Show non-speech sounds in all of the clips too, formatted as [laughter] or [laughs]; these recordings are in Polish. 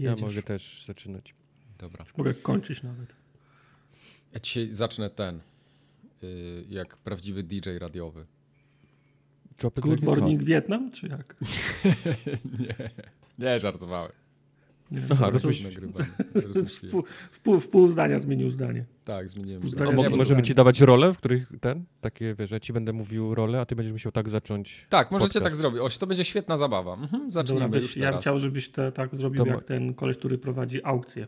Ja mogę też zaczynać. Dobra. Mogę kończyć nawet. Ja dzisiaj zacznę ten, y, jak prawdziwy DJ radiowy. Good Morning Vietnam, czy jak? [laughs] nie, nie żartowałem. Nie, Aha, to w, pół, w, pół, zdania zmienił zdanie. Tak, zmieniłem zdanie. zdania. A mo- możemy ci dawać role, w których ten, takie wiesz, ja ci będę mówił role, a ty będziesz musiał tak zacząć. Tak, możecie podcast. tak zrobić. Oś, to będzie świetna zabawa. Mhm, zaczniemy Dobra, weź, ja bym chciał, żebyś te, tak zrobił To jak ma- ten koleś, który prowadzi aukcję.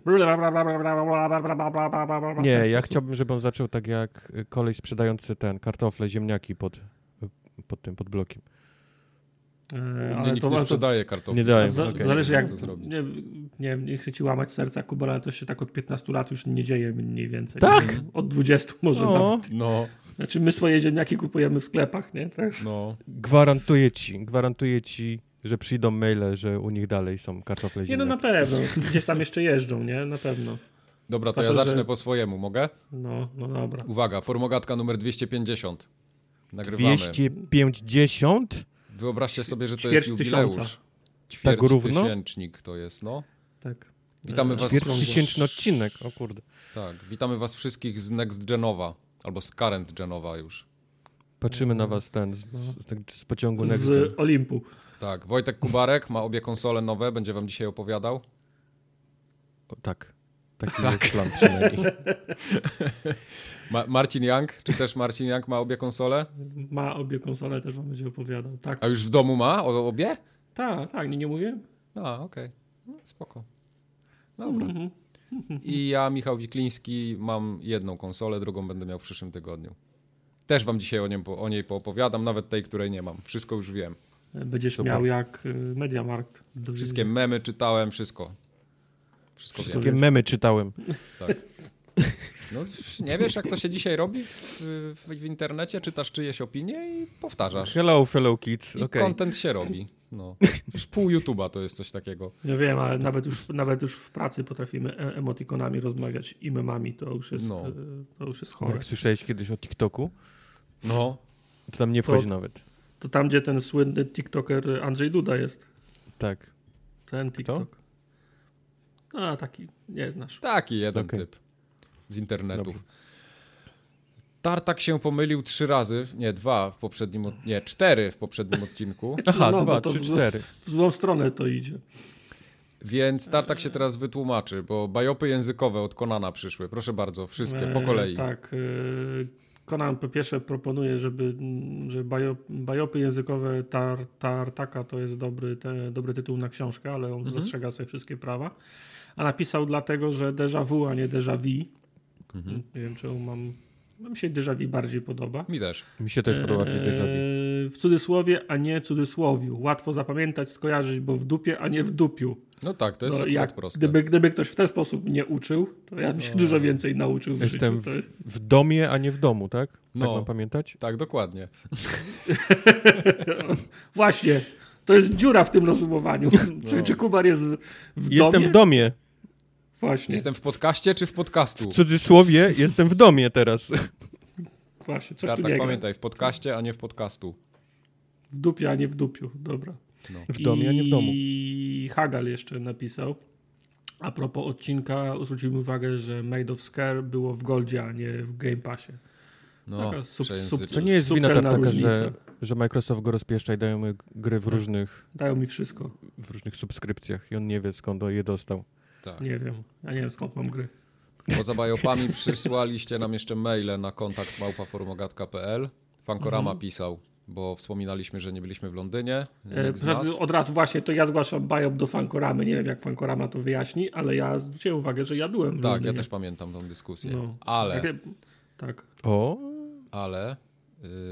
Nie, ja chciałbym, żeby on zaczął tak jak y, koleś sprzedający ten, kartofle, ziemniaki pod, pod tym, pod blokiem. Mnie ale nikt to, nie sprzedaje kartofli. Nie daję, za, okej. zależy jak, to zrobić. nie, nie, nie chcę ci łamać serca, Kuba, ale to się tak od 15 lat już nie dzieje mniej więcej. Tak? Od 20 może O, nawet. No, Znaczy my swoje ziemniaki kupujemy w sklepach, nie? Też. no. gwarantuję ci, gwarantuję ci, że przyjdą maile, że u nich dalej są kartofle, Nie no na ziemniaki. pewno. Gdzieś tam jeszcze jeżdżą, nie? Na pewno. Dobra, to ja zacznę że- po swojemu, mogę? No, no dobra. Uwaga, formogatka numer 250. Nagrywamy. 250? Wyobraźcie sobie, że to Ćwierć jest jubileusz. tysiąca. Ćwierć Tak równo? tysięcznik to jest, no. Tak. Witamy E, was Ćwierćtysięczny odcinek, o kurde. Tak, witamy was wszystkich z Next Genowa, albo z Current Genowa już. Patrzymy na was ten, z, z, z pociągu Next Gen. Z Olimpu. Tak, Wojtek Kubarek ma obie konsole nowe, będzie wam dzisiaj opowiadał. O, tak. Taki jest plan przynajmniej. [laughs] Ma Marcin Young, czy też Marcin Young ma obie konsole? Ma obie konsole, też wam będzie opowiadał. Tak, A już w domu ma o, obie? tak, tak nie, nie mówię? A, okej. No, Spoko. Dobra. Mhm. I ja, Michał Wikliński, mam jedną konsolę, drugą będę miał w przyszłym tygodniu. Też wam dzisiaj o, nim, o niej poopowiadam, nawet tej, której nie mam. Wszystko już wiem. Będziesz Super. miał jak y, Mediamarkt. Wszystkie memy czytałem, wszystko. Wszystko wiem. Wszystkie memy czytałem. Tak. No, nie wiesz, jak to się dzisiaj robi w, w, w internecie? Czytasz czyjeś opinie i powtarzasz. Hello, fellow kids. I Okej. content się robi. No. Już pół YouTube'a to jest coś takiego. Ja wiem, ale nawet już, nawet już w pracy potrafimy e- emotikonami rozmawiać i memami, to już jest, No. y, to już jest chore. Jak słyszałeś kiedyś o TikToku, No. to tam nie wchodzi nawet. To tam, gdzie ten słynny TikToker Andrzej Duda jest. Tak. Ten TikTok. A, taki, nie znasz. Taki jeden Okej. typ z internetów. Dobra. Tartak się pomylił trzy razy, nie dwa w poprzednim, nie cztery w poprzednim odcinku, [laughs] Aha, No, dwa, trzy, cztery. W złą stronę to idzie. więc Tartak się teraz wytłumaczy, bo bajopy językowe od Konana przyszły. Proszę bardzo, wszystkie, po E, kolei. Tak. e, Conan po pierwsze proponuje, żeby, że bajo, bajopy językowe tar, Tartaka to jest dobry, te, dobry tytuł na książkę, ale on Mhm. zastrzega sobie wszystkie prawa. A napisał dlatego, że déjà vu, a nie déjà vu. Mhm. Nie wiem, czemu mam... no Mi się déjà vu bardziej podoba. Mi też. Mi się też podoba Eee, déjà vu. W cudzysłowie, a nie cudzysłowiu. Łatwo zapamiętać, skojarzyć, bo w dupie, a nie w dupiu. No tak, to jest No, jak, proste. gdyby, gdyby ktoś w ten sposób mnie uczył, to ja bym się dużo więcej nauczył w Jestem życiu. Jest... w domie, a nie w domu, tak? Tak No. mam pamiętać? Tak, dokładnie. [laughs] Właśnie. To jest dziura w tym rozumowaniu. Czy, czy Kubar jest w, w Jestem domie? w domie. Właśnie. Jestem w podcaście czy w podcastu? W cudzysłowie jestem w domie teraz. [laughs] Właśnie. Coś tu Tartak, nie gra. pamiętaj, w podcaście, a nie w podcastu. W dupie, a nie w dupiu. Dobra. No. W domie, a nie w domu. I Hagal jeszcze napisał. A propos odcinka, zwrócił mi uwagę, że Made of Scare było w Goldzie, a nie w Game Passie. No, Taka sub- przejęzyczek. To nie jest wina Tartaka, że, różnica. że Microsoft go rozpieszcza i dają mu gry w różnych, Dają mi wszystko. w różnych subskrypcjach i on nie wie skąd je dostał. Tak. Nie wiem. Ja nie wiem skąd mam gry. Poza bajopami [laughs] przysłaliście nam jeszcze maile na kontakt małpaformogatka.pl. Fankorama Mhm. pisał, bo wspominaliśmy, że nie byliśmy w Londynie. E. Od razu właśnie to ja zgłaszam biop do Fankoramy. Nie wiem jak Fankorama to wyjaśni, ale ja zwróciłem uwagę, że ja byłem w Tak, Londynie. ja też pamiętam tą dyskusję. No. Ale, Jakie- Tak. O, ale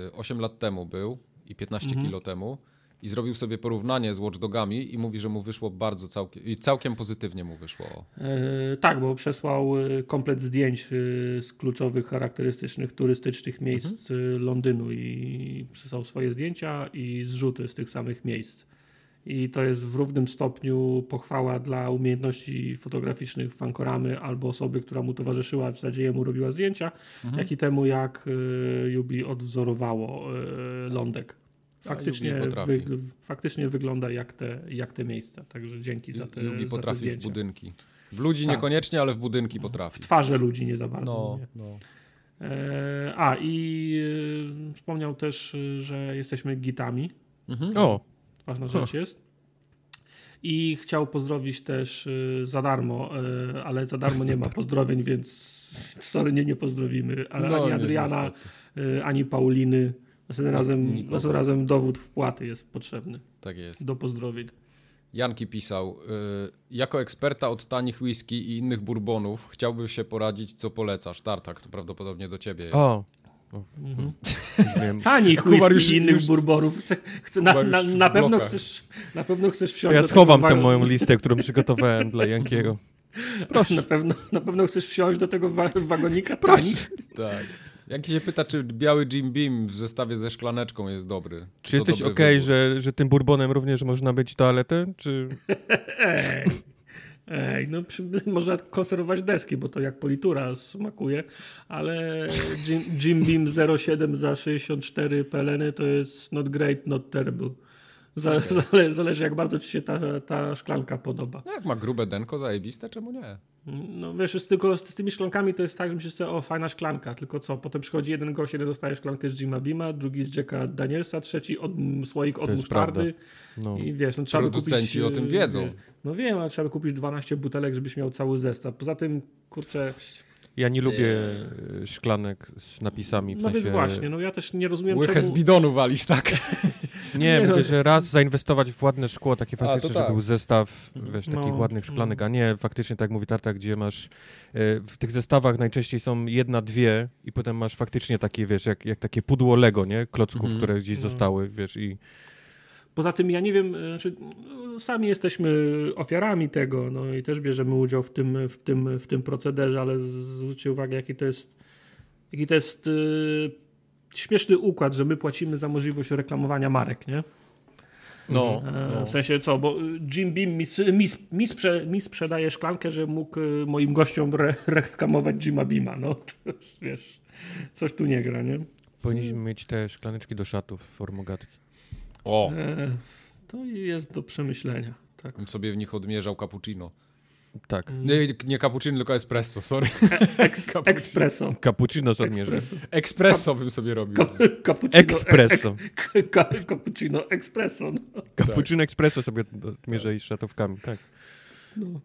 y, 8 lat temu był i 15 Mhm. kilo temu i zrobił sobie porównanie z Watch Dogami i mówi, że mu wyszło bardzo całkiem, i całkiem pozytywnie mu wyszło. E, tak, bo przesłał e, komplet zdjęć e, z kluczowych, charakterystycznych, turystycznych miejsc e, Londynu i przesłał swoje zdjęcia i zrzuty z tych samych miejsc. I to jest w równym stopniu pochwała dla umiejętności fotograficznych Fankoramy albo osoby, która mu towarzyszyła, w zasadzie jemu robiła zdjęcia, Mhm. jak i temu, jak Yubi odwzorowało lądek. Faktycznie, potrafi. wy, faktycznie wygląda jak te, jak te miejsca. Także dzięki za te, Yubi za te potrafi w budynki. W ludzi Tak. niekoniecznie, ale w budynki W potrafi. twarze ludzi nie za bardzo. No, nie. no. E, a i e, wspomniał też, e, że jesteśmy gitami. Mhm. O, Ważna Huh. rzecz jest. I chciał pozdrowić też e, za darmo, e, ale za darmo nie ma [laughs] pozdrowień, więc [laughs] sorry, nie, nie pozdrowimy. Ale No, ani Adriana, ani Pauliny. Następnym razem, następnym razem dowód wpłaty jest potrzebny Tak jest. do pozdrowień. Janki pisał, y, jako eksperta od tanich whisky i innych bourbonów chciałbym się poradzić, co polecasz. Tartak, to prawdopodobnie do ciebie jest. o. Mhm. Wiem. [laughs] Tanich whisky już- i innych już- burborów. Chcę, chcę, na, na, na, pewno chcesz, na pewno chcesz wsiąść To ja schowam tę moją listę, którą przygotowałem dla Jankiego. [laughs] Proszę. Na pewno, na pewno chcesz wsiąść do tego wa wagonika Proszę. tanich. Tak. Janki się pyta, czy biały Jim Beam w zestawie ze szklaneczką jest dobry. Czy jesteś okej, wybór. że, że tym bourbonem również można być toaletę? Czy... [laughs] Ej, ej, no przy, można konserwować deski, bo to jak politura smakuje, ale Jim, Jim Beam 07 za 64 peleny to jest not great, not terrible. Za, zale, zależy jak bardzo ci się ta, ta szklanka podoba. No jak ma grube denko zajebiste, czemu nie? No wiesz, jest tylko z, z tymi szklankami to jest tak, że myślisz sobie, o fajna szklanka, tylko co, potem przychodzi jeden gość, jeden dostaje szklankę z Jima Beama, drugi z Jacka Danielsa, trzeci od, słoik od musztardy No. i wiesz, no trzeba by Producenci kupić, o tym wiedzą. wie- No wiem, ale trzeba by kupić 12 butelek, żebyś miał cały zestaw. Poza tym, kurczę, Ja nie lubię e, szklanek z napisami. W no sensie... więc właśnie, no ja też nie rozumiem Łychę czemu... z bidonu walisz, tak? [laughs] Nie, [laughs] Nie, no. mówię, że raz zainwestować w ładne szkło, takie faktycznie, tak. że był zestaw, wiesz, No, takich ładnych no. szklanek, a nie faktycznie, tak jak mówi Tarta, gdzie masz, e, w tych zestawach najczęściej są jedna, dwie i potem masz faktycznie takie, wiesz, jak, jak takie pudło Lego, nie? Klocków, Mhm. które gdzieś No. zostały, wiesz, i Poza tym ja nie wiem, e, znaczy, no, sami jesteśmy ofiarami tego, no i też bierzemy udział w tym, w tym, w tym procederze, ale zwróćcie uwagę, jaki to jest, jaki to jest e, śmieszny układ, że my płacimy za możliwość reklamowania marek, nie? No, E, no. W sensie co, bo Jim Beam mi, mi, mi, sprze, mi sprzedaje szklankę, że mógł moim gościom re, reklamować Jima Beama, no to jest, wiesz, coś tu nie gra, nie? powinniśmy mieć te szklaneczki do szatów formogatki. O, E, to jest do przemyślenia, tak. bym sobie w nich odmierzał cappuccino. Tak. Nie, nie cappuccino, tylko espresso, sorry. Eks, [laughs] Cappuccino. espresso. Cappuccino z odmierzę. Espresso. Espresso bym sobie robił. Ka- Cappuccino. Espresso. e- ka- Cappuccino espresso. No. Cappuccino espresso sobie odmierzę i z szatówkami, tak. No.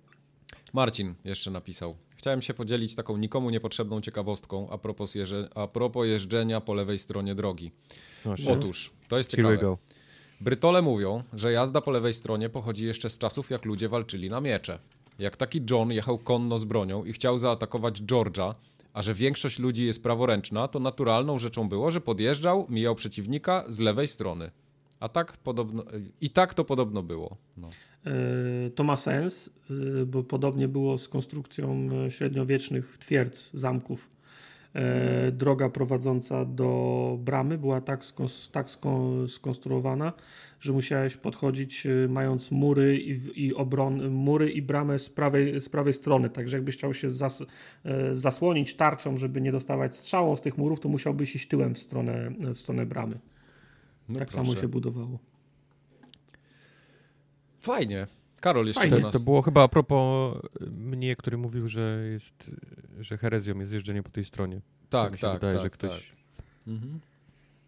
Marcin jeszcze napisał. Chciałem się podzielić taką nikomu niepotrzebną ciekawostką a propos, jeże, a propos jeżdżenia po lewej stronie drogi. No. Otóż, to jest Here we ciekawe. Brytole mówią, że jazda po lewej stronie pochodzi jeszcze z czasów, jak ludzie walczyli na miecze. Jak taki John jechał konno z bronią i chciał zaatakować George'a, a że większość ludzi jest praworęczna, to naturalną rzeczą było, że podjeżdżał, mijał przeciwnika z lewej strony. A tak podobno, i tak to podobno było. No. E, To ma sens, e, bo podobnie było z konstrukcją e, średniowiecznych twierdz, zamków. E, Droga prowadząca do bramy była tak, skons- tak skon- skonstruowana, że musiałeś podchodzić e, mając mury i, i obron, mury i bramę z prawej, z prawej strony. Także jakbyś chciał się zas, e, zasłonić tarczą, żeby nie dostawać strzałą z tych murów, to musiałbyś iść tyłem w stronę, w stronę bramy. No tak proszę. samo się budowało. Fajnie. Karol jeszcze Fajnie. nas. to było chyba a propos mnie, który mówił, że jest, że herezją jest jeżdżenie po tej stronie. Tak, tak, wydaje, tak, że ktoś... tak. Mhm.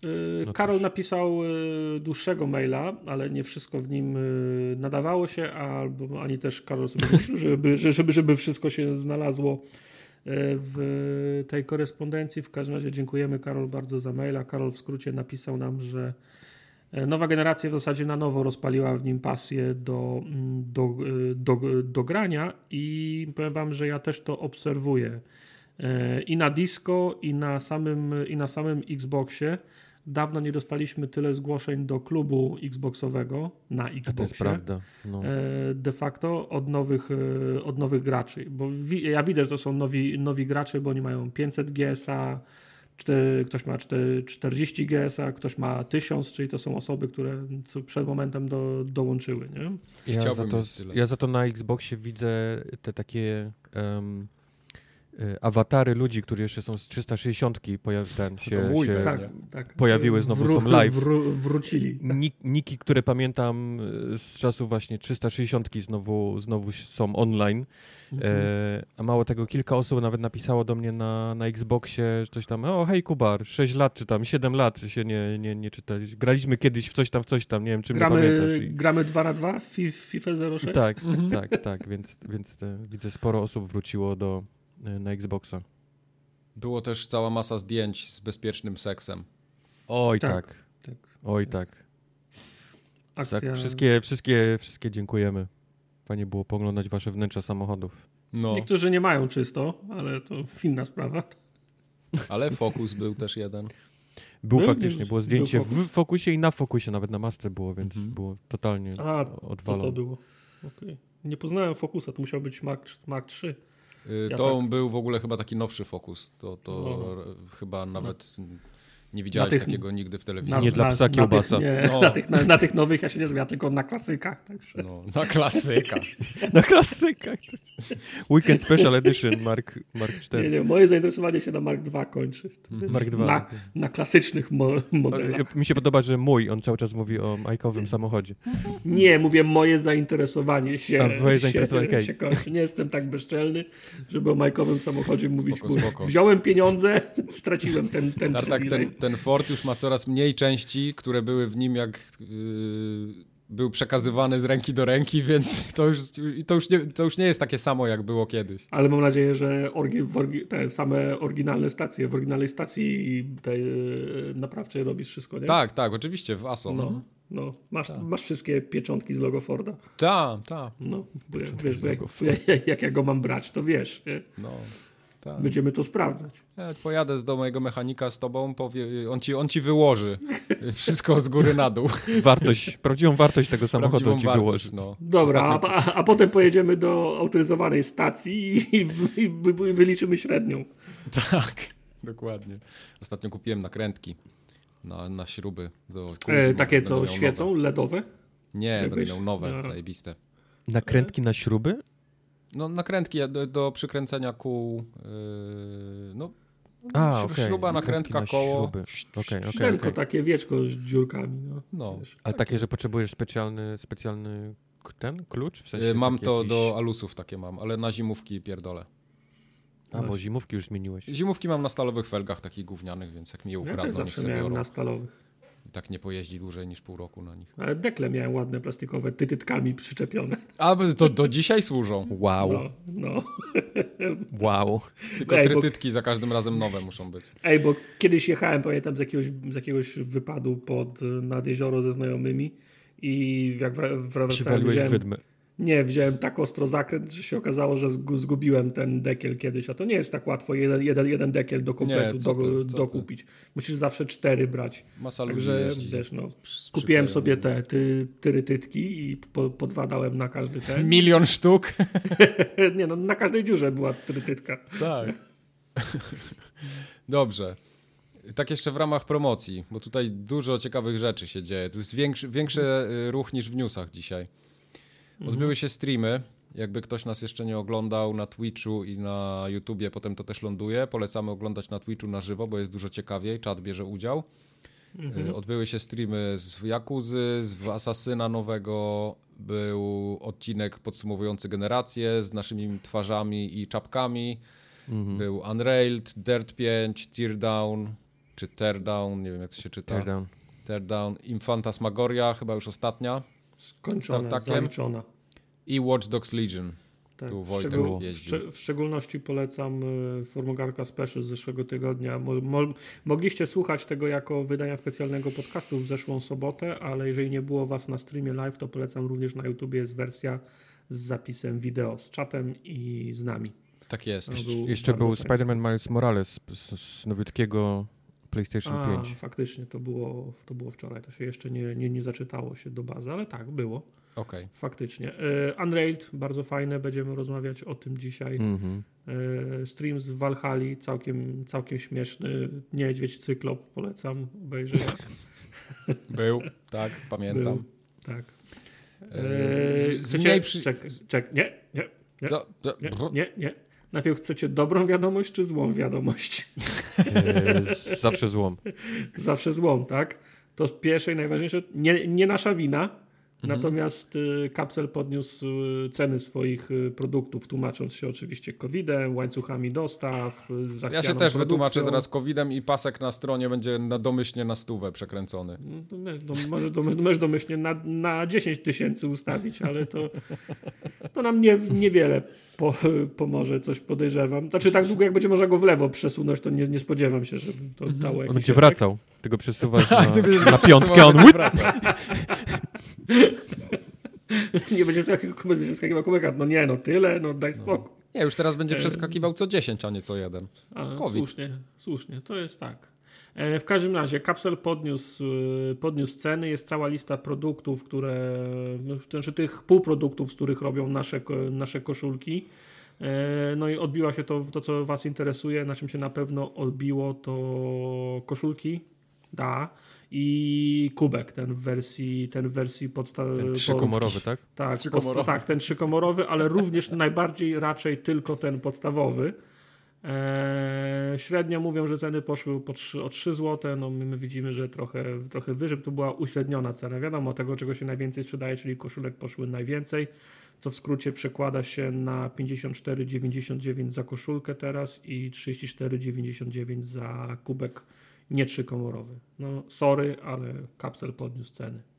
Yy, No Karol napisał yy, dłuższego maila, ale nie wszystko w nim nadawało się, albo ani też Karol sobie żeby, [laughs] żeby, żeby wszystko się znalazło w tej korespondencji. W każdym razie dziękujemy Karol bardzo za maila. Karol w skrócie napisał nam, że nowa generacja w zasadzie na nowo rozpaliła w nim pasję do, mm, do, yy, do, do grania i powiem wam, że ja też to obserwuję E, i na disco, i na samym, i na samym Xboxie. Dawno nie dostaliśmy tyle zgłoszeń do klubu Xboxowego na A to jest Xboxie. prawda. No. e, De facto od nowych, e, od nowych graczy. Bo ja widzę, że to są nowi, nowi gracze, bo oni mają 500 GSA, ktoś ma czte- 40 GSA, ktoś ma 1000, czyli to są osoby, które przed momentem do, dołączyły. Nie? Ja za, to, ja za to na Xboxie widzę te takie e, awatary ludzi, którzy jeszcze są z 360 pojaw, ten, się, to mój się. Tak, tak. pojawiły znowu, Wró- są live. Wró- wrócili. Nik, niki, które pamiętam e, z czasów właśnie 360 znowu, znowu są online. Mhm. E, a mało tego, kilka osób nawet napisało do mnie na, na Xboxie że coś tam, o hej Kubar, 6 lat czy tam 7 lat się nie, nie, nie czytali. Graliśmy kiedyś w coś tam, w coś tam, nie wiem czy mnie Gramy, pamiętasz. I... gramy 2 na 2 w Fi- FIFA 06? Tak, Mhm. tak, tak, więc, więc e, widzę sporo osób wróciło do, na Xboxa. Było też cała masa zdjęć z bezpiecznym seksem. Oj Tak, tak, tak. oj tak. Akcja... tak wszystkie, wszystkie, wszystkie dziękujemy. Fajnie było poglądać wasze wnętrza samochodów. No, Niektórzy nie mają czysto, ale to inna sprawa. ale fokus był też jeden. Był Był- faktycznie, był było zdjęcie fokus. w fokusie i na fokusie, nawet na masce było, więc Mhm. było totalnie A, to odwalone. to było. Okej. Nie poznałem Focusa, to musiał być Mark, Mark 3. Y, Ja To tak. był w ogóle chyba taki nowszy fokus. To, to No. chyba nawet nie widziałeś tych- takiego nigdy w telewizji. Na- Nie dla psa tych, kiełbasa. nie, No. na, tych, na, na tych nowych ja się nie znam, tylko na klasykach. Także. No, na klasyka. [laughs] Na klasykach. Weekend Special Edition Mark, Mark Nie, 4. nie, moje zainteresowanie się na Mark 2 kończy. Mark 2. Na, na klasycznych mo modelach. Mi się podoba, że mój, on cały czas mówi o majkowym samochodzie. Nie, mówię, moje zainteresowanie się, A, twoje zainteresowanie, się, się kończy. Nie jestem tak bezczelny, żeby o majkowym samochodzie mówić. Spoko, spoko. Wziąłem pieniądze, [laughs] straciłem ten, ten Tartak, ten, ten Ford już ma coraz mniej części, które były w nim jak yy, był przekazywany z ręki do ręki, więc to już, to, już nie, to już nie jest takie samo, jak było kiedyś. Ale mam nadzieję, że orgi, orgi, te same oryginalne stacje, w oryginalnej stacji tej e, naprawczej robisz wszystko, nie? Tak, tak, oczywiście, w ASO. No, no. Masz, Tak. masz wszystkie pieczątki z logo Forda. Tak, tak, No, bo, jak- wiesz, bo jak, jak, jak ja go mam brać, to wiesz, nie? no. Tak. Będziemy to sprawdzać. Ja pojadę z do mojego mechanika z tobą, powie, on, ci, on ci wyłoży [laughs] wszystko z góry na dół. Wartość, prawdziwą wartość tego samochodu Prawdziwą ci wartość, wyłoży. no. Dobra, a, Ostatnio- a, a potem pojedziemy do autoryzowanej stacji i, i, i wy- wyliczymy średnią. Tak, dokładnie. Ostatnio kupiłem nakrętki na, na śruby. Do E, takie co świecą, LEDowe. Nowe. Nie, Jakbyś- miał nowe, no. zajebiste. Nakrętki na śruby? No nakrętki do, do przykręcenia kół. Yy, no, A, śru- okej. śruba, nakrętka, na koło. śruby. Okej, okej, Tylko okej. takie wieczko z dziurkami. No. No. Wiesz. Ale takie, że potrzebujesz specjalny, specjalny ten klucz? W sensie Yy, mam to jakiś- do alusów takie mam, ale na zimówki pierdolę. A, bo zimówki już zmieniłeś. Zimówki mam na stalowych felgach takich gównianych, więc jak mi je Ja też ukradną, zawsze miałem na stalowych. Tak nie pojeździ dłużej niż pół roku na nich. Ale dekle miałem ładne plastikowe, tytytkami przyczepione. A bo to do dzisiaj służą. Wow, No, no. [laughs] wow. Tylko Ej, bo- trytytki za każdym razem nowe muszą być. Ej, bo kiedyś jechałem, pamiętam, z jakiegoś, z jakiegoś wypadu pod, nad jezioro ze znajomymi i jak wra- wracałem, Przywaliłeś wziąłem, wydmy. Nie, wziąłem tak ostro zakręt, że się okazało, że zgu- zgubiłem ten dekiel kiedyś, a to nie jest tak łatwo jeden, jeden, jeden dekiel do kompletu Nie, do, ty, dokupić. Musisz zawsze cztery brać. Masa Także jeździ. wiesz, no, kupiłem sobie te ty, tyrytytki i po, po dwa dałem na każdy ten. [laughs] Milion sztuk. [laughs] nie no, na każdej dziurze była tyrytytka. Tak. Dobrze. Tak jeszcze w ramach promocji, bo tutaj dużo ciekawych rzeczy się dzieje. Tu jest większy, większy ruch niż w newsach dzisiaj. Odbyły się streamy. Jakby ktoś nas jeszcze nie oglądał na Twitchu i na YouTubie, potem to też ląduje. Polecamy oglądać na Twitchu na żywo, bo jest dużo ciekawiej. Czat bierze udział. Y, Odbyły się streamy z Jakuzy, z Asasyna nowego. Był odcinek podsumowujący generację z naszymi twarzami i czapkami. Mhm. Był Unrailed, Dirt 5, Teardown, czy Teardown, nie wiem jak to się czyta. Teardown. Teardown, Infantasmagoria, chyba już ostatnia. Skończona, Startakiem. zaliczona. I Watch Dogs Legion. Tak. Tu w, Wojtek szczegół, w, jeździł. szcze- w szczególności polecam y, Formogarka Special z zeszłego tygodnia. Mo, mo, mogliście słuchać tego jako wydania specjalnego podcastu w zeszłą sobotę, ale jeżeli nie było was na streamie live, to polecam również na YouTubie jest wersja z zapisem wideo, z czatem i z nami. Tak jest. Był Jeszcze był. Spider-Man Miles Morales z, z nowiutkiego PlayStation A, 5. faktycznie, to było, to było wczoraj. To się jeszcze nie, nie, nie zaczytało się do bazy, ale tak, było. Okej. Faktycznie. Y, Unrailed, bardzo fajne, będziemy rozmawiać o tym dzisiaj. Mhm. E, Stream z Valhalla, całkiem, całkiem śmieszny. Niedźwiedź Cyklop, polecam obejrzeć. [laughs] Był, tak, pamiętam. Był, tak. Eee, z- przy- czek, czek, nie, nie, nie, nie, nie, nie. Najpierw chcecie dobrą wiadomość czy złą wiadomość? [laughs] E, zawsze złom. Zawsze złą, tak? To z pierwszej najważniejsze, nie, nie nasza wina, Mhm. Natomiast y, Kapsel podniósł y, ceny swoich y, produktów, tłumacząc się oczywiście COVID-em, łańcuchami dostaw, Ja się też wytłumaczę produkcją. zaraz COVID-em i pasek na stronie będzie na domyślnie na stówę przekręcony. No, może, to [laughs] możesz domyślnie na, na 10 tysięcy ustawić, ale to, to nam nie, niewiele po, pomoże, coś podejrzewam. Znaczy tak długo jak będzie można go w lewo przesunąć, to nie, nie spodziewam się, żeby to dało On będzie efekt. wracał. Ty go przesuwasz Tak, na, na piątkę, a on [laughs] Nie będzie wskakiwał, będzie wskakiwał. No nie, no tyle, no daj spokój. Nie, już teraz będzie przeskakiwał co 10, a nie co jeden. A, COVID. słusznie, słusznie, to jest tak. E, W każdym razie Kapsel podniósł, y, podniósł ceny, jest cała lista produktów, które, no, znaczy tych półproduktów, z których robią nasze, nasze koszulki. E, No i odbiła się to, to, co Was interesuje, na czym się na pewno odbiło, to koszulki, da, i kubek, ten w wersji, ten w wersji podstawowej. ten trzykomorowy, tak? Tak, Trzykomorowy. podsta- tak, ten trzykomorowy, ale [laughs] również najbardziej raczej tylko ten podstawowy. Eee, średnio mówią, że ceny poszły po 3, o 3 zł. No my, my widzimy, że trochę, trochę wyżej. To była uśredniona cena. Wiadomo, tego czego się najwięcej sprzedaje, czyli koszulek poszły najwięcej, co w skrócie przekłada się na 54,99 za koszulkę teraz i 34,99 za kubek nie trzykomorowy. No sorry, ale kapsel podniósł ceny.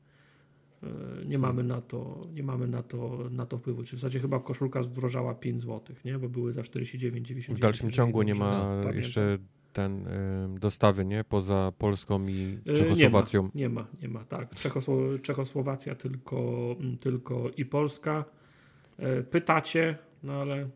E, Nie mamy na to, nie mamy na to, na to wpływu. Czy w zasadzie chyba koszulka zdrożała 5 zł, nie? Bo były za 49,99. W dalszym ciągu nie ma pamiętam. jeszcze ten ym, dostawy, nie? Poza Polską i E, Czechosłowacją. Nie ma, nie ma, nie ma tak. Czechosło- Czechosłowacja tylko, tylko i Polska. E, Pytacie, no ale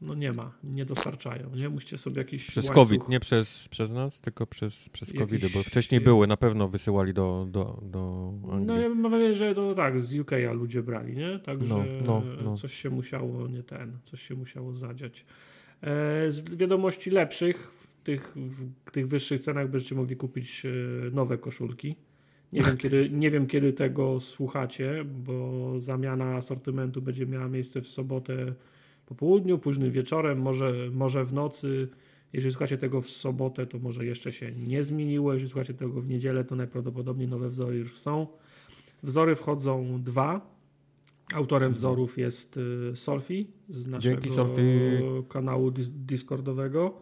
no nie ma, nie dostarczają, nie? Musicie sobie jakiś Przez łańcuch- COVID, nie przez, przez nas, tylko przez, przez Jakiś- COVID, bo wcześniej były, na pewno wysyłali do, do, do Anglii. No ja mam wrażenie, że to tak, z UK ludzie brali, nie? Także No, no, no. coś się musiało, nie ten, coś się musiało zadziać. E, z wiadomości lepszych, w tych, w tych wyższych cenach będziecie mogli kupić e, nowe koszulki. Nie wiem, kiedy, nie wiem, kiedy tego słuchacie, bo zamiana asortymentu będzie miała miejsce w sobotę po południu, późnym wieczorem, może, może w nocy. Jeżeli słuchacie tego w sobotę, to może jeszcze się nie zmieniło. Jeżeli słuchacie tego w niedzielę, to najprawdopodobniej nowe wzory już są. Wzory wchodzą dwa. Autorem wzorów jest y, Solfi z naszego Solfi. kanału dis- Discordowego.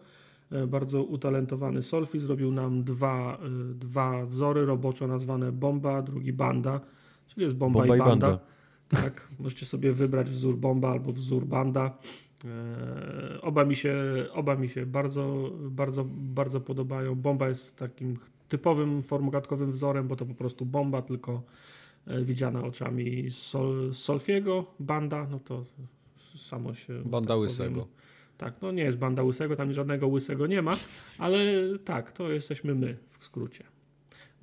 E, Bardzo utalentowany Solfi zrobił nam dwa, y, dwa wzory roboczo nazwane Bomba, drugi Banda, czyli jest Bomba, Bomba i i Banda. Tak, możecie sobie wybrać wzór Bomba albo wzór Banda. E, Oba mi się, oba mi się bardzo, bardzo, bardzo podobają. Bomba jest takim typowym formogatkowym wzorem, bo to po prostu bomba, tylko e, widziana oczami Sol, Solfiego. Banda, no to samo się. Banda tak łysego. powiem, Tak, no nie jest banda łysego, tam żadnego łysego nie ma, ale tak, to jesteśmy my w skrócie.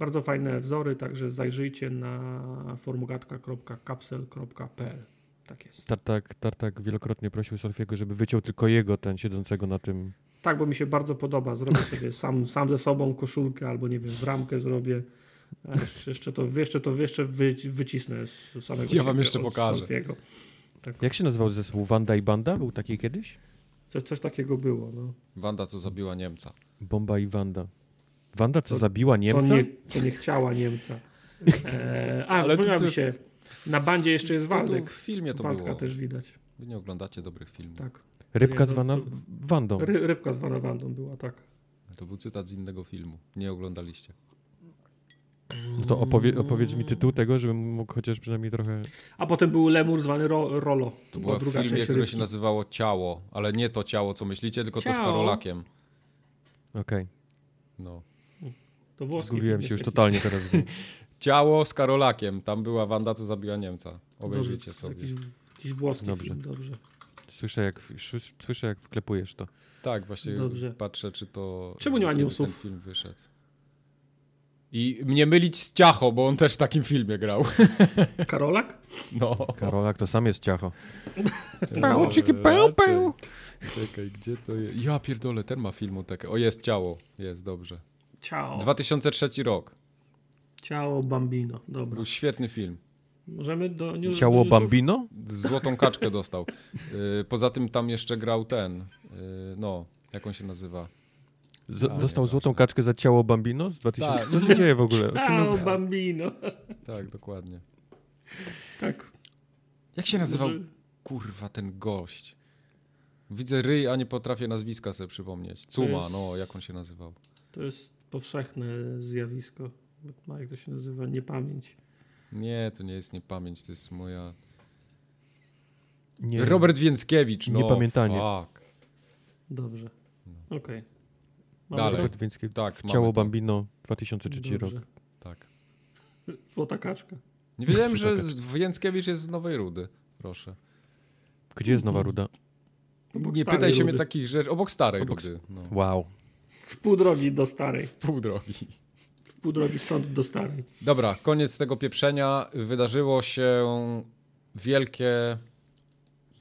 Bardzo fajne wzory, także zajrzyjcie na formugatka.kapsel.pl. Tak jest. Tartak, Tartak wielokrotnie prosił Solfiego, żeby wyciął tylko jego, ten siedzącego na tym. Tak, bo mi się bardzo podoba. Zrobię sobie sam, sam ze sobą koszulkę albo nie wiem, w ramkę zrobię. A jeszcze- to, jeszcze to jeszcze wy, wycisnę z samego Ja wam jeszcze pokażę. Solfiego. Jak się nazywał zespół? Wanda i Banda? Był taki kiedyś? Coś, coś takiego było. No. Wanda, co zabiła Niemca. Bomba i Wanda. Wanda, co Co- zabiła Niemca? Co, nie, co nie chciała Niemca. E, a, Ale to- mi to- się. Na bandzie jeszcze jest To tu Waldek. w filmie to Waldka było. też widać. Wy nie oglądacie dobrych filmów. Tak. Rybka Nie, zwana to- Wandą. Ry, rybka zwana Wandą była, tak. To był cytat z innego filmu. Nie oglądaliście. No to opowie, opowiedz mi tytuł tego, żebym mógł chociaż przynajmniej trochę... A potem był lemur zwany Ro, Rolo. To była była w filmie, część które rybki. się nazywało Ciało, ale nie to ciało, co myślicie, tylko to z Ciało? Karolakiem. Okej, No. To włoski zgubiłem film się już totalnie teraz. [laughs] Ciało z Karolakiem. Tam była Wanda, co zabiła Niemca. Obejrzyjcie Dobrze, sobie. Jakiś, jakiś włoski Dobrze. film, dobrze. Słyszę jak, słyszę jak wklepujesz to. Tak, właśnie Dobrze. patrzę, czy to. Czemu nie ma newsów? Ten film wyszedł. I mnie mylić z Ciacho, bo on też w takim filmie grał. [laughs] Karolak? No. Karolak to sam jest ciacho. [laughs] Ciki, peł, peł. Czekaj, gdzie to jest? Ja pierdolę, ten ma filmotekę. O, jest Ciało. Jest, dobrze. Ciao. 2003 rok. Ciao Bambino. Dobra. Był świetny film. Możemy do news, Ciało do? Bambino? Złotą kaczkę [laughs] dostał. Y, Poza tym tam jeszcze grał ten, y, no, jak on się nazywa? Z, A, dostał nieważne. złotą kaczkę za ciało Bambino z 2000? Tak. Co się dzieje w ogóle? O czym Ciao, my- Bambino. Tak, dokładnie. Tak. Jak się nazywał, Może- kurwa, ten gość? Widzę ryj, a nie potrafię nazwiska sobie przypomnieć. Cuma, jest- no, jak on się nazywał? To jest powszechne zjawisko. Ma, jak to się nazywa? Niepamięć. Nie, to nie jest niepamięć, to jest moja... Nie. Robert Więckiewicz, no. Niepamiętanie. Fuck. Dobrze. Okej. Dalej. Robert Więcki. Tak, W ciało mamy. Bambino 2003 rok. Dobrze. Tak. [laughs] Złota kaczka. Nie wiedziałem, że Więckiewicz jest z Nowej Rudy. Proszę. Gdzie jest Nowa Ruda? Obok nie pytaj się Rudy. mnie takich rzeczy. Obok starej Obok Rudy. No. Wow. W pół drogi do starej. Pół drogi. W pół drogi stąd do starej. Dobra, koniec tego pieprzenia. Wydarzyło się wielkie...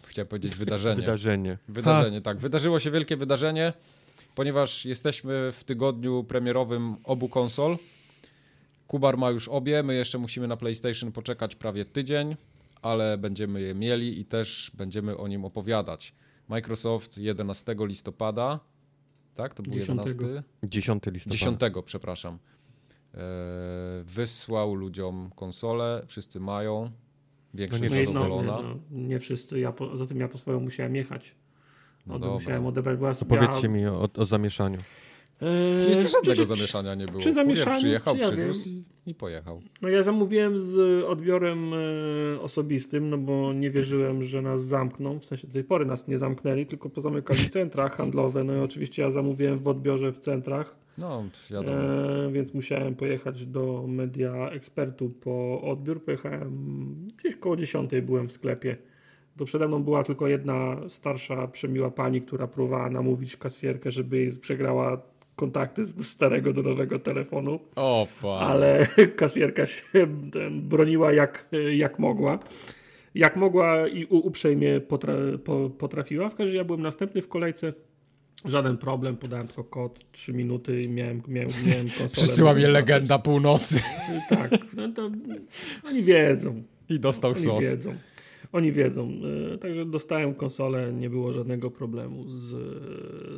Chciałem powiedzieć wydarzenie. Wydarzenie. Wydarzenie, tak. Wydarzyło się wielkie wydarzenie, ponieważ jesteśmy w tygodniu premierowym obu konsol. Kubar ma już obie, my jeszcze musimy na PlayStation poczekać prawie tydzień, ale będziemy je mieli i też będziemy o nim opowiadać. Microsoft 11 listopada, tak? To był 10. 11? 10 listopada. 10, przepraszam. E, wysłał ludziom konsolę, wszyscy mają. Większość No No nie no, zadowolona. nie, no, nie wszyscy, ja po, zatem ja po swoją musiałem jechać. No musiałem odebrać głos. To powiedzcie mi o, o zamieszaniu. Czyli Eee, żadnego czy- zamieszania nie było. czy Kurier zamieszanie, przyjechał, czy ja przywiózł i, i pojechał. No ja zamówiłem z odbiorem e, osobistym, no bo nie wierzyłem, że nas zamkną. W sensie do tej pory nas nie zamknęli, tylko pozamykali centra handlowe. No i oczywiście ja zamówiłem w odbiorze w centrach, No, wiadomo. e, więc musiałem pojechać do Media Expertu po odbiór. Pojechałem gdzieś koło 10 byłem w sklepie. To przede mną była tylko jedna starsza, przemiła pani, która próbowała namówić kasjerkę, żeby jej przegrała kontakty z starego do nowego telefonu Opa. ale [laughs] kasjerka się broniła jak, jak mogła. Jak mogła i uprzejmie potra, po, potrafiła. W każdym razie ja byłem następny w kolejce. Żaden problem, podałem tylko kod, 3 minuty i miałem, miałem, miałem [laughs] konsolę. Przysyła mnie legenda północy. Tak, no to [laughs] oni wiedzą. I dostał Oni sos. wiedzą. Oni wiedzą. E, Także dostałem konsolę, nie było żadnego problemu z,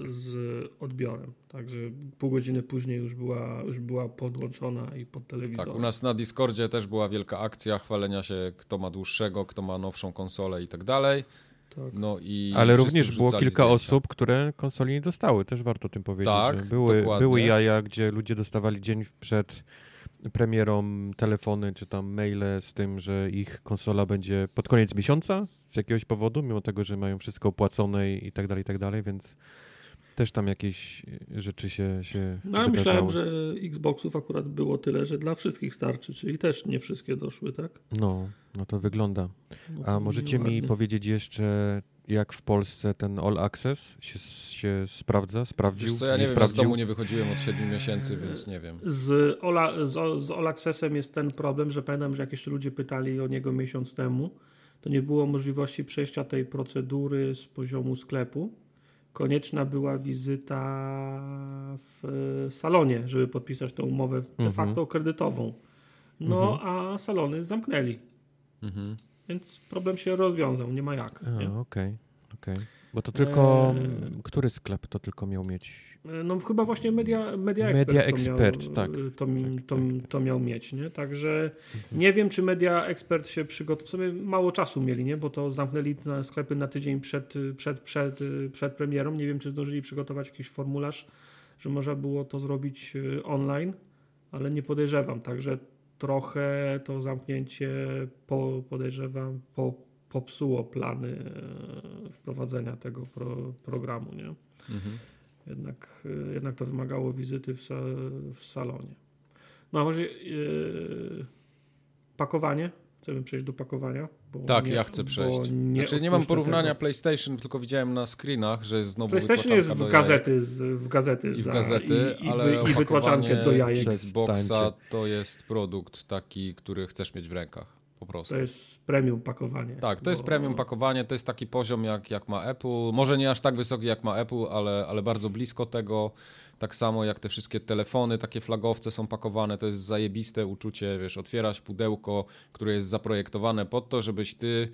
z odbiorem. Także pół godziny później już była, już była podłączona i pod telewizor. Tak, u nas na Discordzie też była wielka akcja chwalenia się, kto ma dłuższego, kto ma nowszą konsolę i tak dalej. Tak. No i Ale również było kilka zdjęcia. osób, które konsoli nie dostały. Też warto o tym powiedzieć. Tak, były, dokładnie. były jaja, gdzie ludzie dostawali dzień przed premierą telefony czy tam maile z tym, że ich konsola będzie pod koniec miesiąca z jakiegoś powodu, mimo tego, że mają wszystko opłacone i tak dalej, i tak dalej, więc też tam jakieś rzeczy się, się No wydarzały. myślałem, że Xboxów akurat było tyle, że dla wszystkich starczy, czyli też nie wszystkie doszły, tak? No, no to wygląda. No A to możecie mi ładnie. powiedzieć jeszcze, jak w Polsce ten All Access się, się sprawdza, sprawdził? Wiesz co, ja nie wiem, ja z domu nie wychodziłem od 7 miesięcy, więc nie wiem. Z, Ola, z, z All Accessem jest ten problem, że pamiętam, że jak jeszcze ludzie pytali o niego miesiąc temu, to nie było możliwości przejścia tej procedury z poziomu sklepu. Konieczna była wizyta w e, salonie, żeby podpisać tę umowę de Mhm. facto kredytową. No, a salony zamknęli, Mhm. Więc problem się rozwiązał, nie ma jak. Okej, okej. Bo to tylko, Eee. który sklep to tylko miał mieć? No chyba właśnie Media, media Expert, Media to, Expert, miał, tak. to, Tak, to, tak. to miał mieć, nie? Także Mhm. nie wiem, czy Media Expert się przygotował. W sumie mało czasu mieli, nie? Bo to zamknęli na sklepy na tydzień przed, przed, przed, przed premierą. Nie wiem, czy zdążyli przygotować jakiś formularz, że można było to zrobić online, ale nie podejrzewam. Także trochę to zamknięcie po, podejrzewam po, popsuło plany e, wprowadzenia tego pro, programu, nie? Mhm. Jednak, y, jednak to wymagało wizyty w, sa, w salonie. No a może yy, pakowanie? Chcemy przejść do pakowania? Bo Tak, nie- ja chcę bo przejść. Nie, znaczy, nie mam porównania tego. PlayStation, tylko widziałem na screenach, że jest znowu PlayStation jest w gazety, z, w gazety, I w gazety, i, i, ale i opakowanie wytłaczankę do jajek. Xboxa to jest produkt taki, który chcesz mieć w rękach. Po prostu. To jest premium pakowanie. Tak, to jest premium pakowanie, to jest taki poziom jak, jak ma Apple. Może nie aż tak wysoki jak ma Apple, ale, ale bardzo blisko tego. Tak samo jak te wszystkie telefony, takie flagowce są pakowane, to jest zajebiste uczucie, wiesz, otwierasz pudełko, które jest zaprojektowane pod to, żebyś ty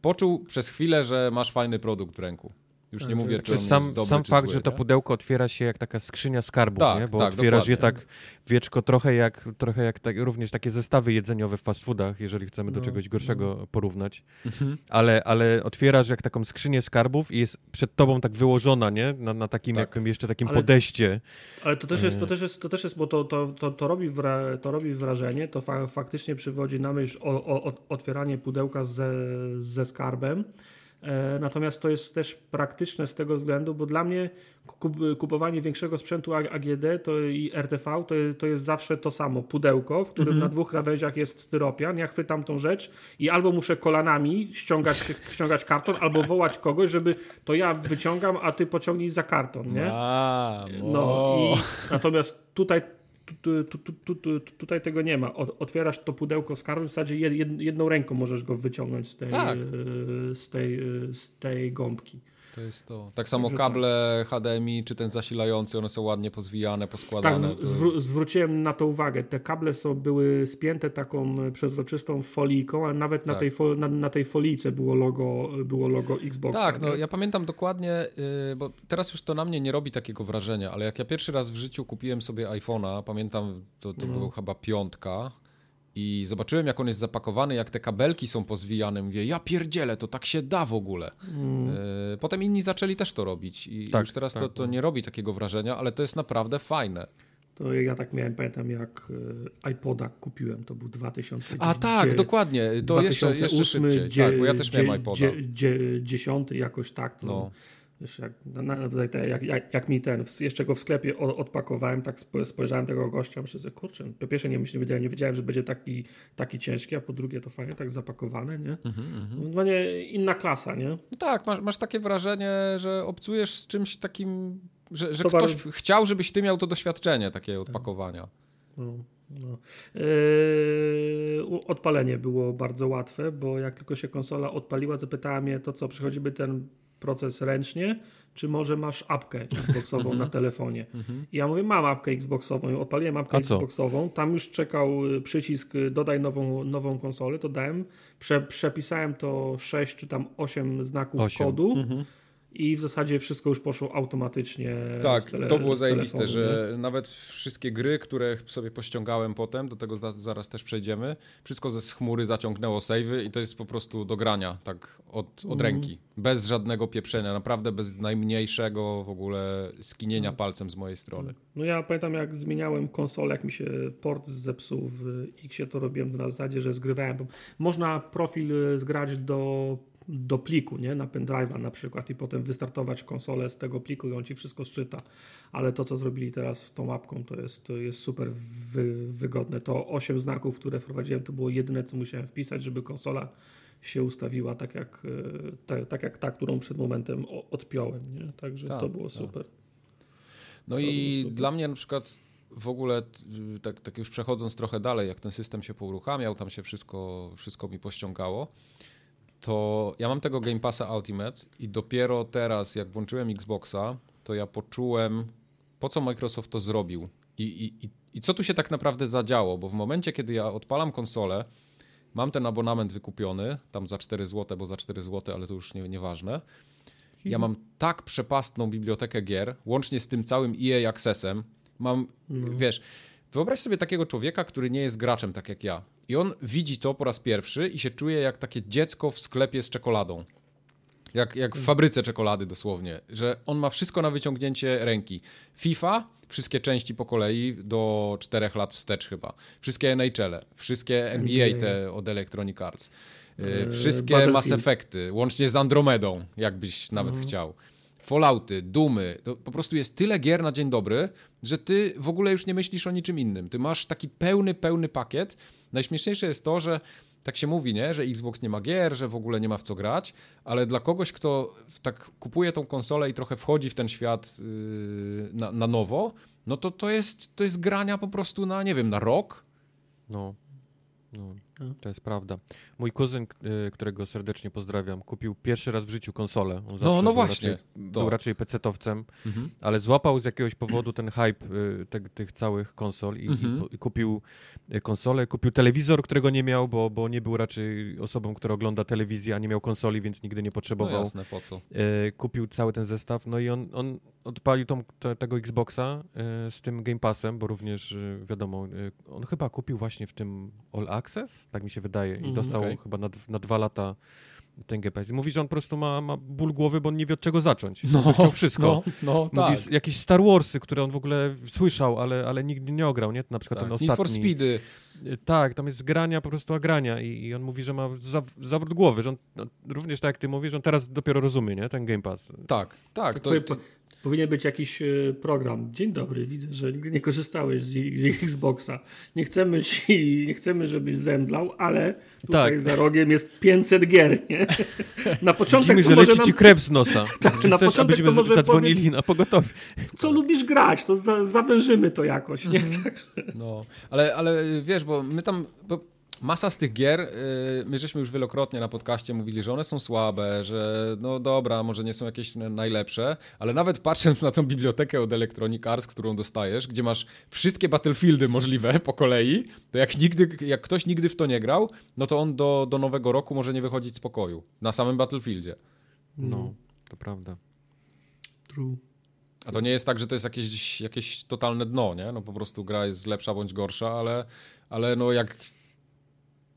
poczuł przez chwilę, że masz fajny produkt w ręku. Już nie Tak, mówię, że- czy sam, dobry, sam czy fakt, zły, że to nie? pudełko otwiera się jak taka skrzynia skarbów, Tak, nie? bo tak, otwierasz je dokładnie. tak wieczko, trochę jak, trochę jak tak, również takie zestawy jedzeniowe w fast foodach, jeżeli chcemy do No, czegoś gorszego porównać. Mhm. Ale, ale otwierasz jak taką skrzynię skarbów i jest przed tobą tak wyłożona, nie? Na, na takim Tak. jakim jeszcze takim Ale- podeście. Ale to też jest, to E. też jest, to też jest bo to, to, to, to, robi, wra, to robi wrażenie, to fa, faktycznie przywodzi na myśl o, o, o otwieranie pudełka ze, ze skarbem. E, natomiast to jest też praktyczne z tego względu, bo dla mnie kup, kupowanie większego sprzętu AGD to i RTV to, jest- to jest zawsze to samo. Pudełko, w którym na dwóch krawędziach jest styropian. Ja chwytam tą rzecz i albo muszę kolanami ściągać, ściągać karton, albo wołać kogoś, żeby to ja wyciągam, a ty pociągnij za karton, nie? No i natomiast tutaj, tu, tu, tu, tu, tu, tutaj tego nie ma. Ot- Otwierasz to pudełko skarbu, w zasadzie jed, jed- jedną ręką możesz go wyciągnąć z tej, Tak. e, z tej, e, z tej gąbki. To jest to. Tak samo Także kable HDMI, czy ten zasilający, one są ładnie pozwijane, Tak, poskładane. z, to... zwró- zwróciłem na to uwagę. Te kable są, były spięte taką e, przezroczystą folijką, a nawet na, Tak. tej, fo, na, na tej folijce było logo, było logo Xboxa. Tak, no nie? ja pamiętam dokładnie, yy, bo teraz już to na mnie nie robi takiego wrażenia, ale jak ja pierwszy raz w życiu kupiłem sobie iPhone'a, pamiętam, to, to No. było chyba piątka i zobaczyłem jak on jest zapakowany, jak te kabelki są pozwijane, mówię, ja pierdzielę, to tak się da w ogóle. Mm. Yy, potem inni zaczęli też to robić i Tak, już teraz to, tak, to no. nie robi takiego wrażenia, ale to jest naprawdę fajne. To ja tak miałem, pamiętam jak e, iPoda kupiłem, to był 2010. A tak, dokładnie, to jeszcze, jeszcze 2008, szybciej, tak, bo ja też miałem iPoda. dzie- dzie- Dziesiąty jakoś tak. To, No. Wiesz, jak, tutaj te- jak, jak, jak mi ten, jeszcze go w sklepie odpakowałem, tak spo- spojrzałem tego gościa, myślę sobie, kurczę, po pierwsze nie, myślę, nie, wiedziałem, nie wiedziałem, że będzie taki, taki ciężki, a po drugie to fajnie tak zapakowane, nie? Mhm, mhm. No nie, inna klasa, nie? No tak, masz, masz takie wrażenie, że obcujesz z czymś takim, że, że Towar- ktoś chciał, żebyś ty miał to doświadczenie takiego odpakowania. No, no. Yy, odpalenie było bardzo łatwe, bo jak tylko się konsola odpaliła, zapytała mnie to co, przechodzimy ten proces ręcznie, czy może masz apkę [laughs] Xboxową na telefonie? I ja mówię, mam apkę Xboxową, odpaliłem apkę? Xboxową, tam już czekał y, przycisk y, dodaj nową, nową konsolę, to dałem, prze, przepisałem to 6 czy tam 8 znaków Osiem. kodu i w zasadzie wszystko już poszło automatycznie Tak, tele- to było zajebiste, telefonu, nie? że nawet wszystkie gry, które sobie pościągałem potem, do tego za- zaraz też przejdziemy, wszystko ze chmury zaciągnęło savey i to jest po prostu do grania, tak od, od ręki. Bez żadnego pieprzenia, naprawdę bez najmniejszego w ogóle skinienia palcem z mojej strony. No ja pamiętam jak zmieniałem konsolę, jak mi się port zepsuł w Xie, to robiłem na zasadzie, że zgrywałem. Można profil y, zgrać do, do pliku, nie? Na pendrive'a na przykład i potem wystartować konsolę z tego pliku i on ci wszystko szczyta. Ale to, co zrobili teraz z tą mapką, to jest, jest super wy, wygodne. To 8 znaków, które wprowadziłem, to było jedyne, co musiałem wpisać, żeby konsola się ustawiła tak jak, y, ta, tak jak ta, którą przed momentem odpiąłem, nie? Także Tak, to było tak. super. No To i super. dla mnie na przykład w ogóle, y, tak, tak już przechodząc trochę dalej, jak ten system się pouruchamiał, tam się wszystko, wszystko mi pościągało, to ja mam tego Game Passa Ultimate i dopiero teraz, jak włączyłem Xboxa, to ja poczułem, po co Microsoft to zrobił. I, i, i, i co tu się tak naprawdę zadziało, bo w momencie, kiedy ja odpalam konsolę, mam ten abonament wykupiony, tam za 4 zł, bo za 4 zł, ale to już nie, nieważne, ja mam tak przepastną bibliotekę gier, łącznie z tym całym EA Accessem. Mam, wiesz, wyobraź sobie takiego człowieka, który nie jest graczem tak jak ja. I on widzi to po raz pierwszy i się czuje jak takie dziecko w sklepie z czekoladą. Jak, jak w fabryce czekolady dosłownie, że on ma wszystko na wyciągnięcie ręki. FIFA, wszystkie części po kolei do 4 lat wstecz chyba. Wszystkie NHL, wszystkie NBA te od Electronic Arts. Yy, Yy, wszystkie. Mass Effecty, łącznie z Andromedą, jakbyś nawet chciał. Fallouty, Dumy, to po prostu jest tyle gier na dzień dobry, że ty w ogóle już nie myślisz o niczym innym. Ty masz taki pełny, pełny pakiet. Najśmieszniejsze jest to, że tak się mówi, nie? że Xbox nie ma gier, że w ogóle nie ma w co grać, ale dla kogoś, kto tak kupuje tą konsolę i trochę wchodzi w ten świat yy, na, na nowo, no to to jest, to jest grania po prostu na, nie wiem, na rok. No. no. No. To jest prawda. Mój kuzyn, y, którego serdecznie pozdrawiam, kupił pierwszy raz w życiu konsolę. On no był właśnie, Raczej, to. był raczej pecetowcem, Mhm. ale złapał z jakiegoś powodu ten hype y, te, tych całych konsol i, Mhm. i, kupił y, konsolę, kupił telewizor, którego nie miał, bo, bo nie był raczej osobą, która ogląda telewizję, a nie miał konsoli, więc nigdy nie No potrzebował. jasne, po co? Kupił cały ten zestaw, no i on, on odpalił tą, te, tego Xboxa z tym Game Passem, bo również wiadomo, on chyba kupił właśnie w tym All Access, tak mi się wydaje, i Mhm, dostał okej. chyba na, na dwa lata ten Game Pass. I mówi, że on po prostu ma, ma ból głowy, bo on nie wie od czego zacząć. No, chciał wszystko. No, no Mówi, tak. jakieś Star Warsy, które on w ogóle słyszał, ale, ale nigdy nie ograł, nie? Na przykład tak. ten Need ostatni. for Speedy. E, Tak, tam jest grania, po prostu a grania i, i on mówi, że ma za, zawrót głowy, że on no, również tak jak ty mówisz, że on teraz dopiero rozumie, nie? Ten Game Pass. Tak, tak. To, Powi- to, Powinien być jakiś e, program. Dzień dobry, widzę, że nie korzystałeś z, z Xboxa. Nie chcemy, ci, nie chcemy, żebyś zemdlał, ale tutaj Tak. za rogiem jest 500 gier, nie? [laughs] Na początek Widzimy, że leci nam, ci krew z nosa. [laughs] Tak, na chcesz, początek abyśmy to może zadzwonili powiedz- na pogotowie? co lubisz grać, to za, zawężymy to jakoś, nie? Mhm. [laughs] Tak. No, ale, ale wiesz, bo my tam. Bo masa z tych gier, yy, my żeśmy już wielokrotnie na podcaście mówili, że one są słabe, że no dobra, może nie są jakieś najlepsze, ale nawet patrząc na tą bibliotekę od Electronic Arts, którą dostajesz, gdzie masz wszystkie Battlefieldy możliwe po kolei, to jak, nigdy, jak ktoś nigdy w to nie grał, no to on do, do nowego roku może nie wychodzić z pokoju na samym Battlefieldzie. No, to prawda. True. A to nie jest tak, że to jest jakieś, jakieś totalne dno, nie? No po prostu gra jest lepsza bądź gorsza, ale, ale no jak,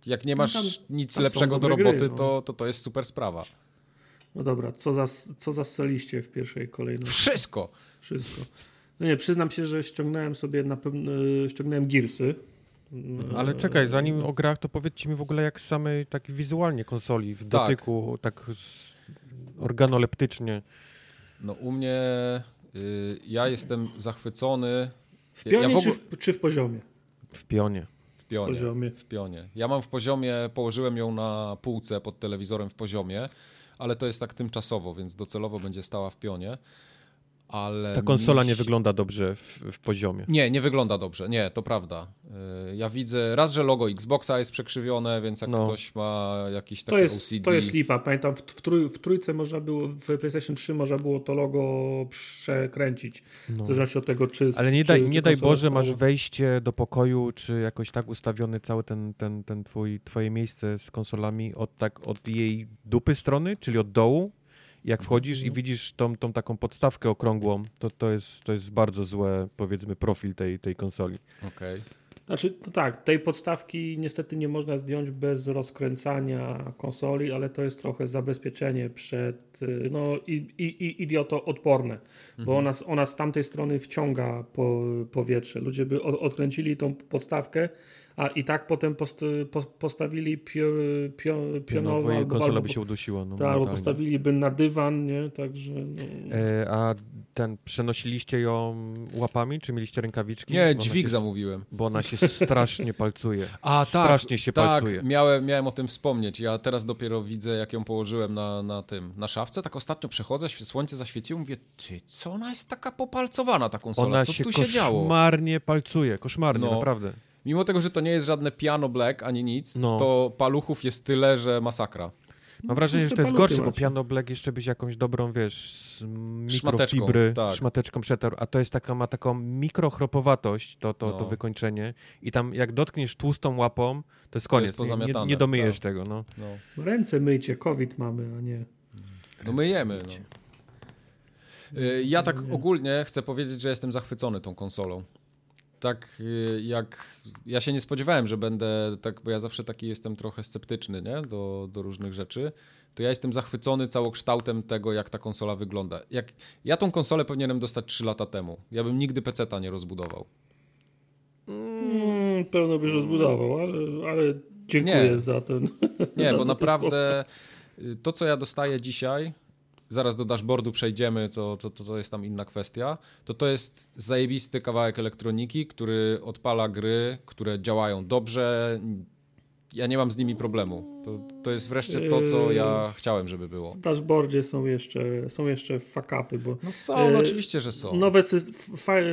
jak nie masz tam- nic tam lepszego do roboty, gry, no. to, to to jest super sprawa. No dobra, co, za, co zastrzeliście w pierwszej kolejności? Wszystko! Wszystko. No nie, przyznam się, że ściągnąłem sobie na pewno, ściągnąłem Gearsy. Ale czekaj, zanim o grach, to powiedzcie mi w ogóle jak samej tak wizualnie konsoli, w Tak. dotyku, tak organoleptycznie. No u mnie, y, ja jestem zachwycony W pionie ja w ogóle- czy, w, czy w poziomie? W pionie. W pionie. poziomie. W pionie. Ja mam w poziomie, położyłem ją na półce pod telewizorem w poziomie, ale to jest tak tymczasowo, więc docelowo będzie stała w pionie. Ale Ta konsola mi nie wygląda dobrze w, w poziomie. Nie, nie wygląda dobrze. Nie, to prawda. Y, Ja widzę raz, że logo Xboxa jest przekrzywione, więc jak No. ktoś ma jakiś taki To jest, OCD... to jest lipa. Pamiętam, w, w, trój, w trójce można było, w PlayStation 3 można było to logo przekręcić. No. W zależności od tego, czy. Ale nie czy, daj, czy nie daj Boże, masz stała- wejście do pokoju, czy jakoś tak ustawiony cały ten, ten, ten twój, twoje miejsce z konsolami od, tak, od jej dupy strony, czyli od dołu. Jak wchodzisz Mhm. i widzisz tą, tą taką podstawkę okrągłą, to, to, jest, to jest bardzo złe, powiedzmy, profil tej, tej konsoli. Okej. Znaczy, no tak, tej podstawki niestety nie można zdjąć bez rozkręcania konsoli, ale to jest trochę zabezpieczenie przed, no i, i, i idioto odporne, bo ona, z- ona z tamtej strony wciąga po, powietrze. Ludzie by od, odkręcili tą podstawkę, a i tak potem post, po, postawili pio, pio, pionowo no, albo, konsola albo, by się udusiła. No, tak, albo mentalnie. postawiliby na dywan, nie? Także no, E, a ten, przenosiliście ją łapami, czy mieliście rękawiczki? Nie, Bo dźwig się, zamówiłem. Bo ona się strasznie palcuje. [laughs] A Strasznie się tak, palcuje. miałem, miałem o tym wspomnieć. Ja teraz dopiero widzę, jak ją położyłem na, na tym, na szafce. Tak ostatnio przechodzę, słońce zaświeciło, mówię, ty, co ona jest taka popalcowana, ta konsola? Ona co się tu się działo? koszmarnie palcuje, koszmarnie, No. naprawdę. Mimo tego, że to nie jest żadne piano black ani nic, No. to paluchów jest tyle, że masakra. Mam wrażenie, że to jest gorsze, bo piano black jeszcze byś jakąś dobrą, wiesz, z Szmateczką, mikrofibry, tak. szmateczką przetarł, a to jest taka, ma taką mikrochropowatość, to, to, to No. wykończenie i tam jak dotkniesz tłustą łapą, to jest koniec, jest nie, nie, nie domyjesz tak. tego, no. No, ręce myjcie, COVID mamy, a nie. no myjemy. No. Y, Ja tak ogólnie chcę powiedzieć, że jestem zachwycony tą konsolą. Tak y, jak. Ja się nie spodziewałem, że będę tak, bo ja zawsze taki jestem trochę sceptyczny nie? Do, do różnych rzeczy. To ja jestem zachwycony całokształtem tego, jak ta konsola wygląda. Jak, ja tą konsolę powinienem dostać 3 lata temu. Ja bym nigdy peceta nie rozbudował. Mm, pełno byś rozbudował, ale, ale dziękuję Nie. za ten. Nie, [laughs] za bo naprawdę y, to, co ja dostaję dzisiaj, zaraz do dashboardu przejdziemy, to, to, to, to jest tam inna kwestia, to to jest zajebisty kawałek elektroniki, który odpala gry, które działają dobrze, ja nie mam z nimi problemu. To, to jest wreszcie to, co ja Yy, chciałem, żeby było. W dashboardzie są jeszcze, są jeszcze fuck-upy, bo No są, Yy, no oczywiście, że są. nowe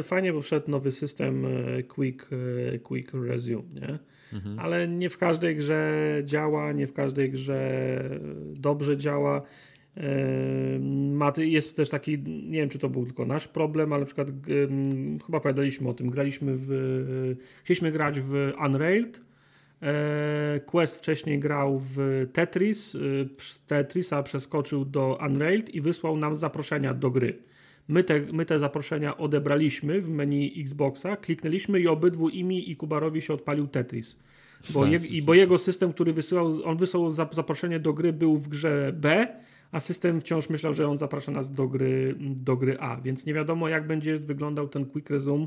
fajnie, bo wszedł nowy system e, quick, e, quick resume, nie? Mhm. Ale nie w każdej grze działa, nie w każdej grze dobrze działa. Ma, jest też taki, nie wiem czy to był tylko nasz problem, ale na przykład chyba opowiadaliśmy o tym, graliśmy w, chcieliśmy grać w Unrailed, E, Quest wcześniej grał w Tetris, z Tetrisa przeskoczył do Unrailed i wysłał nam zaproszenia do gry. My te, my te zaproszenia odebraliśmy w menu Xboxa, kliknęliśmy i obydwu imi i Kubarowi się odpalił Tetris. Bo, Tak. je, i bo jego system, który wysyłał, on wysłał zap- zaproszenie do gry, był w grze B, a system wciąż myślał, że on zaprasza nas do gry, do gry A, więc nie wiadomo, jak będzie wyglądał ten quick resume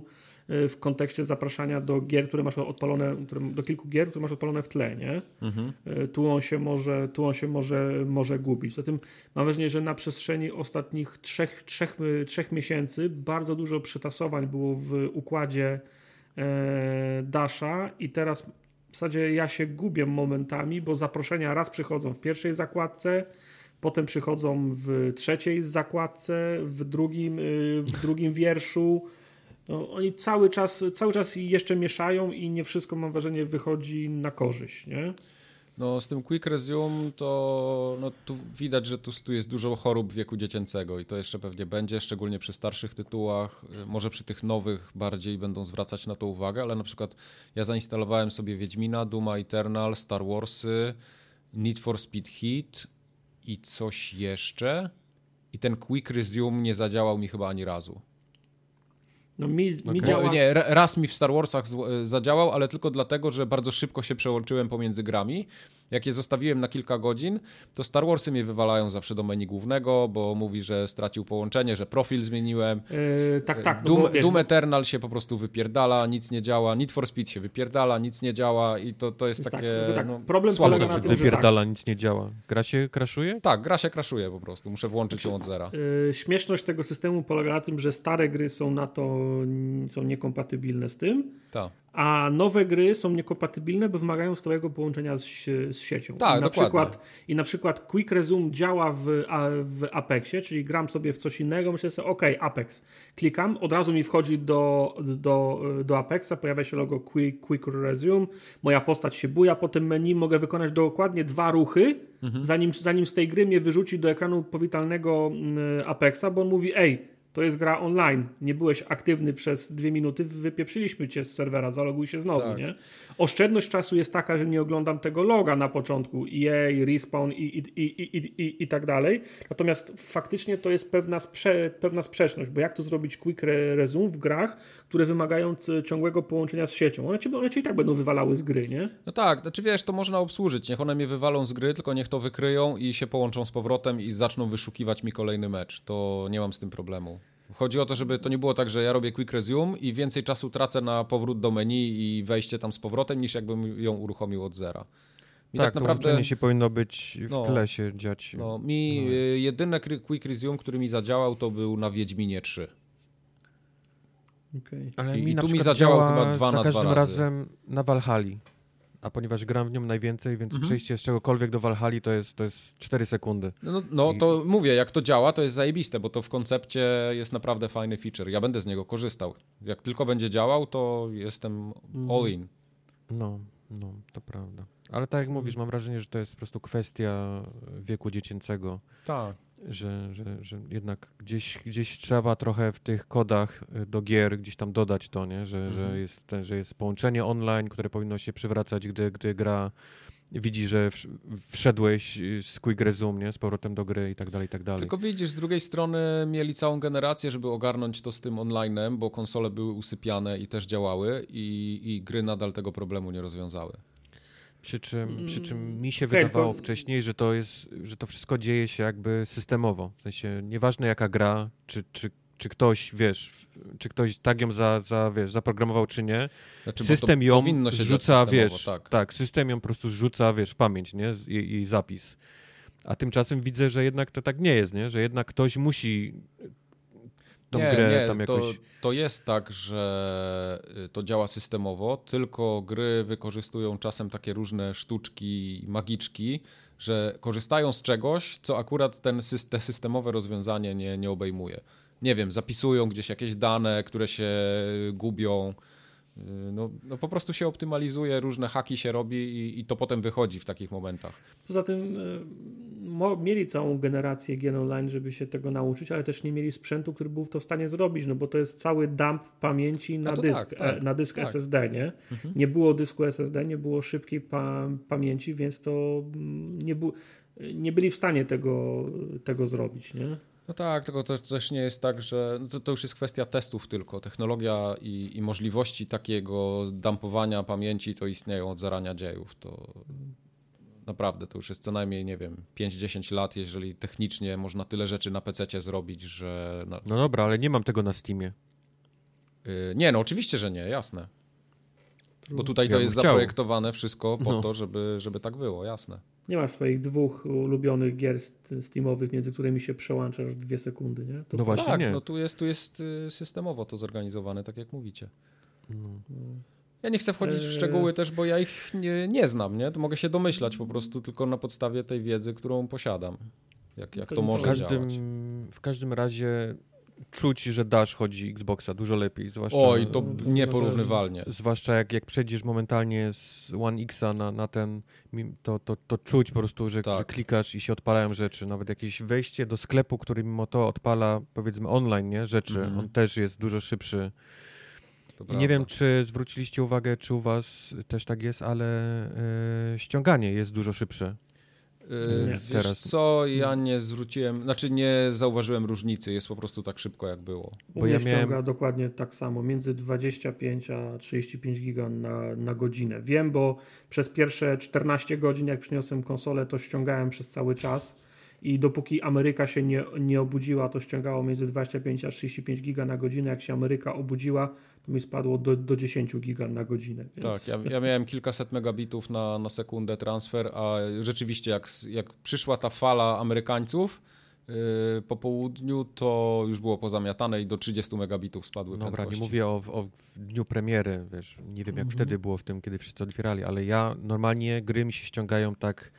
y, w kontekście zapraszania do gier, które masz odpalone, które, do kilku gier, które masz odpalone w tle, nie? Mhm. Y, Tu on się może, tu on się może, może gubić. Zatem mam wrażenie, że na przestrzeni ostatnich trzech, trzech, trzech miesięcy bardzo dużo przetasowań było w układzie e, Dasha i teraz w zasadzie ja się gubię momentami, bo zaproszenia raz przychodzą w pierwszej zakładce, potem przychodzą w trzeciej zakładce, w drugim, y, w drugim wierszu. No, oni cały czas, cały czas jeszcze mieszają i nie wszystko mam wrażenie wychodzi na korzyść, nie? No z tym Quick Resume to no, tu widać, że tu, tu jest dużo chorób wieku dziecięcego i to jeszcze pewnie będzie, szczególnie przy starszych tytułach. Y, Może przy tych nowych bardziej będą zwracać na to uwagę, ale na przykład ja zainstalowałem sobie Wiedźmina, Duma Eternal, Star Warsy, Need for Speed Heat i coś jeszcze. I ten Quick Resume nie zadziałał mi chyba ani razu. No mi, mi Bo, działa... Nie, ra- raz mi w Star Warsach zadziałał, ale tylko dlatego, że bardzo szybko się przełączyłem pomiędzy grami. Jak je zostawiłem na kilka godzin, to Star Warsy mnie wywalają zawsze do menu głównego, bo mówi, że stracił połączenie, że profil zmieniłem. E, tak, tak. No Doom, bo, wiesz, Doom Eternal się po prostu wypierdala, nic nie działa. Need for Speed się wypierdala, nic nie działa i to, to jest Jest takie tak, tak, no, problem słabe polega na tym. Wypierdala, nic nie działa. Gra się kraszuje? Tak, gra się kraszuje po prostu, muszę włączyć ją od zera. E, Śmieszność tego systemu polega na tym, że stare gry są na to są niekompatybilne z tym, Tak. A nowe gry są niekompatybilne, bo wymagają stałego połączenia z, z siecią. Tak, I na dokładnie. przykład I na przykład Quick Resume działa w, w Apexie, czyli gram sobie w coś innego, myślę sobie, ok, Apex. Klikam, od razu mi wchodzi do, do, do Apexa, pojawia się logo Quick, Quick Resume, moja postać się buja po tym menu, mogę wykonać dokładnie dwa ruchy, zanim, zanim z tej gry mnie wyrzuci do ekranu powitalnego mm, Apexa, bo on mówi, ej, to jest gra online. Nie byłeś aktywny przez dwie minuty, wypieprzyliśmy cię z serwera, zaloguj się znowu, Tak. nie? Oszczędność czasu jest taka, że nie oglądam tego loga na początku, EA, Respawn i, i, i, i, i, i tak dalej. Natomiast faktycznie to jest pewna, sprze, pewna sprzeczność, bo jak to zrobić quick re- resume w grach, które wymagają c- ciągłego połączenia z siecią? One cię, one cię i tak będą wywalały z gry, nie? No tak, znaczy wiesz, to można obsłużyć. Niech one mnie wywalą z gry, tylko niech to wykryją i się połączą z powrotem i zaczną wyszukiwać mi kolejny mecz. To nie mam z tym problemu. Chodzi o to, żeby to nie było tak, że ja robię quick resume i więcej czasu tracę na powrót do menu i wejście tam z powrotem, niż jakbym ją uruchomił od zera. Mi tak, tak, to naprawdę. się powinno być w No. tle się dziać. No, mi y, jedyny quick resume, który mi zadziałał, to był na Wiedźminie 3. Okay. Ale I- mi i na tu mi zadziałał działa chyba dwa za na dwa każdym razy. razem na Valhalla. A ponieważ gram w nią najwięcej, więc Mhm. przejście z czegokolwiek do Valhalla to jest, to jest 4 sekundy. No, no I- to mówię, jak to działa, to jest zajebiste, bo to w koncepcie jest naprawdę fajny feature. Ja będę z niego korzystał. Jak tylko będzie działał, to jestem all in. No, no, to prawda. Ale tak jak mówisz, mam wrażenie, że to jest po prostu kwestia wieku dziecięcego, Tak. Że, że, że jednak gdzieś, gdzieś trzeba trochę w tych kodach y, do gier gdzieś tam dodać to, nie? Że, Mhm. że, jest ten, że jest połączenie online, które powinno się przywracać, gdy, gdy gra widzi, że wsz- wszedłeś y, z quick resume, nie? Z powrotem do gry i tak dalej, i tak dalej. Tylko widzisz, z drugiej strony mieli całą generację, żeby ogarnąć to z tym onlinem, bo konsole były usypiane i też działały i, i gry nadal tego problemu nie rozwiązały. Przy czym, przy czym Mm, mi się wydawało to- wcześniej, że to jest, że to wszystko dzieje się jakby systemowo. W sensie nieważne jaka gra, czy, czy, czy ktoś, wiesz, czy ktoś tak ją za, za, wiesz, zaprogramował, czy nie, Znaczy, system ją systemowo, wiesz, tak. tak, system ją po prostu zrzuca, wiesz, w pamięć, nie, jej, jej zapis. A tymczasem widzę, że jednak to tak nie jest, nie, że jednak ktoś musi tą nie, grę nie, tam to, jakoś... to jest tak, że y, to działa systemowo, tylko gry wykorzystują czasem takie różne sztuczki, magiczki, że korzystają z czegoś, co akurat ten, te systemowe rozwiązanie nie, nie obejmuje. Nie wiem, zapisują gdzieś jakieś dane, które się gubią. Y, No, no po prostu się optymalizuje, różne haki się robi i, i to potem wychodzi w takich momentach. Poza tym e, mo, mieli całą generację gier online, żeby się tego nauczyć, ale też nie mieli sprzętu, który był to w stanie zrobić, no bo to jest cały dump pamięci na dysk, tak, tak, e, na dysk tak. SSD, nie? Nie było dysku SSD, nie było szybkiej pa, pamięci, więc to mm, nie, bu, nie byli w stanie tego, tego zrobić, nie? No tak, tylko to też nie jest tak, że no to, to już jest kwestia testów tylko. Technologia i, i możliwości takiego dumpowania pamięci to istnieją od zarania dziejów. To naprawdę to już jest co najmniej, nie wiem, 5-10 lat, jeżeli technicznie można tyle rzeczy na PC zrobić, że. No, No dobra, ale nie mam tego na Steamie. yy, nie, no oczywiście, że nie, jasne. Bo tutaj Ja to jest chciał. zaprojektowane wszystko po No. to, żeby, żeby tak było, jasne. Nie masz swoich dwóch ulubionych gier st- steamowych, między którymi się przełączasz w dwie sekundy, nie? To No właśnie tak, nie. no tu jest, tu jest y, systemowo to zorganizowane, tak jak mówicie. No. Ja nie chcę wchodzić w Eee. szczegóły też, bo ja ich nie, nie znam, nie? To mogę się domyślać po prostu tylko na podstawie tej wiedzy, którą posiadam. Jak, jak To to nie W może każdym, działać. w każdym razie czuć, że dasz chodzi Xboxa dużo lepiej, zwłaszcza... Oj, to nieporównywalnie. Zwłaszcza jak, jak przejdziesz momentalnie z One Xa na, na ten, to, to, to czuć po prostu, że, Tak. że klikasz i się odpalają rzeczy. Nawet jakieś wejście do sklepu, który mimo to odpala, powiedzmy, online, nie? Rzeczy, Mhm. on też jest dużo szybszy. Nie wiem, czy zwróciliście uwagę, czy u was też tak jest, ale e, ściąganie jest dużo szybsze. Yy, Nie. Wiesz Teraz. co, ja nie zwróciłem, znaczy nie zauważyłem różnicy, jest po prostu tak szybko jak było. Bo ja ściąga miałem- dokładnie tak samo, między 25 a 35 giga na, na godzinę. Wiem, bo przez pierwsze 14 godzin, jak przyniosłem konsolę, to ściągałem przez cały czas i dopóki Ameryka się nie, nie obudziła, to ściągało między 25 a 35 giga na godzinę. Jak się Ameryka obudziła, to mi spadło do, do 10 giga na godzinę. Więc... Tak, ja, ja miałem kilkaset megabitów na, na sekundę transfer, a rzeczywiście jak, jak przyszła ta fala Amerykańców yy, po południu, to już było pozamiatane i do 30 megabitów spadły Dobra, nie prędkości. mówię o, o w dniu premiery, wiesz, nie wiem jak Mhm. wtedy było w tym, kiedy wszyscy otwierali, ale ja normalnie gry mi się ściągają tak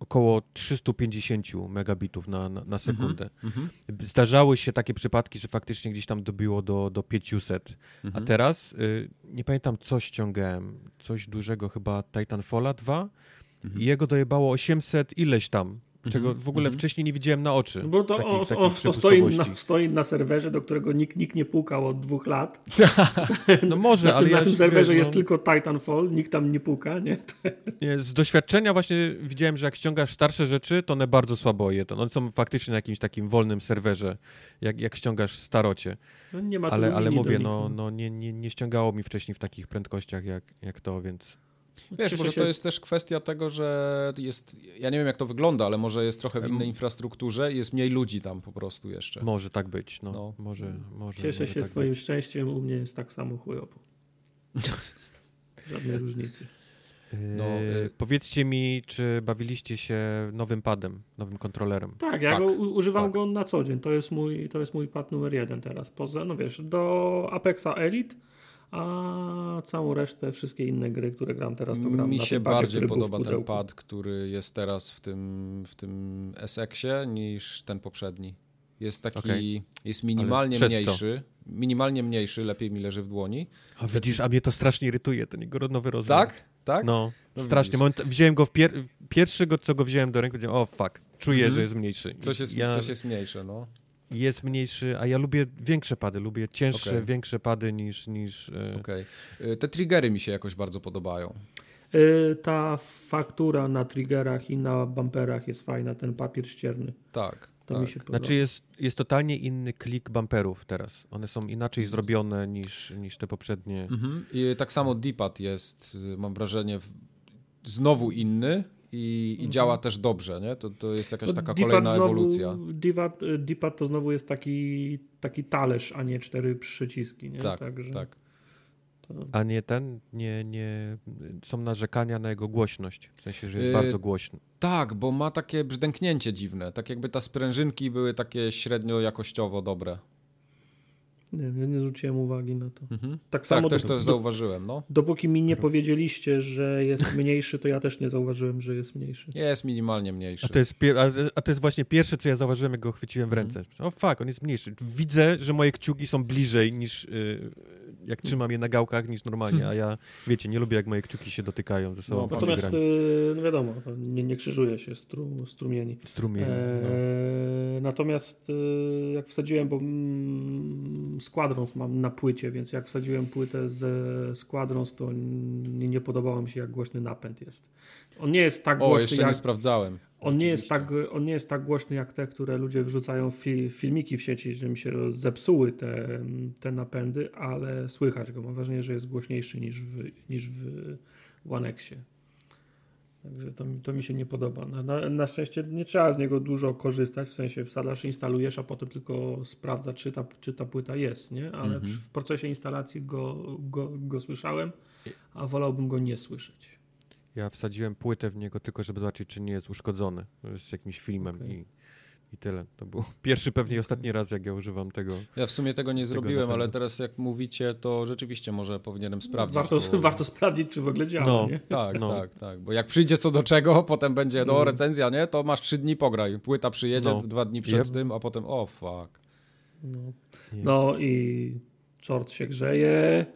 około 350 megabitów na, na, na sekundę. Mhm. Zdarzały się takie przypadki, że faktycznie gdzieś tam dobiło do, do 500, Mhm. a teraz y, nie pamiętam co ściągałem, coś dużego chyba Titanfalla 2 Mhm. i jego dojebało 800 ileś tam, czego Mhm. w ogóle Mhm. wcześniej nie widziałem na oczy. No Bo to takich, o, takich o, to stoi, na, stoi na serwerze, do którego nikt, nikt nie pukał od dwóch lat. [laughs] No może, Na, ale tym, ja na tym serwerze wiesz, jest no- tylko Titanfall, nikt tam nie puka, nie? [laughs] Nie, z doświadczenia właśnie widziałem, że jak ściągasz starsze rzeczy, to one bardzo słabo je. One są faktycznie na jakimś takim wolnym serwerze, jak, jak ściągasz starocie. No nie ma Ale, ale mówię, no, no nie, nie, nie ściągało mi wcześniej w takich prędkościach jak, jak to, więc... Wiesz, Cieszę może się- to jest też kwestia tego, że jest, ja nie wiem jak to wygląda, ale może jest trochę w innej infrastrukturze i jest mniej ludzi tam po prostu jeszcze. Może tak być, no. No. Może, może, Cieszę może się tak twoim być. szczęściem, u mnie jest tak samo chujowo. [laughs] Żadnej różnicy. No, Yy, Powiedzcie mi, czy bawiliście się nowym padem, nowym kontrolerem? Tak, ja Tak, go używam tak. go na co dzień. To jest mój, to jest mój pad numer jeden teraz. Poza, no wiesz, do Apexa Elite, a całą resztę, wszystkie inne gry, które gram teraz, to gram Mi na się padzie, bardziej podoba ten pad, który jest teraz w tym, w tym SX-ie niż ten poprzedni. Jest taki, Okej. jest minimalnie przez co? mniejszy, minimalnie mniejszy, lepiej mi leży w dłoni. A widzisz, a mnie to strasznie irytuje, ten jego nowy rozmiar. Tak? Tak? No, No strasznie. Moment, wziąłem go w pier pierwszy, go, co go wziąłem do ręki, powiedziałem, o fuck, czuję, Mhm. że jest mniejszy. Coś jest, ja, coś jest mniejsze, no. Jest mniejszy, a ja lubię większe pady, lubię cięższe, Okej. większe pady niż... niż e, Okej. Y, Te triggery mi się jakoś bardzo podobają. Y, Ta faktura na triggerach i na bumperach jest fajna, ten papier ścierny. Tak. To tak. mi się podoba. Znaczy jest, jest totalnie inny klik bumperów teraz. One są inaczej zrobione niż, niż te poprzednie. Mhm. I tak samo D-pad jest, y, mam wrażenie, w- znowu inny i, i działa też dobrze, nie? To, to jest jakaś No, taka kolejna znowu, ewolucja. D-pad, y, D-pad to znowu jest taki, taki talerz, a nie cztery przyciski. Nie? Tak, Także tak. A nie ten, nie, nie, są narzekania na jego głośność. W sensie, że jest Yy, bardzo głośny. Tak, bo ma takie brzdęknięcie dziwne. Tak jakby te sprężynki były takie średnio jakościowo dobre. Nie, ja nie zwróciłem uwagi na to. Mhm. Tak Tak, samo też do, to zauważyłem, no. dopóki mi nie powiedzieliście, że jest mniejszy, to ja też nie zauważyłem, że jest mniejszy. Jest minimalnie mniejszy. A to, jest pier- a, a to jest właśnie pierwsze, co ja zauważyłem, jak go chwyciłem w Mhm. ręce. O fuck, on jest mniejszy. Widzę, że moje kciuki są bliżej niż y, jak trzymam je na gałkach niż normalnie, a ja, wiecie, nie lubię jak moje kciuki się dotykają ze sobą. No, Natomiast, y, no wiadomo, nie, nie krzyżuje się stru, strumieni. Strumień. no. Eee, natomiast y, jak wsadziłem, bo mm, Squadrons mam na płycie, więc jak wsadziłem płytę ze Squadrons, to nie, nie podobało mi się, jak głośny napęd jest. On nie jest tak O, głośny, jeszcze jak, nie sprawdzałem. on nie, jest tak, on nie jest tak głośny jak te, które ludzie wrzucają fi, filmiki w sieci, że mi się zepsuły te, te napędy, ale słychać go. Mam wrażenie, że jest głośniejszy niż w, niż w One Xie. Także to, mi- to mi się nie podoba. Na, na, na szczęście nie trzeba z niego dużo korzystać, w sensie wsadzasz, instalujesz, a potem tylko sprawdza, czy ta, czy ta płyta jest, nie? Ale Mhm. w procesie instalacji go, go, go słyszałem, a wolałbym go nie słyszeć. Ja wsadziłem płytę w niego tylko, żeby zobaczyć, czy nie jest uszkodzony z jakimś filmem Okej. i, i tyle. To był [laughs] pierwszy, pewnie i ostatni raz, jak ja używam tego. Ja w sumie tego nie zrobiłem, ale teraz jak mówicie, to rzeczywiście może powinienem sprawdzić. warto, bo... [laughs] warto sprawdzić, czy w ogóle działa, No. nie? Tak, No. tak, tak. Bo jak przyjdzie co do czego, [laughs] potem będzie do Mm. recenzja, nie? To masz trzy dni pograj. Płyta przyjedzie No. dwa dni przed Yep. tym, a potem o fuck. No. No i czort się grzeje,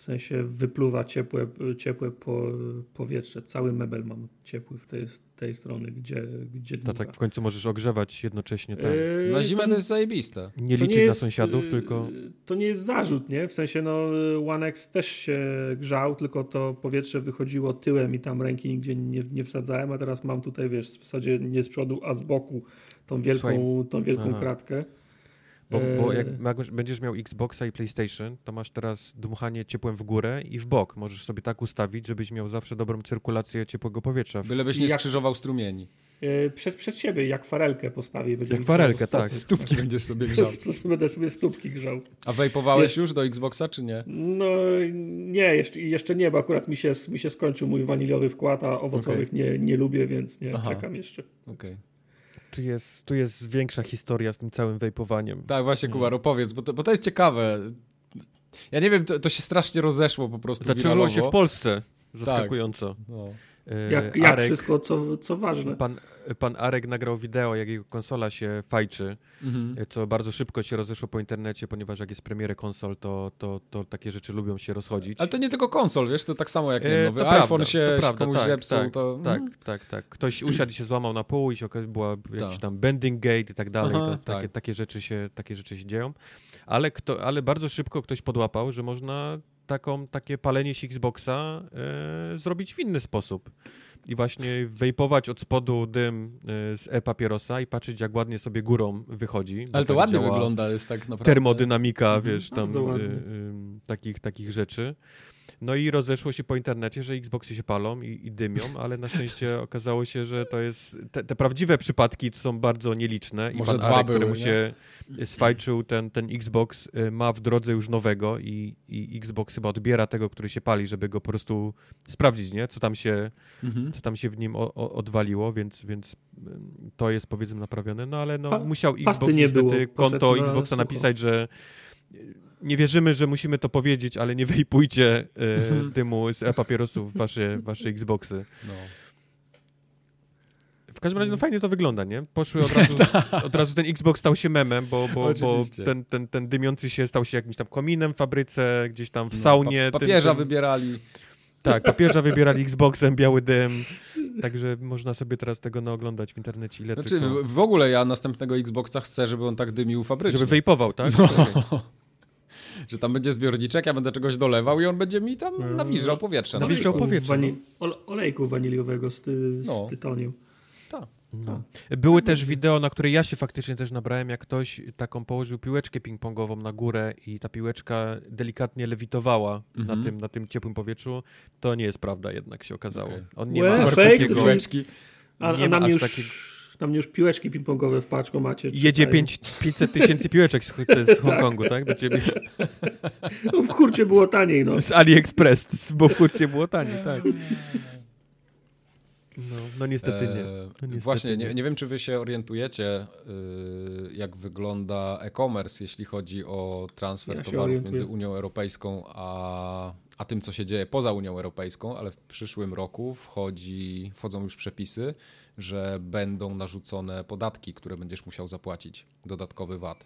w sensie wypluwa ciepłe, ciepłe po, powietrze. Cały mebel mam ciepły w tej, tej strony, gdzie, gdzie dmucha. tak w końcu możesz ogrzewać jednocześnie ten. Yy, Na zimę to- to jest zajebiste. Nie liczyć na jest, sąsiadów, yy, tylko. To nie jest zarzut, nie? W sensie, no, One X też się grzał, tylko to powietrze wychodziło tyłem i tam ręki nigdzie nie, nie wsadzałem, a teraz mam tutaj, wiesz, w zasadzie nie z przodu, a z boku tą wielką, Słuchaj, tą wielką aha. kratkę. Bo, bo jak ma- będziesz miał Xboxa i PlayStation, to masz teraz dmuchanie ciepłem w górę i w bok. Możesz sobie tak ustawić, żebyś miał zawsze dobrą cyrkulację ciepłego powietrza. W... Bylebyś nie Jak- skrzyżował strumieni. Yy, Przed, przed siebie, jak farelkę postawi. będzie Jak farelkę, tak. Stópki będziesz sobie [laughs] grzał. Będę sobie stópki grzał. A wejpowałeś Jest. już do Xboxa, czy nie? No nie, jeszcze, jeszcze nie, bo akurat mi się, mi się skończył mój waniliowy wkład, a owocowych nie, nie lubię, więc nie, Aha. czekam jeszcze. Okej. Tu, jest, tu jest większa historia z tym całym wejpowaniem. Tak, właśnie, Kubar, opowiedz, bo to, bo to jest ciekawe. Ja nie wiem, to, to się strasznie rozeszło po prostu Zaczęło wiralowo. się w Polsce. Zaskakująco. No. E, Jak, jak Arek, wszystko, co, co ważne. pan, pan Arek nagrał wideo, jak jego konsola się fajczy, Mhm. e, co bardzo szybko się rozeszło po internecie, ponieważ jak jest premierę konsol, to, to, to takie rzeczy lubią się rozchodzić. Ale to nie tylko konsol, wiesz, to tak samo jak nie, E, nowy to iPhone prawda, się, to prawda, komuś tak, zepsuł, tak, to... Tak, Mhm. tak, tak. Ktoś [clears throat] usiadł i się złamał na pół i się okazało, była jakiś Tak. tam bending gate i tak dalej. Aha, to, tak. takie, takie, rzeczy się, takie rzeczy się dzieją. Ale, kto, ale bardzo szybko ktoś podłapał, że można taką, takie palenie się Xboxa e, zrobić w inny sposób. I właśnie wejpować od spodu dym e, z e-papierosa i patrzeć, jak ładnie sobie górą wychodzi. Ale to tak ładnie wygląda, jest tak naprawdę. Termodynamika, Mhm. wiesz, tam Bardzo ładnie. y, y, takich, takich rzeczy. No i rozeszło się po internecie, że Xboxy się palą i, i dymią, ale na szczęście [laughs] okazało się, że to jest. Te, te prawdziwe przypadki są bardzo nieliczne. I Może pan dwa Arek, były, któremu nie? się sfajczył ten, ten Xbox, y, ma w drodze już nowego i, i Xbox chyba odbiera tego, który się pali, żeby go po prostu sprawdzić, nie? Co tam się, Mhm. co tam się w nim o, o, odwaliło, więc, więc ym, to jest powiedzmy naprawione. No ale no, Pa- musiał Xbox nie niestety było, konto poszedł na Xboxa sucho. napisać, że y, nie wierzymy, że musimy to powiedzieć, ale nie wejpujcie Mhm. y, dymu z e-papierosów w wasze, wasze Xboxy. No. W każdym razie no fajnie to wygląda, nie? Poszły od razu, [laughs] od razu ten Xbox stał się memem, bo, bo, bo Tak. Ten, ten, ten dymiący się stał się jakimś tam kominem w fabryce, gdzieś tam w No, saunie. pa- papieża tym- wybierali. Tak, papieża wybierali Xboxem, biały dym. Także można sobie teraz tego naoglądać w internecie ile Znaczy, tylko. w, ogóle ja następnego Xboxa chcę, żeby on tak dymił fabrycznie. Żeby wejpował, tak? No. Okej. Że tam będzie zbiorniczek, ja będę czegoś dolewał i on będzie mi tam Mm. nawilżał powietrze. na Nawilżał powietrze, Wani- ole- olejku waniliowego z, ty, z No. tytonium. No. Były też wideo, na które ja się faktycznie też nabrałem, jak ktoś taką położył piłeczkę ping-pongową na górę i ta piłeczka delikatnie lewitowała Mhm. na, tym, na tym ciepłym powietrzu. To nie jest prawda jednak się okazało. Okej. On nie Łe, ma fake, takiego... Piłeczki. A, Nie a ma nam, aż już, takiego- nam już piłeczki ping-pongowe w paczku macie. Jedzie czekają. 5, 500 tysięcy piłeczek z, z [laughs] Hongkongu, tak? Do ciebie. [laughs] No, w kurcie było taniej, no. Z AliExpress, bo w kurcie było taniej, [laughs] tak. No, no niestety nie. No, niestety Właśnie, nie, nie wiem, czy wy się orientujecie, y, jak wygląda e-commerce, jeśli chodzi o transfer Ja towarów między Unią Europejską a, a tym, co się dzieje poza Unią Europejską, ale w przyszłym roku wchodzi, wchodzą już przepisy, że będą narzucone podatki, które będziesz musiał zapłacić, dodatkowy VAT.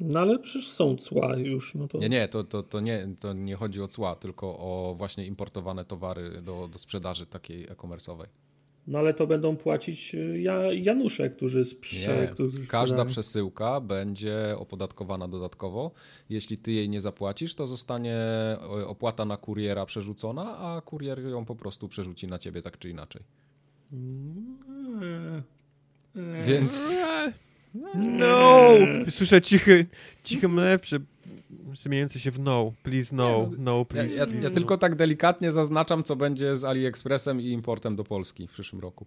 No ale przecież są cła już, no to... Nie, nie, to, to, to, nie, to nie chodzi o cła, tylko o właśnie importowane towary do, do sprzedaży takiej e-commerce'owej. No ale to będą płacić y, ja, Janusze, którzy sprze... Nie, którzy każda sprzedają. przesyłka będzie opodatkowana dodatkowo. Jeśli ty jej nie zapłacisz, to zostanie e, opłata na kuriera przerzucona, a kurier ją po prostu przerzuci na ciebie tak czy inaczej. Więc No! Słyszę cichy, cichy mlew prze... zmieniający się w no. Please no, no, ja, please, ja, please. ja no. tylko tak delikatnie zaznaczam, co będzie z AliExpressem i importem do Polski w przyszłym roku.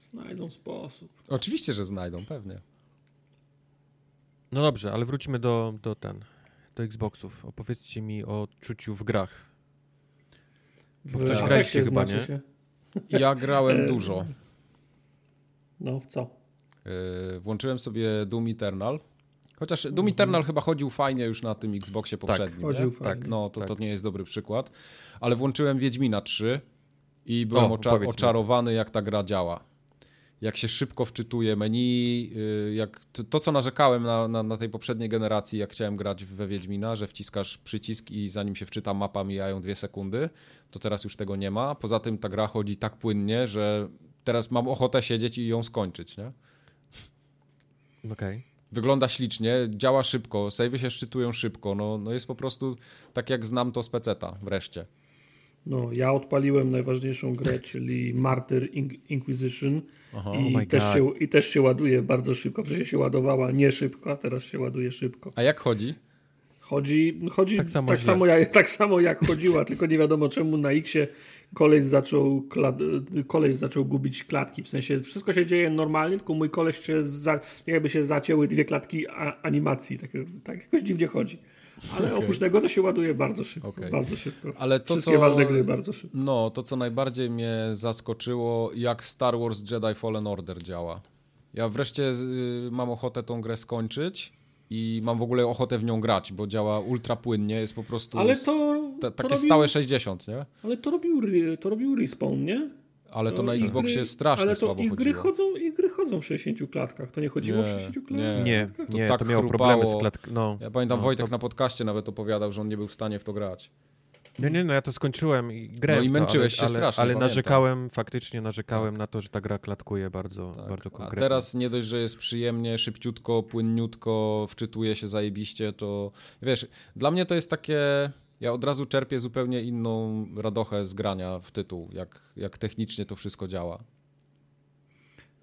Znajdą sposób. Oczywiście, że znajdą, pewnie. No dobrze, ale wróćmy do, do ten, do Xboxów. Opowiedzcie mi o czuciu w grach. Bo w coś graliście chyba, nie? Się. Ja grałem dużo. No w co? Yy, Włączyłem sobie Doom Eternal. Chociaż Doom Eternal chyba chodził fajnie już na tym Xboxie poprzednim. nie? chodził fajnie. Tak, no to, tak. to nie jest dobry przykład. Ale włączyłem Wiedźmina 3 i byłem O, mi. oczarowany, jak ta gra działa. Jak się szybko wczytuje menu, yy, jak to, to co narzekałem na, na, na tej poprzedniej generacji, jak chciałem grać we Wiedźmina, że wciskasz przycisk i zanim się wczyta mapa mijają dwie sekundy, to teraz już tego nie ma. Poza tym ta gra chodzi tak płynnie, że teraz mam ochotę siedzieć i ją skończyć, nie? Okej. Wygląda ślicznie, działa szybko, savey się szczytują szybko, no, no jest po prostu tak jak znam to z peceta wreszcie. No, ja odpaliłem najważniejszą grę, czyli Martyr In- Inquisition Aha. i, Oh też się, i też się ładuje bardzo szybko. Wcześniej się ładowała nie szybko, a teraz się ładuje szybko. A jak chodzi? Chodzi, chodzi Tak samo tak, samo jak, tak samo jak chodziła, [laughs] tylko nie wiadomo czemu na X-ie koleś zaczął, koleś zaczął gubić klatki. W sensie wszystko się dzieje normalnie, tylko mój koleś się za, jakby się zacięły dwie klatki a, animacji. Tak, tak jakoś dziwnie chodzi. Ale Okej. oprócz tego to się ładuje bardzo szybko. Okej. Bardzo szybko. Ale to, Wszystkie co- ważne gry bardzo szybko. No, to co najbardziej mnie zaskoczyło, jak Star Wars Jedi Fallen Order działa. Ja wreszcie y, mam ochotę tą grę skończyć i mam w ogóle ochotę w nią grać, bo działa ultra płynnie, jest po prostu Ale to- to takie robił- stałe 60, nie? Ale to robił, to robił Respawn, nie? Ale to na i Xboxie gry- strasznie ale to słabo i gry chodziło. chodzą I gry chodzą w 60 klatkach. To nie chodziło Nie, w 60 nie. klatkach? Nie, To nie, tak to miało chrupało. problemy z klatką. No. Ja pamiętam no, Wojtek to... na podcaście nawet opowiadał, że on nie był w stanie w to grać. Nie, nie, no ja to skończyłem i grałem No i w to, męczyłeś ale, się ale, strasznie, Ale pamiętam. narzekałem, faktycznie narzekałem na to, że ta gra klatkuje bardzo, Tak. bardzo A konkretnie. teraz nie dość, że jest przyjemnie, szybciutko, płynniutko, wczytuje się zajebiście, to wiesz, dla mnie to jest takie, ja od razu czerpię zupełnie inną radochę z grania w tytuł, jak, jak technicznie to wszystko działa.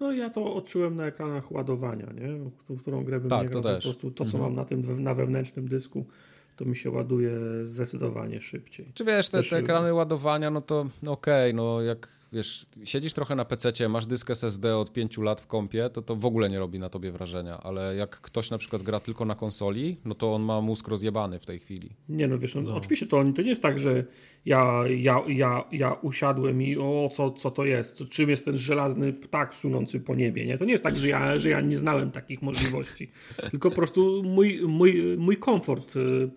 No ja to odczułem na ekranach ładowania, nie? W którą grę bym Tak, nie to grał, też. po prostu to, co Mhm. mam na tym na wewnętrznym dysku, to mi się ładuje zdecydowanie szybciej. Czy wiesz, te, te ekrany ładowania, no to okej, no jak wiesz, siedzisz trochę na PC, masz dysk SSD od 5 lat w kompie, to to w ogóle nie robi na tobie wrażenia, ale jak ktoś na przykład gra tylko na konsoli, no to on ma mózg rozjebany w tej chwili. Nie no wiesz, no, No. oczywiście to, to nie jest tak, że ja, ja, ja, ja usiadłem i o co, co to jest, co, czym jest ten żelazny ptak sunący po niebie, nie? To nie jest tak, że ja, że ja nie znałem takich możliwości, [laughs] tylko po prostu mój, mój, mój komfort y,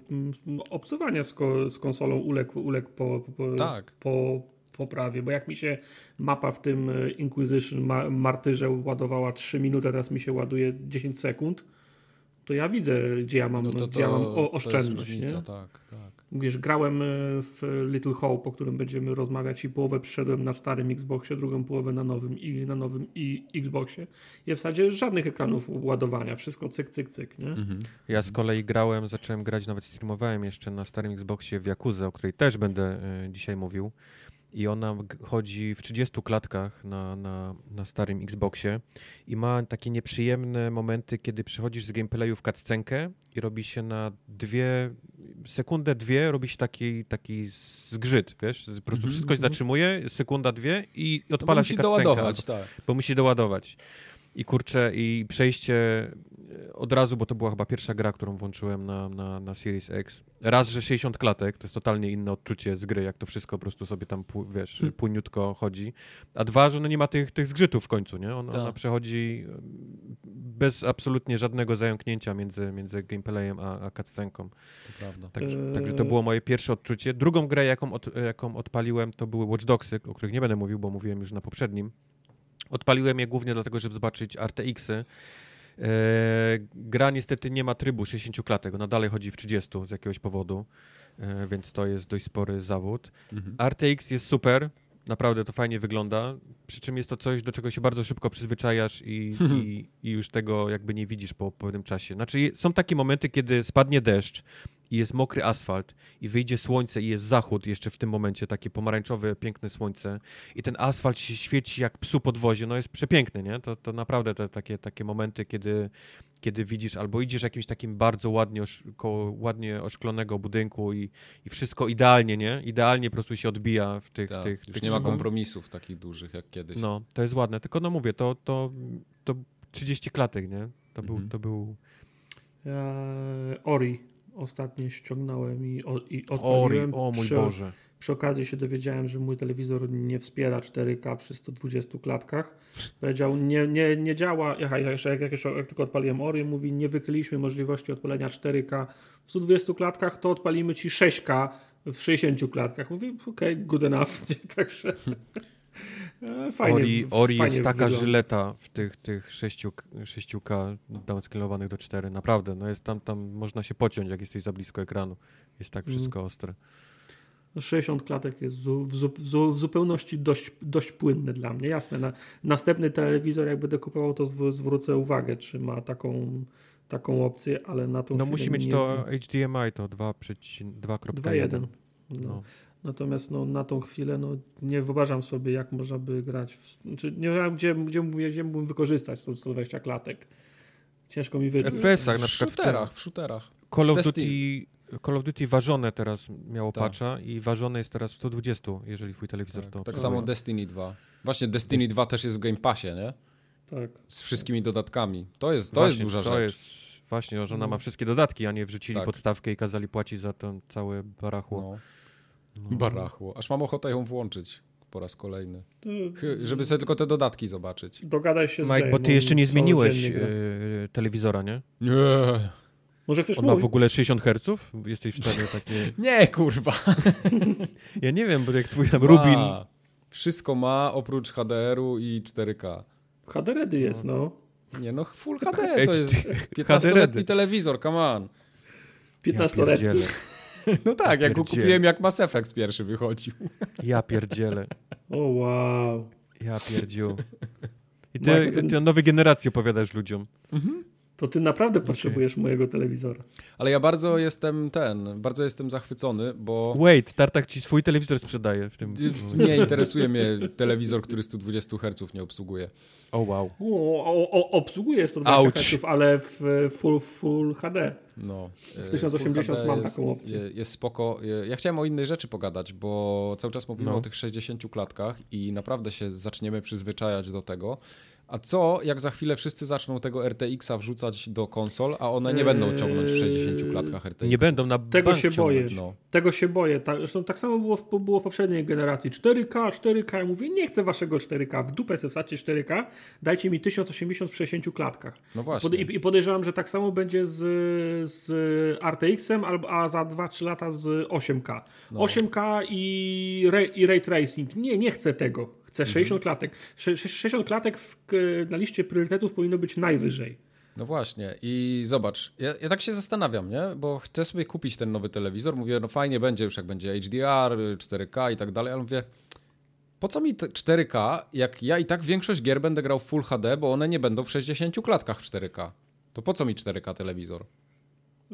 obcowania z, ko, z konsolą uległ, uległ po, po, Tak. po poprawie, bo jak mi się mapa w tym y, Inquisition ma, Martyrze ładowała 3 minuty, a teraz mi się ładuje 10 sekund, to ja widzę, gdzie ja mam, No to, gdzie ja mam to, to oszczędność, różnica, nie? tak, tak. Wiesz, grałem e, w Little Hope, o którym będziemy rozmawiać i połowę przyszedłem na starym Xboxie, drugą połowę na nowym i na nowym i Xboxie. I w zasadzie żadnych ekranów ładowania, wszystko cyk, cyk, cyk, nie? Mhm. Ja z kolei grałem, zacząłem grać, nawet streamowałem jeszcze na starym Xboxie w Yakuzę, o której też będę e, dzisiaj mówił. I ona chodzi w 30 klatkach na, na, na starym Xboxie i ma takie nieprzyjemne momenty, kiedy przychodzisz z gameplayu w cutscenkę i robi się na dwie, sekundę, dwie, robi się taki, taki zgrzyt, wiesz? Po prostu Mhm, wszystko się mhm. zatrzymuje, sekunda, dwie i No bo odpala musi się cutscenka. doładować, tak. bo musi doładować. I kurczę, i przejście e, od razu, bo to była chyba pierwsza gra, którą włączyłem na, na, na Series X. Raz, że 60 klatek, to jest totalnie inne odczucie z gry, jak to wszystko po prostu sobie tam, wiesz, Hmm. płynniutko chodzi. A dwa, że no nie ma tych, tych zgrzytów w końcu, nie? Ona, Tak. ona przechodzi e, bez absolutnie żadnego zająknięcia między, między gameplayem a, a cutscenką. To prawda. Także, Eee. także to było moje pierwsze odczucie. Drugą grę, jaką, od, jaką odpaliłem, to były Watch Dogsy, o których nie będę mówił, bo mówiłem już na poprzednim. Odpaliłem je głównie dlatego, żeby zobaczyć RTX-y. Eee, gra niestety nie ma trybu 60 klatek, ona dalej chodzi w 30 z jakiegoś powodu, eee, więc to jest dość spory zawód. Mhm. RTX jest super, naprawdę to fajnie wygląda, przy czym jest to coś, do czego się bardzo szybko przyzwyczajasz i, [laughs] i, i już tego jakby nie widzisz po pewnym czasie. Znaczy są takie momenty, kiedy spadnie deszcz i jest mokry asfalt i wyjdzie słońce i jest zachód jeszcze w tym momencie, takie pomarańczowe, piękne słońce i ten asfalt się świeci jak psu podwozie, no jest przepiękny, nie? To, to naprawdę te takie, takie momenty, kiedy, kiedy widzisz albo idziesz jakimś takim bardzo ładnie, osz, koło ładnie oszklonego budynku i, i wszystko idealnie, nie? Idealnie po prostu się odbija w tych... Tak, tych, już tych nie ma kompromisów takich dużych jak kiedyś. No, to jest ładne. Tylko no mówię, to, to, to 30 klatek, nie? To był, Mhm. to był Ja Ori ostatnio ściągnąłem i, o, i Ori, odpaliłem. o mój przy, Boże. Przy okazji się dowiedziałem, że mój telewizor nie wspiera 4K przy 120 klatkach. Powiedział, nie, nie, nie działa. Aha, jeszcze jak, jak, jak tylko odpaliłem Ori, mówi, nie wykryliśmy możliwości odpalenia 4K w 120 klatkach, to odpalimy ci 6K w 60 klatkach. Mówię, okej, good enough. [laughs] Także fajnie. Ori, Ori fajnie jest taka wygląda. żyleta w tych, tych 6, 6K downscalowanych do 4. Naprawdę, no jest tam, tam można się pociąć, jak jesteś za blisko ekranu. Jest tak Mm. wszystko ostre. No 60 klatek jest w, zu, w, zu, w zupełności dość, dość płynne dla mnie. Jasne, na następny telewizor, jak będę kupował, to zw, zwrócę uwagę, czy ma taką, taką opcję, ale na tą No musi mieć nie, to HDMI, to 2,1. 2.1. No. No. Natomiast no, na tą chwilę no, nie wyobrażam sobie, jak można by grać. W, czy nie wiem, gdzie, gdzie, gdzie, gdzie mógłbym wykorzystać 100 120 klatek. Ciężko mi W wyczuć. FPS-ach na w przykład w shooterach, w shooterach. Call of. Duty, Call of Duty ważone teraz miało Tak. patcha i ważone jest teraz w 120, jeżeli twój telewizor Tak, to tak samo Destiny 2. Właśnie Destiny 2 też jest w Game Passie, nie? Tak. Z wszystkimi dodatkami. To jest, to jest Właśnie, duża to rzecz. Jest, właśnie, że ona No. ma wszystkie dodatki, a nie wrzucili Tak. podstawkę i kazali płacić za to całe barachło. No. No. Barachło. Aż mam ochotę ją włączyć po raz kolejny. Żeby sobie tylko te dodatki zobaczyć. Dogadaj się z Mike, bo ty jeszcze nie zmieniłeś e, telewizora, nie? Nie. Może chcesz On ma mój? w ogóle 60 Hz? Jesteś w stanie takie... [laughs] Nie, kurwa. [laughs] Ja nie wiem, bo jak twój tam Rubin... Ma. Wszystko ma oprócz HDR-u i 4K. HD Ready jest, no. Nie no, Full [laughs] HD to jest HD. 15-letni telewizor, come on. 15-letni. pierdzielę. No tak, jak go kupiłem jak Mass Effect pierwszy wychodził. Ja pierdzielę. o wow. Ja pierdziu. I ty, ty o nowej generacji opowiadasz ludziom. To ty naprawdę potrzebujesz mojego telewizora. Ale ja bardzo jestem ten, bardzo jestem zachwycony, bo Wait, Tartak ci swój telewizor sprzedaje w tym... nie interesuje mnie telewizor, który 120 Hz nie obsługuje. O wow. O, o, o, obsługuje 120 Auć. Hz, ale w full, full HD. No, W e, 1080 Full HD mam jest, taką opcję. je- Jest spoko. E, Ja chciałem o innej rzeczy pogadać, bo cały czas mówimy No. o tych 60 klatkach i naprawdę się zaczniemy przyzwyczajać do tego. A co, jak za chwilę wszyscy zaczną tego RTX-a wrzucać do konsol, a one nie będą ciągnąć w 60 klatkach RTX? Nie będą na Tego bank się boję. ciągnąć. No. Tego się boję. Tak, zresztą tak samo było w, było w poprzedniej generacji. 4K, 4K. Ja mówię, nie chcę waszego 4K. W dupę sobie wsadźcie 4K. Dajcie mi 1080 w 60 klatkach. No właśnie. Pod, i, I podejrzewam, że tak samo będzie z, z RTX-em, albo, a za 2-3 lata z 8K. No. 8K i, i Ray Tracing. Nie, nie chcę tego. Chcę 60 klatek. Sze- sze- 60 klatek w, na liście priorytetów powinno być najwyżej. No właśnie i zobacz, ja, ja tak się zastanawiam, nie? Bo chcę sobie kupić ten nowy telewizor, mówię, no fajnie będzie już jak będzie HDR, 4K i tak dalej, ale mówię, po co mi te 4K, jak ja i tak większość gier będę grał w Full HD, bo one nie będą w 60 klatkach w 4K. To po co mi 4K telewizor?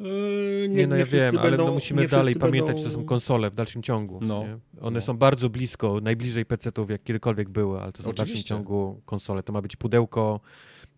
Yy, Nie, no ja wiem, ale będą- no musimy nie dalej pamiętać, będą- że to są konsole w dalszym ciągu. No. Nie? One No. są bardzo blisko, najbliżej PC-ów jak kiedykolwiek były, ale to są w dalszym Oczywiście. ciągu konsole. To ma być pudełko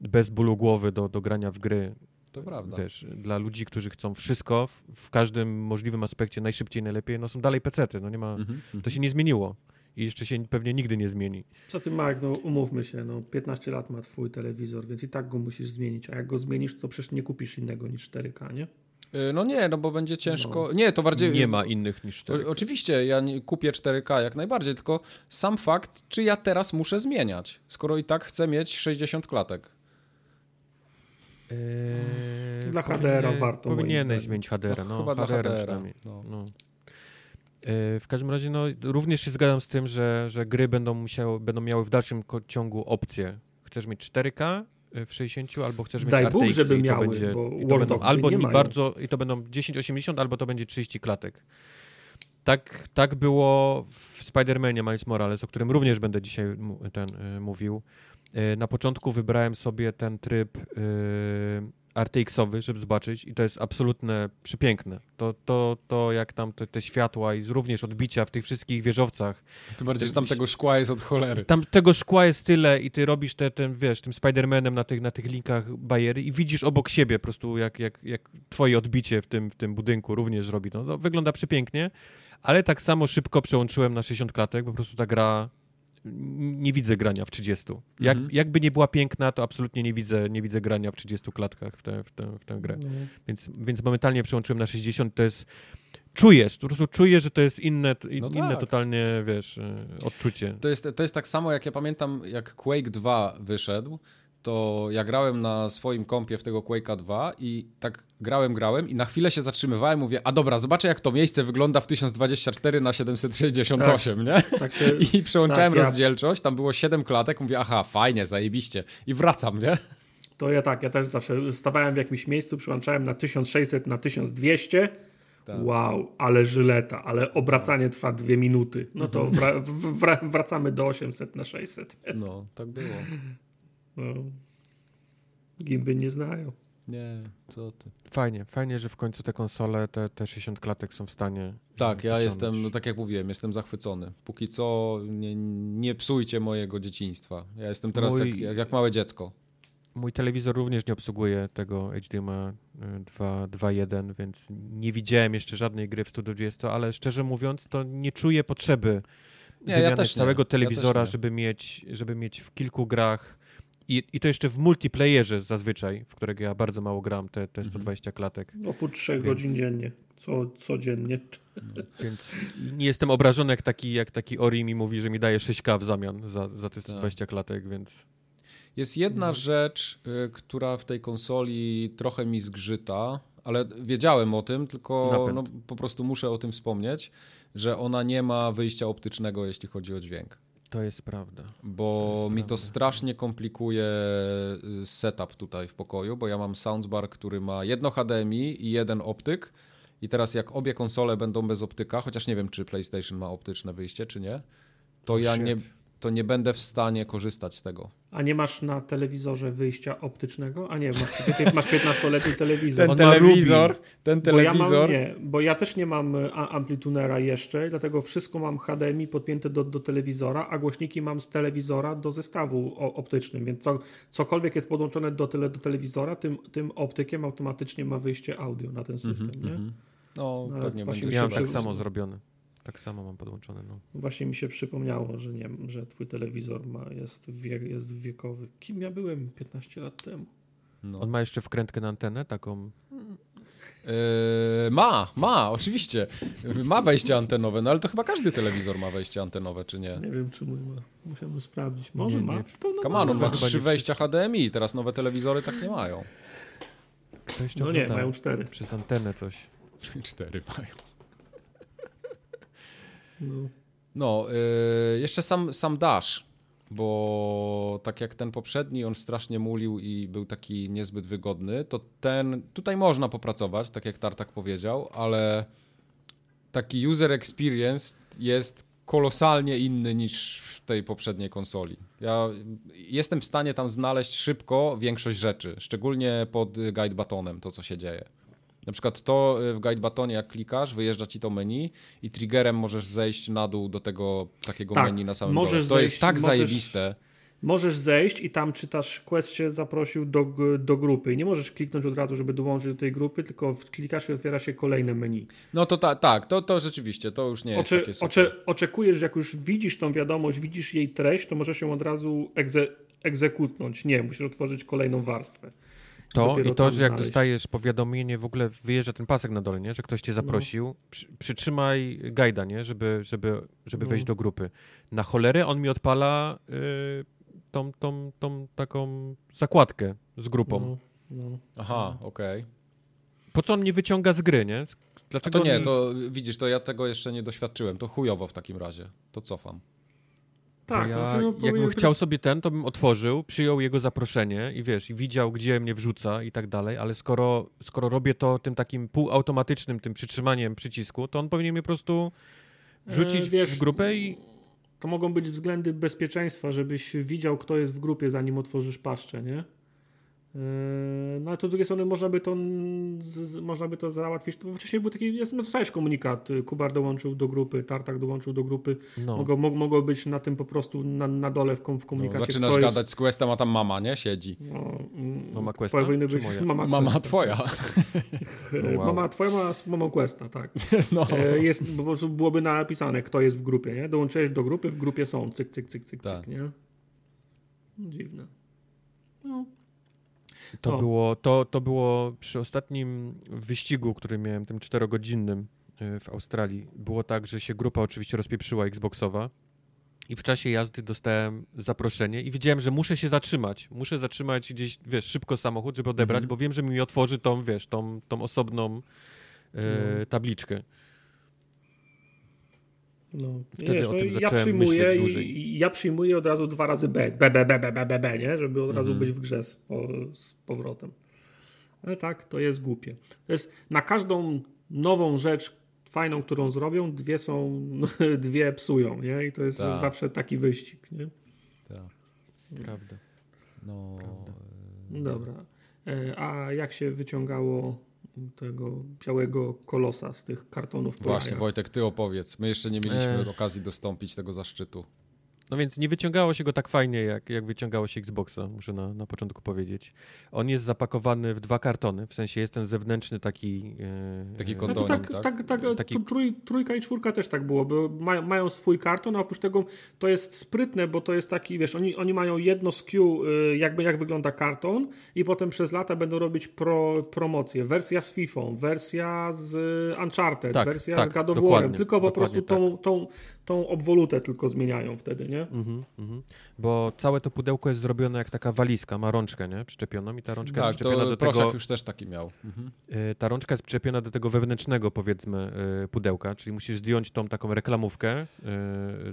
bez bólu głowy do, do grania w gry. To prawda. Wiesz, dla ludzi, którzy chcą wszystko w, w każdym możliwym aspekcie najszybciej, najlepiej, no są dalej PC-ty, no nie ma, Mhm, mhm. to się nie zmieniło. i jeszcze się pewnie nigdy nie zmieni. Co ty Marek, no umówmy się, no 15 lat ma twój telewizor, więc i tak go musisz zmienić, a jak go zmienisz, to przecież nie kupisz innego niż 4K, nie? Y, no nie, no bo będzie ciężko. No. Nie, to bardziej. Nie ma innych niż 4K. oczywiście, ja nie, kupię 4K jak najbardziej, tylko sam fakt, czy ja teraz muszę zmieniać, skoro i tak chcę mieć 60 klatek. Eee, Dla HDR-a warto. Powinieneś zmienić HDR-a. No, chyba HDR dla HDR-a. No. No. Eee, w każdym razie, no, również się zgadzam z tym, że, że gry będą, musiały, będą miały w dalszym ciągu opcje. Chcesz mieć 4K w 60 albo chcesz mieć Daj RTX Bóg, żeby i to miały, będzie, i to będą, albo nie bardzo i to będą 1080 albo to będzie 30 klatek. Tak, tak było w Spider-Manie Miles Morales, o którym również będę dzisiaj ten, y, mówił. Y, na początku wybrałem sobie ten tryb y, RTX-owy, żeby zobaczyć i to jest absolutne przepiękne. To, to, to jak tam te, te światła i również odbicia w tych wszystkich wieżowcach. Tym bardziej, że tam tego szkła jest od cholery. Tam tego szkła jest tyle i ty robisz te, ten, wiesz, tym Spider-Manem na tych, na tych linkach bariery i widzisz obok siebie po prostu jak, jak, jak twoje odbicie w tym, w tym budynku również robi. No, to wygląda przepięknie, ale tak samo szybko przełączyłem na 60 klatek, po prostu ta gra nie widzę grania w 30. Jak, mhm. Jakby nie była piękna, to absolutnie nie widzę, nie widzę grania w 30 klatkach w tę, w tę, w tę grę. Mhm. Więc, więc momentalnie przełączyłem na 60. To jest. Czujesz, po prostu czujesz, że to jest inne, no inne tak. totalnie, wiesz, e, odczucie. To jest, to jest tak samo, jak ja pamiętam, jak Quake 2 wyszedł, to ja grałem na swoim kompie w tego Quake'a 2 i tak grałem, grałem i na chwilę się zatrzymywałem, mówię, a dobra, zobaczę jak to miejsce wygląda w 1024 na 768, tak, nie? Tak, I przełączałem tak, rozdzielczość, tam było 7 klatek, mówię, aha, fajnie, zajebiście i wracam, nie? To ja tak, ja też zawsze stawałem w jakimś miejscu, przełączałem na 1600, na 1200, tak. Wow, ale żyleta, ale obracanie trwa dwie minuty. No to mhm. wra wra wracamy do 800 na 600. No, tak było. No. Gimby nie znają. Nie, co ty. Fajnie, fajnie, że w końcu te konsole, te, te 60 klatek są w stanie. Tak, ja jestem, no tak jak mówiłem, jestem zachwycony. Póki co nie, nie psujcie mojego dzieciństwa. Ja jestem teraz Mój... jak, jak małe dziecko. Mój telewizor również nie obsługuje tego HDMI 2.1, więc nie widziałem jeszcze żadnej gry w 120, ale szczerze mówiąc, to nie czuję potrzeby nie, wymiany ja całego telewizora, ja żeby, mieć, żeby mieć w kilku grach i, I to jeszcze w multiplayerze zazwyczaj, w którego ja bardzo mało gram, te, te 120 mhm. klatek. No po 3 więc... godzin dziennie, co, codziennie. No, [laughs] więc nie jestem obrażony, jak taki, jak taki Ori mi mówi, że mi daje 6K w zamian za, za te 120 tak. klatek, więc... Jest jedna no. rzecz, y, która w tej konsoli trochę mi zgrzyta, ale wiedziałem o tym, tylko no, po prostu muszę o tym wspomnieć, że ona nie ma wyjścia optycznego, jeśli chodzi o dźwięk. To jest prawda. Bo jest mi prawda. to strasznie komplikuje y, setup tutaj w pokoju, bo ja mam soundbar, który ma jedno HDMI i jeden optyk. I teraz jak obie konsole będą bez optyka, chociaż nie wiem, czy PlayStation ma optyczne wyjście, czy nie, to ja nie, to nie będę w stanie korzystać z tego. A nie masz na telewizorze wyjścia optycznego? A nie, masz, masz 15-letni telewizor. Ten telewizor, ten telewizor. Bo ja, mam, nie, bo ja też nie mam e, amplitunera jeszcze, dlatego wszystko mam HDMI podpięte do, do telewizora, a głośniki mam z telewizora do zestawu optycznym, więc co, cokolwiek jest podłączone do, tele, do telewizora, tym, tym optykiem automatycznie ma wyjście audio na ten system, mm -hmm, nie? Mm -hmm. No, no pewnie będzie. Ja mam tak samo zrobione. Tak samo mam podłączone. No. Właśnie mi się przypomniało, że nie że twój telewizor ma, jest, wiek, jest wiekowy. Kim ja byłem 15 lat temu? No. On ma jeszcze wkrętkę na antenę taką? Yy, ma, ma, oczywiście. Ma wejście antenowe, no ale to chyba każdy telewizor ma wejście antenowe, czy nie? Nie wiem, czy mój ma. Musiałbym sprawdzić. Może nie, ma. Nie. Kamano, ma trzy wejścia HDMI, teraz nowe telewizory tak nie mają. no nie, mają cztery. Przez antenę coś. [laughs] cztery mają. No, no jeszcze sam, sam Dash, bo tak jak ten poprzedni, on strasznie mulił i był taki niezbyt wygodny, to ten, tutaj można popracować, tak jak Tartak powiedział, ale taki user experience jest kolosalnie inny niż w tej poprzedniej konsoli. Ja jestem w stanie tam znaleźć szybko większość rzeczy, szczególnie pod guide batonem, to co się dzieje. Na przykład to y, w guide batonie, jak klikasz, wyjeżdża ci to menu i triggerem możesz zejść na dół do tego takiego tak, menu na samym dole. To zejść, jest tak możesz, zajebiste. możesz zejść i tam czytasz, quest cię zaprosił do, do grupy. I nie możesz kliknąć od razu, żeby dołączyć do tej grupy, tylko klikasz i otwiera się kolejne menu. No to ta, tak, to, to rzeczywiście, to już nie jest Ocze, takie super. ocze, oczekujesz, że jak już widzisz tą wiadomość, widzisz jej treść, to możesz ją od razu egze, egzekutnąć. Nie, musisz otworzyć kolejną warstwę. To i to, że jak znaleźć. dostajesz powiadomienie, w ogóle wyjeżdża ten pasek na dole, nie? że ktoś cię zaprosił, przy, przytrzymaj guida, nie? żeby, żeby, żeby No. wejść do grupy. Na cholerę on mi odpala y, tą, tą, tą taką zakładkę z grupą. No, no. Aha, okej. Po co on mnie wyciąga z gry, nie? A Dlaczego To nie, on... to widzisz, to ja tego jeszcze nie doświadczyłem. To chujowo w takim razie. To cofam. Tak, ja, znaczy, no, jakbym chciał sobie ten, to bym otworzył, przyjął jego zaproszenie i wiesz, i widział, gdzie mnie wrzuca i tak dalej, ale skoro, skoro robię to tym takim półautomatycznym, tym przytrzymaniem przycisku, to on powinien mnie po prostu wrzucić E, wiesz, w grupę i... To mogą być względy bezpieczeństwa, żebyś widział, kto jest w grupie, zanim otworzysz paszczę, nie? Yy, No ale to z drugiej strony można by to, z, można by to załatwić. Bo wcześniej był taki, jest, no, komunikat, y, Kubar dołączył do grupy, Tartak dołączył do grupy. No. Mogło, mog, mogło być na tym po prostu na, na dole w, kom, w No, komunikacie. zaczynasz kto gadać z Questem, a tam mama, nie? Siedzi. Jest, no, mm, Mama Questa, powinny być, mama, Mama twoja. E, [laughs] Wow. Mama twoja mama z mamą Questa, tak. [laughs] No. E, Jest, po prostu byłoby napisane, kto jest w grupie, nie? Dołączyłeś do grupy, w grupie są, cyk, cyk, cyk, cyk, Tak. cyk, nie? Dziwne. To, O. było, to, to było przy ostatnim wyścigu, który miałem, tym czterogodzinnym y, w Australii. Było tak, że się grupa oczywiście rozpieprzyła Xboxowa i w czasie jazdy dostałem zaproszenie i wiedziałem, że muszę się zatrzymać. Muszę zatrzymać gdzieś, wiesz, szybko samochód, żeby odebrać, Mhm. bo wiem, że mi otworzy tą, wiesz, tą, tą osobną y, No. tabliczkę. No. Wtedy Wiesz, o no tym i ja przyjmuję dłużej. i ja przyjmuję od razu dwa razy B, B, B, B, B, B, B, B nie? Żeby od razu Mhm. być w grze z, po, z powrotem. Ale tak, to jest głupie. To jest na każdą nową rzecz fajną, którą zrobią, dwie są, [laughs] dwie psują, nie? I to jest Tak. zawsze taki wyścig, nie? Tak. Prawda. No, Dobra. E, A jak się wyciągało tego białego kolosa z tych kartonów właśnie? Wojtek, ty opowiedz. My jeszcze nie mieliśmy Ech. okazji dostąpić tego zaszczytu. No więc nie wyciągało się go tak fajnie, jak, jak wyciągało się Xboxa, muszę na, na początku powiedzieć. On jest zapakowany w dwa kartony, w sensie jest ten zewnętrzny taki... e, Taki e, No to kondonim, tak, tak? tak, tak, Taki- tr- trój, trójka i czwórka też tak było, bo mają, mają swój karton, a oprócz tego to jest sprytne, bo to jest taki, wiesz, oni, oni mają jedno SKU, y, jakby jak wygląda karton i potem przez lata będą robić pro, promocje. Wersja z FIFA, wersja z Uncharted, Tak, wersja tak, z God dokładnie, tylko po prostu tą, tą, tą obwolutę tylko zmieniają wtedy, nie? Mhm, mhm. Bo całe to pudełko jest zrobione jak taka walizka, ma rączkę, nie? Przyczepioną i ta rączka Tak, jest przyczepiona do Prosiak tego... już też taki miał. Mhm. e, Ta rączka jest przyczepiona do tego wewnętrznego, powiedzmy, e, pudełka, czyli musisz zdjąć tą taką reklamówkę, e,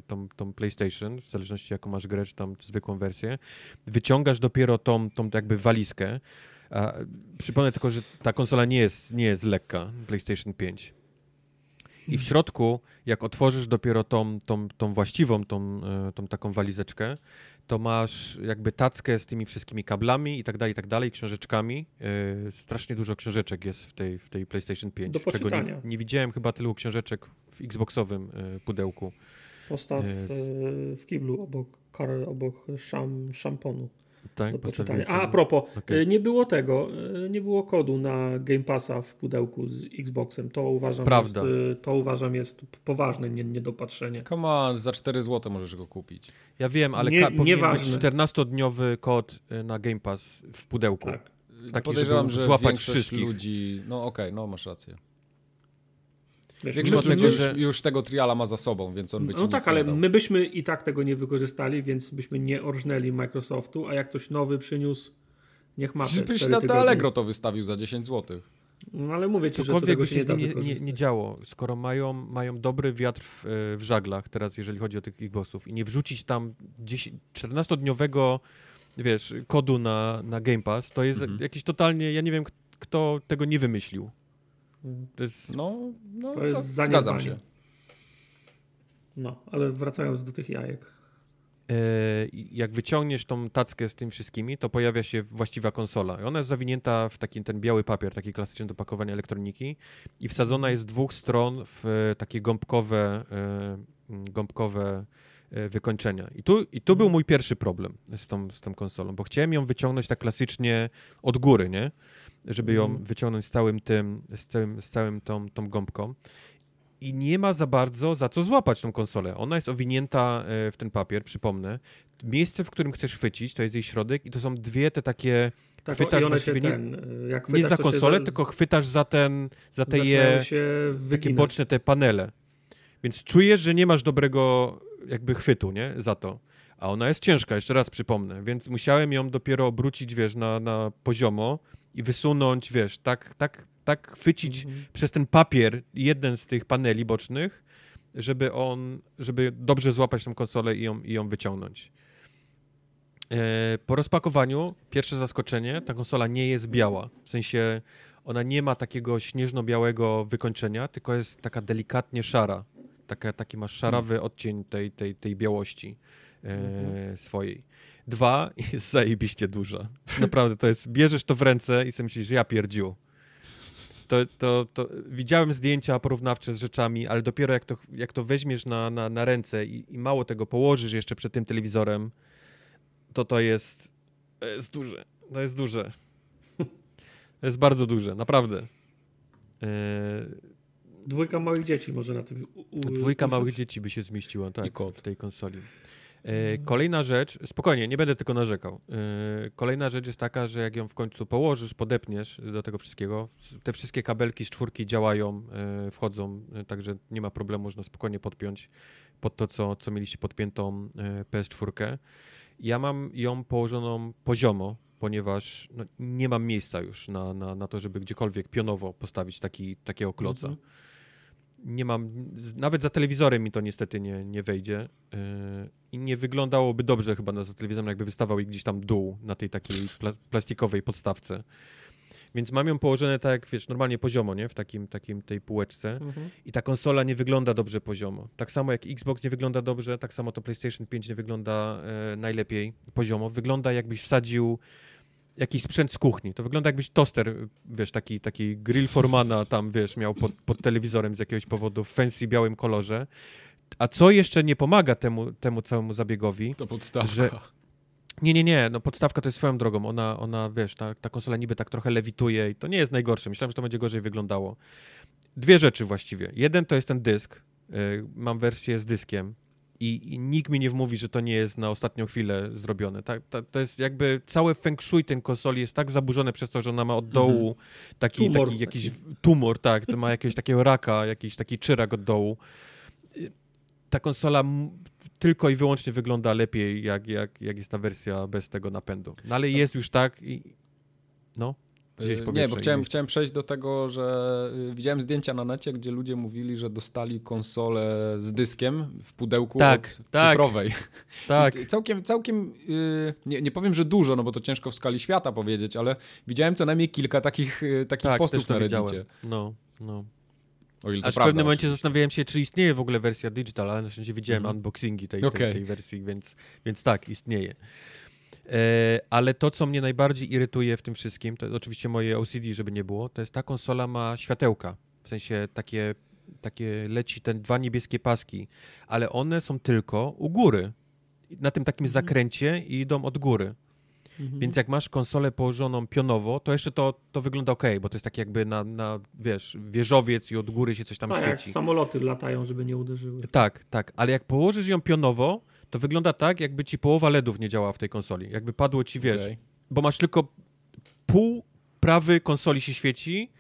tą, tą PlayStation, w zależności jaką masz grę, czy tam zwykłą wersję, wyciągasz dopiero tą, tą jakby walizkę, a przypomnę tylko, że ta konsola nie jest, nie jest lekka, PlayStation 5. I w środku, jak otworzysz dopiero tą, tą, tą właściwą, tą, e, tą taką walizeczkę, to masz jakby tackę z tymi wszystkimi kablami i tak dalej, i tak dalej, książeczkami. E, strasznie dużo książeczek jest w tej, w tej PlayStation 5. Do czego nie, nie widziałem chyba tylu książeczek w Xboxowym e, pudełku. Postaw e, w kiblu obok, kar, obok szam, szamponu. Tak, do poczytania. A, a propos, Okej. y, nie było tego, y, nie było kodu na Game Passa w pudełku z Xboxem. To uważam, Prawda. jest, y, to uważam jest poważne nie- niedopatrzenie. Come on, za 4 zł możesz go kupić. Ja wiem, ale Nie- powinien nieważne. być 14-dniowy kod e, na Game Pass w pudełku. Tak. Taki, Podejrzewam, że złapać większość wszystkich. ludzi... No okej, no masz rację. Wiesz, Większość tego, już, że- już tego triala ma za sobą, więc on by ci no nic tak, nie ale dał. my byśmy i tak tego nie wykorzystali, więc byśmy nie orżnęli Microsoftu, a jak ktoś nowy przyniósł, niech ma Byś na to tygodnie. Allegro to wystawił za 10 zł. No ale mówię ci, że to Cokolwiek tego by się się nie nie, nie, działo, skoro mają, mają dobry wiatr w, e, w żaglach teraz, jeżeli chodzi o tych Xboxów i nie wrzucić tam 10 14-dniowego, wiesz, kodu na, na Game Pass, to jest Mhm. jakiś totalnie, ja nie wiem, kto tego nie wymyślił. To jest, No, no To jest no, zaniedbanie. zgadzam się. No, ale wracając do tych jajek. e, jak wyciągniesz tą tackę z tym wszystkimi, to pojawia się właściwa konsola. I Ona jest zawinięta w taki ten biały papier, taki klasyczny do pakowania elektroniki i wsadzona jest z dwóch stron w e, takie gąbkowe, e, gąbkowe wykończenia. I tu, i tu był mój pierwszy problem z tą, z tą konsolą, bo chciałem ją wyciągnąć tak klasycznie od góry, nie? Żeby ją Mhm. wyciągnąć z całym tym, z całym, z całym tą, tą gąbką. I nie ma za bardzo za co złapać tą konsolę. Ona jest owinięta e, w ten papier, przypomnę. Miejsce, w którym chcesz chwycić, to jest jej środek i to są dwie te takie, Tak, Chwytasz właściwie nie- ten, y, jak nie chwytasz, za konsolę, za- tylko chwytasz za ten, za te je, takie boczne te panele. Więc czujesz, że nie masz dobrego jakby chwytu, nie? Za to. A ona jest ciężka, jeszcze raz przypomnę, więc musiałem ją dopiero obrócić, wiesz, na, na poziomo i wysunąć, wiesz, tak, tak, tak chwycić Mhm. przez ten papier jeden z tych paneli bocznych, żeby on, żeby dobrze złapać tą konsolę i ją, i ją wyciągnąć. E, po rozpakowaniu, pierwsze zaskoczenie, ta konsola nie jest biała. W sensie ona nie ma takiego śnieżno-białego wykończenia, tylko jest taka delikatnie szara. Taka, taki masz szarawy odcień tej, tej, tej białości e, swojej. Dwa, jest zajebiście duża. Naprawdę, to jest, bierzesz to w ręce i sobie myślisz, że ja pierdziu. To, to, to widziałem zdjęcia porównawcze z rzeczami, ale dopiero jak to, jak to weźmiesz na, na, na ręce i, i mało tego położysz jeszcze przed tym telewizorem, to to jest, to jest duże. To jest duże. To jest bardzo duże, naprawdę. Eee, Dwójka małych dzieci może na tym u, u, dwójka usiąść. małych dzieci by się zmieściła, tak, w tej konsoli. E, kolejna rzecz, spokojnie, nie będę tylko narzekał. E, kolejna rzecz jest taka, że jak ją w końcu położysz, podepniesz do tego wszystkiego, te wszystkie kabelki z czwórki działają, e, wchodzą, także nie ma problemu, można spokojnie podpiąć pod to, co, co mieliście podpiętą e, PS4. Ja mam ją położoną poziomo, ponieważ no, nie mam miejsca już na, na, na to, żeby gdziekolwiek pionowo postawić taki, takiego kloca Mhm. Nie mam, nawet za telewizorem mi to niestety nie, nie wejdzie yy, i nie wyglądałoby dobrze chyba na za telewizorem, jakby wystawał jej gdzieś tam dół na tej takiej pla plastikowej podstawce. Więc mam ją położone tak jak, wiesz, normalnie poziomo, nie? W takim, takim tej półeczce Mhm. i ta konsola nie wygląda dobrze poziomo. Tak samo jak Xbox nie wygląda dobrze, tak samo to PlayStation 5 nie wygląda e, najlepiej poziomo. Wygląda jakbyś wsadził jakiś sprzęt z kuchni. To wygląda jakbyś toster, wiesz, taki, taki grill Formana tam, wiesz, miał pod, pod telewizorem z jakiegoś powodu w fancy białym kolorze. A co jeszcze nie pomaga temu, temu całemu zabiegowi, To podstawka. Że- nie, nie, nie, no podstawka to jest swoją drogą, ona, ona wiesz, ta, ta konsola niby tak trochę lewituje i to nie jest najgorsze, myślałem, że to będzie gorzej wyglądało. Dwie rzeczy właściwie. Jeden to jest ten dysk, y, mam wersję z dyskiem i, i nikt mi nie wmówi, że to nie jest na ostatnią chwilę zrobione. Tak, ta, to jest jakby całe feng shui tej konsoli jest tak zaburzone przez to, że ona ma od dołu taki, Tumor taki jakiś tumor, tak, to ma jakiegoś takiego raka, jakiś taki czyrak od dołu. Ta konsola tylko i wyłącznie wygląda lepiej, jak, jak, jak jest ta wersja bez tego napędu. No ale jest już tak i... No, gdzieś Yy, Nie, bo chciałem, chciałem przejść do tego, że y, widziałem zdjęcia na necie, gdzie ludzie mówili, że dostali konsolę z dyskiem w pudełku Tak, tak. cyfrowej. [laughs] Tak, I Całkiem, całkiem y, nie, nie powiem, że dużo, no bo to ciężko w skali świata powiedzieć, ale widziałem co najmniej kilka takich, y, takich tak, postów na Reddicie. No, no. O ile Aż w prawda, pewnym momencie oczywiście. zastanawiałem się, czy istnieje w ogóle wersja digital, ale na szczęście widziałem Mhm. unboxingi tej, Okej. tej, tej wersji, więc, więc tak, istnieje. E, ale to, co mnie najbardziej irytuje w tym wszystkim, to oczywiście moje OCD, żeby nie było, to jest ta konsola ma światełka. W sensie takie, takie leci te dwa niebieskie paski, ale one są tylko u góry. Na tym takim zakręcie i idą od góry. Mhm. Więc jak masz konsolę położoną pionowo, to jeszcze to, to wygląda ok, bo to jest tak jakby na, na, wiesz, wieżowiec i od góry się coś tam tak, jak świeci. samoloty latają, żeby nie uderzyły. Tak, tak, ale jak położysz ją pionowo, to wygląda tak, jakby ci połowa LEDów nie działała w tej konsoli. Jakby padło ci, wiesz, Okej. bo masz tylko pół prawy konsoli się świeci,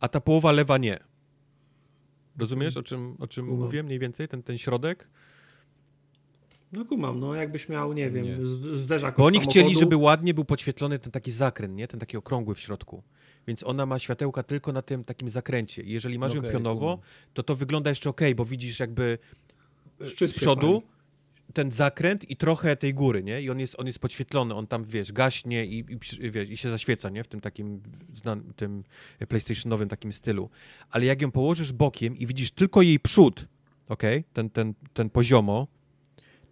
a ta połowa lewa nie. Rozumiesz, o czym, o czym Kumam. mówię mniej więcej, ten, ten środek? No kumam, no jakbyś miał, nie wiem, Nie. zderzak Bo oni chcieli, żeby ładnie był podświetlony ten taki zakręt, nie? Ten taki okrągły w środku. Więc ona ma światełka tylko na tym takim zakręcie. I jeżeli masz ją Okej, pionowo, kumam. to to wygląda jeszcze ok, bo widzisz jakby Szczyt z przodu. Ten zakręt i trochę tej góry, nie? I on jest, on jest podświetlony, on tam, wiesz, gaśnie i, i, wiesz, i się zaświeca, nie? W tym takim znan, tym PlayStationowym takim stylu. Ale jak ją położysz bokiem i widzisz tylko jej przód, ok? Ten, ten, ten poziomo,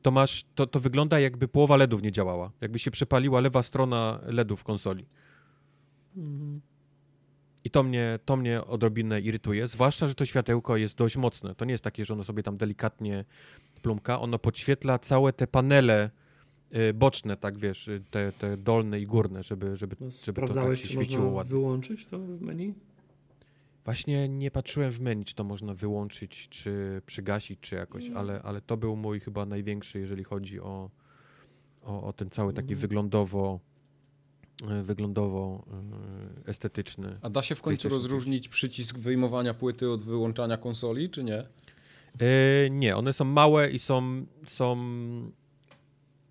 to masz, to, to wygląda jakby połowa LEDów nie działała. Jakby się przepaliła lewa strona LEDów w konsoli. Mhm. I to mnie, to mnie odrobinę irytuje, zwłaszcza, że to światełko jest dość mocne. To nie jest takie, że ono sobie tam delikatnie Plumka, ono podświetla całe te panele y, boczne, tak wiesz, y, te, te dolne i górne, żeby, żeby, No, żeby to tak się czy świeciło można ładnie. wyłączyć to w menu? Właśnie nie patrzyłem w menu, czy to można wyłączyć, czy przygasić, czy jakoś, Mm. ale, ale to był mój chyba największy, jeżeli chodzi o, o, o ten cały taki Mhm. wyglądowo y, wyglądowo estetyczny. A da się w końcu rozróżnić przycisk wyjmowania płyty od wyłączania konsoli, czy nie? E, nie, one są małe i są, są.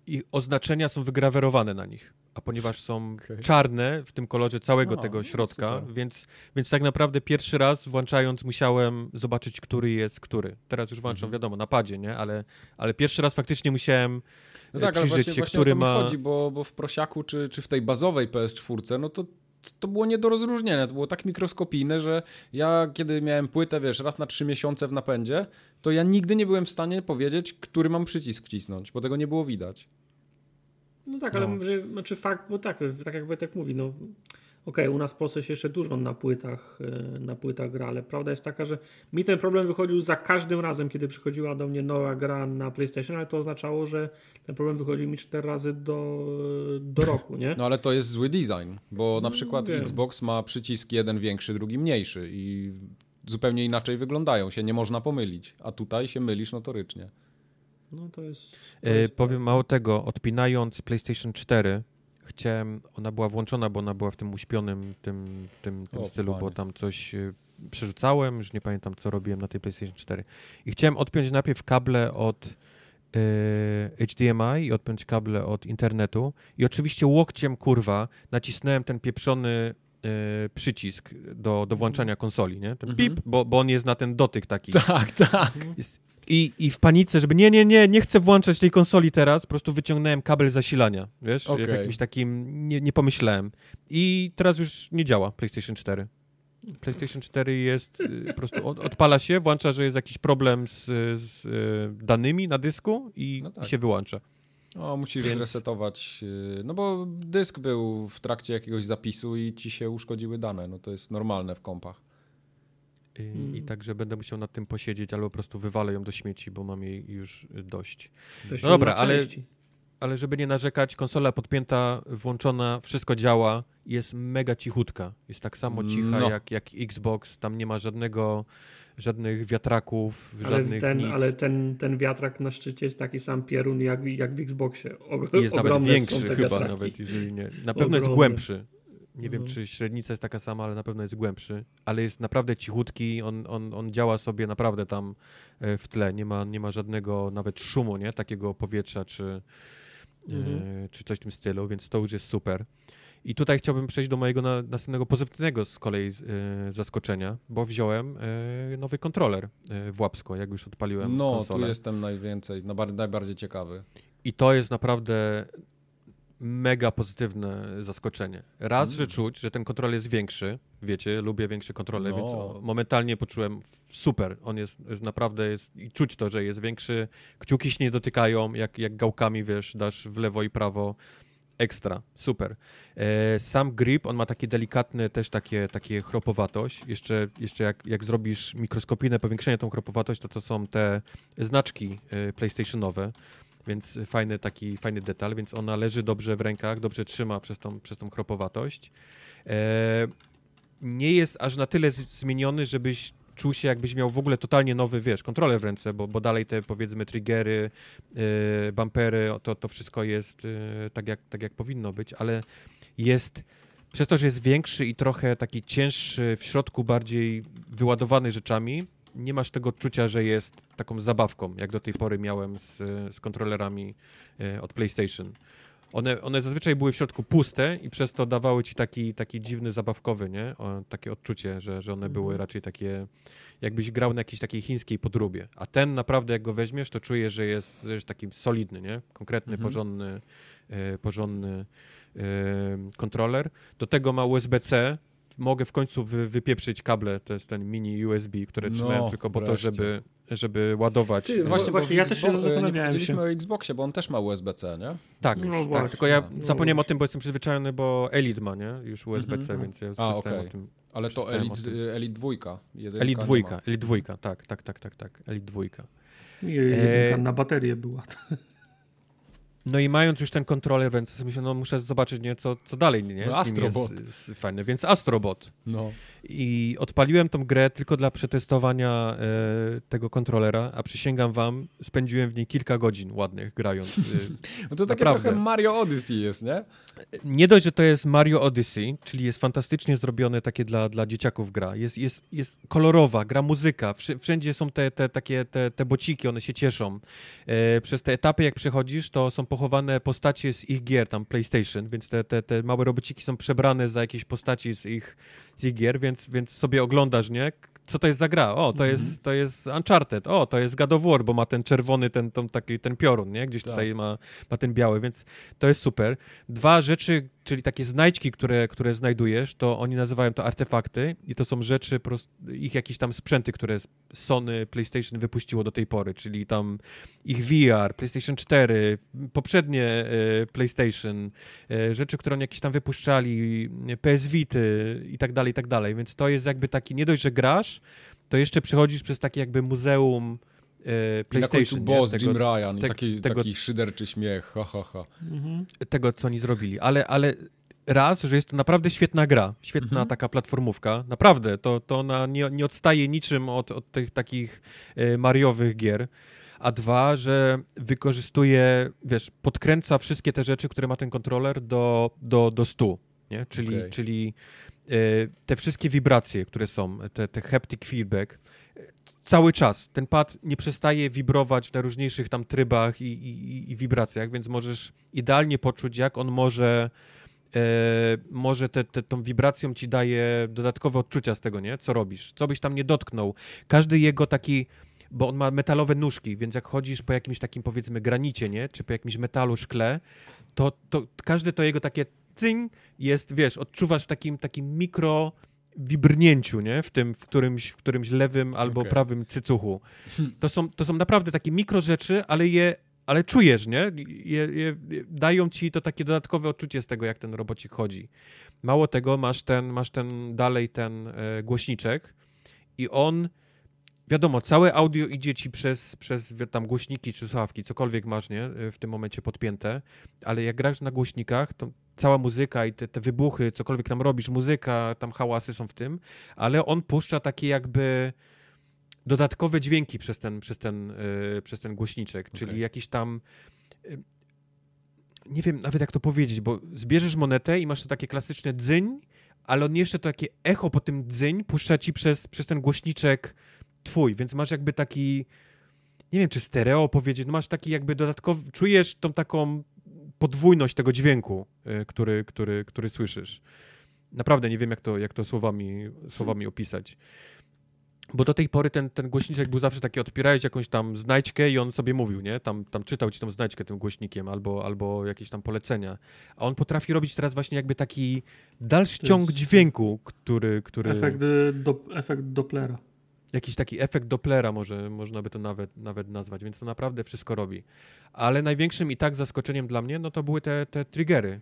Ich oznaczenia są wygrawerowane na nich. A ponieważ są [laughs] Okej. czarne w tym kolorze całego A, tego no środka, więc, więc tak naprawdę pierwszy raz włączając musiałem zobaczyć, który jest który. Teraz już włączam, Mhm. wiadomo, na padzie, nie? Ale, ale pierwszy raz faktycznie musiałem No e, tak, ale przyjrzeć właśnie, się, właśnie który ma. chodzi, bo, bo w prosiaku czy, czy w tej bazowej PS4, no to to było nie do rozróżnienia, to było tak mikroskopijne, że ja kiedy miałem płytę, wiesz, raz na trzy miesiące w napędzie, to ja nigdy nie byłem w stanie powiedzieć, który mam przycisk wcisnąć, bo tego nie było widać. No tak, ale No. że, znaczy fakt, bo tak, tak jak Wojtek mówi, no okej, u nas w Polsce się jeszcze dużo na płytach, e, na płytach gra, ale prawda jest taka, że mi ten problem wychodził za każdym razem, kiedy przychodziła do mnie nowa gra na PlayStation, ale to oznaczało, że ten problem wychodził mi cztery razy do, do roku, nie? No ale to jest zły design, bo na przykład wiem. Xbox ma przycisk jeden większy, drugi mniejszy i zupełnie inaczej wyglądają, się nie można pomylić, a tutaj się mylisz notorycznie. No to jest... To E, jest powiem mało tego, odpinając PlayStation 4, chciałem, ona była włączona, bo ona była w tym uśpionym tym, tym, tym O, stylu, bo panie. tam coś e, przerzucałem, już nie pamiętam co robiłem na tej PlayStation 4. I chciałem odpiąć najpierw kable od e, HDMI i odpiąć kable od internetu i oczywiście łokciem, kurwa, nacisnąłem ten pieprzony e, przycisk do, do włączania konsoli, nie? Ten Mhm. pip, bo, bo on jest na ten dotyk taki. Tak, tak. I, I w panice, żeby nie, nie, nie, nie chcę włączać tej konsoli teraz, po prostu wyciągnąłem kabel zasilania, wiesz, Okej. jakimś takim, nie, nie pomyślałem. I teraz już nie działa PlayStation 4. PlayStation 4 jest, y, po prostu od, odpala się, włącza, że jest jakiś problem z, z y, danymi na dysku i, No tak. i się wyłącza. O, musisz Więc- zresetować, yy, no bo dysk był w trakcie jakiegoś zapisu i ci się uszkodziły dane, no to jest normalne w kompach. I, Mm. I także będę musiał nad tym posiedzieć, albo po prostu wywalę ją do śmieci, bo mam jej już dość. No dobra, ale-. Ale żeby nie narzekać, konsola podpięta, włączona, wszystko działa, jest mega cichutka. Jest tak samo cicha No. jak, jak Xbox, tam nie ma żadnego, żadnych wiatraków, Ale, żadnych ten, nic. ale ten, ten wiatrak na szczycie jest taki sam pierun jak, jak w Xboxie. I jest nawet większy chyba, wiatraki. nawet jeżeli nie. Na pewno jest głębszy. Nie wiem, Mhm. czy średnica jest taka sama, ale na pewno jest głębszy. Ale jest naprawdę cichutki, on, on, on działa sobie naprawdę tam e, w tle. Nie ma, nie ma żadnego nawet szumu, nie? Takiego powietrza, czy, Mhm. e, czy coś w tym stylu, więc to już jest super. I tutaj chciałbym przejść do mojego na, następnego pozytywnego z kolei e, zaskoczenia, bo wziąłem e, nowy kontroler e, w łapsko, jak już odpaliłem No, konsolę. tu jestem najwięcej, najbardziej ciekawy. I to jest naprawdę mega pozytywne zaskoczenie. Raz, Mm. że czuć, że ten kontroler jest większy, wiecie, lubię większe kontrole, No. więc momentalnie poczułem super. On jest, jest naprawdę, jest, i czuć to, że jest większy, kciuki się nie dotykają, jak, jak gałkami, wiesz, dasz w lewo i prawo, ekstra, super. E, sam grip, on ma takie delikatne też takie, takie chropowatość. Jeszcze, jeszcze jak, jak zrobisz mikroskopijne powiększenie tą chropowatość, to to są te znaczki e, PlayStationowe, więc fajny taki, fajny detal, więc ona leży dobrze w rękach, dobrze trzyma przez tą, przez tą chropowatość. E, nie jest aż na tyle zmieniony, żebyś czuł się jakbyś miał w ogóle totalnie nowy, wiesz, kontroler w ręce, bo, bo dalej te powiedzmy triggery, e, bumpery, to, to wszystko jest e, tak, jak, tak jak powinno być, ale jest przez to, że jest większy i trochę taki cięższy, w środku bardziej wyładowany rzeczami, nie masz tego odczucia, że jest taką zabawką, jak do tej pory miałem z, z kontrolerami e, od PlayStation. One, one zazwyczaj były w środku puste i przez to dawały ci taki, taki dziwny, zabawkowy, nie? O, takie odczucie, że, że one były raczej takie, jakbyś grał na jakiejś takiej chińskiej podróbie. A ten naprawdę, jak go weźmiesz, to czujesz, że jest, że jest taki solidny, nie? Konkretny, Mhm. porządny, e, porządny e, kontroler. Do tego ma USB-C. Mogę w końcu wy, wypieprzyć kable, to jest ten mini USB, które No, trzymałem tylko po to, żeby, żeby ładować. Ty, e, właśnie- bo w ja też się zastanawiałem Nie się. o Xboxie, bo on też ma USB-C, nie? Tak, No tak, właśnie, tylko ja no zapomniałem o właśnie. tym, bo jestem przyzwyczajony, bo Elite ma, nie? Już USB-C, Mhm. więc ja A, przestałem okej. o tym. Ale to Elite, tym. Elite 2. jedynka Elite nie 2, ma. Elite 2, tak, tak, tak, tak, tak, Elite 2. I jedynka e... na baterię była. [laughs] No i mając już ten kontroler, więc myślę, no muszę zobaczyć, nie, co, co dalej, nie? No, Astrobot. Jest, jest fajne, więc Astrobot. No. I odpaliłem tą grę tylko dla przetestowania e, tego kontrolera, a przysięgam wam, spędziłem w niej kilka godzin ładnych grając. E, [laughs] no to takie naprawdę. trochę Mario Odyssey jest, nie? Nie dość, że to jest Mario Odyssey, czyli jest fantastycznie zrobione takie dla, dla dzieciaków gra. Jest, jest, jest kolorowa, gra muzyka, wszędzie są te, te takie te, te bociki, one się cieszą. E, przez te etapy, jak przechodzisz, to są pochowane postacie z ich gier, tam PlayStation, więc te, te, te małe robociki są przebrane za jakieś postaci z ich, z ich gier, więc, więc sobie oglądasz, nie? Co to jest za gra? O, to, -hmm. jest, to jest Uncharted. O, to jest God of War, bo ma ten czerwony, ten, ten, taki, ten piorun, nie? Gdzieś tak. tutaj ma, ma ten biały, więc to jest super. Dwa rzeczy, czyli takie znajdźki, które, które znajdujesz, to oni nazywają to artefakty i to są rzeczy, ich jakieś tam sprzęty, które Sony, PlayStation wypuściło do tej pory, czyli tam ich VR, PlayStation 4, poprzednie e, PlayStation, e, rzeczy, które oni jakieś tam wypuszczali, PS Vity i tak dalej, i tak dalej, więc to jest jakby taki, nie dość, że grasz, to jeszcze przechodzisz przez takie jakby muzeum e, PlayStation. I na boss tego, Jim Ryan te, i taki, tego, taki szyderczy śmiech, ha, ha, ha. Mhm. Tego, co oni zrobili, ale, ale raz, że jest to naprawdę świetna gra, świetna mhm. taka platformówka, naprawdę, to, to ona nie, nie odstaje niczym od, od tych takich e, mariowych gier, a dwa, że wykorzystuje, wiesz, podkręca wszystkie te rzeczy, które ma ten kontroler do, do, do stu, nie? Czyli, okay. czyli e, te wszystkie wibracje, które są, te, te haptic feedback, cały czas. Ten pad nie przestaje wibrować w najróżniejszych tam trybach i, i, i wibracjach, więc możesz idealnie poczuć, jak on może e, może te, te, tą wibracją ci daje dodatkowe odczucia z tego, nie? Co robisz? Co byś tam nie dotknął. Każdy jego taki bo on ma metalowe nóżki, więc jak chodzisz po jakimś takim powiedzmy granicie, nie? Czy po jakimś metalu, szkle, to, to każde to jego takie cyng jest, wiesz, odczuwasz w takim, takim mikro wibrnięciu, nie? W tym, w którymś, w którymś lewym albo okay. prawym cycuchu. To są, to są naprawdę takie mikro rzeczy, ale je, ale czujesz, nie? Je, je, dają ci to takie dodatkowe odczucie z tego, jak ten robocik chodzi. Mało tego, masz ten, masz ten dalej ten e, głośniczek i on wiadomo, całe audio idzie ci przez, przez tam głośniki czy słuchawki, cokolwiek masz, nie, w tym momencie podpięte, ale jak grasz na głośnikach, to cała muzyka i te, te wybuchy, cokolwiek tam robisz, muzyka, tam hałasy są w tym, ale on puszcza takie jakby dodatkowe dźwięki przez ten, przez ten, yy, przez ten głośniczek, okay. czyli jakiś tam yy, nie wiem nawet jak to powiedzieć, bo zbierzesz monetę i masz to takie klasyczne dzyń, ale on jeszcze to takie echo po tym dzyń puszcza ci przez, przez ten głośniczek twój, więc masz jakby taki, nie wiem czy stereo powiedzieć, no masz taki jakby dodatkowy, czujesz tą taką podwójność tego dźwięku, y, który, który, który słyszysz. Naprawdę nie wiem, jak to, jak to słowami, słowami opisać. Bo do tej pory ten, ten głośniczek był zawsze taki, odpierałeś jakąś tam znajdźkę i on sobie mówił, nie? Tam, tam czytał ci tą znajdźkę tym głośnikiem albo, albo jakieś tam polecenia. A on potrafi robić teraz właśnie jakby taki dalszy ciąg dźwięku, który... który... Efekt, y, do, efekt Dopplera jakiś taki efekt Dopplera może, można by to nawet, nawet nazwać, więc to naprawdę wszystko robi. Ale największym i tak zaskoczeniem dla mnie, no to były te, te triggery,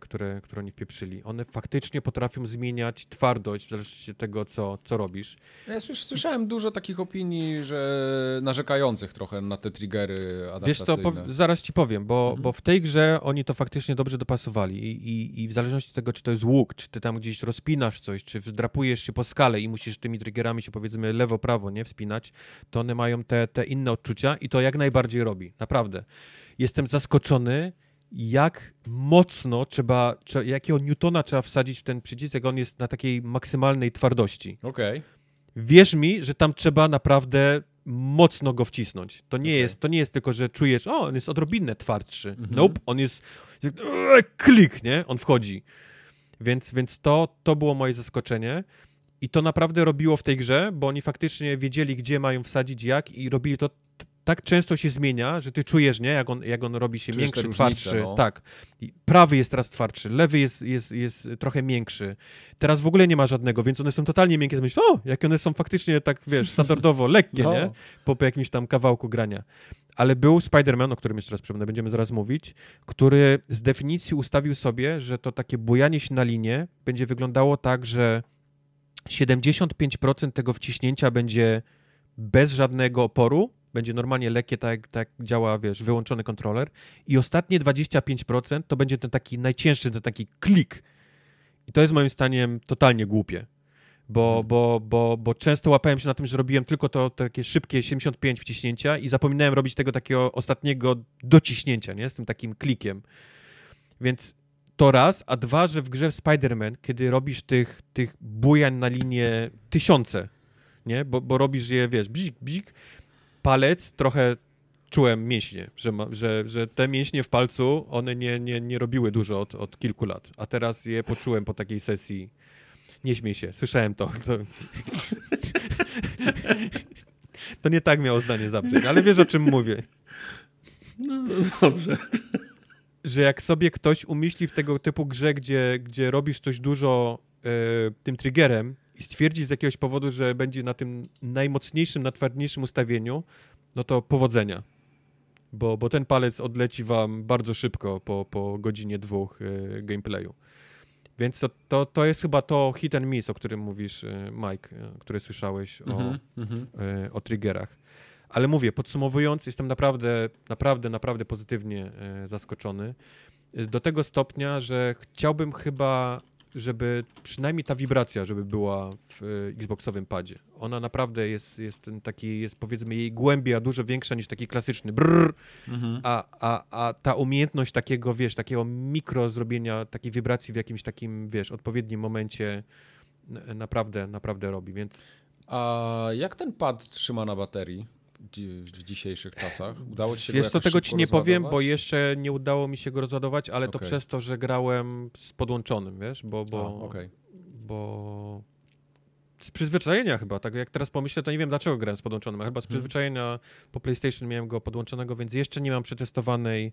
które, które oni wpieprzyli. One faktycznie potrafią zmieniać twardość w zależności od tego, co, co robisz. Ja już słyszałem dużo takich opinii, że narzekających trochę na te triggery adaptacyjne. Wiesz co, zaraz ci powiem, bo, mhm. bo w tej grze oni to faktycznie dobrze dopasowali I, i, i w zależności od tego, czy to jest łuk, czy ty tam gdzieś rozpinasz coś, czy wdrapujesz się po skale i musisz tymi triggerami się powiedzmy lewo-prawo, nie, wspinać, to one mają te, te inne odczucia i to jak najbardziej robi, naprawdę. Jestem zaskoczony, jak mocno trzeba, jakiego Newtona trzeba wsadzić w ten przycisk, jak on jest na takiej maksymalnej twardości. Okej. Okay. Wierz mi, że tam trzeba naprawdę mocno go wcisnąć. To nie, okay. jest, to nie jest tylko, że czujesz, o, on jest odrobinę twardszy. Mhm. Nope, on jest, jest klik, nie? On wchodzi. Więc, więc to, to było moje zaskoczenie. I to naprawdę robiło w tej grze, bo oni faktycznie wiedzieli, gdzie mają wsadzić, jak i robili to tak często się zmienia, że ty czujesz, nie, jak on, jak on robi się Czujesz miększy, twardszy. No. Tak. Prawy jest teraz twardszy, lewy jest, jest, jest trochę miększy. Teraz w ogóle nie ma żadnego, więc one są totalnie miękkie. Myślisz, o, jak one są faktycznie tak, wiesz, standardowo [laughs] lekkie, no. nie? Po, po jakimś tam kawałku grania. Ale był Spider-Man, o którym jeszcze raz przypomnę, będziemy zaraz mówić, który z definicji ustawił sobie, że to takie bujanie się na linie będzie wyglądało tak, że 75% tego wciśnięcia będzie bez żadnego oporu, będzie normalnie lekkie, tak, tak działa, wiesz, wyłączony kontroler i ostatnie 25% to będzie ten taki najcięższy, ten taki klik. I to jest moim zdaniem totalnie głupie. Bo, Mhm. bo, bo, bo często łapałem się na tym, że robiłem tylko to takie szybkie 75 wciśnięcia i zapominałem robić tego takiego ostatniego dociśnięcia, nie? Z tym takim klikiem. Więc to raz, a dwa, że w grze Spider-Man, kiedy robisz tych, tych bujań na linię tysiące, nie? Bo, bo robisz je, wiesz, bzik, bzik, palec, trochę czułem mięśnie, że, ma, że, że te mięśnie w palcu, one nie, nie, nie robiły dużo od, od kilku lat, a teraz je poczułem po takiej sesji. Nie śmiej się, słyszałem to. To, [laughs] to nie tak miało zdanie zabrzeć, ale wiesz o czym mówię. No, dobrze. że jak sobie ktoś umyśli w tego typu grze, gdzie, gdzie robisz coś dużo e, tym triggerem i stwierdzi z jakiegoś powodu, że będzie na tym najmocniejszym, najtwardniejszym ustawieniu, no to powodzenia. Bo, bo ten palec odleci wam bardzo szybko po, po godzinie dwóch e, gameplayu. Więc to, to, to jest chyba to hit and miss, o którym mówisz, e, Mike, e, które słyszałeś o, Mhm, mhm. e, o triggerach. Ale mówię, podsumowując, jestem naprawdę, naprawdę, naprawdę pozytywnie e, zaskoczony. Do tego stopnia, że chciałbym chyba, żeby przynajmniej ta wibracja, żeby była w e, Xboxowym padzie. Ona naprawdę jest, jest ten taki, jest powiedzmy jej głębia dużo większa niż taki klasyczny brrr, Mhm. a, a, a ta umiejętność takiego, wiesz, takiego mikro zrobienia takiej wibracji w jakimś takim, wiesz, odpowiednim momencie naprawdę, naprawdę robi, więc A jak ten pad trzyma na baterii w, dzi- w dzisiejszych czasach? Udało ci się go Wiesz co, jakoś tego ci nie powiem, bo jeszcze nie udało mi się go rozładować, ale to Okej. przez to, że grałem z podłączonym, wiesz, bo, A, bo, okej. bo z przyzwyczajenia chyba, tak jak teraz pomyślę, to nie wiem dlaczego grałem z podłączonym, a chyba z Mhm. przyzwyczajenia po PlayStation miałem go podłączonego, więc jeszcze nie mam przetestowanej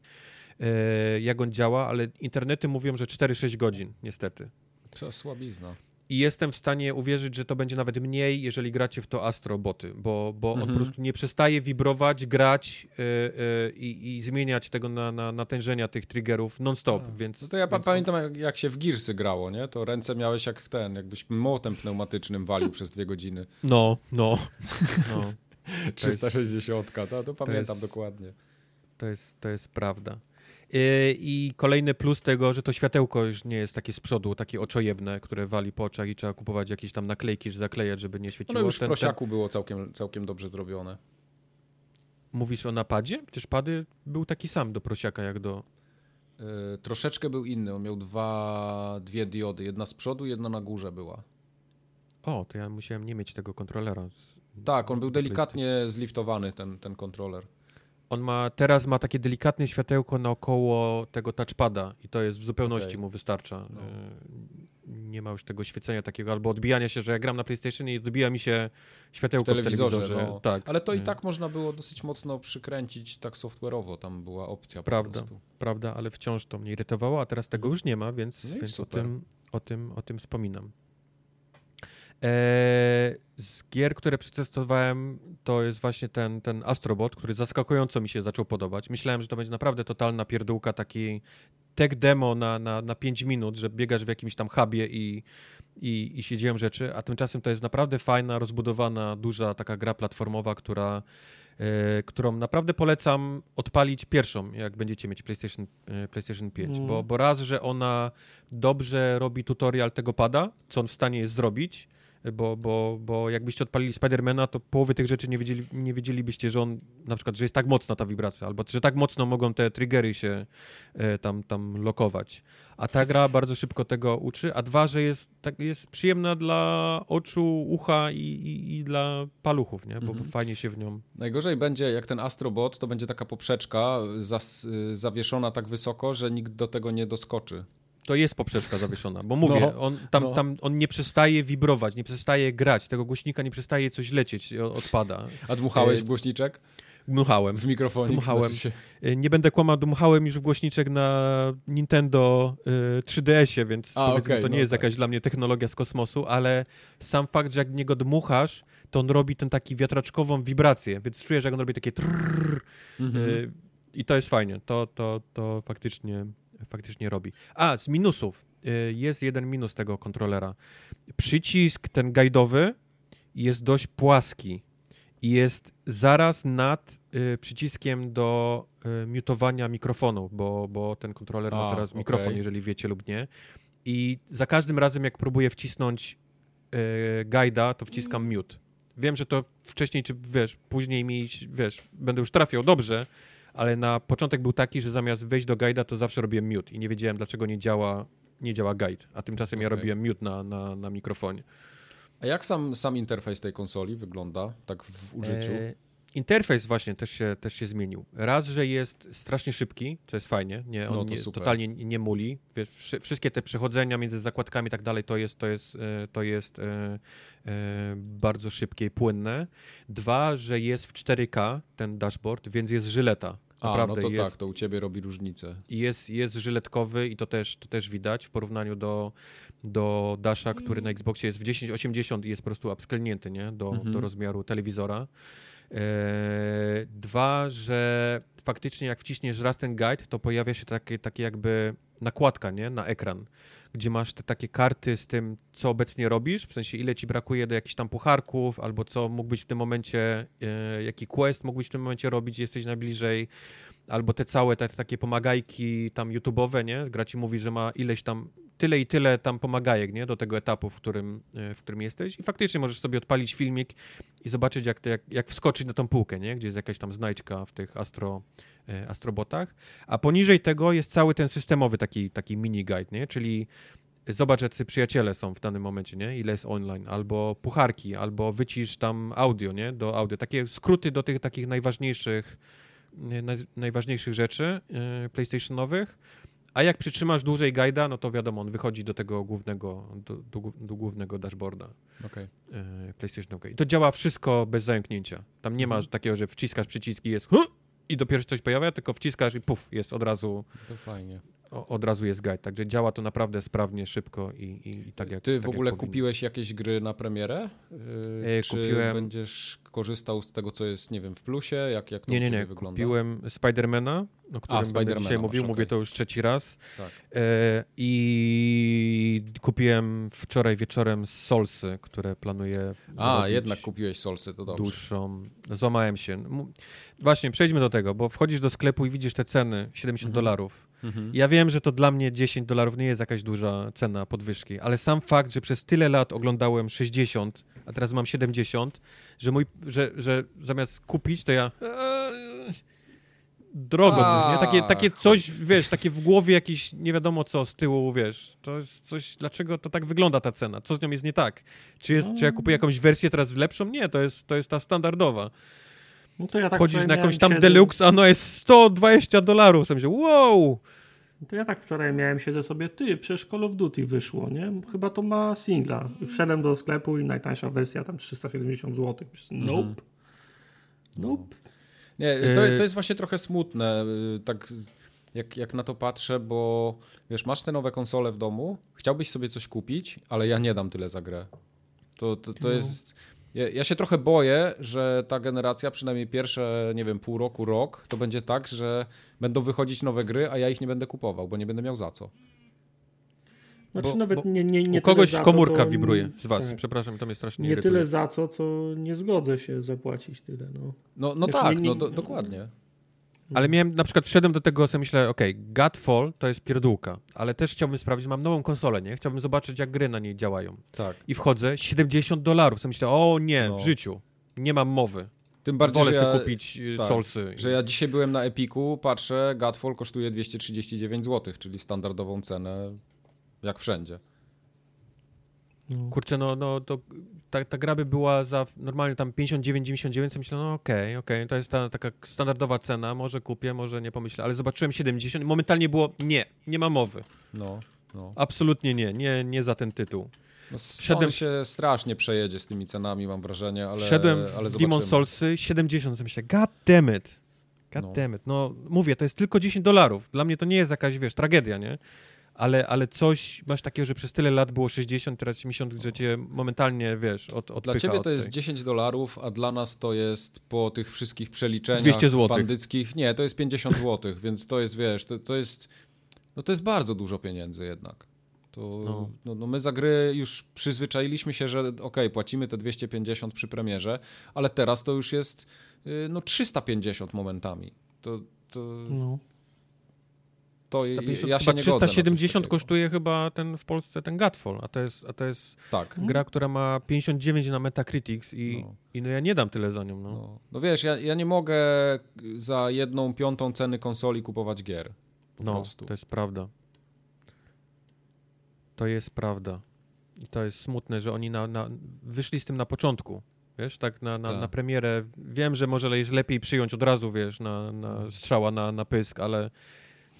e, jak on działa, ale internety mówią, że 4-6 godzin, niestety. Co słabizna. I jestem w stanie uwierzyć, że to będzie nawet mniej, jeżeli gracie w to Astro boty, bo, bo on Mhm. po prostu nie przestaje wibrować, grać y, y, i, zmieniać tego na, na natężenia tych triggerów non-stop, A. więc... No to ja pa- pamiętam, jak, jak się w Gearsy grało, nie? To ręce miałeś jak ten, jakbyś młotem pneumatycznym walił przez dwie godziny. No, no, no. [laughs] 360, to, to pamiętam jest- dokładnie. To jest, to jest prawda. Y, I kolejny plus tego, że to światełko już nie jest takie z przodu, takie oczojebne, które wali po oczach i trzeba kupować jakieś tam naklejki, że zaklejać, żeby nie świeciło. No już w Ten- ten- prosiaku było całkiem, całkiem dobrze zrobione. Mówisz o napadzie? Przecież pady był taki sam do prosiaka jak do... Yy, troszeczkę był inny, on miał dwa, dwie diody, jedna z przodu, jedna na górze była. O, to ja musiałem nie mieć tego kontrolera. Tak, on był delikatnie zliftowany, ten, ten kontroler. On ma, teraz ma takie delikatne światełko naokoło tego touchpada i to jest w zupełności Okej. mu wystarcza. No. E, Nie ma już tego świecenia takiego, albo odbijania się, że ja gram na PlayStation i odbija mi się światełko W w telewizorze, telewizorze. no. Tak, Ale to i e, tak można było dosyć mocno przykręcić tak software'owo, tam była opcja Prawda. po prostu. Prawda, ale wciąż to mnie irytowało, a teraz tego już nie ma, więc, No więc o, tym, o, tym, o tym wspominam. E, z gier, które przetestowałem, to jest właśnie ten, ten Astrobot, który zaskakująco mi się zaczął podobać. Myślałem, że to będzie naprawdę totalna pierdółka, taki tech demo na, na, na 5 minut, że biegasz w jakimś tam hubie i, i, i się dzieją rzeczy, a tymczasem to jest naprawdę fajna, rozbudowana, duża taka gra platformowa, która, e, którą naprawdę polecam odpalić pierwszą, jak będziecie mieć PlayStation, e, PlayStation 5, Mm. bo, bo raz, że ona dobrze robi tutorial tego pada, co on w stanie jest zrobić, bo, bo, bo jakbyście odpalili Spidermana, to połowy tych rzeczy nie, wiedzieli, nie wiedzielibyście, że on na przykład, że jest tak mocna ta wibracja, albo że tak mocno mogą te triggery się e, tam, tam lokować. A ta gra bardzo szybko tego uczy, a dwa, że jest, tak, jest przyjemna dla oczu, ucha i, i, i dla paluchów, nie? Bo, Mhm. fajnie się w nią... Najgorzej będzie, jak ten Astrobot, to będzie taka poprzeczka zas, zawieszona tak wysoko, że nikt do tego nie doskoczy. To jest poprzeczka zawieszona, bo mówię, No, on, tam, no. tam, on nie przestaje wibrować, nie przestaje grać, tego głośnika nie przestaje coś lecieć, odpada. A dmuchałeś Y, w głośniczek? Dmuchałem. W mikrofonie? Dmuchałem. znaczy się. Y, Nie będę kłamał, dmuchałem już w głośniczek na Nintendo y, 3DS-ie, więc A, powiedzmy, okej, to nie no jest tak. jakaś dla mnie technologia z kosmosu, ale sam fakt, że jak w niego dmuchasz, to on robi ten taki wiatraczkową wibrację, więc czujesz, jak on robi takie trrr, Mhm. y, i to jest fajnie, to, to, to faktycznie, faktycznie robi. A, z minusów. Y, jest jeden minus tego kontrolera. Przycisk ten guidowy jest dość płaski i jest zaraz nad y, przyciskiem do y, mutowania mikrofonu, bo, bo ten kontroler ma A, teraz okej. mikrofon, jeżeli wiecie lub nie. I za każdym razem, jak próbuję wcisnąć guida, to wciskam mute. Wiem, że to wcześniej, czy wiesz, później mi, wiesz, będę już trafiał dobrze, ale na początek był taki, że zamiast wejść do guida, to zawsze robiłem mute i nie wiedziałem, dlaczego nie działa, nie działa guide, a tymczasem ja Okej. robiłem mute na, na, na mikrofonie. A jak sam, sam interfejs tej konsoli wygląda, tak w użyciu? E, interfejs właśnie też się, też się zmienił. Raz, że jest strasznie szybki, co jest fajnie, nie, on No nie, totalnie nie muli. Wiesz, wszy- wszystkie te przechodzenia między zakładkami i tak dalej, to jest, to jest, e, to jest e, e, bardzo szybkie i płynne. Dwa, że jest w 4K ten dashboard, więc jest żyleta. A, Naprawdę no to jest, tak, to u ciebie robi różnicę. jest, jest żyletkowy i to też, to też widać w porównaniu do, do Dasha, który na Xboxie jest w 1080 i jest po prostu upscalnięty nie? Do, Mhm. do rozmiaru telewizora. Eee, dwa, że faktycznie jak wciśniesz raz ten guide, to pojawia się takie, takie jakby nakładka nie? na ekran, gdzie masz te takie karty z tym, co obecnie robisz, w sensie ile ci brakuje do jakichś tam pucharków, albo co mógłbyś w tym momencie, e, jaki quest mógłbyś w tym momencie robić, jesteś najbliżej, albo te całe te, takie pomagajki tam YouTube'owe, nie? Gra ci mówi, że ma ileś tam, tyle i tyle tam pomagajek, nie? Do tego etapu, w którym, e, w którym jesteś i faktycznie możesz sobie odpalić filmik i zobaczyć, jak, jak, jak wskoczyć na tą półkę, nie? Gdzie jest jakaś tam znajdźka w tych astro, e, astrobotach, a poniżej tego jest cały ten systemowy taki, taki mini guide, nie? Czyli zobacz, jacy przyjaciele są w danym momencie, nie? Ile jest online, albo pucharki, albo wycisz tam audio, nie? Do audio. Takie skróty do tych takich najważniejszych, nie, naj, najważniejszych rzeczy yy, PlayStationowych. A jak przytrzymasz dłużej guida, no to wiadomo, on wychodzi do tego głównego, do, do, do głównego dashboarda Okej. yy, PlayStation I to działa wszystko bez zająknięcia. Tam nie ma Mhm. takiego, że wciskasz przyciski, jest i dopiero coś pojawia, tylko wciskasz i puf, jest od razu, To fajnie. Od razu jest guide. Także działa to naprawdę sprawnie, szybko i, i, i tak jak Ty tak w ogóle kupiłeś jakieś gry na premierę? Yy, E, czy kupiłem- będziesz korzystał z tego, co jest, nie wiem, w plusie? Jak, jak to Nie, nie, nie. wygląda? Kupiłem Spidermana, o którym będę Spidermana dzisiaj mówił. okej. Mówię to już trzeci raz. Tak. E, I kupiłem wczoraj wieczorem Solsy, które planuję A, jednak kupiłeś Solsy, to dobrze. dłuższą. Złamałem się. Właśnie, przejdźmy do tego, bo wchodzisz do sklepu i widzisz te ceny, 70 Mhm. dolarów. Mhm. Ja wiem, że to dla mnie 10 dolarów nie jest jakaś duża cena podwyżki, ale sam fakt, że przez tyle lat oglądałem 60, a teraz mam 70, że mój, że, że zamiast kupić, to ja eee, drogo coś, nie? Takie, takie coś, wiesz, takie w głowie jakieś nie wiadomo co z tyłu, wiesz, to jest coś, dlaczego to tak wygląda ta cena? Co z nią jest nie tak? Czy, jest, czy ja kupuję jakąś wersję teraz lepszą? Nie, to jest, to jest ta standardowa. No to ja tak Wchodzisz na jakąś tam siedem- deluxe, a no jest 120 dolarów. Sam się, wow! To ja tak wczoraj miałem siedzę sobie, ty, przecież Call of Duty wyszło, nie? Chyba to ma singla. Wszedłem do sklepu i najtańsza wersja tam 370 zł. Nope. Mhm. Nope. Nie, to, E, to jest właśnie trochę smutne, y, tak jak, jak na to patrzę, bo wiesz, masz te nowe konsole w domu, chciałbyś sobie coś kupić, ale ja nie dam tyle za grę. To, to, to No. jest... Ja, ja się trochę boję, że ta generacja, przynajmniej pierwsze, nie wiem, pół roku, rok, to będzie tak, że będą wychodzić nowe gry, a ja ich nie będę kupował, bo nie będę miał za co. Znaczy Bo- nawet bo nie, nie, nie U kogoś tyle za co, komórka to- wibruje z was. tak. Przepraszam, to mnie strasznie Nie irytuje. tyle za co, co nie zgodzę się zapłacić tyle, no. No, no Wiesz, tak, nie- nie- no do, dokładnie. Ale miałem, na przykład wszedłem do tego, sobie myślę, okej, Godfall to jest pierdółka, ale też chciałbym sprawdzić, mam nową konsolę, nie? Chciałbym zobaczyć, jak gry na niej działają. Tak. I wchodzę, 70 dolarów, sobie myślę, o nie, No. w życiu, nie mam mowy. Tym bardziej, Wolę że ja, kupić y, tak, Soulsy. że ja dzisiaj byłem na Epiku, patrzę, Godfall kosztuje 239 zł, czyli standardową cenę jak wszędzie. no. Kurczę, no, no to ta, ta gra by była za normalnie tam 59-99, to myślę, no okej, okej, to jest ta taka standardowa cena, może kupię, może nie pomyślę, ale zobaczyłem 70 i momentalnie było nie, nie ma mowy. No, no. Absolutnie nie, nie, nie za ten tytuł. no Wszedłem- się strasznie przejedzie z tymi cenami, mam wrażenie, ale Wszedłem w. Demon Soulsy 70, to myślę, god damn it. God No. damn it. No mówię, to jest tylko 10 dolarów. Dla mnie to nie jest jakaś, wiesz, tragedia, nie? Ale, ale coś masz takiego, że przez tyle lat było 60, teraz 70, że cię momentalnie, wiesz, od, odpycha Dla ciebie od to jest tej. 10 dolarów, a dla nas to jest po tych wszystkich przeliczeniach 200 złotych. bandyckich. Nie, to jest 50 złotych, więc to jest, wiesz, to, to jest no to jest bardzo dużo pieniędzy jednak. To, no. No, no my za gry już przyzwyczailiśmy się, że ok, płacimy te 250 przy premierze, ale teraz to już jest y, no 350 momentami. To, to, no. To ja się chyba 370 kosztuje chyba ten w Polsce ten Godfall, a to jest, a to jest tak. gra, która ma 59 na Metacritics i no. i no ja nie dam tyle za nią. No, no. no wiesz, ja, ja nie mogę za jedną piątą ceny konsoli kupować gier. no, prostu. to jest prawda. To jest prawda. I to jest smutne, że oni na, na, wyszli z tym na początku. Wiesz, tak na, na, tak. na premierę. Wiem, że może jest lepiej przyjąć od razu, wiesz, na, na strzała na, na pysk, ale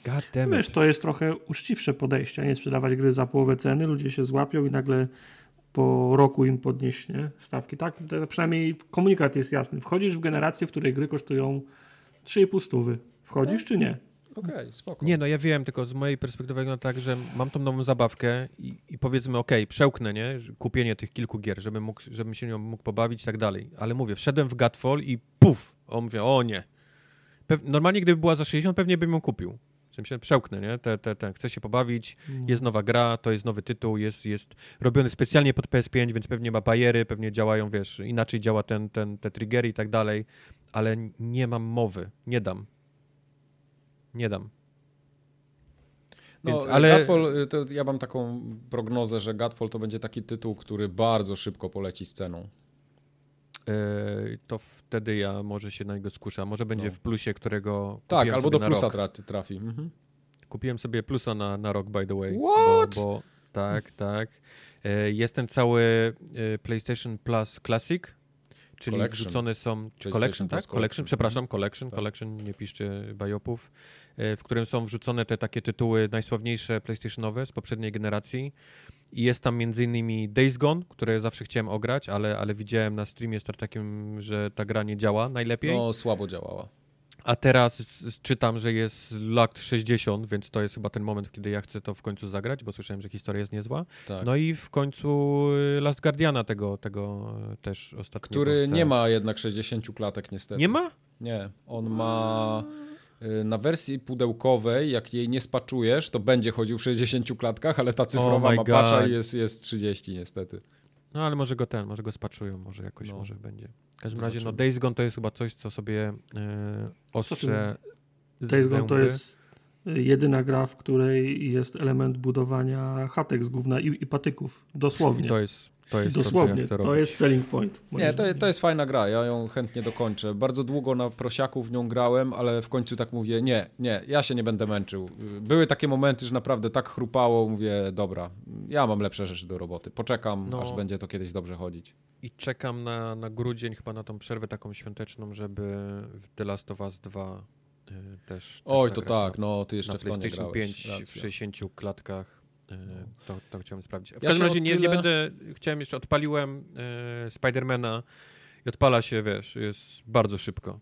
God damn it. Wiesz, to jest trochę uczciwsze podejście, nie sprzedawać gry za połowę ceny, ludzie się złapią i nagle po roku im podnieść nie? stawki. Tak, przynajmniej komunikat jest jasny. Wchodzisz w generację, w której gry kosztują 3,5 stówy. Wchodzisz no. czy nie? Okej, okay, spoko. Nie, no ja wiem, tylko z mojej perspektywy wygląda tak, że mam tą nową zabawkę i, i powiedzmy, okej, okay, przełknę, nie, kupienie tych kilku gier, żebym, mógł, żebym się nią mógł pobawić i tak dalej. Ale mówię, wszedłem w Godfall i puf, on mówi, o nie. Pew normalnie gdyby była za 60, pewnie bym ją kupił. W sensie przełknę, nie? Te, te, te. Chcę się pobawić, mm. jest nowa gra, to jest nowy tytuł, jest, jest robiony specjalnie pod PS5, więc pewnie ma bariery, pewnie działają, wiesz, inaczej działa ten, ten, te triggery i tak dalej, ale nie mam mowy, nie dam. Nie dam. No, Więc, ale... Godfall, y, ja mam taką prognozę, że Godfall to będzie taki tytuł, który bardzo szybko poleci z ceną. Yy, to wtedy ja może się na niego skuszę. Może będzie no. w plusie, którego. Tak, albo do plusa trafi. Mhm. Kupiłem sobie plusa na, na rok, by the way. What? Bo, bo tak, tak. Yy, jest ten cały yy, PlayStation Plus Classic, czyli collection. wrzucone są. Collection, tak? Collection, przepraszam, collection, tak. collection, nie piszcie bajopów. E, w którym są wrzucone te takie tytuły najsławniejsze PlayStationowe z poprzedniej generacji. I jest tam m.in. Days Gone, które zawsze chciałem ograć, ale, ale widziałem na streamie z takim, że ta gra nie działa najlepiej. No, słabo działała. A teraz czytam, że jest Locked 60, więc to jest chyba ten moment, kiedy ja chcę to w końcu zagrać, bo słyszałem, że historia jest niezła. Tak. No i w końcu y, Last Guardiana tego, tego też ostatniego. Który chcę. nie ma jednak 60 klatek niestety. Nie ma? Nie, on ma na wersji pudełkowej, jak jej nie spaczujesz, to będzie chodził w 60 klatkach, ale ta cyfrowa oh ma patcha i jest, jest 30 niestety. No ale może go ten, może go spaczują, może jakoś no. może będzie. W każdym razie, no Days Gone to jest chyba coś, co sobie yy, ostrze Days Gone to jest jedyna gra, w której jest element budowania chatek z gówna i, i patyków. Dosłownie. to jest to jest Dosłownie, to, to jest selling point. Nie, to, to jest fajna gra, ja ją chętnie dokończę. Bardzo długo na prosiaku w nią grałem, ale w końcu tak mówię, nie, nie, ja się nie będę męczył. Były takie momenty, że naprawdę tak chrupało, mówię, dobra, ja mam lepsze rzeczy do roboty, poczekam, no, aż będzie to kiedyś dobrze chodzić. I czekam na, na grudzień, chyba na tą przerwę taką świąteczną, żeby w The Last of Us 2 y, też, Oj, to tak, no, ty jeszcze na w to nie grałeś. 5 w 60 klatkach to, to chciałem sprawdzić. W ja każdym razie nie, tyle... nie będę, chciałem jeszcze, odpaliłem e, Spidermana i odpala się, wiesz, jest bardzo szybko.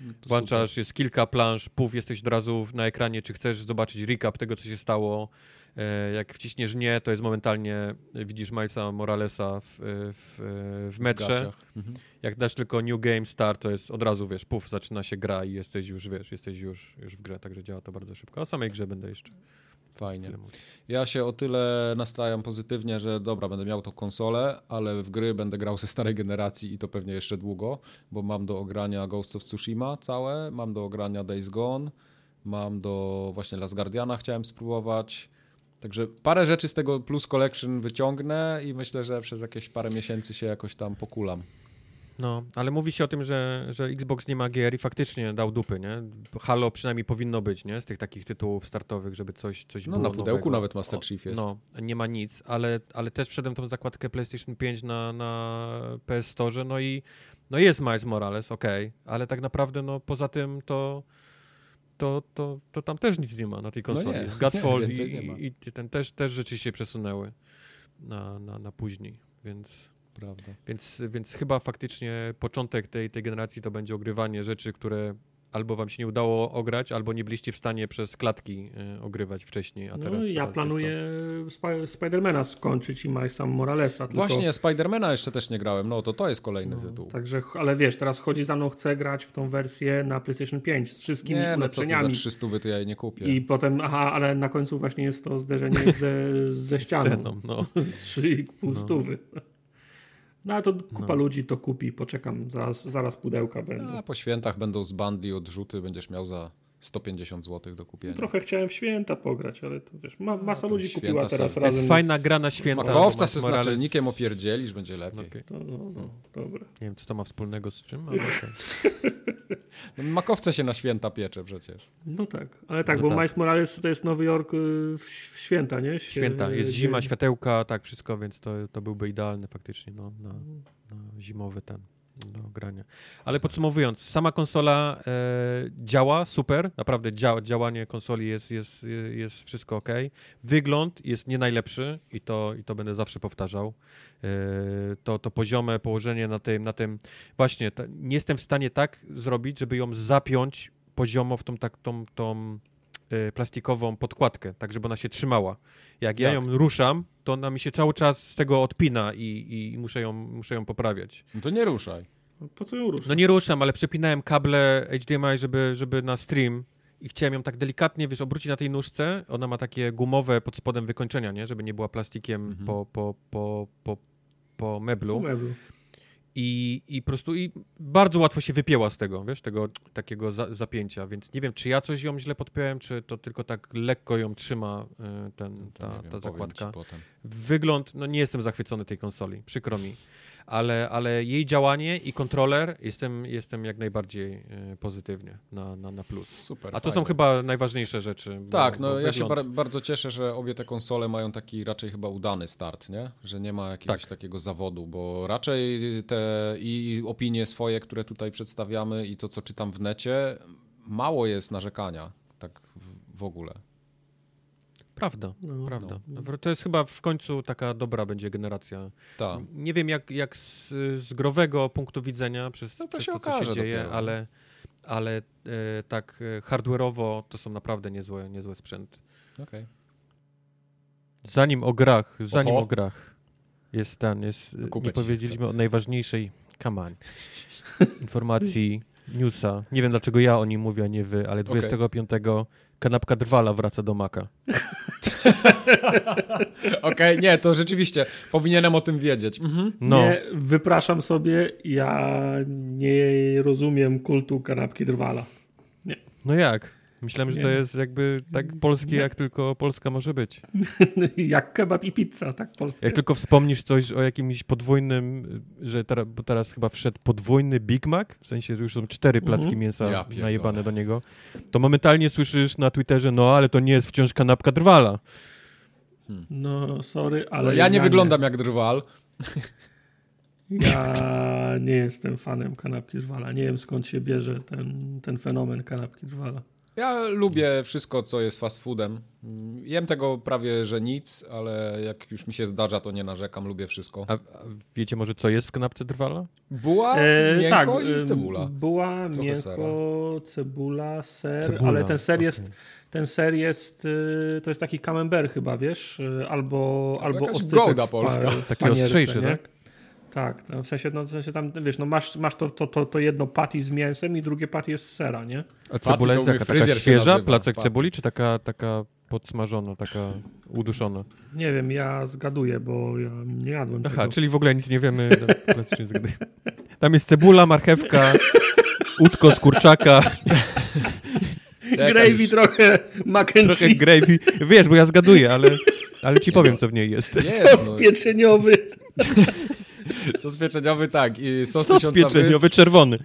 No Włączasz, super. jest kilka plansz, puf, jesteś od razu na ekranie, czy chcesz zobaczyć recap tego, co się stało. E, jak wciśniesz nie, to jest momentalnie, e, widzisz Milesa Moralesa w, e, w, w metrze. W mhm. Jak dasz tylko New Game Start, to jest od razu, wiesz, puf, zaczyna się gra i jesteś już, wiesz, jesteś już, już w grze, także działa to bardzo szybko. O samej grze będę jeszcze Fajnie. Ja się o tyle nastrajam pozytywnie, że dobra, będę miał tą konsolę, ale w gry będę grał ze starej generacji i to pewnie jeszcze długo, bo mam do ogrania Ghost of Tsushima całe, mam do ogrania Days Gone, mam do właśnie Last Guardiana chciałem spróbować. Także parę rzeczy z tego Plus Collection wyciągnę i myślę, że przez jakieś parę miesięcy się jakoś tam pokulam. No, ale mówi się o tym, że, że Xbox nie ma gier i faktycznie dał dupy, nie? Halo przynajmniej powinno być, nie? Z tych takich tytułów startowych, żeby coś, coś no, było na pudełku nowego. nawet Master Chief jest. No, nie ma nic, ale, ale też wszedłem tą zakładkę PlayStation 5 na, na PS Store, no i no jest Miles Morales, okej, okay, ale tak naprawdę no poza tym to to, to, to tam też nic nie ma na tej no konsoli. No [laughs] Godfall nie, i, i, ten też, też rzeczy się przesunęły na, na, na później, więc... Prawda. Więc, więc chyba faktycznie początek tej, tej generacji to będzie ogrywanie rzeczy, które albo wam się nie udało ograć, albo nie byliście w stanie przez klatki y, ogrywać wcześniej, a No, teraz... ja teraz planuję jest Sp- Spidermana skończyć i Milesa Moralesa. Tylko, Właśnie, Spidermana jeszcze też nie grałem, no to to jest kolejny no, tytuł. Także, ale wiesz, teraz chodzi za mną, chcę grać w tą wersję na PlayStation 5 z wszystkimi Nie, no co ty za ulepszeniami. 300 to ja jej nie kupię. I potem, aha, ale na końcu właśnie jest to zderzenie [laughs] ze, ze to ścianą. sceną, no. [laughs] 3,5 stówy. No a to kupa ludzi to kupi, poczekam, zaraz, zaraz pudełka będą. A po świętach będą z bundli odrzuty, będziesz miał za 150 zł do kupienia. Trochę chciałem w święta pograć, ale to wiesz, ma, masa to ludzi kupiła teraz razem. Jest z- fajna gra na święta. Makowca se z naczelnikiem opierdzielisz, będzie lepiej. Okej. To, no, no, dobra. Nie wiem, co to ma wspólnego z czym, ale. [laughs] [laughs] No, makowce się na święta piecze przecież. No tak, ale tak, No bo tak. Miles Morales to jest Nowy Jork y, w, święta, nie? Się- Święta, jest zima, światełka, tak, wszystko, więc to, to byłby idealny faktycznie no, na, na zimowy ten do grania. Ale podsumowując, sama konsola e, działa super, naprawdę dzia, działanie konsoli jest, jest, jest wszystko ok. Wygląd jest nie najlepszy i to, i to będę zawsze powtarzał. E, to, to poziome położenie na tym, na tym właśnie, ta, nie jestem w stanie tak zrobić, żeby ją zapiąć poziomo w tą, tak, tą, tą e, plastikową podkładkę, tak żeby ona się trzymała. Jak ja ją ruszam, to ona mi się cały czas z tego odpina i, i muszę, ją, muszę ją poprawiać. No to nie ruszaj. Po co ją ruszasz? No nie ruszam, ale przepinałem kable HDMI, żeby, żeby na stream i chciałem ją tak delikatnie, wiesz, obrócić na tej nóżce. Ona ma takie gumowe pod spodem wykończenia, nie? Żeby nie była plastikiem Mhm. po, po, po, po, po meblu. Tu meblu. I, I po prostu i bardzo łatwo się wypięła z tego, wiesz, tego takiego za, zapięcia, więc nie wiem, czy ja coś ją źle podpiąłem, czy to tylko tak lekko ją trzyma y, ten, nie ta, wiem, ta powiem zakładka. Wygląd, no nie jestem zachwycony tej konsoli, przykro mi, ale, ale jej działanie i kontroler jestem, jestem jak najbardziej y, pozytywnie na, na, na plus. Super. A to są fajnie. chyba najważniejsze rzeczy. bo- Tak, no bo ja się bar bardzo cieszę, że obie te konsole mają taki raczej chyba udany start, nie? Że nie ma jakiegoś Tak. takiego zawodu, bo raczej te i opinie swoje, które tutaj przedstawiamy i to, co czytam w necie, mało jest narzekania, tak w ogóle. Prawda, No, prawda. To jest chyba w końcu taka dobra będzie generacja. Tak. Nie wiem jak, jak z, z growego punktu widzenia przez, No to przez się to, co się dzieje, dopiero. ale, ale e, tak e, hardware'owo to są naprawdę niezłe, niezłe sprzęty. Okej. Zanim o grach, zanim Oho. o grach jest ten, jest, e, Kupę nie powiedzieliśmy o najważniejszej, on, [laughs] informacji, newsa. Nie wiem dlaczego ja o nim mówię, a nie wy, ale 25 kanapka drwala wraca do Maka. [laughs] Okej, nie, to rzeczywiście powinienem o tym wiedzieć. Mhm. No, Nie, wypraszam sobie, ja nie rozumiem kultu kanapki drwala. no jak? Myślałem, że Nie. to jest jakby tak polskie, Nie. jak tylko Polska może być. [laughs] Jak kebab i pizza, tak polskie. Jak tylko wspomnisz coś o jakimś podwójnym, że teraz, bo teraz chyba wszedł podwójny Big Mac, w sensie już są cztery placki Mhm. mięsa Ja najebane do niego, to momentalnie słyszysz na Twitterze, no ale to nie jest wciąż kanapka drwala. No, sorry, ale... No, ja nie wyglądam jak drwal. [laughs] Ja nie jestem fanem kanapki drwala. Nie wiem skąd się bierze ten, ten fenomen kanapki drwala. Ja lubię wszystko, co jest fast foodem. Jem tego prawie, że nic, ale jak już mi się zdarza, to nie narzekam, lubię wszystko. A, a wiecie może, co jest w kanapce drwala? Buła, E, miękko tak, i cebula. Była, Trochę miękko, cebula, ser, Cebula, ale ten ser jest, okej. ten ser jest, y, to jest taki camembert chyba, wiesz, y, albo, albo jakaś oscypek gołda w polska. w Taki ostrzejszy, nie? tak? Tak, no, w sensie, no, w sensie tam, wiesz, no masz, masz to, to, to, to jedno patty z mięsem i drugie patty jest z sera, nie? A cebula jest jaka? Taka świeża, nazywa, placek cebuli, czy taka, taka podsmażona, taka uduszona? Nie wiem, ja zgaduję, bo ja nie jadłem Aha, tego. czyli w ogóle nic nie wiemy. [laughs] Tam jest cebula, marchewka, udko z kurczaka, Gravy już- trochę, mac and trochę cheese, gravy. Wiesz, bo ja zgaduję, ale, ale ci powiem, co w niej jest. Jest, sos no. pieczeniowy. [laughs] [laughs] Sos pieczeniowy, tak. I sos, Sos tysiąca pieczeniowy, czerwony.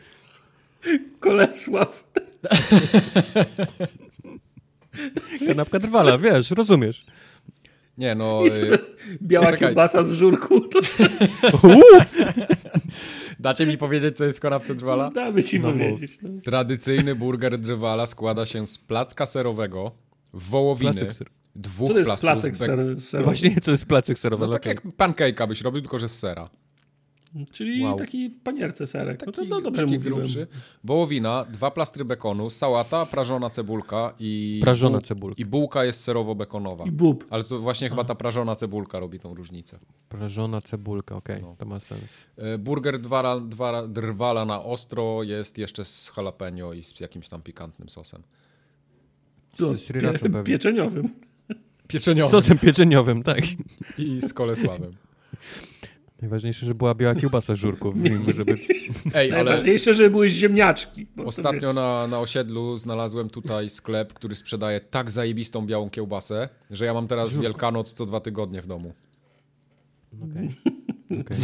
Kolesław. [laughs] Kanapka drwala, wiesz, rozumiesz. wysp. Nie, no... I co y, to- Biała Czekaj. kiełbasa z żurku. To [laughs] Dacie mi powiedzieć, co jest w kanapce drwala? damy ci No powiedzieć. No. Tradycyjny burger drwala składa się z placka serowego, wołowiny, ser- dwóch Co to jest plastrów placek ser, serowy? Właśnie nie, co jest placek serowy. No tak jak pancake'a byś robił, tylko że z sera. Czyli Wow. taki w panierce serek. Taki, no to, to dobrze taki mówiłem. grubszy. Wołowina, dwa plastry bekonu, sałata, prażona cebulka i... Prażona cebulka. I bułka jest serowo-bekonowa. I bób. Ale to właśnie chyba ta prażona cebulka robi tą różnicę. Prażona cebulka, okej, No. to ma sens. E, Burger dwa, dwa, drwala na ostro jest jeszcze z jalapeno i z jakimś tam pikantnym sosem. To Z pewnie. pieczeniowym. Pieczeniowy Sosem pieczeniowym, tak. i z kolesławem. [laughs] Najważniejsze, że była biała kiełbasa żurków, w nim, żeby... Ej, ale Najważniejsze, że były ziemniaczki. to ostatnio na, na osiedlu znalazłem tutaj sklep, który sprzedaje tak zajebistą białą kiełbasę, że ja mam teraz Wielkanoc co dwa tygodnie w domu. Okej. Okej.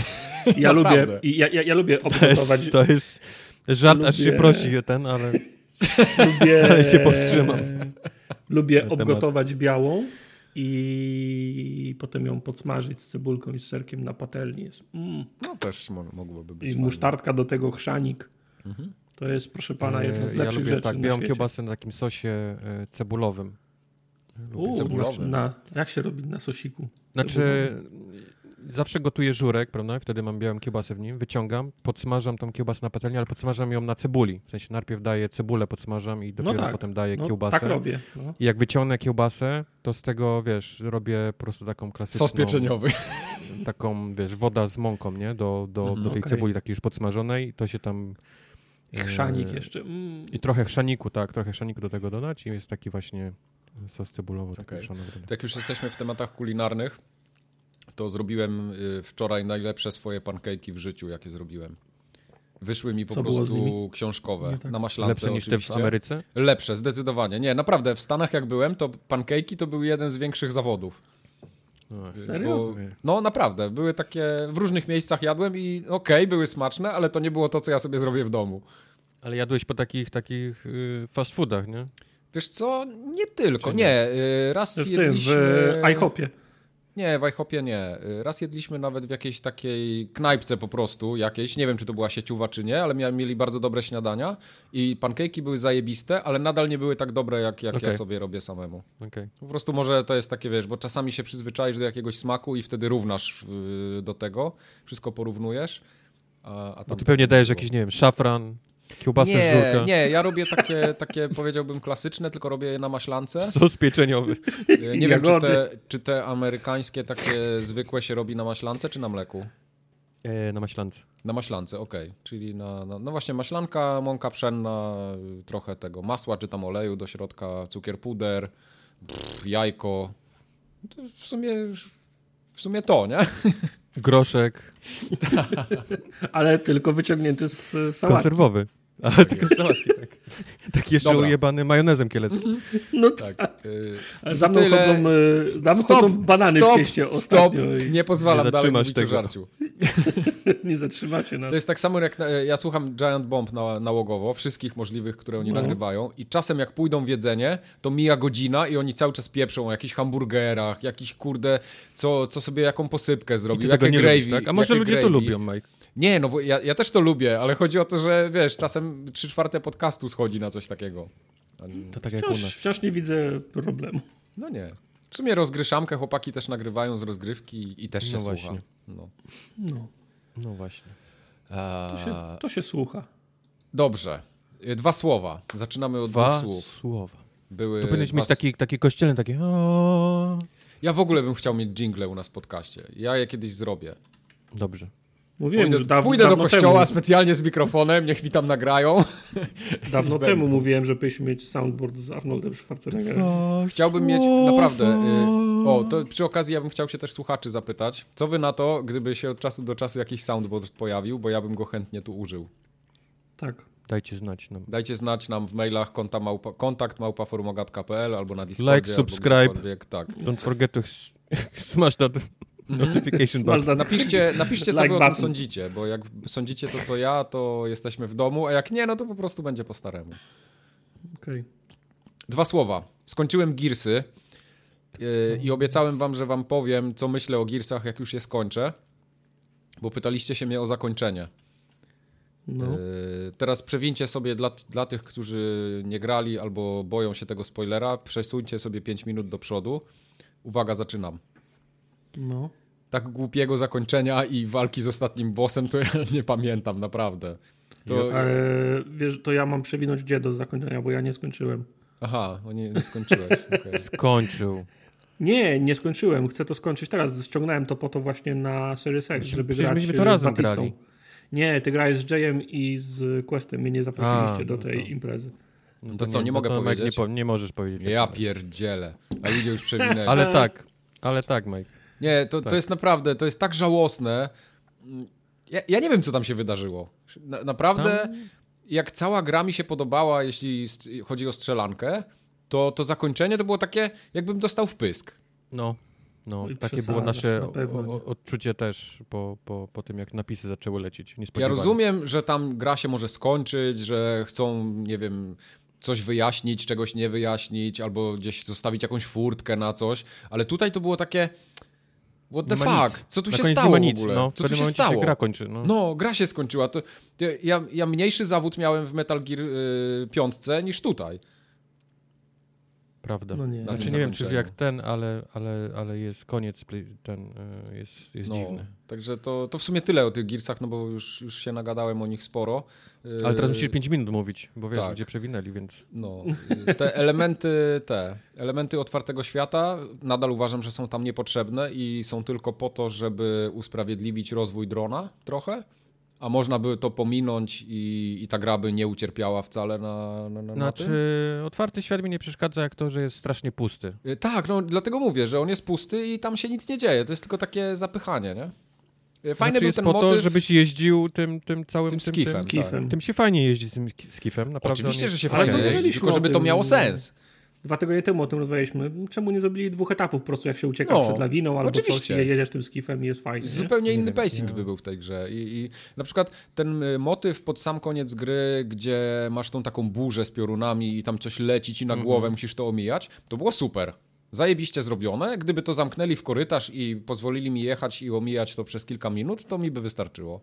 wiesz, Ja lubię, Naprawdę. ja, ja, ja lubię To obgotować. jest, to jest żart, aż się Lubię- prosi o ten, ale lubię, [laughs] Ale się powstrzymam. Lubię obgotować białą i potem ją podsmażyć z cebulką i z serkiem na patelni. Jest, mm. No też mo- mogłoby być I fajnie. musztardka do tego chrzanik. To jest, proszę pana, jedna z e, ja lepszych lubię rzeczy tak, na białą świecie. kiełbasę na takim sosie e, cebulowym. U, cebulowym. Na, jak się robi na sosiku? Znaczy, zawsze gotuję żurek, prawda? Wtedy mam białą kiełbasę w nim, wyciągam, podsmażam tą kiełbasę na patelni, ale podsmażam ją na cebuli. W sensie najpierw daję cebulę, podsmażam i dopiero tak. potem daję No, kiełbasę. tak robię. No. I jak wyciągnę kiełbasę, to z tego, wiesz, robię po prostu taką klasyczną... Sos pieczeniowy. [laughs] Taką, wiesz, woda z mąką, nie? Do, do, Mhm. do tej Okej. cebuli takiej już podsmażonej. To się tam... I e, Chrzanik jeszcze. Mm. I trochę chrzaniku, tak, trochę chrzaniku do tego dodać i jest taki właśnie sos cebulowy. taki szanowny. To jak już jesteśmy w tematach kulinarnych, to zrobiłem y, wczoraj najlepsze swoje pancake'i w życiu, jakie zrobiłem. Wyszły mi po Co prostu książkowe, tak. na maślance Lepsze niż te w oczywiście. Ameryce? Lepsze, zdecydowanie. Nie, naprawdę, w Stanach jak byłem, to pancake'i to był jeden z większych zawodów. No, Serio? Bo, no naprawdę, były takie, w różnych miejscach jadłem i okej, były smaczne, ale to nie było to, co ja sobie zrobię w domu. Ale jadłeś po takich, takich y, fast foodach, nie? Wiesz co, nie tylko, nie? nie. y, Raz W tym, jedliśmy... w IHOPie. Nie, w IHOPie nie. Raz jedliśmy nawet w jakiejś takiej knajpce po prostu, jakiejś, nie wiem czy to była sieciowa czy nie, ale mia- mieli bardzo dobre śniadania i pancake'i były zajebiste, ale nadal nie były tak dobre, jak, jak ja Okej. sobie robię samemu. Okej. Po prostu może to jest takie, wiesz, bo czasami się przyzwyczaisz do jakiegoś smaku i wtedy równasz do tego, wszystko porównujesz. A, a Bo tam ty pewnie dajesz jakiś, nie wiem, szafran, kiełbasę z Nie, żurka, nie, ja robię takie, takie, powiedziałbym, klasyczne, tylko robię je na maślance. [laughs] sos pieczeniowy. Nie wiem, czy te, czy te amerykańskie takie zwykłe się robi na maślance, czy na mleku? E, na maślance. Na maślance, okej. Czyli na, na, no właśnie maślanka, mąka pszenna, trochę tego masła czy tam oleju do środka, cukier puder, pff, jajko. To w sumie w sumie to, nie? [laughs] Groszek, [laughs] Ale tylko wyciągnięty z z sałatki. konserwowy. Ale tylko z sałatki, tak. Taki jeszcze Dobra. ujebany majonezem kieleckim. No Tak. y, Ale Za mną, tyle- chodzą, y, za mną chodzą banany stop, w cieście Stop, i nie pozwalam Nie dalej mówić o tego. żarciu. [laughs] nie zatrzymacie nas. To jest tak samo jak na, ja słucham Giant Bomb na, nałogowo, wszystkich możliwych, które oni No. nagrywają i czasem jak pójdą w jedzenie, to mija godzina i oni cały czas pieprzą o jakichś hamburgerach, jakiś kurde, co, co sobie jaką posypkę I zrobił, jakie gravy, lubisz, tak? A może ludzie gravy. to lubią, Mike. Nie, no bo ja, ja też to lubię, ale chodzi o to, że wiesz, czasem trzy czwarte podcastu schodzi na coś takiego. To tak jak u Wciąż, nas. wciąż nie widzę problemu. No nie. W sumie rozgryszamkę chłopaki też nagrywają z rozgrywki i też się No słucha. właśnie. No. No, No właśnie. Eee, to, się, to się słucha. Dobrze. Y, Dwa słowa. Zaczynamy od Dwa dwóch słów. słowa. Były To powinieneś dwa mieć taki, taki kościelny, taki o. Ja w ogóle bym chciał mieć jingle u nas w podcaście. Ja je kiedyś zrobię. Dobrze. Mówiłem Pójdę, już daw, pójdę do dawno kościoła temu, specjalnie z mikrofonem, niech mi tam nagrają. [laughs] dawno będą. temu mówiłem, że powinniśmy mieć soundboard z Arnoldem Schwarzeneggerem. Chciałbym mieć naprawdę. Y, o, to przy okazji ja bym chciał się też słuchaczy zapytać. Co wy na to, gdyby się od czasu do czasu jakiś soundboard pojawił, bo ja bym go chętnie tu użył. Tak. Dajcie znać nam. Dajcie znać nam w mailach konta małpa, kontakt małpaforumogat.pl albo na Discordzie. Like, subscribe. Tak. Don't forget to [laughs] smash that [laughs] notification button. Napiszcie, napiszcie co Like wy o tym button. sądzicie, bo jak sądzicie to co ja, to jesteśmy w domu, a jak nie, no to po prostu będzie po staremu. Okej. Dwa słowa. Skończyłem Gearsy yy, i obiecałem wam, że wam powiem, co myślę o Gearsach, jak już je skończę, bo pytaliście się mnie o zakończenie. No. Yy, teraz przewincie sobie dla, dla tych, którzy nie grali albo boją się tego spoilera, przesuńcie sobie 5 minut do przodu. Uwaga, zaczynam. No. tak głupiego zakończenia i walki z ostatnim bossem, to ja nie pamiętam, naprawdę. To... E, wiesz, to ja mam przewinąć gdzie do zakończenia, bo ja nie skończyłem. Aha, o nie, nie skończyłeś. [laughs] Okay. Skończył. Nie, nie skończyłem. Chcę to skończyć teraz. Ściągnąłem to po to właśnie na Series X, żeby Przecież grać myśmy to z razem Batistą. grali. Nie, ty grałeś z Jayem i z Questem. Mnie nie zaprosiliście A, do no tej to- imprezy. No To co, nie mogę to Mike powiedzieć? Nie, po, nie możesz powiedzieć. Ja pierdzielę. A ludzie już przewinęli. Ale tak, ale tak, Mike. Nie, to, to Tak. jest naprawdę, to jest tak żałosne. Ja, ja nie wiem, co tam się wydarzyło. Na, naprawdę, jak cała gra mi się podobała, jeśli chodzi o strzelankę, to, to zakończenie to było takie, jakbym dostał w pysk. No, no Oj, takie było nasze na o, odczucie też po, po, po tym, jak napisy zaczęły lecieć. Ja rozumiem, że tam gra się może skończyć, że chcą, nie wiem, coś wyjaśnić, czegoś nie wyjaśnić, albo gdzieś zostawić jakąś furtkę na coś, ale tutaj to było takie. What the ma nic. fuck? Co tu Na się stało nie ma w nic, ogóle? No, Co tu się stało? się gra kończy. No. No, gra się skończyła. To, ja, ja mniejszy zawód miałem w Metal Gear y, piątce niż tutaj. Prawda. No nie. Znaczy nie wiem, czy jak ten, ale, ale, ale jest koniec, ten e, jest, jest No, dziwny. Także to, to w sumie tyle o tych Gearsach, no bo już, już się nagadałem o nich sporo. Y, Ale teraz musisz 5 minut mówić, bo wiesz, tak. ludzie przewinęli, więc... No, y, te elementy, te elementy otwartego świata nadal uważam, że są tam niepotrzebne i są tylko po to, żeby usprawiedliwić rozwój drona trochę, a można by to pominąć i, i ta gra by nie ucierpiała wcale na, na, na, na Znaczy, tym. otwarty świat mi nie przeszkadza, jak to, że jest strasznie pusty. Y, Tak, no dlatego mówię, że on jest pusty i tam się nic nie dzieje. To jest tylko takie zapychanie, nie? Y, Fajny znaczy, był jest ten po motyw. to, żebyś jeździł tym, tym całym... Tym Tym, skifem. Tym, Skifem. tym się fajnie jeździ z tym skifem, naprawdę. Oczywiście, że się fajnie jeździ, tylko żeby to miało sens. Dwa tygodnie temu o tym rozmawialiśmy. Czemu nie zrobili dwóch etapów po prostu, jak się ucieka No, przed lawiną albo coś oczywiście. i jedziesz tym skifem i jest fajnie. Nie? Zupełnie Nie inny pacing by był w tej grze. I, I na przykład ten y, motyw pod sam koniec gry, gdzie masz tą taką burzę z piorunami i tam coś leci ci na Mhm. głowę, musisz to omijać, to było super. Zajebiście zrobione. Gdyby to zamknęli w korytarz i pozwolili mi jechać i omijać to przez kilka minut, to mi by wystarczyło.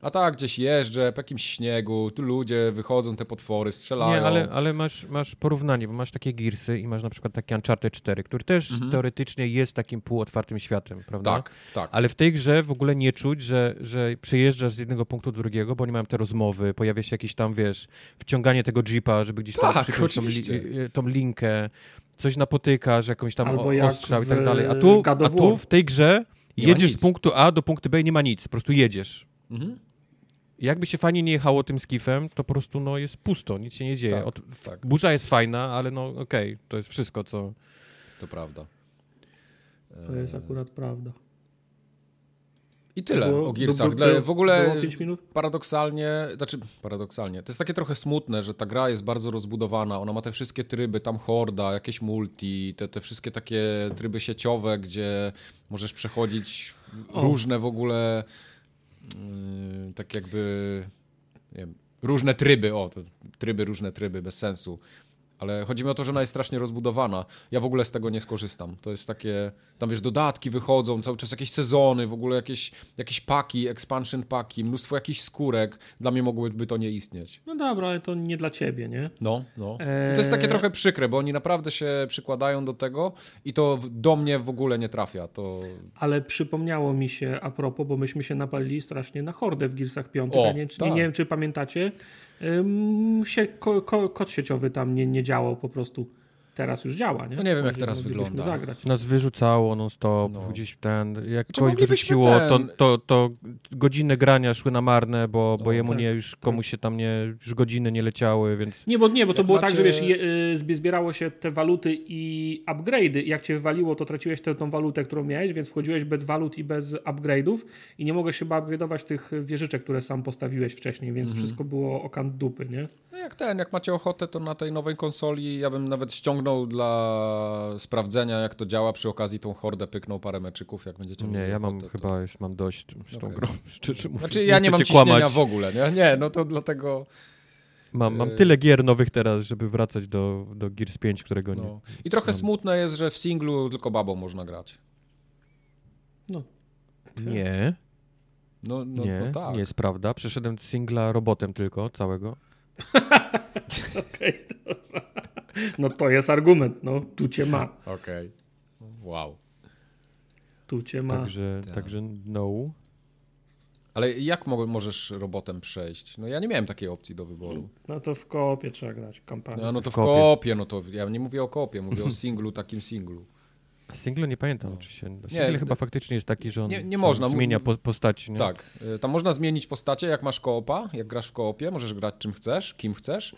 A tak, gdzieś jeżdżę, po jakimś śniegu, tu ludzie wychodzą, te potwory, strzelają. Nie, ale, ale masz, masz porównanie, bo masz takie Gearsy i masz na przykład taki Uncharted 4, który też teoretycznie jest takim półotwartym światem, prawda? Tak, tak. Ale w tej grze w ogóle nie czuć, że, że przejeżdżasz z jednego punktu do drugiego, bo oni mają te rozmowy, pojawia się jakieś tam, wiesz, wciąganie tego jeepa, żeby gdzieś tam Tak, tą, li, tą linkę, coś napotykasz, jakąś tam Albo jak ostrzał i tak dalej. A tu, God a tu w tej grze Nie jedziesz z punktu A do punktu B i nie ma nic, po prostu jedziesz. Mhm. Jakby się fajnie nie jechało tym skifem, to po prostu no, jest pusto, nic się nie dzieje. Tak, Od, tak. Burza jest fajna, ale no okej, to jest wszystko, co... To prawda. To jest akurat prawda. I tyle Było- o Gearsach. było- Dla- w ogóle Było 5 minut? paradoksalnie, znaczy paradoksalnie, to jest takie trochę smutne, że ta gra jest bardzo rozbudowana, ona ma te wszystkie tryby, tam horda, jakieś multi, te, te wszystkie takie tryby sieciowe, gdzie możesz przechodzić O. różne w ogóle tak jakby różne tryby, o, tryby, różne tryby, bez sensu. Ale chodzi mi o to, że ona jest strasznie rozbudowana. Ja w ogóle z tego nie skorzystam. To jest takie, tam wiesz, dodatki wychodzą, cały czas jakieś sezony, w ogóle jakieś, jakieś paki, expansion paki, mnóstwo jakichś skórek. Dla mnie mogłoby to nie istnieć. No dobra, ale to nie dla ciebie, nie? No, no. I to jest takie trochę przykre, bo oni naprawdę się przykładają do tego i to do mnie w ogóle nie trafia. To... Ale przypomniało mi się a propos, bo myśmy się napalili strasznie na hordę w Gearsach 5. O, ja nie, nie, tak. nie wiem, czy pamiętacie. Się, ko, ko, kod sieciowy tam nie, nie działał po prostu. Teraz już działa, nie? No nie wiem, jak teraz wygląda. zagrać. Nas wyrzucało non-stop, No. gdzieś ten, jak Znaczy, kogoś wyrzuciło, to, ten- to, to godziny grania szły na marne, bo, bo No, jemu tak, nie, już komuś się tam nie, już godziny nie leciały, więc... Nie, bo nie, bo to Jak było tak, że macie- wiesz, je, y, zbie- zbierało się te waluty i upgrade'y. Jak cię wywaliło, to traciłeś tę tą walutę, którą miałeś, więc wchodziłeś bez walut i bez upgrade'ów i nie mogłeś chyba upgrade'ować tych wieżyczek, które sam postawiłeś wcześniej, więc Mhm. wszystko było o kant dupy, nie? No jak ten, jak macie ochotę, to na tej nowej konsoli ja bym nawet ściągnął dla sprawdzenia, jak to działa. Przy okazji tą hordę pyknął parę meczyków, jak będziecie Nie, ja mam ochotę, to- chyba już mam dość z tą Okej. grą, [laughs] szczerze mówiąc. Znaczy ja nie chcę mam ciśnienia kłamać. w ogóle, nie? Nie, no to dlatego... Mam, mam Yy. tyle gier nowych teraz, żeby wracać do, do Gears 5, którego nie... No. I trochę Mam. smutne jest, że w singlu tylko babą można grać. No. Nie, No, no, nie, no tak. nie jest prawda. Przeszedłem singla robotem tylko, całego. [laughs] Okej, dobra. No to jest argument, no, tu cię ma. Okej. Wow. Tu cię ma. Także, Tak. także no. Ale jak mo możesz robotem przejść? No ja nie miałem takiej opcji do wyboru. No to w koopie trzeba grać kampanię. No, no to w kopie. kopie, no to ja nie mówię o kopie, mówię o [laughs] singlu, takim singlu. A Single nie pamiętam, czy się... Single No. Nie, chyba d- faktycznie jest taki, że on, nie- nie można, zmienia po, postaci, nie? Tak, y, tam można zmienić postacie, jak masz koopa, jak grasz w koopie, możesz grać czym chcesz, kim chcesz,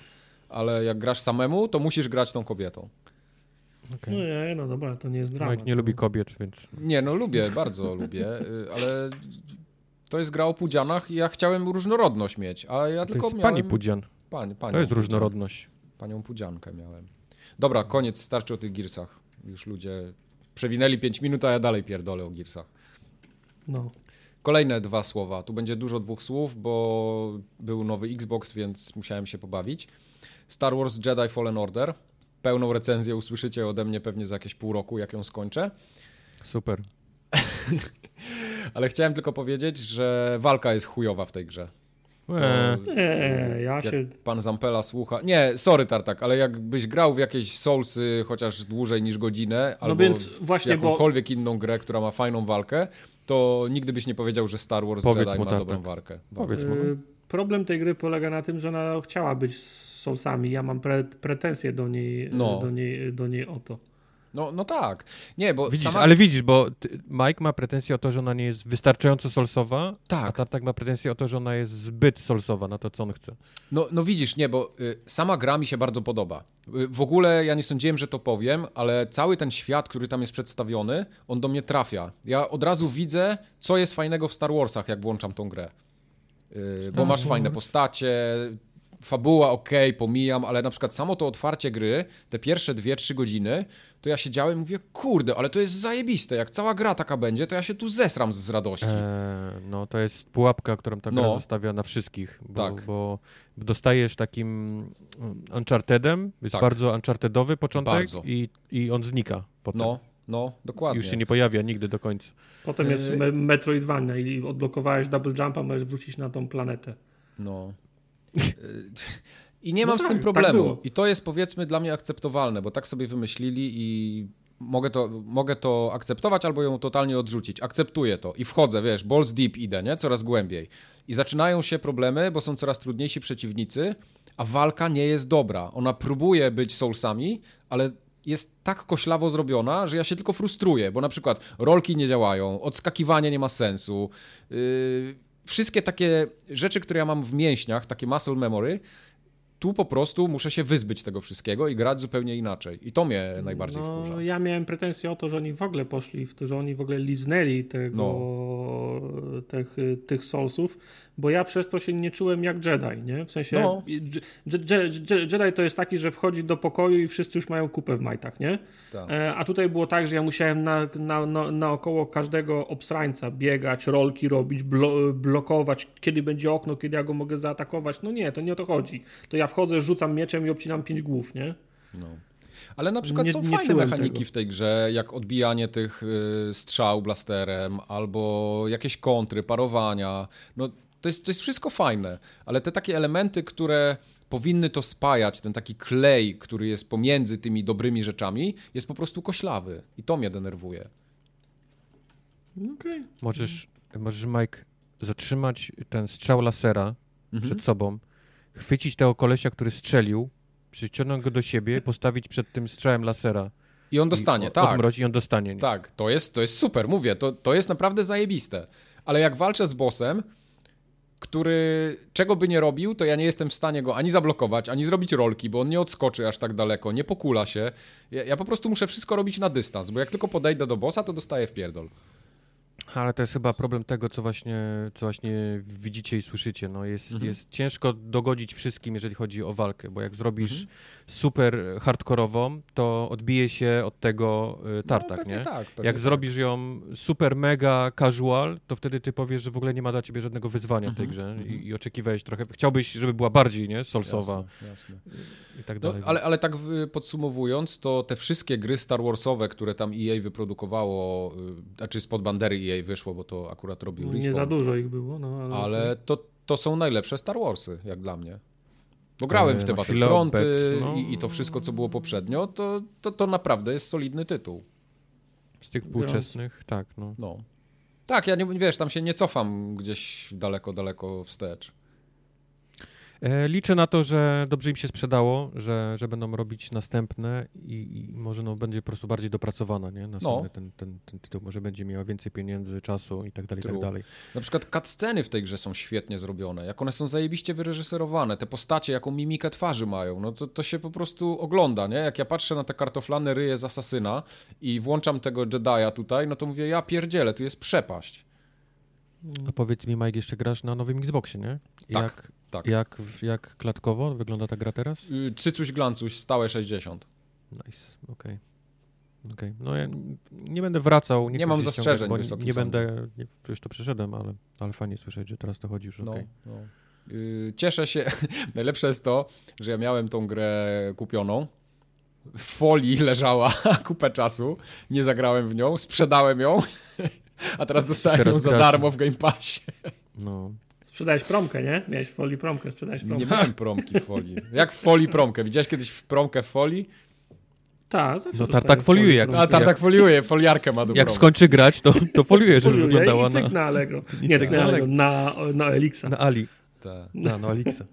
ale jak grasz samemu, to musisz grać tą kobietą. Okej. No nie, no dobra, to nie jest drama. Mike nie lubi kobiet, więc... Nie, no lubię, [laughs] bardzo lubię, y, ale to jest gra o pudzianach i ja chciałem różnorodność mieć, a ja To tylko jest miałem... pani Pudzian. Pani, panią To jest Pudzian. różnorodność. Panią Pudziankę miałem. Dobra, koniec, starczy o tych girsach. Już ludzie przewinęli 5 minut, a ja dalej pierdolę o girsach. No. Kolejne dwa słowa. Tu będzie dużo dwóch słów, bo był nowy Xbox, więc musiałem się pobawić. Star Wars Jedi Fallen Order. Pełną recenzję usłyszycie ode mnie pewnie za jakieś pół roku, jak ją skończę. Super. [laughs] Ale chciałem tylko powiedzieć, że walka jest chujowa w tej grze. To, Eee, ja się... pan Zampela słucha. Nie, sorry Tartak, ale jakbyś grał w jakieś Soulsy chociaż dłużej niż godzinę, albo No więc właśnie, bo jakąkolwiek inną grę, która ma fajną walkę, to nigdy byś nie powiedział, że Star Wars Powiedz Jedi mu, ma Tartak. dobrą walkę. Powiedz mu. y, problem tej gry polega na tym, że ona chciała być z Soulsami. Ja mam pre, pretensje do niej, No. do, niej, do niej o to. No, no tak. Nie, bo Widzisz, sama... ale widzisz, bo Mike ma pretensję o to, że ona nie jest wystarczająco solsowa, a Tak, Tartak ma pretensję o to, że ona jest zbyt solsowa na to, co on chce. no, no widzisz, nie, bo y, sama gra mi się bardzo podoba. Y, w ogóle ja nie sądziłem, że to powiem, ale cały ten świat, który tam jest przedstawiony, on do mnie trafia. Ja od razu widzę, co jest fajnego w Star Warsach, jak włączam tą grę. Y, bo masz fajne postacie, fabuła okej, pomijam, ale na przykład samo to otwarcie gry, te pierwsze dwie, trzy godziny, to ja siedziałem i mówię, kurde, ale to jest zajebiste, jak cała gra taka będzie, to ja się tu zesram z, z radości. Eee, no to jest pułapka, którą ta gra No. zostawia na wszystkich, bo, Tak. bo dostajesz takim Unchartedem, jest Tak. bardzo Unchartedowy początek Bardzo. I, i on znika potem. No, no, dokładnie. Już się nie pojawia nigdy do końca. Potem jest Yy. me Metroidvania i odblokowałeś double jumpa, możesz wrócić na tą planetę. No. [laughs] I nie mam No z tak, tym tak problemu. było. I to jest powiedzmy dla mnie akceptowalne, bo tak sobie wymyślili i mogę to, mogę to akceptować albo ją totalnie odrzucić. Akceptuję to i wchodzę, wiesz, balls deep idę, nie? Coraz głębiej. I zaczynają się problemy, bo są coraz trudniejsi przeciwnicy, a walka nie jest dobra. Ona próbuje być soulsami, ale jest tak koślawo zrobiona, że ja się tylko frustruję, bo na przykład rolki nie działają, odskakiwanie nie ma sensu. Yy, wszystkie takie rzeczy, które ja mam w mięśniach, takie muscle memory, tu po prostu muszę się wyzbyć tego wszystkiego i grać zupełnie inaczej. I to mnie najbardziej no, wkurza. Ja miałem pretensje o to, że oni w ogóle poszli w to, że oni w ogóle liznęli tego, No. tych, tych Soulsów, bo ja przez to się nie czułem jak Jedi, nie? W sensie No. Jedi to jest taki, że wchodzi do pokoju i wszyscy już mają kupę w majtach, nie? Tak. E, A tutaj było tak, że ja musiałem na, na, na, naokoło każdego obsrańca biegać, rolki robić, blo, blokować, kiedy będzie okno, kiedy ja go mogę zaatakować. No nie, to nie o to chodzi. To ja wchodzę, rzucam mieczem i obcinam pięć głów, nie? No. Ale na przykład Nie- są nie fajne mechaniki tego. w tej grze, jak odbijanie tych y, strzał blasterem, albo jakieś kontry, parowania. No, to, jest, to jest wszystko fajne, ale te takie elementy, które powinny to spajać, ten taki klej, który jest pomiędzy tymi dobrymi rzeczami, jest po prostu koślawy. I to mnie denerwuje. Okej. Możesz, możesz Mike, zatrzymać ten strzał lasera Mhm. przed sobą, chwycić tego kolesia, który strzelił, przyciągnąć go do siebie, postawić przed tym strzałem lasera. I on dostanie, I tak. Odmrozi i on dostanie. Nie? Tak, to jest, to jest super, mówię, to, to jest naprawdę zajebiste. Ale jak walczę z bossem, który czego by nie robił, to ja nie jestem w stanie go ani zablokować, ani zrobić rolki, bo on nie odskoczy aż tak daleko, nie pokula się. Ja, ja po prostu muszę wszystko robić na dystans, bo jak tylko podejdę do bossa, to dostaję w pierdol. Ale to jest chyba problem tego, co właśnie, co właśnie widzicie i słyszycie. No jest, Mhm. jest ciężko dogodzić wszystkim, jeżeli chodzi o walkę, bo jak zrobisz Mhm. Super hardkorową, to odbije się od tego y, tartak, no, nie? Tak, Jak tak. zrobisz ją super mega casual, to wtedy ty powiesz, że w ogóle nie ma dla ciebie żadnego wyzwania w tej Mhm, grze mhm. i, i oczekiwałeś trochę, chciałbyś, żeby była bardziej, nie, solsowa Jasne, jasne. i tak No, dalej. ale, ale tak podsumowując, to te wszystkie gry Star Warsowe, które tam EA wyprodukowało, y, znaczy spod bandery EA wyszło, bo to akurat robił Nie Respawn. za dużo ich było, no ale... Ale to, to są najlepsze Star Warsy, jak dla mnie. Bo grałem w E, te Battlefronty obecną- i, i to wszystko, co było poprzednio, to, to, to naprawdę jest solidny tytuł. Z tych współczesnych, tak, no. No. Tak, ja nie, wiesz, tam się nie cofam gdzieś daleko, daleko wstecz. E, liczę na to, że dobrze im się sprzedało, że, że będą robić następne i, i może no, będzie po prostu bardziej dopracowana, nie? Następny No. ten, ten, ten tytuł może będzie miała więcej pieniędzy, czasu i tak dalej, tak True. dalej. Na przykład cutsceny w tej grze są świetnie zrobione, jak one są zajebiście wyreżyserowane, te postacie, jaką mimikę twarzy mają, no to, to się po prostu ogląda, nie? Jak ja patrzę na te kartoflane ryje z Asasyna i włączam tego Jedi'a tutaj, no to mówię, ja pierdzielę, tu jest przepaść. A powiedz mi, Mike, jeszcze grasz na nowym Xboxie, nie? Tak, Jak, tak. jak, jak klatkowo wygląda ta gra teraz? Y, Cycuś glancuś, stałe 60. Nice, okej. Okej, no ja nie będę wracał. Nie, mam zastrzeżeń bo Nie będę, nie, już to przeszedłem, ale, ale fajnie słyszeć, że teraz to chodzi już, No, okej. no. Y, Cieszę się. [laughs] Najlepsze jest to, że ja miałem tą grę kupioną. W folii leżała [laughs] kupę czasu. Nie zagrałem w nią, sprzedałem ją. [laughs] A teraz dostałem Teraz ją za grasz. darmo w Game Passie. No, Sprzedałeś promkę, nie? Miałeś w folii promkę, sprzedałeś promkę. Nie miałem promki w folii. Jak w folii promkę? Widziałeś kiedyś w promkę w folii? Tak, zawsze No, tartak foliuje, jak-. A tak, tak foliuje, foliarkę ma do jak skończy grać, to, to foliuje, żeby Foliuje wyglądała i na, na Allegro. i [laughs] Nie, tak na na Allegro, na, na Elixa. na Ali. Tak. Na, no, Alixa.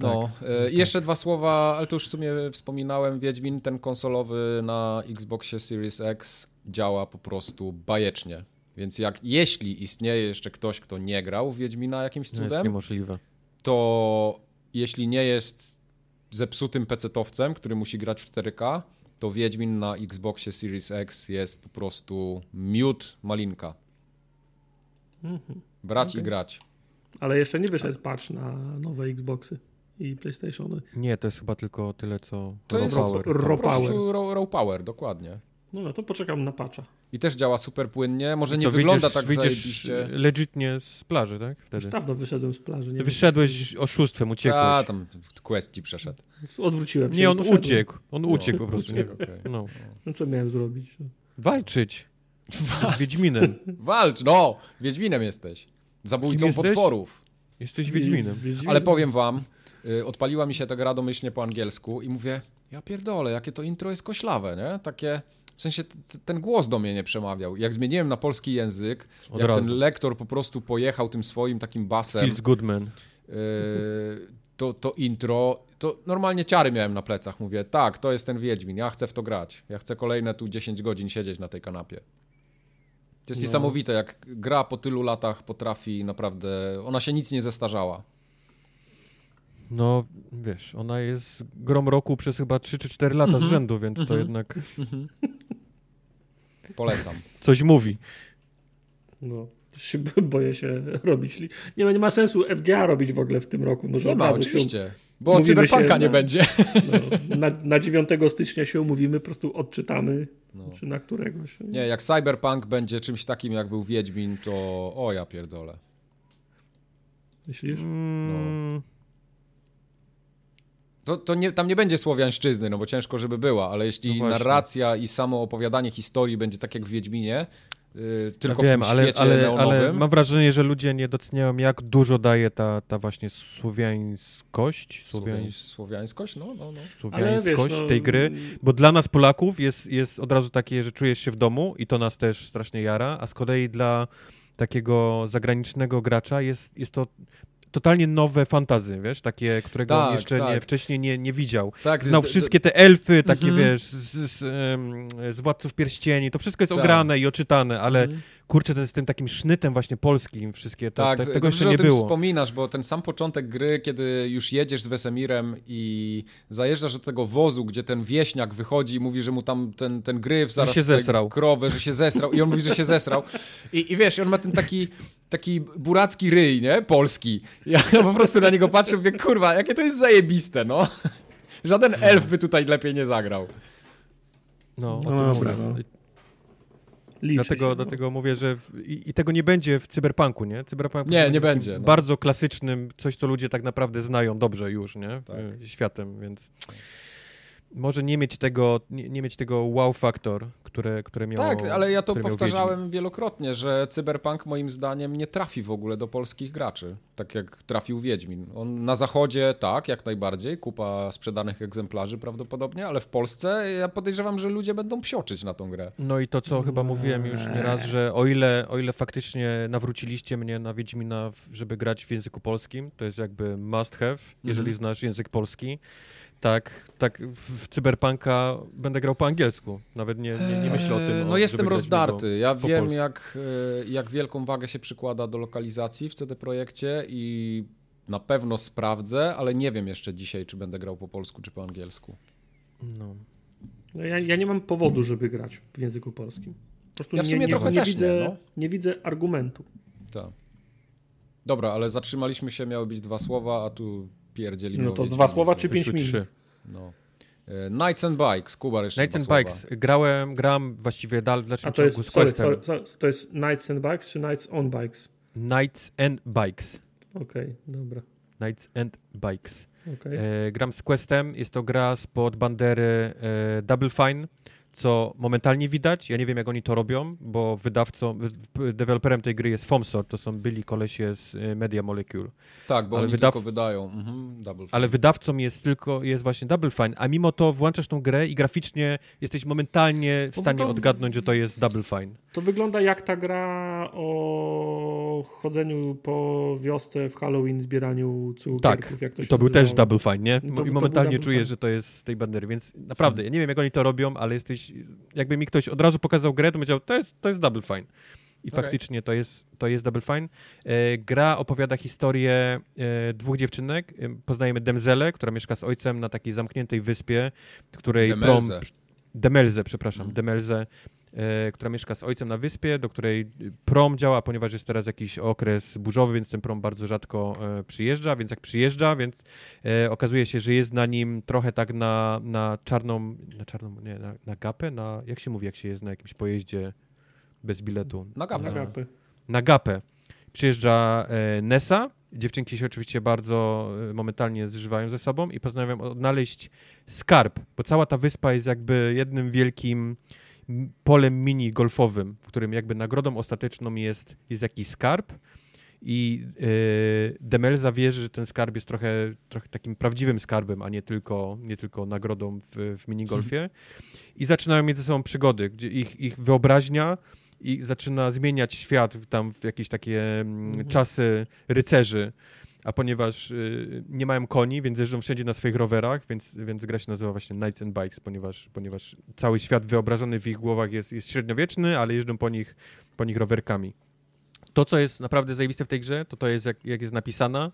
No, e, i jeszcze dwa słowa, ale to już w sumie wspominałem, Wiedźmin, ten konsolowy na Xboxie Series X działa po prostu bajecznie. Więc jak, jeśli istnieje jeszcze ktoś, kto nie grał w Wiedźmina jakimś No jest cudem, niemożliwe. to jeśli nie jest zepsutym pecetowcem, który musi grać w 4K, to Wiedźmin na Xboxie Series X jest po prostu miód malinka. Mhm. Brać i Okej. grać. Ale jeszcze nie wyszedł patch na nowe Xboxy i PlayStationy. Nie, to jest chyba tylko tyle, co To Raw jest Power. Raw Power. raw, raw power, dokładnie. No, no to poczekam na patcha. I też działa super płynnie. Może nie Co, wygląda wyjdziesz, tak wyjdziesz zajebiście. legitnie z plaży, tak? Już Wtedy. dawno wyszedłem z plaży. Nie Wyszedłeś oszustwem, uciekłeś. A, tam quest ci przeszedł. wiem. Odwróciłem się. Nie, on poszedłem. uciekł. On uciekł po [laughs] prostu. Nie? Uciekł, okej. No. No co miałem zrobić? No. Walczyć. Z Wiedźminem. [laughs] Walcz, no! Wiedźminem jesteś. Zabójcą jesteś? potworów. Jesteś Wiedźminem. Wiedźmin- Ale powiem wam, y, odpaliła mi się ta gra domyślnie po angielsku i mówię, ja pierdolę, jakie to intro jest koślawe, nie? Takie, w sensie ten głos do mnie nie przemawiał. Jak zmieniłem na polski język, Od jak razu. ten lektor po prostu pojechał tym swoim takim basem, Feels Goodman. y, to, to intro, to normalnie ciary miałem na plecach. Mówię, tak, to jest ten Wiedźmin, ja chcę w to grać. Ja chcę kolejne tu 10 godzin siedzieć na tej kanapie. To jest No. niesamowite, jak gra po tylu latach potrafi naprawdę, ona się nic nie zestarzała. No, wiesz, ona jest grom roku przez chyba 3 czy 4 lata z rzędu, więc to jednak Polecam. coś mówi. No, też się boję się robić. Nie ma, nie ma sensu FGA robić w ogóle w tym roku. Może Nie ma, się oczywiście. Bo Mówimy cyberpunka nie na- będzie. No, na, na 9 stycznia się umówimy, po prostu odczytamy, No. czy na któregoś. Nie, jak cyberpunk będzie czymś takim, jak był Wiedźmin, to o ja pierdolę. Myślisz? Mm, To, to nie, tam nie będzie słowiańszczyzny, no bo ciężko, żeby była, ale jeśli No narracja i samo opowiadanie historii będzie tak jak w Wiedźminie, yy, tylko ja wiem, w tym ale, świecie ale, neonowym, ale mam wrażenie, że ludzie nie doceniają, jak dużo daje ta, ta właśnie słowiańskość, Słowiań, słowiań, słowiańskość, no, no, no. słowiańskość no, tej gry. Bo dla nas Polaków jest, jest od razu takie, że czujesz się w domu i to nas też strasznie jara, a z kolei dla takiego zagranicznego gracza jest, jest to totalnie nowe fantazy, wiesz, takie, którego Tak, jeszcze tak. Nie, wcześniej nie, nie widział. Tak, Znał z- wszystkie te elfy, takie Mhm. wiesz, z, z, em, z Władców Pierścieni, to wszystko jest Tak. ograne i oczytane, ale Mhm. Kurczę, ten z tym takim sznytem właśnie polskim, wszystkie to, Tak, te, tego jeszcze że nie o tym było. wspominasz, bo ten sam początek gry, kiedy już jedziesz z Wesemirem i zajeżdżasz do tego wozu, gdzie ten wieśniak wychodzi i mówi, że mu tam ten, ten gryf zaraz się tutaj zesrał. krowę, że się zesrał i on mówi, że się zesrał. I, i wiesz, on ma ten taki taki buracki ryj, nie? Polski. Ja po prostu na niego patrzę i mówię, kurwa, jakie to jest zajebiste, no. Żaden elf by tutaj lepiej nie zagrał. No, o No tym dobra, no. Liczy Dlatego, się, no. dlatego mówię, że w, i, i tego nie będzie w cyberpunku, nie? Cyberpunk Nie, nie będzie, no. Bardzo klasycznym, coś co ludzie tak naprawdę znają dobrze już, nie? Tak. Światem, więc może nie mieć tego, nie, nie mieć tego wow faktor, które, które miało Tak, ale ja to miał powtarzałem wielokrotnie, że Cyberpunk moim zdaniem nie trafi w ogóle do polskich graczy, tak jak trafił Wiedźmin. On na zachodzie tak, jak najbardziej, kupa sprzedanych egzemplarzy prawdopodobnie, ale w Polsce ja podejrzewam, że ludzie będą psioczyć na tą grę. No i to, co chyba mówiłem już nieraz, że o ile, o ile faktycznie nawróciliście mnie na Wiedźmina, żeby grać w języku polskim, to jest jakby must have, jeżeli Mhm. znasz język polski, tak, tak w, Cyberpunka będę grał po angielsku. Nawet nie, nie, nie myślę o tym. Eee, o, No żeby jestem rozdarty. Ja po wiem, polsku. jak, e, jak wielką wagę się przykłada do lokalizacji w CD Projekcie i na pewno sprawdzę, ale nie wiem jeszcze dzisiaj, czy będę grał po polsku, czy po angielsku. No. No ja, ja nie mam powodu, żeby grać w języku polskim. Po prostu Ja w sumie nie, nie, trochę nie, też nie, widzę, no. nie widzę argumentu. Tak. Dobra, ale zatrzymaliśmy się, miały być dwa słowa, a tu pierdzielimy No to dwa słowa czy pięć minut? trzy. No. E, Knights and Bikes, Kubar jeszcze Nights dwa and słowa. Bikes. Grałem, gram właściwie dalej w dalszym A to jest, ciągu z sorry, Questem. sorry, sorry, to jest Knights and Bikes czy Knights on Bikes? Nights and Bikes. Okej, dobra. Nights and Bikes. okej. E, gram z Questem, jest to gra spod bandery e, Double Fine, co momentalnie widać. Ja nie wiem, jak oni to robią, bo wydawcą, deweloperem tej gry jest FomSort, to są byli kolesie z e, Media Molecule. Tak, bo ale oni wydaw- tylko wydają. Mhm, Ale wydawcą jest tylko, jest właśnie Double Fine, a mimo to włączasz tą grę i graficznie jesteś momentalnie w No stanie to- odgadnąć, że to jest Double Fine. To wygląda jak ta gra o chodzeniu po wiosce w Halloween, zbieraniu cukierków. Tak, jak to, I się to był nazywało. też Double Fine, nie? No to- I momentalnie czujesz, Fine. że to jest z tej bandery, więc naprawdę, ja nie wiem, jak oni to robią, ale jesteś, jakby mi ktoś od razu pokazał grę, to powiedział, to jest, to jest Double Fine. I Okej. faktycznie to jest, to jest Double Fine. E, gra opowiada historię e, dwóch dziewczynek. E, poznajemy Demzelę, która mieszka z ojcem na takiej zamkniętej wyspie, w której Demelze. prom... Demelze, przepraszam, Mhm. Demelze, która mieszka z ojcem na wyspie, do której prom działa, ponieważ jest teraz jakiś okres burzowy, więc ten prom bardzo rzadko e, przyjeżdża, więc jak przyjeżdża, więc e, okazuje się, że jest na nim trochę tak na, na czarną, na czarną, nie, na, na gapę, na, jak się mówi, jak się jest na jakimś pojeździe bez biletu? Na gapę. Na gapy. na gapę. Przyjeżdża e, Nessa. Dziewczynki się oczywiście bardzo e, momentalnie zżywają ze sobą i postanawiają odnaleźć skarb, bo cała ta wyspa jest jakby jednym wielkim polem mini golfowym, w którym jakby nagrodą ostateczną jest, jest jakiś skarb i e, Demelza wierzy, że ten skarb jest trochę, trochę takim prawdziwym skarbem, a nie tylko, nie tylko nagrodą w, w minigolfie. I zaczynają mieć ze sobą przygody, gdzie ich, ich wyobraźnia i zaczyna zmieniać świat tam w jakieś takie mm, Mhm. czasy rycerzy. A ponieważ y, nie mają koni, więc jeżdżą wszędzie na swoich rowerach, więc, więc gra się nazywa właśnie Knights and Bikes, ponieważ, ponieważ cały świat wyobrażony w ich głowach jest, jest średniowieczny, ale jeżdżą po nich, po nich rowerkami. To, co jest naprawdę zajebiste w tej grze, to to jest jak, jak jest napisana.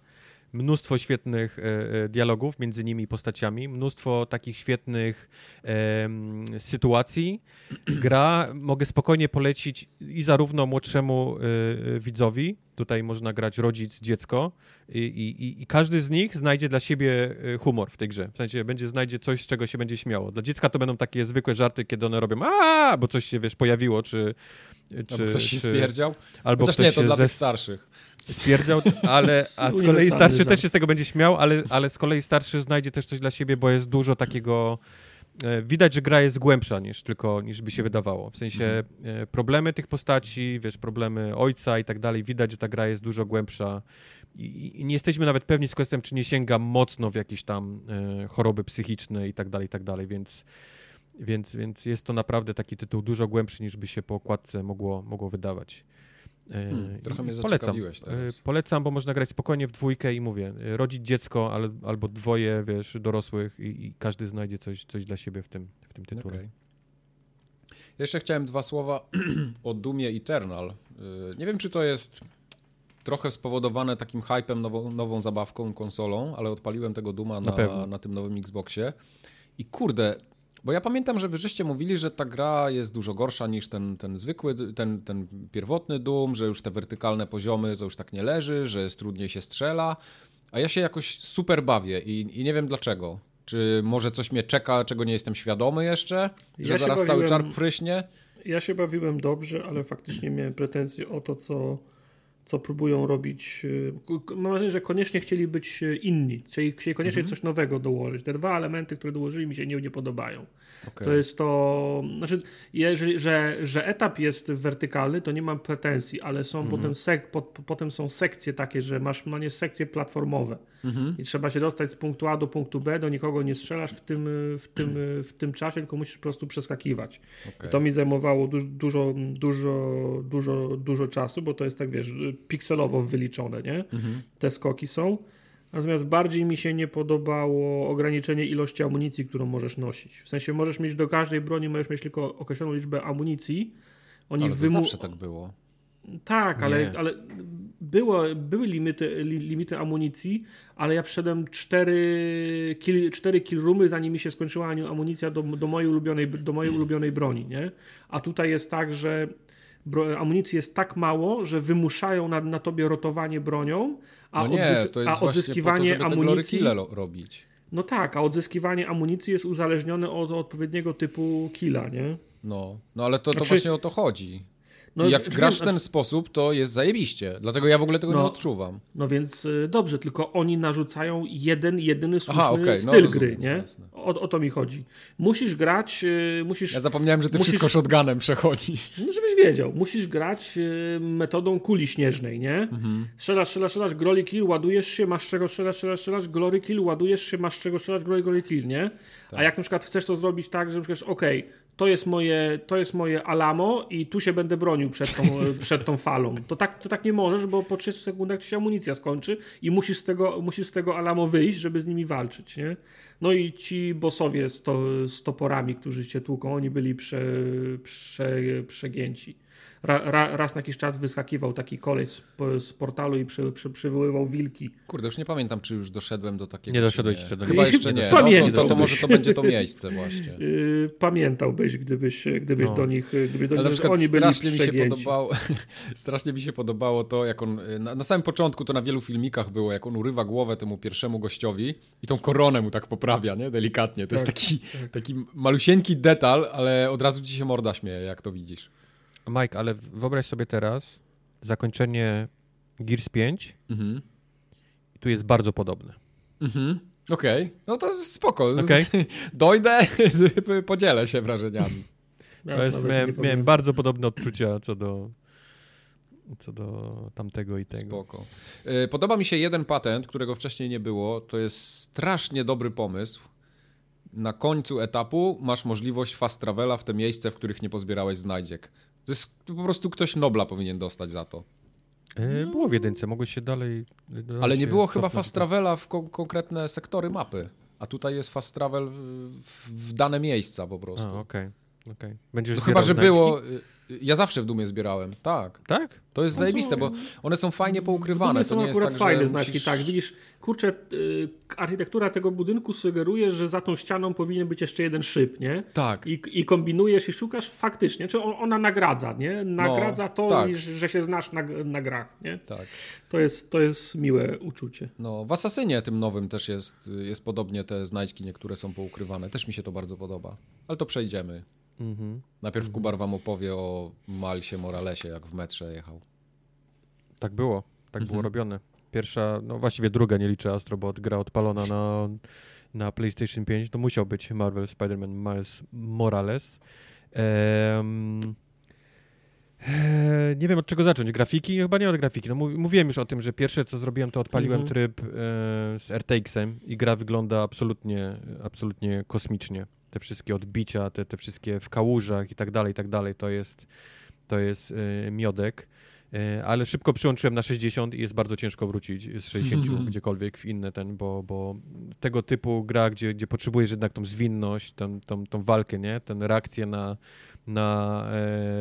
Mnóstwo świetnych e, e, dialogów między nimi postaciami, mnóstwo takich świetnych em, sytuacji. Gra mogę spokojnie polecić i zarówno młodszemu e, e, widzowi, tutaj można grać rodzic, dziecko, i, i, i każdy z nich znajdzie dla siebie e, humor w tej grze. W sensie będzie znajdzie coś, z czego się będzie śmiało. Dla dziecka to będą takie zwykłe żarty, kiedy one robią a, bo coś się, wiesz, pojawiło, czy... Albo czy ktoś się czy- spierdział. Albo Chociaż ktoś nie, to dla zes- tych starszych. stwierdział, ale [laughs] a z kolei Uniwersalny starszy żart. też się z tego będzie śmiał, ale, ale z kolei starszy znajdzie też coś dla siebie, bo jest dużo takiego. E, Widać, że gra jest głębsza niż tylko, niż by się wydawało. W sensie e, problemy tych postaci, wiesz, problemy ojca i tak dalej, widać, że ta gra jest dużo głębsza i, i nie jesteśmy nawet pewni z kwestią, czy nie sięga mocno w jakieś tam e, choroby psychiczne i tak dalej, i tak dalej, więc, więc, więc jest to naprawdę taki tytuł dużo głębszy, niż by się po okładce mogło, mogło wydawać. E, Hmm, trochę mnie polecam. zaciekawiłeś teraz. E, Polecam, bo można grać spokojnie w dwójkę i mówię, e, rodzić dziecko ale, albo dwoje, wiesz, dorosłych i, i każdy znajdzie coś, coś dla siebie w tym, w tym tytule. Okej. Jeszcze chciałem dwa słowa [clears throat] o Dumie Eternal. Y, Nie wiem, czy to jest trochę spowodowane takim hypem, nową, nową zabawką, konsolą, ale odpaliłem tego Duma Na na, na, tym nowym Xboxie. I kurde, bo ja pamiętam, że wy żeście mówili, że ta gra jest dużo gorsza niż ten, ten zwykły, ten, ten pierwotny Doom, że już te wertykalne poziomy to już tak nie leży, że jest trudniej się strzela, a ja się jakoś super bawię i, i nie wiem dlaczego. Czy może coś mnie czeka, czego nie jestem świadomy jeszcze? Że Ja zaraz cały bawiłem- czar pryśnie? Ja się bawiłem dobrze, ale faktycznie miałem pretensje o to, co co próbują robić. y, Mam wrażenie, że koniecznie chcieli być y, inni, chcieli, chcieli koniecznie Mhm. coś nowego dołożyć. Te dwa elementy, które dołożyli, mi się nie, nie podobają. Okej. To jest to. Znaczy, jeżeli, że, że etap jest wertykalny, to nie mam pretensji, ale są Mhm. potem, sek, po, potem są sekcje takie, że masz no nie sekcje platformowe Mhm. i trzeba się dostać z punktu A do punktu B, do nikogo nie strzelasz w tym, w tym, w tym czasie, tylko musisz po prostu przeskakiwać. Okej. To mi zajmowało du dużo, dużo, dużo, dużo czasu, bo to jest tak, wiesz, pikselowo wyliczone, nie? Mhm. Te skoki są. Natomiast bardziej mi się nie podobało ograniczenie ilości amunicji, którą możesz nosić. W sensie możesz mieć do każdej broni, możesz mieć tylko określoną liczbę amunicji. Oni Ale to wymu- zawsze tak było. tak, ale, Nie. ale było, były limity, li, limity amunicji, ale ja przyszedłem cztery kill, cztery kill roomy, zanim mi się skończyła amunicja do, do, mojej ulubionej, do mojej ulubionej broni, nie? A tutaj jest tak, że bro, amunicji jest tak mało, że wymuszają na, na tobie rotowanie bronią, a, No nie, odzys- to jest a odzyskiwanie to, amunicji... robić. No tak, a odzyskiwanie amunicji jest uzależnione od odpowiedniego typu killa, nie? No, no ale to, to Znaczy- właśnie o to chodzi. No, jak grasz w ten znaczy- sposób, to jest zajebiście. Dlatego ja w ogóle tego No. nie odczuwam. No więc y, dobrze, tylko oni narzucają jeden, jedyny słuszny Aha, okej, no styl rozumiem, gry, nie? O, o to mi chodzi. Musisz grać, y, musisz, Ja zapomniałem, że ty Musisz- wszystko shotgunem przechodzisz. no żebyś wiedział, musisz grać y, metodą kuli śnieżnej, nie? Mhm. Strzelasz, strzelasz, strzelasz, glory kill, ładujesz się, masz czego strzelać, strzelasz, strzelasz, glory kill, ładujesz się, masz czego strzelać, glory, glory kill, nie? Tak. A jak na przykład chcesz to zrobić tak, że przecież okej, to jest moje, to jest moje Alamo i tu się będę bronił przed tą, [laughs] przed tą falą. To tak, to tak nie możesz, bo po 30 sekundach ci się amunicja skończy i musisz z tego, musisz z tego Alamo wyjść, żeby z nimi walczyć, nie? No i ci bossowie z, to, z toporami, którzy cię tłuką, oni byli prze, prze, przegięci. Ra, ra, raz na jakiś czas wyskakiwał taki kolej z, z portalu i przy, przy, przywoływał wilki. Kurde, już nie pamiętam, czy już doszedłem do takiego. Nie doszedłeś jeszcze do Chyba jeszcze Nie nie. No, to, to, może to będzie to miejsce właśnie. Yy, [laughs] pamiętałbyś, gdybyś, gdybyś No. do nich, gdybyś do Ale na nich, przykład oni byli strasznie mi się podobało, [laughs] strasznie mi się podobało to, jak on, na, na samym początku to na wielu filmikach było, jak on urywa głowę temu pierwszemu gościowi i tą koronę mu tak poprawia, nie? Delikatnie. To jest Tak, taki, taki malusieńki detal, ale od razu ci się morda śmieje, jak to widzisz. Mike, ale wyobraź sobie teraz zakończenie Gears 5 Mhm. i tu jest bardzo podobne. Mhm. Okej, no to spoko. Okej. [laughs] Dojdę, [laughs] podzielę się wrażeniami. Ja jest, miałem, miałem bardzo podobne odczucia co do, co do tamtego i tego. Spoko. Y, Podoba mi się jeden patent, którego wcześniej nie było. To jest strasznie dobry pomysł. Na końcu etapu masz możliwość fast travela w te miejsce, w których nie pozbierałeś znajdziek. To jest po prostu ktoś Nobla powinien dostać za to. E, było w jedynce, mogłeś się dalej... dalej Ale nie było chyba fast travela w ko- konkretne sektory mapy. A tutaj jest fast travel w, w dane miejsca po prostu. okej. okej. Będziesz No chyba, że znajdźki? było. Ja zawsze w Dumie zbierałem. Tak. Tak? To jest No zajebiste, bo one są fajnie poukrywane. To są nie jest akurat tak, fajne że znaczki, musisz... tak. Widzisz, kurczę, y, architektura tego budynku sugeruje, że za tą ścianą powinien być jeszcze jeden szyb, nie? Tak. I, I kombinujesz i szukasz faktycznie, czy on, ona nagradza, nie? Nagradza to, tak. iż, że się znasz na, na grach, nie? Tak. To jest, to jest miłe uczucie. No, w Asasynie tym nowym też jest, jest podobnie, te znajdźki niektóre są poukrywane. Też mi się to bardzo podoba. Ale to przejdziemy. Mhm. Najpierw Kubar wam opowie o Malsie Moralesie, jak w metrze jechał. Tak było. Tak było Mhm. robione. Pierwsza, no właściwie druga, nie liczę Astrobot, gra odpalona na, na PlayStation 5, to musiał być Marvel Spider-Man Miles Morales. E, nie wiem od czego zacząć. Grafiki? Chyba nie od grafiki. No, mów, mówiłem już o tym, że pierwsze co zrobiłem, to odpaliłem Mhm. tryb e, z RTX-em i gra wygląda absolutnie, absolutnie kosmicznie. Te wszystkie odbicia, te, te wszystkie w kałużach i tak dalej, i tak dalej, to jest, to jest e, miodek. E, Ale szybko przyłączyłem na 60 i jest bardzo ciężko wrócić z 60 gdziekolwiek w inne ten, bo, bo tego typu gra, gdzie, gdzie potrzebujesz jednak tą zwinność, tą, tą, tą walkę, nie? Ten reakcję na, na,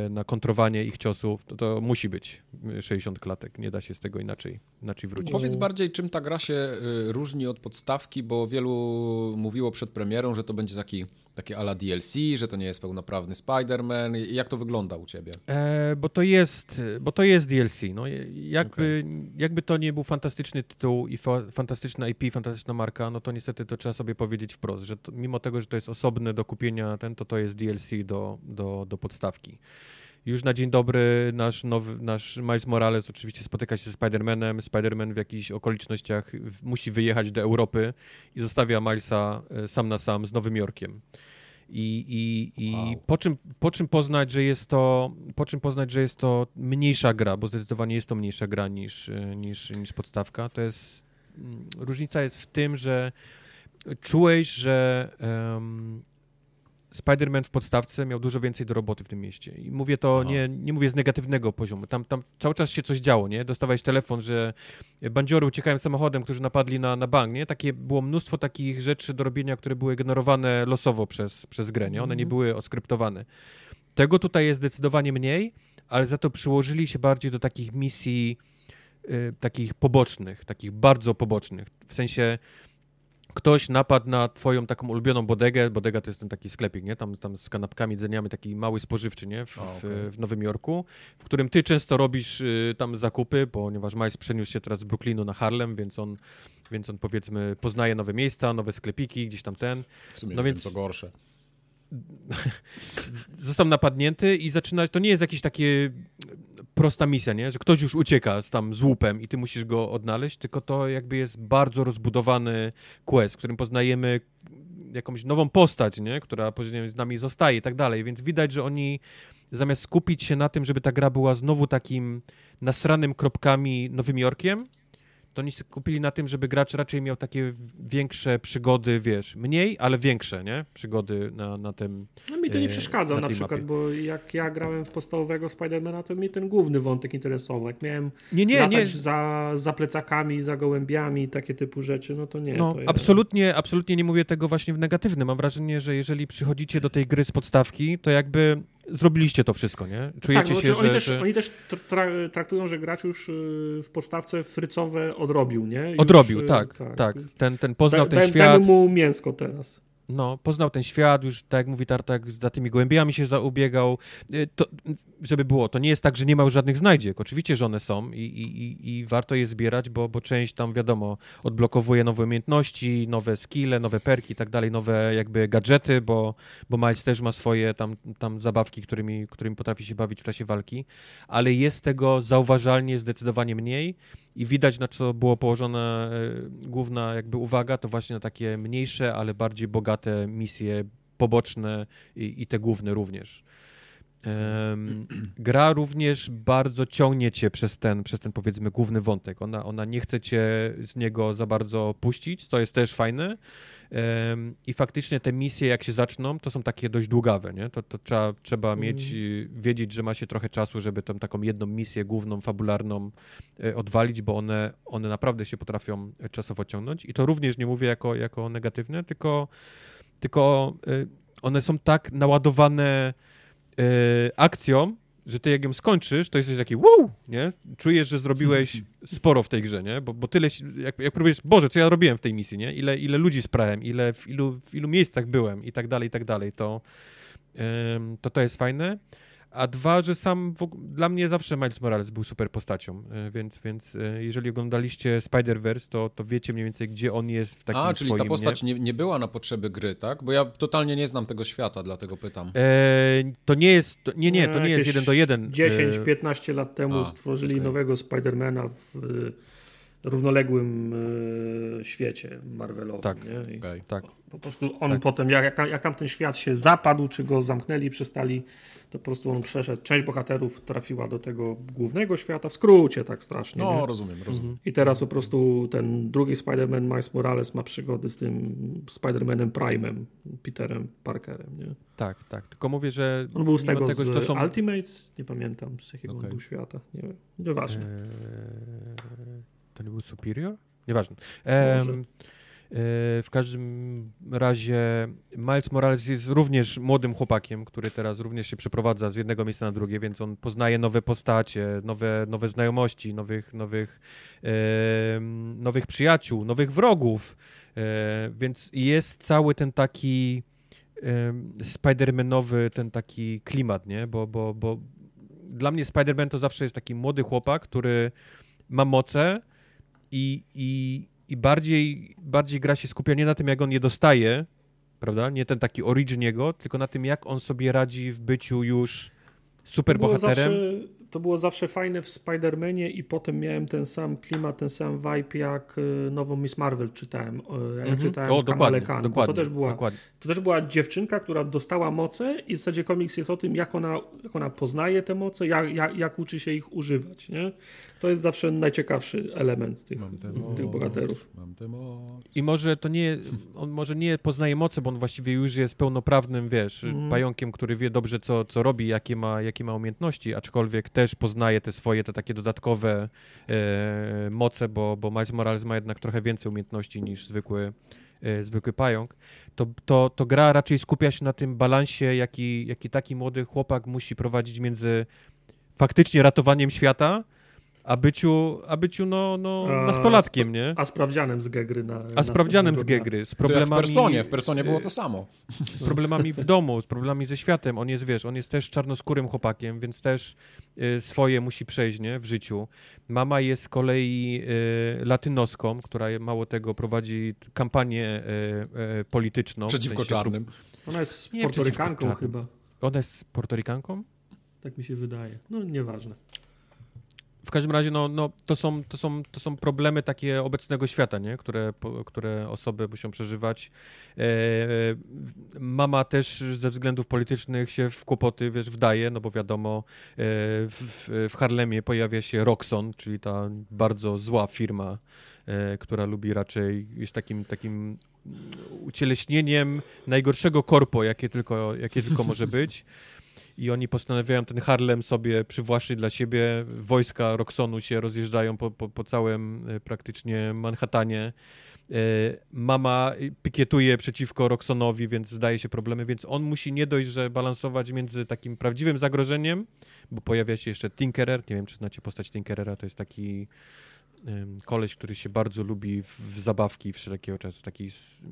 e, na kontrowanie ich ciosów, to, to musi być 60 klatek. Nie da się z tego inaczej, inaczej wrócić. Powiedz bardziej, czym ta gra się y, różni od podstawki, bo wielu mówiło przed premierą, że to będzie taki, takie ala DLC, że to nie jest pełnoprawny Spider-Man. Jak to wygląda u ciebie? E, bo to jest, bo to jest DLC. No, jakby, jakby to nie był fantastyczny tytuł i fa fantastyczna IP, fantastyczna marka, no to niestety to trzeba sobie powiedzieć wprost, że to, mimo tego, że to jest osobne do kupienia ten, to to jest DLC do, do, do podstawki. Już na dzień dobry nasz nowy, nasz Miles Morales oczywiście spotyka się ze Spider-Manem. Spider-Man w jakichś okolicznościach musi wyjechać do Europy i zostawia Milesa e, sam na sam z Nowym Jorkiem. I, i, i wow. po, czym, po czym poznać, że jest to po czym poznać, że jest to mniejsza gra, bo zdecydowanie jest to mniejsza gra niż, e, niż, niż podstawka. To jest mm, różnica jest w tym, że czułeś, że um, Spider-Man w podstawce miał dużo więcej do roboty w tym mieście. I mówię to, nie, nie mówię z negatywnego poziomu. Tam, tam cały czas się coś działo, nie? Dostawałeś telefon, że bandziory uciekają samochodem, którzy napadli na, na bank, nie? Takie, było mnóstwo takich rzeczy do robienia, które były generowane losowo przez, przez grę, nie? One nie mhm. były oskryptowane. Tego tutaj jest zdecydowanie mniej, ale za to przyłożyli się bardziej do takich misji y, takich pobocznych, takich bardzo pobocznych. W sensie ktoś napadł na twoją taką ulubioną bodegę, bodega to jest ten taki sklepik, nie? Tam, tam z kanapkami, jedzeniami, taki mały spożywczy, nie? W, okay. w, Nowym Jorku, w którym ty często robisz y, tam zakupy, ponieważ Miles przeniósł się teraz z Brooklynu na Harlem, więc on, więc on powiedzmy poznaje nowe miejsca, nowe sklepiki, gdzieś tam ten. W sumie no więc co gorsze. [laughs] Został napadnięty i zaczyna, to nie jest jakieś takie prosta misja, nie? Że ktoś już ucieka z tam z łupem i ty musisz go odnaleźć, tylko to jakby jest bardzo rozbudowany quest, w którym poznajemy jakąś nową postać, nie? Która później z nami zostaje i tak dalej, więc widać, że oni zamiast skupić się na tym, żeby ta gra była znowu takim nasranym kropkami Nowym Jorkiem, to oni skupili na tym, żeby gracz raczej miał takie większe przygody, wiesz, mniej, ale większe, nie? Przygody na, na tym No mi to nie e, przeszkadza na, na przykład, mapie. bo jak ja grałem w podstawowego Spidermana, to mnie ten główny wątek interesował. Jak miałem nie, nie, nie. Za, za plecakami, za gołębiami, takie typu rzeczy, no to nie. No, to absolutnie, ja... absolutnie nie mówię tego właśnie w negatywnym. Mam wrażenie, że jeżeli przychodzicie do tej gry z podstawki, to jakby zrobiliście to wszystko, nie? Czujecie tak, no, się, że... Oni też, że... oni też traktują, że gracz już y, w podstawce frycowe odrobił, nie? Już, odrobił, y, tak, tak, tak. Ten, ten poznał ten świat. Dajmy mu mięsko teraz. No, poznał ten świat, już tak jak mówi Tartak, za tymi gołębiami się zaubiegał. Y, to, żeby było, to nie jest tak, że nie ma już żadnych znajdziek. Oczywiście, że one są i, i, i warto je zbierać, bo, bo część tam, wiadomo, odblokowuje nowe umiejętności, nowe skille, nowe perki i tak dalej, nowe jakby gadżety, bo, bo Miles też ma swoje tam, tam zabawki, którymi, którymi potrafi się bawić w czasie walki, ale jest tego zauważalnie zdecydowanie mniej i widać, na co było położona e, główna jakby uwaga, to właśnie na takie mniejsze, ale bardziej bogate misje poboczne i, i te główne również. Um, [clears throat] gra również bardzo ciągnie cię przez ten, przez ten powiedzmy główny wątek. Ona, ona nie chce cię z niego za bardzo puścić, co jest też fajne. I faktycznie te misje, jak się zaczną, to są takie dość długawe, nie? To, to trzeba, trzeba mm. mieć, wiedzieć, że ma się trochę czasu, żeby tam taką jedną misję główną, fabularną e, odwalić, bo one, one naprawdę się potrafią czasowo ciągnąć. I to również nie mówię jako, jako negatywne, tylko, tylko e, one są tak naładowane e, akcją, że ty jak ją skończysz, to jesteś taki wow, nie? Czujesz, że zrobiłeś [laughs] sporo w tej grze, nie? Bo, bo tyle, jak, jak próbujesz, Boże, co ja robiłem w tej misji, nie? Ile, ile ludzi sprałem, ile, w ilu, w ilu miejscach byłem i tak dalej, i tak dalej, to, to to jest fajne a dwa, że sam dla mnie zawsze Miles Morales był super postacią, e, więc, więc e, jeżeli oglądaliście Spider-Verse, to, to wiecie mniej więcej, gdzie on jest w takim A, czyli swoim, ta postać nie? nie, była na potrzeby gry, tak? Bo ja totalnie nie znam tego świata, dlatego pytam. E, to nie jest, to, nie, nie, to nie jest jeden do jeden. 10-15 e, lat temu A, stworzyli okay. nowego Spidermana w równoległym świecie Marvelowym. Tak, okay. tak. Po prostu on tak. potem, jak, jak tam ten świat się zapadł, czy go zamknęli, przestali to po prostu on przeszedł, część bohaterów trafiła do tego głównego świata, w skrócie tak strasznie. No, nie? rozumiem, rozumiem. Mhm. I teraz po prostu ten drugi Spider-Man, Miles Morales ma przygody z tym Spider-Manem Prime'em, Peterem Parkerem, nie? Tak, tak, tylko mówię, że... On był z tego, tego z że to są... Ultimates, nie pamiętam z jakiego okay. był świata, nie wiem, nieważne. Eee, to nie był Superior? Nieważne. Eee, w każdym razie Miles Morales jest również młodym chłopakiem, który teraz również się przeprowadza z jednego miejsca na drugie, więc on poznaje nowe postacie, nowe, nowe znajomości, nowych, nowych, e, nowych przyjaciół, nowych wrogów, e, więc jest cały ten taki e, Spider-Manowy, ten taki klimat, nie? Bo, bo, bo dla mnie Spider-Man to zawsze jest taki młody chłopak, który ma moce i, i i bardziej, bardziej gra się skupia nie na tym, jak on je dostaje, prawda? Nie ten taki origin jego, tylko na tym, jak on sobie radzi w byciu już super bohaterem. To było zawsze fajne w Spider-Manie i potem miałem ten sam klimat, ten sam vibe jak y, nową Miss Marvel czytałem. Y, jak mhm. czytałem o, dokładnie, Khan, dokładnie, to, też była, dokładnie. to też była dziewczynka, która dostała moce i w zasadzie komiks jest o tym, jak ona, jak ona poznaje te moce, jak, jak, jak uczy się ich używać. Nie? To jest zawsze najciekawszy element z tych, tych bohaterów. Moc. I może to nie, on może nie poznaje mocy, bo on właściwie już jest pełnoprawnym, wiesz, mm. pająkiem, który wie dobrze, co, co robi, jakie ma, jakie ma umiejętności, aczkolwiek też poznaje te swoje, te takie dodatkowe e, moce, bo, bo Miles Morales ma jednak trochę więcej umiejętności niż zwykły, e, zwykły pająk. To, to, to gra raczej skupia się na tym balansie, jaki, jaki taki młody chłopak musi prowadzić między faktycznie ratowaniem świata, a byciu, a byciu no, no, a, nastolatkiem, nie? A sprawdzianem z Gegry. Na, a sprawdzianem z Gegry, z problemami... w Personie, w Personie było to samo. Z problemami w domu, z problemami ze światem. On jest, wiesz, on jest też czarnoskórym chłopakiem, więc też y, swoje musi przejść, nie, w życiu. Mama jest z kolei y, latynoską, która mało tego prowadzi kampanię y, y polityczną. Przeciwko w sensie, czarnym. Ona jest portorykanką chyba. Ona jest portorykanką? Tak mi się wydaje. No, nieważne w każdym razie, no, no, to, są, to, są, to są problemy takie obecnego świata, nie? Które, po, które osoby muszą przeżywać. E, mama też ze względów politycznych się w kłopoty, wiesz, wdaje, no bo wiadomo, e, w, w Harlemie pojawia się Roxon, czyli ta bardzo zła firma, e, która lubi raczej, jest takim, takim ucieleśnieniem najgorszego korpo, jakie tylko, jakie tylko może być [laughs] i oni postanawiają ten Harlem sobie przywłaszczyć dla siebie. Wojska Roxonu się rozjeżdżają po, po, po całym e, praktycznie Manhattanie. E, mama pikietuje przeciwko Roxonowi, więc zdaje się problemy, więc on musi nie dość, że balansować między takim prawdziwym zagrożeniem, bo pojawia się jeszcze Tinkerer, nie wiem, czy znacie postać Tinkerera, to jest taki koleś, który się bardzo lubi w zabawki wszelkiego czasu, taki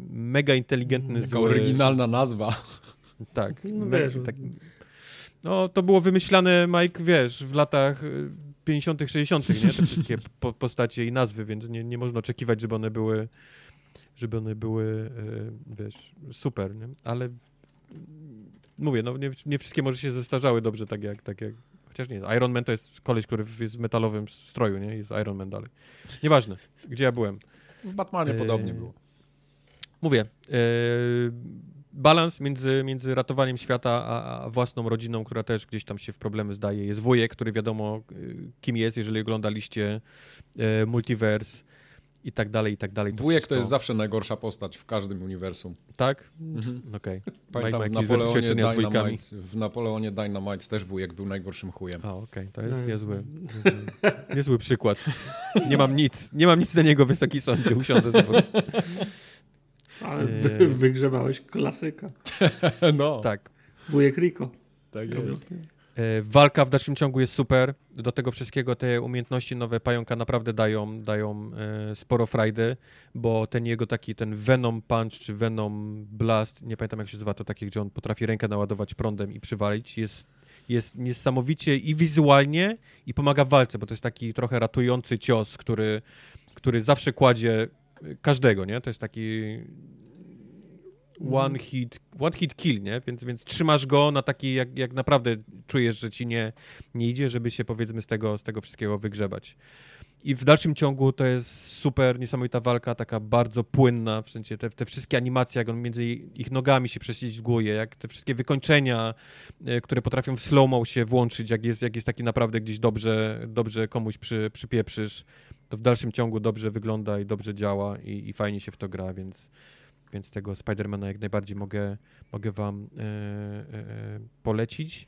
mega inteligentny, Taka oryginalna nazwa. Tak, no, wiesz, tak, no, to było wymyślane, Mike, wiesz, w latach 50., y, 60., nie? Te wszystkie po postacie i nazwy, więc nie, nie można oczekiwać, żeby one były, żeby one były, y, wiesz, super, nie? Ale mówię, no nie, nie wszystkie może się zestarzały dobrze, tak jak, tak jak Chociaż nie, Iron Man to jest koleś, który jest w metalowym stroju, nie? Jest Iron Man dalej. Nieważne, gdzie ja byłem. W Batmanie e... podobnie było. Mówię, e balans między, między ratowaniem świata a, a, własną rodziną, która też gdzieś tam się w problemy zdaje. Jest wujek, który wiadomo y, kim jest, jeżeli oglądaliście e, Multiverse i tak dalej, i tak dalej. To wujek wszystko. to jest zawsze najgorsza postać w każdym uniwersum. Tak? Mhm. Okej. Okay. Pamiętam w Napoleonie, Dynamite, w Napoleonie Dynamite też wujek był najgorszym chujem. A, okej, okay. to jest niezły, niezły, niezły przykład. Nie mam nic, nie mam nic na niego, Wysoki Sądzie, usiądę po prostu. Ale wy, wygrzebałeś klasyka. [laughs] no. Tak. Wujek Rico. Tak jest. E, walka w dalszym ciągu jest super. Do tego wszystkiego te umiejętności nowe pająka naprawdę dają, dają e, sporo frajdy, bo ten jego taki, ten Venom Punch czy Venom Blast, nie pamiętam jak się nazywa to takie, gdzie on potrafi rękę naładować prądem i przywalić, jest, jest niesamowicie i wizualnie i pomaga w walce, bo to jest taki trochę ratujący cios, który, który zawsze kładzie każdego, nie? To jest taki one hit, one hit kill, nie? Więc, więc trzymasz go na taki, jak, jak naprawdę czujesz, że ci nie, nie idzie, żeby się powiedzmy z tego, z tego wszystkiego wygrzebać. I w dalszym ciągu to jest super, niesamowita walka, taka bardzo płynna, w sensie te, te wszystkie animacje, jak on między ich nogami się prześlizguje, jak te wszystkie wykończenia, e, które potrafią w slow się włączyć, jak jest, jak jest taki naprawdę gdzieś dobrze, dobrze komuś przy, przypieprzysz, to w dalszym ciągu dobrze wygląda i dobrze działa i, i fajnie się w to gra, więc, więc tego Spidermana jak najbardziej mogę, mogę wam e, e, polecić.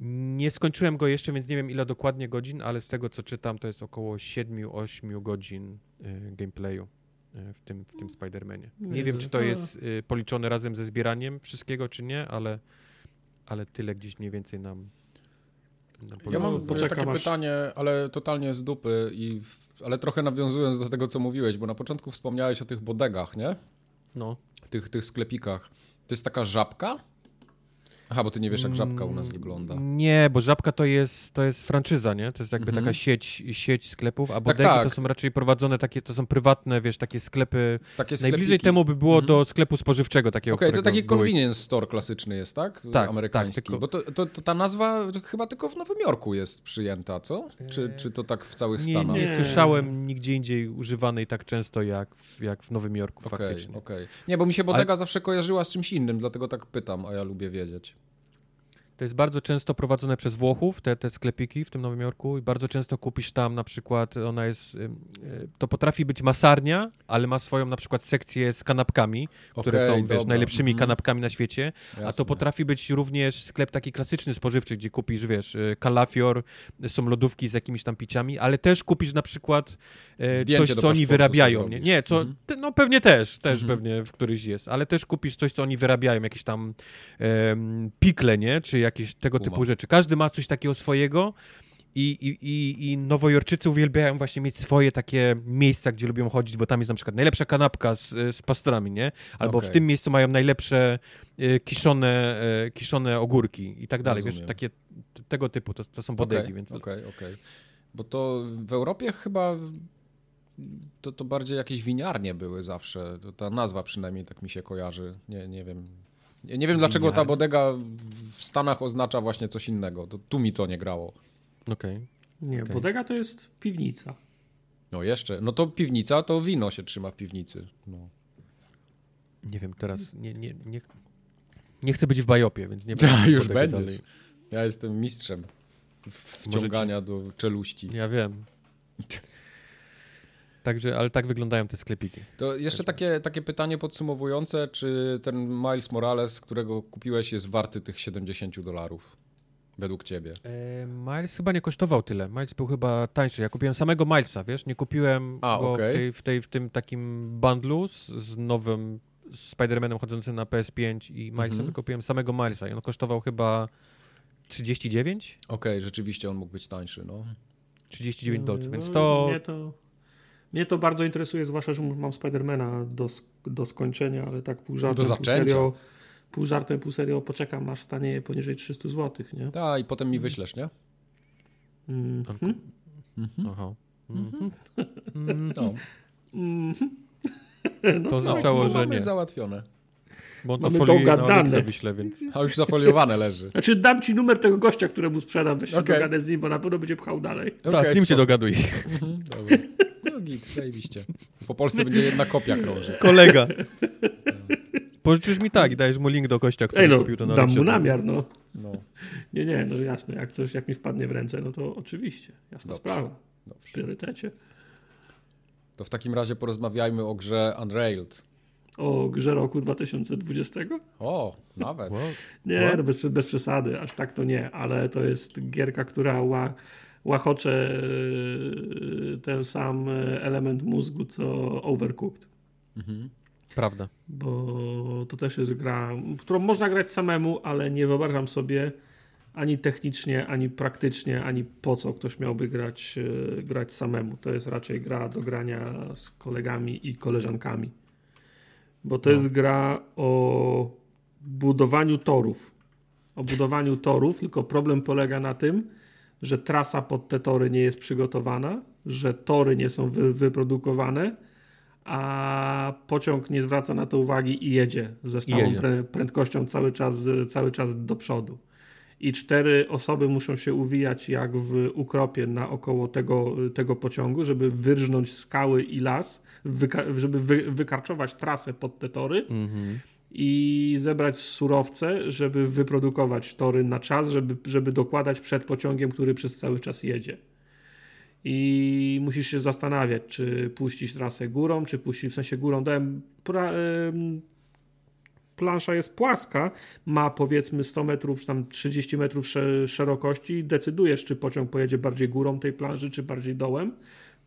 Nie skończyłem go jeszcze, więc nie wiem ile dokładnie godzin, ale z tego co czytam, to jest około 7-8 godzin y, gameplayu y, w tym, w tym Spider-Manie. Nie wiem, czy to jest y, policzone razem ze zbieraniem wszystkiego, czy nie, ale, ale tyle gdzieś mniej więcej nam. Nam ja mam takie masz... pytanie, ale totalnie z dupy, i, ale trochę nawiązując do tego, co mówiłeś, bo na początku wspomniałeś o tych bodegach, nie? No. Tych, tych sklepikach. To jest taka żabka? Aha, bo ty nie wiesz, jak żabka u nas wygląda. Nie, bo żabka to jest, to jest franczyza, nie? To jest jakby Mhm. taka sieć, sieć sklepów, a Tak, bodegi tak. to są raczej prowadzone takie, to są prywatne, wiesz, takie sklepy. Takie Najbliżej temu by było Mhm. do sklepu spożywczego takiego, Okej, to którego taki były- convenience store klasyczny jest, tak? tak, Amerykański. tylko- Bo to, to, to ta nazwa chyba tylko w Nowym Jorku jest przyjęta, co? Czy, czy to tak w całych Stanach? nie Nie. słyszałem nigdzie indziej używanej tak często jak w, jak w Nowym Jorku Okej, faktycznie. okej. Nie, bo mi się bodega zawsze kojarzyła z czymś innym, dlatego tak pytam, a ja lubię wiedzieć. To jest bardzo często prowadzone przez Włochów, te, te sklepiki w tym Nowym Jorku i bardzo często kupisz tam na przykład, ona jest, ym, y, to potrafi być masarnia, ale ma swoją na przykład sekcję z kanapkami, które Okej, są, wiesz, najlepszymi mhm. kanapkami na świecie, a to Jasne. potrafi być również sklep taki klasyczny, spożywczy, gdzie kupisz, wiesz, y, kalafior, y, są lodówki z jakimiś tam piciami, ale też kupisz na przykład Zdjęcie coś, co oni wyrabiają, nie? Nie, co, Mhm. no pewnie też, też Mhm. pewnie w któryś jest, ale też kupisz coś, co oni wyrabiają, jakieś tam em, pikle, nie? Czy jakieś tego Kumam. typu rzeczy. Każdy ma coś takiego swojego i, i, i, i Nowojorczycy uwielbiają właśnie mieć swoje takie miejsca, gdzie lubią chodzić, bo tam jest na przykład najlepsza kanapka z, z pastorami, nie? Albo w Okej. tym miejscu mają najlepsze e, kiszone, e, kiszone ogórki i tak dalej, wiesz, Rozumiem. takie t- tego typu, to, to są bodegi, Okej, więc... Okej, okej. Bo to w Europie chyba to, to bardziej jakieś winiarnie były zawsze. To ta nazwa przynajmniej tak mi się kojarzy. Nie, nie wiem. Nie, nie wiem, dlaczego ta bodega w Stanach oznacza właśnie coś innego. To, tu mi to nie grało. Okej. Nie, Okej. bodega to jest piwnica. No jeszcze. No to piwnica, to wino się trzyma w piwnicy. No. Nie wiem, teraz nie, nie, nie, nie chcę być w bajopie, więc nie [laughs] będę już bodegi będziesz. dalej. Ja jestem mistrzem wciągania do czeluści. Ja wiem. [laughs] Także, ale tak wyglądają te sklepiki. To jeszcze takie, takie pytanie podsumowujące, czy ten Miles Morales, którego kupiłeś, jest warty tych 70 dolarów? Według ciebie. E, Miles chyba nie kosztował tyle. Miles był chyba tańszy. Ja kupiłem samego Milesa, wiesz? Nie kupiłem A, go okej. w, tej, w, tej, w tym takim bundlu z, z nowym Spider-Manem chodzącym na PS5 i Milesem, Mhm. tylko kupiłem samego Milesa i on kosztował chyba 39? Okej, rzeczywiście on mógł być tańszy, no. 39 dolców, więc No, to... Mnie to, mnie to bardzo interesuje, zwłaszcza, że mam Spidermana do, do skończenia, ale tak pół żartem, Do pół zaczęcia. serio, pół żartem, pół serio poczekam, aż stanie poniżej 300 zł, nie? Tak, i potem mi wyślesz, nie? Mm. Aha. Mhm. [laughs] No. To oznaczało, no, że mamy nie. załatwione. Bo on to Mamy foliuje na dogadane. Olixa wyślę, więc... A już zafoliowane leży. [laughs] Znaczy dam ci numer tego gościa, któremu sprzedam, to się Okej. dogadę z nim, bo na pewno będzie pchał dalej. Tak, Okej, z nim się spoko. dogaduj. Mhm, Dobra. [laughs] No git, zajebiście. Po Polsce będzie jedna kopia krąży. Kolega. Pożyczysz mi tak i dajesz mu link do kościa, który Ej no, kupił to na dam mu namiar, no. No, Nie, nie, no jasne, jak coś, jak mi wpadnie w ręce, no to oczywiście, jasna Dobrze. sprawa, w priorytecie. To w takim razie porozmawiajmy o grze Unrailed. O grze roku 2020? O, nawet. Wow. Nie, What? no bez, bez przesady, aż tak to nie, ale to jest gierka, która ła, łachocze yy, ten sam yy, element mózgu co Overcooked. Mhm. Prawda. Bo to też jest gra, którą można grać samemu, ale nie wyobrażam sobie ani technicznie, ani praktycznie, ani po co ktoś miałby grać, yy, grać samemu. To jest raczej gra do grania z kolegami i koleżankami. Bo to No. jest gra o budowaniu torów. O budowaniu torów, tylko problem polega na tym, że trasa pod te tory nie jest przygotowana, że tory nie są wy, wyprodukowane, a pociąg nie zwraca na to uwagi i jedzie ze stałą jedzie. Prę, prędkością cały czas, cały czas do przodu. I cztery osoby muszą się uwijać jak w ukropie naokoło tego, tego pociągu, żeby wyrżnąć skały i las, żeby wy, wykarczować trasę pod te tory Mhm. I zebrać surowce, żeby wyprodukować tory na czas, żeby, żeby dokładać przed pociągiem, który przez cały czas jedzie. I musisz się zastanawiać, czy puścić trasę górą, czy puścić w sensie górą. Dałem pra, plansza jest płaska, ma powiedzmy 100 metrów, czy tam 30 metrów sze- szerokości i decydujesz, czy pociąg pojedzie bardziej górą tej planży, czy bardziej dołem.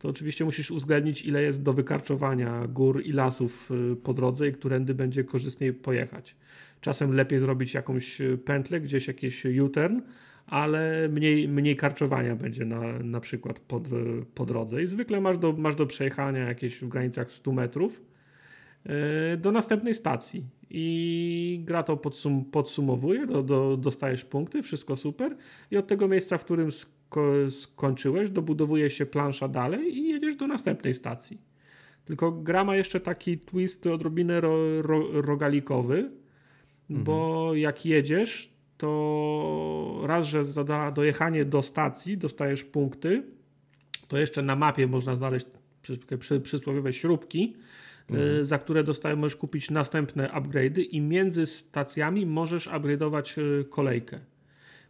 To oczywiście musisz uwzględnić, ile jest do wykarczowania gór i lasów y, po drodze i którędy będzie korzystniej pojechać. Czasem lepiej zrobić jakąś y, pętlę, gdzieś jakiś U-turn, ale mniej, mniej karczowania będzie na, na przykład po, y, po drodze. I zwykle masz do, masz do przejechania jakieś w granicach 100 metrów do następnej stacji. i gra to podsum podsumowuje, do, do, dostajesz punkty, wszystko super i od tego miejsca, w którym skończyłeś, dobudowuje się plansza dalej i jedziesz do następnej stacji. Tylko gra ma jeszcze taki twist odrobinę ro, ro, rogalikowy, mhm. bo jak jedziesz, to raz, że za dojechanie do stacji dostajesz punkty, to jeszcze na mapie można znaleźć przy, przy, przysłowiowe śrubki, mhm. za które dostaje, możesz kupić następne upgrade'y i między stacjami możesz upgrade'ować y, kolejkę.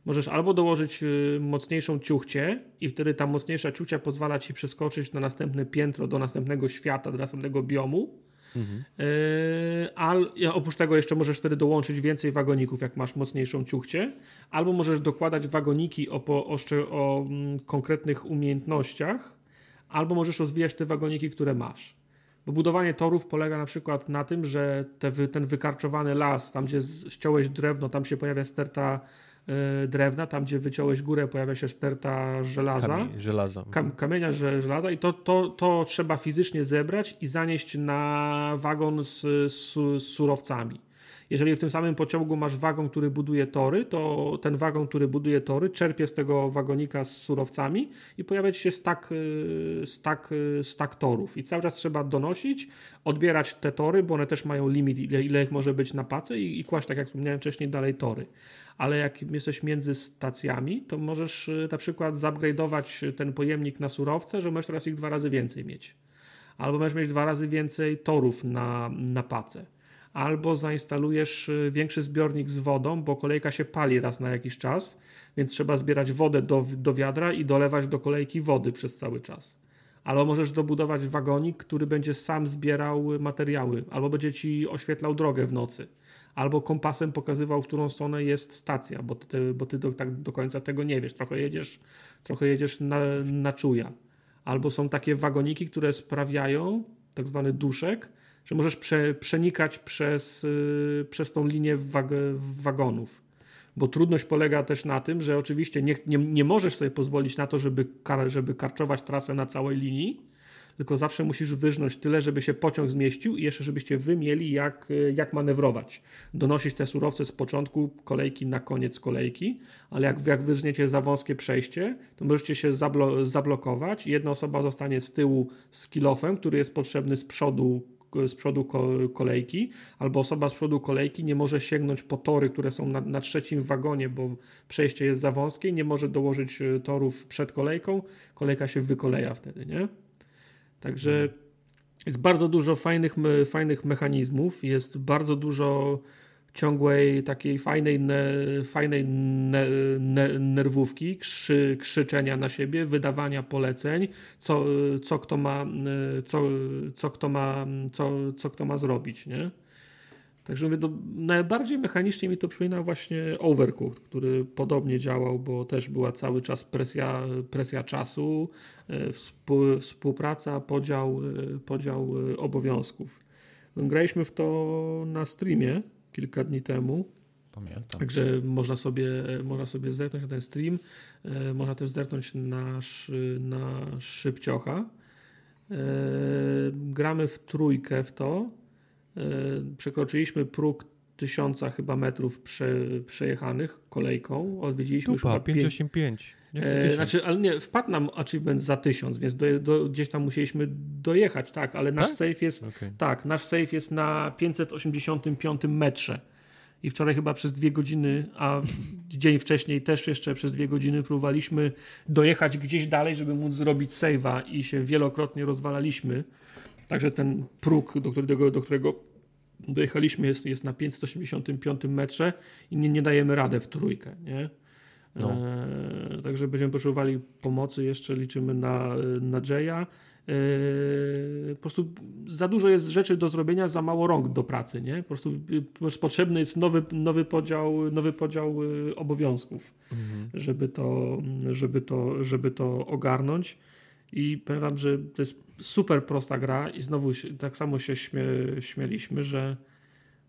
Możesz albo dołożyć y, mocniejszą ciuchcię i wtedy ta mocniejsza ciuchcia pozwala ci przeskoczyć na następne piętro, do następnego świata, do następnego biomu. Mhm. Yy, oprócz tego jeszcze możesz wtedy dołączyć więcej wagoników, jak masz mocniejszą ciuchcię, albo możesz dokładać wagoniki o, po, o, o mm, konkretnych umiejętnościach, albo możesz rozwijać te wagoniki, które masz. Bo budowanie torów polega na przykład na tym, że te, ten wykarczowany las, tam gdzie ściąłeś drewno, tam się pojawia sterta y, drewna, tam gdzie wyciąłeś górę, pojawia się sterta żelaza. Kamie, żelaza. Kam, kamienia żelaza i to, to, to trzeba fizycznie zebrać i zanieść na wagon z, z, z surowcami. Jeżeli w tym samym pociągu masz wagon, który buduje tory, to ten wagon, który buduje tory, czerpie z tego wagonika z surowcami i pojawia się stak, y, stak, y, stak torów. I cały czas trzeba donosić, odbierać te tory, bo one też mają limit, ile, ile ich może być na pace i, i kłaść, tak jak wspomniałem wcześniej, dalej tory. Ale jak jesteś między stacjami, to możesz y, na przykład zupgrade'ować ten pojemnik na surowce, że możesz teraz ich dwa razy więcej mieć. Albo możesz mieć dwa razy więcej torów na, na pace albo zainstalujesz y, większy zbiornik z wodą, bo kolejka się pali raz na jakiś czas, więc trzeba zbierać wodę do, do wiadra i dolewać do kolejki wody przez cały czas. Albo możesz dobudować wagonik, który będzie sam zbierał materiały, albo będzie ci oświetlał drogę w nocy, albo kompasem pokazywał, w którą stronę jest stacja, bo ty, bo ty do, tak do końca tego nie wiesz. Trochę jedziesz, trochę jedziesz na, na czuja. Albo są takie wagoniki, które sprawiają, tak zwany duszek, że możesz prze, przenikać przez, yy, przez tą linię wag wagonów. Bo trudność polega też na tym, że oczywiście nie, nie, nie możesz sobie pozwolić na to, żeby, kar, żeby karczować trasę na całej linii, tylko zawsze musisz wyżnąć tyle, żeby się pociąg zmieścił i jeszcze żebyście wy mieli jak, jak manewrować. Donosić te surowce z początku kolejki na koniec kolejki, ale jak, jak wyżniecie za wąskie przejście, to możecie się zablo zablokować. Jedna osoba zostanie z tyłu z kilofem, który jest potrzebny z przodu z przodu kolejki, albo osoba z przodu kolejki nie może sięgnąć po tory, które są na, na trzecim wagonie, bo przejście jest za wąskie, nie może dołożyć e, torów przed kolejką, kolejka się wykoleja wtedy, nie? Także jest bardzo dużo fajnych, fajnych mechanizmów, jest bardzo dużo ciągłej, takiej fajnej, ne, fajnej ne, ne, nerwówki, krzy, krzyczenia na siebie, wydawania poleceń, co, co kto ma, co, co kto ma, co, co kto ma zrobić, nie? Także mówię, to najbardziej mechanicznie mi to przypomina właśnie Overcooked, który podobnie działał, bo też była cały czas presja, presja czasu, współpraca, podział, e, podział e, obowiązków. Graliśmy w to na streamie, kilka dni temu. Pamiętam. Także można sobie, można sobie zerknąć na ten stream. E, można też zerknąć na, na szybciocha. E, gramy w trójkę w to. E, przekroczyliśmy próg tysiąca chyba metrów prze, przejechanych kolejką. Odwiedziliśmy Tupa, już 585. E, znaczy, ale nie, wpadł nam achievement za tysiąc, więc do, do, gdzieś tam musieliśmy dojechać, tak, ale nasz tak? save jest okay. tak, nasz save jest na 585 metrze. I wczoraj chyba przez dwie godziny, a dzień wcześniej też jeszcze przez dwie godziny próbowaliśmy dojechać gdzieś dalej, żeby móc zrobić save'a i się wielokrotnie rozwalaliśmy. Także ten próg, do którego, do którego dojechaliśmy jest, jest na 585 metrze i nie, nie dajemy radę w trójkę, nie? No. E, także będziemy potrzebowali pomocy, jeszcze liczymy na, na Jaya. E, po prostu za dużo jest rzeczy do zrobienia, za mało rąk do pracy, nie? Po prostu y, potrzebny jest nowy, nowy, podział, nowy podział y, obowiązków, mhm. żeby, to, żeby, to, żeby to ogarnąć. I powiem wam, że to jest super prosta gra i znowu tak samo się śmie, śmieliśmy, że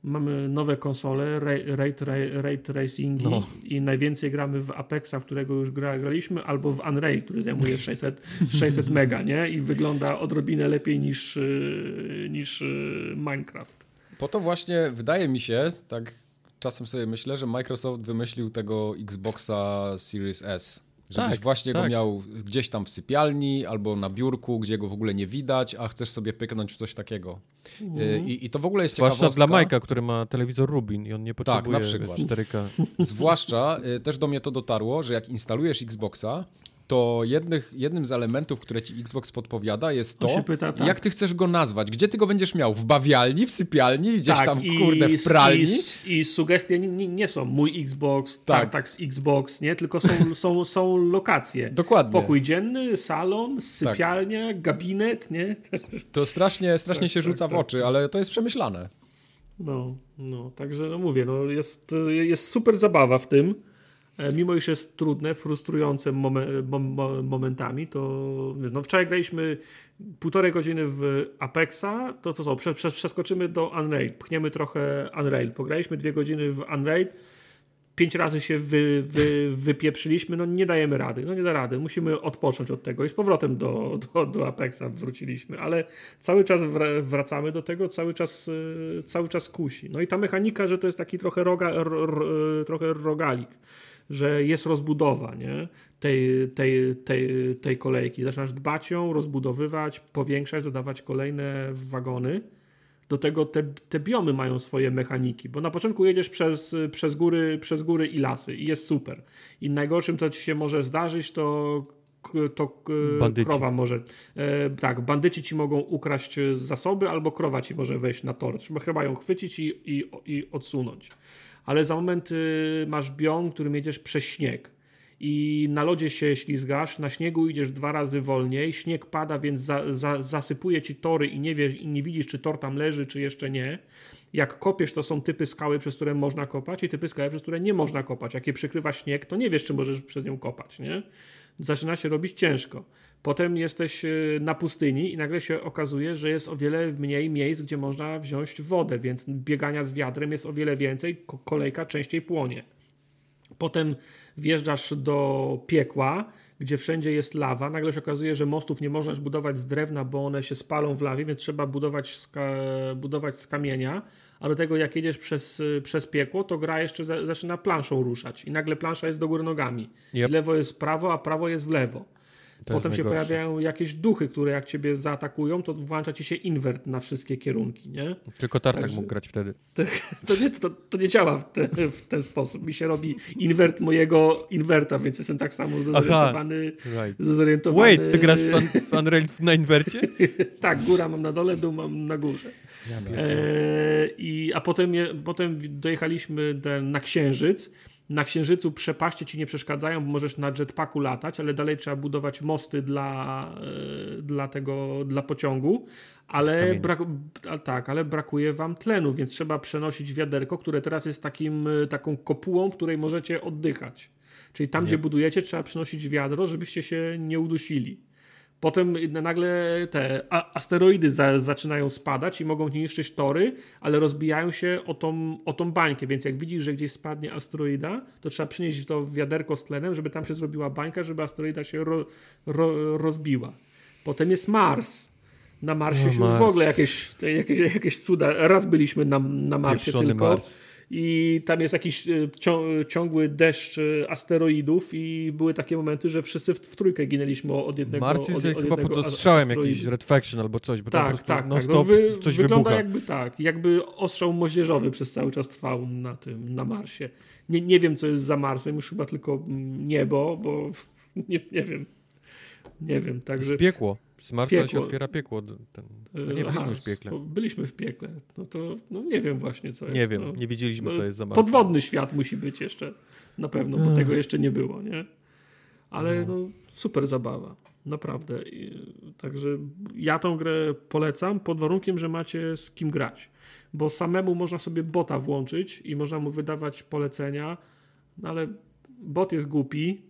mamy nowe konsole, ray, ray, tracingi no. i najwięcej gramy w Apexa, w którego już gra, graliśmy, albo w Unreal, który zajmuje 600, 600 [laughs] mega, nie? I wygląda odrobinę lepiej niż, y, niż y, Minecraft. Po to właśnie wydaje mi się, tak czasem sobie myślę, że Microsoft wymyślił tego Xboxa Series S. Żebyś Tak, właśnie tak. go miał gdzieś tam w sypialni albo na biurku, gdzie go w ogóle nie widać, a chcesz sobie pyknąć w coś takiego. Y, I, i to w ogóle jest Zwłaszcza ciekawostka. dla Majka, który ma telewizor Rubin i on nie potrzebuje na przykład. 4K. [laughs] Zwłaszcza y, też do mnie to dotarło, że jak instalujesz Xboxa, to jednych, jednym z elementów, które ci Xbox podpowiada, jest to, się pyta, tak. jak ty chcesz go nazwać. Gdzie ty go będziesz miał? W bawialni, w sypialni, gdzieś Tak, tam, kurde, w pralni? I, i sugestie nie, nie, są mój Xbox, Tak. tak, tak z Xbox, nie? tylko są, [laughs] są, są lokacje. Dokładnie. Tak. Pokój dzienny, salon, sypialnia, gabinet, nie? To strasznie, strasznie się tak, rzuca w tak. oczy, ale to jest przemyślane. No, no, także no mówię, no jest, jest super zabawa w tym. E, Mimo iż jest trudne, frustrujące mo- momentami, to no wczoraj graliśmy półtorej godziny w Apexa, to co co, prze, prze, przeskoczymy do Unraid, pchniemy trochę Unraid, pograliśmy dwie godziny w Unraid, pięć razy się wy, wy, wypieprzyliśmy, no nie dajemy rady, no nie da rady, musimy odpocząć od tego i z powrotem do, do, do Apexa wróciliśmy, ale cały czas wra- wracamy do tego, cały czas, y, cały czas kusi. No i ta mechanika, że to jest taki trochę, roga, ro, ro, trochę rogalik, że jest rozbudowa nie? Tej, tej, tej, tej kolejki. Zaczynasz dbać ją, rozbudowywać, powiększać, dodawać kolejne wagony. Do tego te, te biomy mają swoje mechaniki, bo na początku jedziesz przez, przez, góry, przez góry i lasy i jest super. I najgorszym, co ci się może zdarzyć, to, to Bandyci. krowa może. E, tak, bandyci ci mogą ukraść zasoby, albo krowa ci może wejść na tor. Trzeba chyba ją chwycić i, i, i odsunąć. Ale za moment y, masz biom, którym jedziesz przez śnieg i na lodzie się ślizgasz, na śniegu idziesz dwa razy wolniej, śnieg pada, więc za, za, zasypuje ci tory i nie, wiesz, i nie widzisz, czy tor tam leży, czy jeszcze nie. Jak kopiesz, to są typy skały, przez które można kopać i typy skały, przez które nie można kopać. Jak je przykrywa śnieg, to nie wiesz, czy możesz przez nią kopać, nie? Zaczyna się robić ciężko. Potem jesteś y, na pustyni i nagle się okazuje, że jest o wiele mniej miejsc, gdzie można wziąć wodę, więc biegania z wiadrem jest o wiele więcej, ko- kolejka częściej płonie. Potem wjeżdżasz do piekła, gdzie wszędzie jest lawa. Nagle się okazuje, że mostów nie można już budować z drewna, bo one się spalą w lawie, więc trzeba budować z, budować z kamienia. A do tego, jak jedziesz przez, przez piekło, to gra jeszcze za- zaczyna planszą ruszać. I nagle plansza jest do góry nogami. Yep. Lewo jest prawo, a prawo jest w lewo. To Potem się pojawiają jakieś duchy, które jak ciebie zaatakują, to włącza ci się inwert na wszystkie kierunki, nie? Tylko Tartak Także- mógł grać wtedy. [laughs] To, to, nie, to, to nie działa w, te, w ten sposób. Mi się robi inwert mojego inwerta, więc jestem tak samo zorientowany. Right. zorientowany Wait, ty grasz w, un, w Unreal na inwercie? [laughs] tak, góra mam na dole, dół mam na górze. E, i, a potem, je, potem dojechaliśmy de- na Księżyc. Na Księżycu przepaście ci nie przeszkadzają, bo możesz na jetpacku latać, ale dalej trzeba budować mosty dla, e, dla tego, dla pociągu. Ale, brak, tak, ale brakuje wam tlenu, więc trzeba przenosić wiaderko, które teraz jest takim, e, taką kopułą, w której możecie oddychać. Czyli tam, gdzie budujecie, trzeba przynosić wiadro, żebyście się nie udusili. Potem nagle te asteroidy za, zaczynają spadać i mogą niszczyć tory, ale rozbijają się o tą, o tą bańkę, więc jak widzisz, że gdzieś spadnie asteroida, to trzeba przynieść to wiaderko z tlenem, żeby tam się zrobiła bańka, żeby asteroida się ro, ro, rozbiła. Potem jest Mars. Na Marsie O, się Mars. już w ogóle jakieś, jakieś, jakieś cuda. Raz byliśmy na, na Marsie Pieprzony tylko. Mars. I tam jest jakiś e, cią- ciągły deszcz e, asteroidów i były takie momenty, że wszyscy w, w trójkę ginęliśmy od jednego Mars jest od, od chyba pod ostrzałem asteroidu. jakiś Red Faction albo coś, bo tam po Tak, prostu tak, non tak. No, wy, coś wygląda wybucha. jakby tak, jakby ostrzał moździerzowy przez cały czas trwał na tym, na Marsie. Nie, nie wiem, co jest za Marsem, już chyba tylko mm, niebo, bo [laughs] nie, nie wiem. Nie wiem, także... Z piekło. Z Marsa się otwiera piekło. Ten, no nie Aha, byliśmy już w piekle. Byliśmy w piekle. No to no nie wiem właśnie, co jest. Nie wiem, no. nie wiedzieliśmy, No, co jest za Marsem. Podwodny świat musi być jeszcze. Na pewno, bo tego jeszcze nie było, nie? Ale no, super zabawa. Naprawdę. I, Także ja tą grę polecam pod warunkiem, że macie z kim grać. Bo samemu można sobie bota włączyć i można mu wydawać polecenia, no ale bot jest głupi.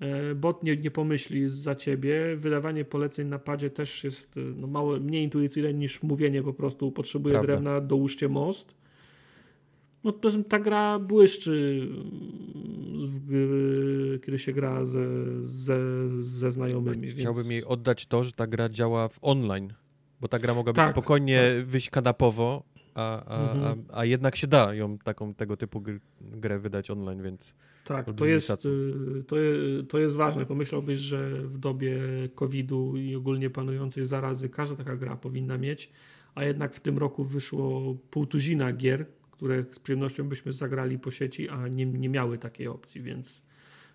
E, Bot nie, nie pomyśli za ciebie. Wydawanie poleceń na padzie też jest e, no, mało, mniej intuicyjne niż mówienie po prostu. Potrzebuje Prawda. drewna, dołóżcie most. No poza tym ta gra błyszczy, mm, w, kiedy się gra ze, ze, ze znajomymi. Chciałbym więc... jej oddać to, że ta gra działa w online, bo ta gra mogła być Tak, spokojnie wyjść kanapowo a, a, Mhm. a, a jednak się da ją taką tego typu gr, grę wydać online, więc Tak, to jest, y, to, to jest ważne. Pomyślałbyś, że w dobie COVID-u i ogólnie panującej zarazy każda taka gra powinna mieć, a jednak w tym roku wyszło pół tuzina gier, które z przyjemnością byśmy zagrali po sieci, a nie, nie miały takiej opcji, więc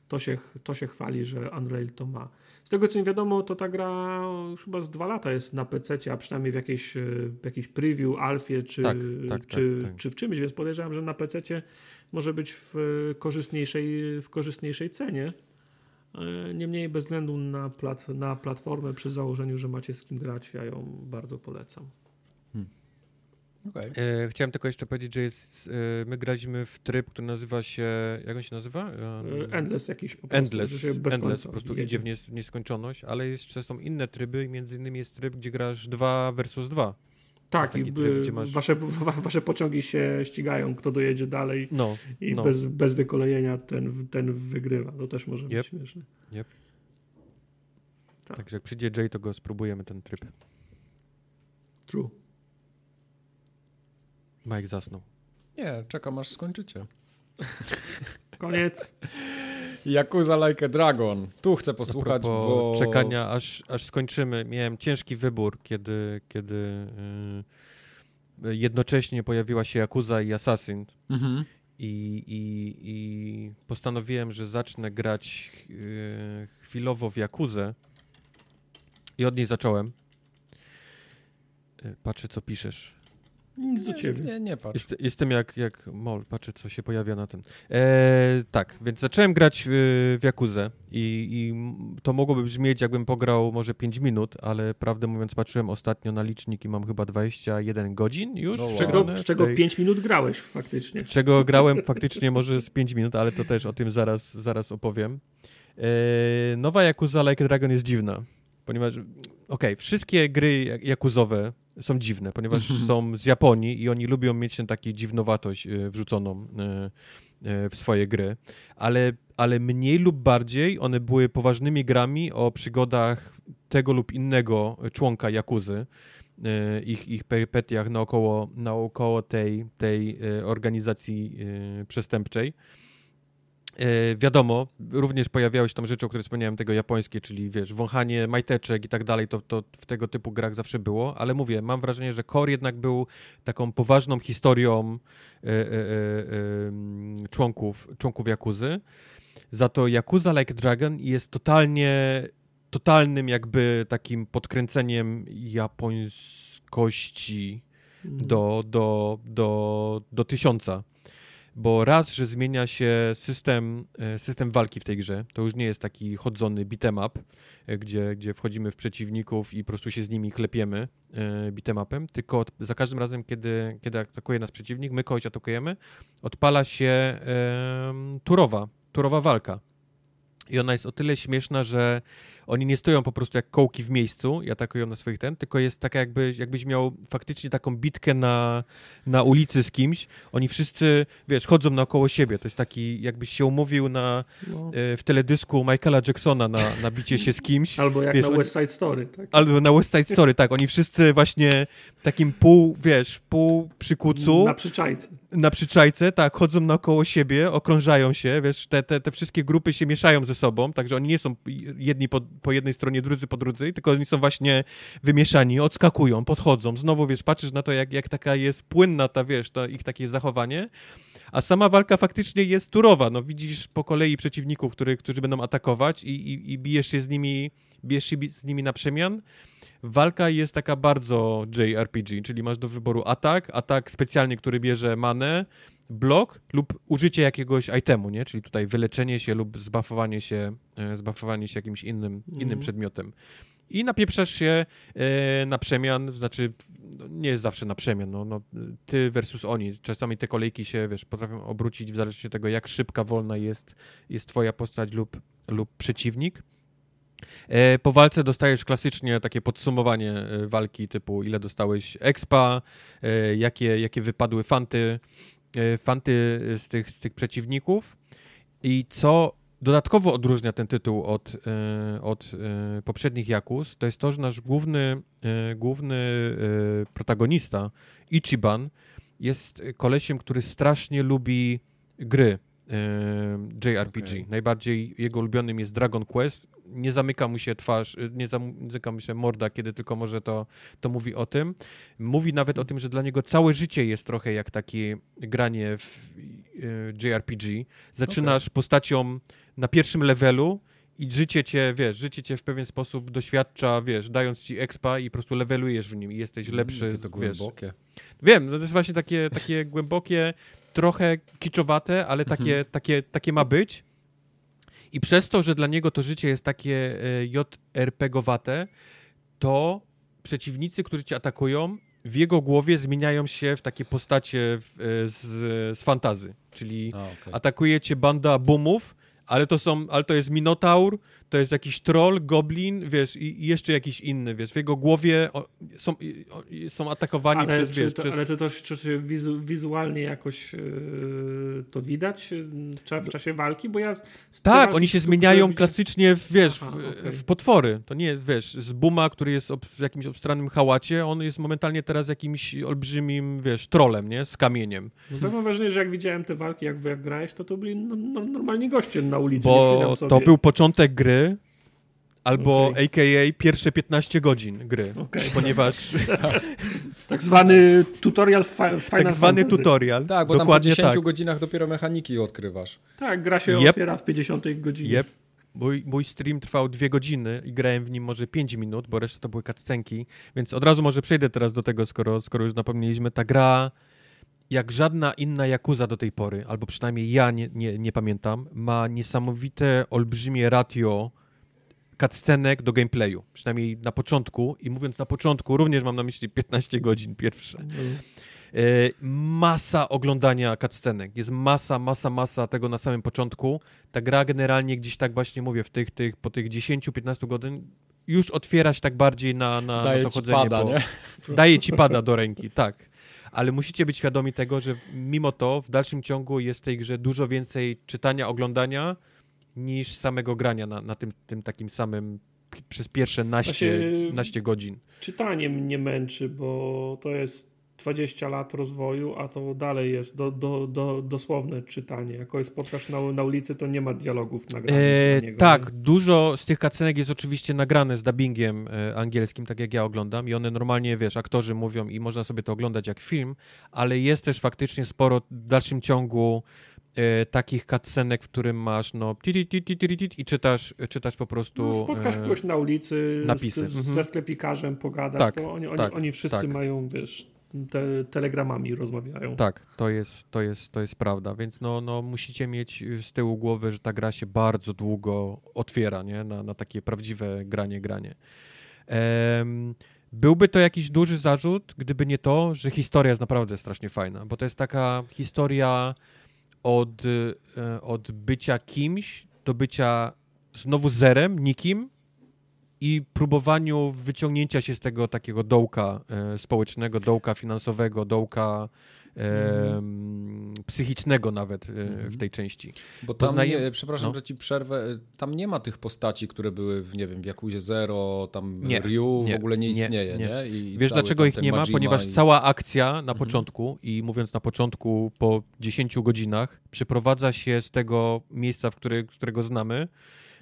to się, to się chwali, że Unreal to ma. Z tego co mi wiadomo, to ta gra już chyba z dwa lata jest na PC, a przynajmniej w jakiejś, w jakiejś preview, alfie czy, Tak, tak, czy, tak, tak. czy w czymś, więc podejrzewam, że na PC może być w korzystniejszej, w korzystniejszej cenie. E, Niemniej bez względu na, plat, na platformę, przy założeniu, że macie z kim grać, ja ją bardzo polecam. Okej. E, chciałem tylko jeszcze powiedzieć, że jest, e, my graliśmy w tryb, który nazywa się, jak on się nazywa? Endless jakiś po prostu. Endless, że się bez Endless po prostu jedzie. idzie w nies- nieskończoność, ale jeszcze są inne tryby, między innymi jest tryb, gdzie grasz 2 versus 2. Tak, i tryb, masz- wasze, wa- [laughs] wasze pociągi się ścigają, kto dojedzie dalej No, i no. bez, bez wykolejenia ten, ten wygrywa. To też może Yep. być śmieszne. Yep. Tak. Także jak przyjdzie Jay, to go spróbujemy ten tryb. True. Mike zasnął. Nie, czekam aż skończycie. Koniec. [laughs] Yakuza Like a Dragon. Tu chcę posłuchać, Po bo... czekania, aż, aż skończymy. Miałem ciężki wybór, kiedy, kiedy yy, jednocześnie pojawiła się Yakuza i Assassin. Mhm. I, i, I postanowiłem, że zacznę grać yy, chwilowo w Jakuzę. I od niej zacząłem. Yy, Patrzę, co piszesz. Nic do ciebie. Nie, nie patrz. Jest, jestem jak, jak mol, patrzę, co się pojawia na tym. E, tak, więc zacząłem grać w, w Jakuzę i, i to mogłoby brzmieć, jakbym pograł może 5 minut, ale prawdę mówiąc, patrzyłem ostatnio na licznik i mam chyba 21 godzin już. No wow. Z czego, z w czego tej- 5 minut grałeś faktycznie. z czego grałem faktycznie może z 5 minut, ale to też o tym zaraz, zaraz opowiem. E, nowa Yakuza Like Dragon jest dziwna, ponieważ, okej, wszystkie gry jak- jakuzowe są dziwne, ponieważ są z Japonii i oni lubią mieć tę taką dziwnowatość e, wrzuconą e, e, w swoje gry, ale, ale mniej lub bardziej one były poważnymi grami o przygodach tego lub innego członka Jakuzy, ich, ich perypetiach naokoło, naokoło tej, tej organizacji przestępczej. E, wiadomo, również pojawiały się tam rzeczy, o których wspomniałem, tego japońskie, czyli wiesz, wąchanie majteczek i tak dalej, to, to w tego typu grach zawsze było, ale mówię, mam wrażenie, że Core jednak był taką poważną historią e, e, em, członków, członków Jakuzy. Za to Yakuza Like Dragon jest totalnie, totalnym jakby takim podkręceniem japońskości do, do, do, do tysiąca. Bo raz, że zmienia się system, e, system walki w tej grze, to już nie jest taki chodzony beat'em up, e, gdzie, gdzie wchodzimy w przeciwników i po prostu się z nimi klepiemy e, beat'em upem, tylko od, za każdym razem, kiedy, kiedy atakuje nas przeciwnik, my kogoś atakujemy, odpala się em, turowa, turowa walka. I ona jest o tyle śmieszna, że oni nie stoją po prostu jak kołki w miejscu i atakują na swoich ten, tylko jest taka jakby, jakbyś miał faktycznie taką bitkę na, na ulicy z kimś. Oni wszyscy, wiesz, chodzą naokoło siebie. To jest taki, jakbyś się umówił na, No. e, w teledysku Michaela Jacksona na, na bicie się z kimś. [laughs] Albo jak Wiesz, na West Side Story. Tak? Albo na West Side Story, tak. Oni wszyscy właśnie takim pół, wiesz, pół przy kucu Na przyczajce. na przyczajce, tak, chodzą naokoło siebie, okrążają się, wiesz, te, te, te wszystkie grupy się mieszają ze sobą, także oni nie są jedni po, po jednej stronie, drudzy po drudzy, tylko oni są właśnie wymieszani, odskakują, podchodzą, znowu, wiesz, patrzysz na to, jak, jak taka jest płynna ta, wiesz, to ich takie zachowanie, a sama walka faktycznie jest turowa, no widzisz po kolei przeciwników, który, którzy będą atakować i, i, i bijesz się z nimi, bijesz się z nimi na przemian, Walka jest taka bardzo JRPG, czyli masz do wyboru atak, atak specjalny, który bierze manę, blok lub użycie jakiegoś itemu, nie? Czyli tutaj wyleczenie się lub zbuffowanie się, e, zbuffowanie się jakimś innym, innym Mhm. przedmiotem. I napieprzasz się e, na przemian, znaczy no, nie jest zawsze na przemian, no, no, ty versus oni. Czasami te kolejki się, wiesz, potrafią obrócić w zależności od tego, jak szybka, wolna jest, jest twoja postać lub, lub przeciwnik. E, Po walce dostajesz klasycznie takie podsumowanie e, walki typu ile dostałeś expa, e, jakie, jakie wypadły fanty, fanty z tych, z tych przeciwników i co dodatkowo odróżnia ten tytuł od, od poprzednich Jakus, to jest to, że nasz główny, główny protagonista, Ichiban, jest kolesiem, który strasznie lubi gry JRPG. Okej. Najbardziej jego ulubionym jest Dragon Quest. Nie zamyka mu się twarz, e, nie zamyka mu się morda, kiedy tylko może to, to mówi o tym. Mówi nawet o tym, że dla niego całe życie jest trochę jak takie granie w e, JRPG. Zaczynasz postacią na pierwszym levelu i życie cię, wiesz, życie cię w pewien sposób doświadcza, wiesz, dając ci expa i po prostu levelujesz w nim i jesteś lepszy, Jakie to wiesz. głębokie. Wiem, no to jest właśnie takie, takie głębokie, trochę kiczowate, ale takie, takie, takie ma być. I przez to, że dla niego to życie jest takie e, JRPG-owate, to przeciwnicy, którzy cię atakują, w jego głowie zmieniają się w takie postacie w, e, z, z fantazy. Czyli A, okej. atakuje cię banda boomów, ale to są, ale to jest Minotaur, to jest jakiś troll, goblin, wiesz, i, i jeszcze jakiś inny, wiesz, w jego głowie o, są, o, są atakowani Ale, przez, czy wiesz, to, przez... ale to też czy się wizu, wizualnie jakoś yy, to widać yy, w, w czasie walki? Bo ja Tak, oni się zmieniają widziałem- klasycznie, w, wiesz, Aha, w, okej. w potwory. To nie jest, wiesz, z Buma, który jest ob, w jakimś obstrannym hałacie, on jest momentalnie teraz jakimś olbrzymim, wiesz, trolem, nie? Z kamieniem. No tak mam wrażenie, że jak widziałem te walki, jak, jak grałeś, to to byli no, no, normalni goście na ulicy. Bo to był początek gry, albo Okej. AKA pierwsze 15 godzin gry. Okej. Ponieważ [laughs] Tak zwany tutorial fi Final tak zwany Fantasy. tutorial, Tak, bo tam po dokładnie 10 tak. godzinach dopiero mechaniki odkrywasz. Tak, gra się Jep. otwiera w 50 godzinie. Jep. Mój, mój stream trwał dwie godziny i grałem w nim może 5 minut, bo reszta to były cutscenki, więc od razu może przejdę teraz do tego, skoro, skoro już napomnieliśmy. Ta gra, jak żadna inna Yakuza do tej pory, albo przynajmniej ja nie, nie, nie pamiętam, ma niesamowite, olbrzymie ratio cutscenek do gameplayu. Przynajmniej na początku. I mówiąc na początku, również mam na myśli 15 godzin pierwsze. E, masa oglądania cutscenek. Jest masa, masa, masa tego na samym początku. Ta gra generalnie gdzieś tak właśnie mówię, w tych, tych, po tych 10-15 godzin już otwiera się tak bardziej na, na, Daje na to ci chodzenie. pada, po, nie? Daje ci pada do ręki, tak. Ale musicie być świadomi tego, że mimo to w dalszym ciągu jest w tej grze dużo więcej czytania, oglądania niż samego grania na, na tym, tym takim samym przez pierwsze naście, Właśnie- naście godzin. Czytanie mnie męczy, bo to jest 20 lat rozwoju, a to dalej jest do, do, do, dosłowne czytanie. Jak kogoś spotkasz na, na ulicy, to nie ma dialogów nagranych E, dla niego. tak, nie? dużo z tych kacenek jest oczywiście nagrane z dubbingiem e, angielskim, tak jak ja oglądam i one normalnie, wiesz, aktorzy mówią i można sobie to oglądać jak film, ale jest też faktycznie sporo w dalszym ciągu e, takich cutscenek, w którym masz no i czytasz, czytasz po prostu No, spotkasz e, kogoś na ulicy napisy. z, z, Mhm. ze sklepikarzem, pogadasz, Tak, to oni, oni, tak, oni wszyscy tak. mają, wiesz, te, telegramami rozmawiają. Tak, to jest, to jest, to jest prawda, więc no, no musicie mieć z tyłu głowy, że ta gra się bardzo długo otwiera, nie? Na, na takie prawdziwe granie, granie. Em, byłby to jakiś duży zarzut, gdyby nie to, że historia jest naprawdę strasznie fajna, bo to jest taka historia od, e, od bycia kimś do bycia znowu zerem, nikim i próbowaniu wyciągnięcia się z tego takiego dołka e, społecznego, dołka finansowego, dołka em, psychicznego nawet e, w tej części. Bo tam, nie, przepraszam, no. że ci przerwę, tam nie ma tych postaci, które były w, nie wiem, w Yakuzie Zero, tam Nie, Ryu nie, w ogóle nie nie, istnieje, nie? nie. I Wiesz dlaczego ich nie ma? Majima Ponieważ i... cała akcja na Mhm. początku i mówiąc na początku po 10 godzinach przeprowadza się z tego miejsca, w który, którego znamy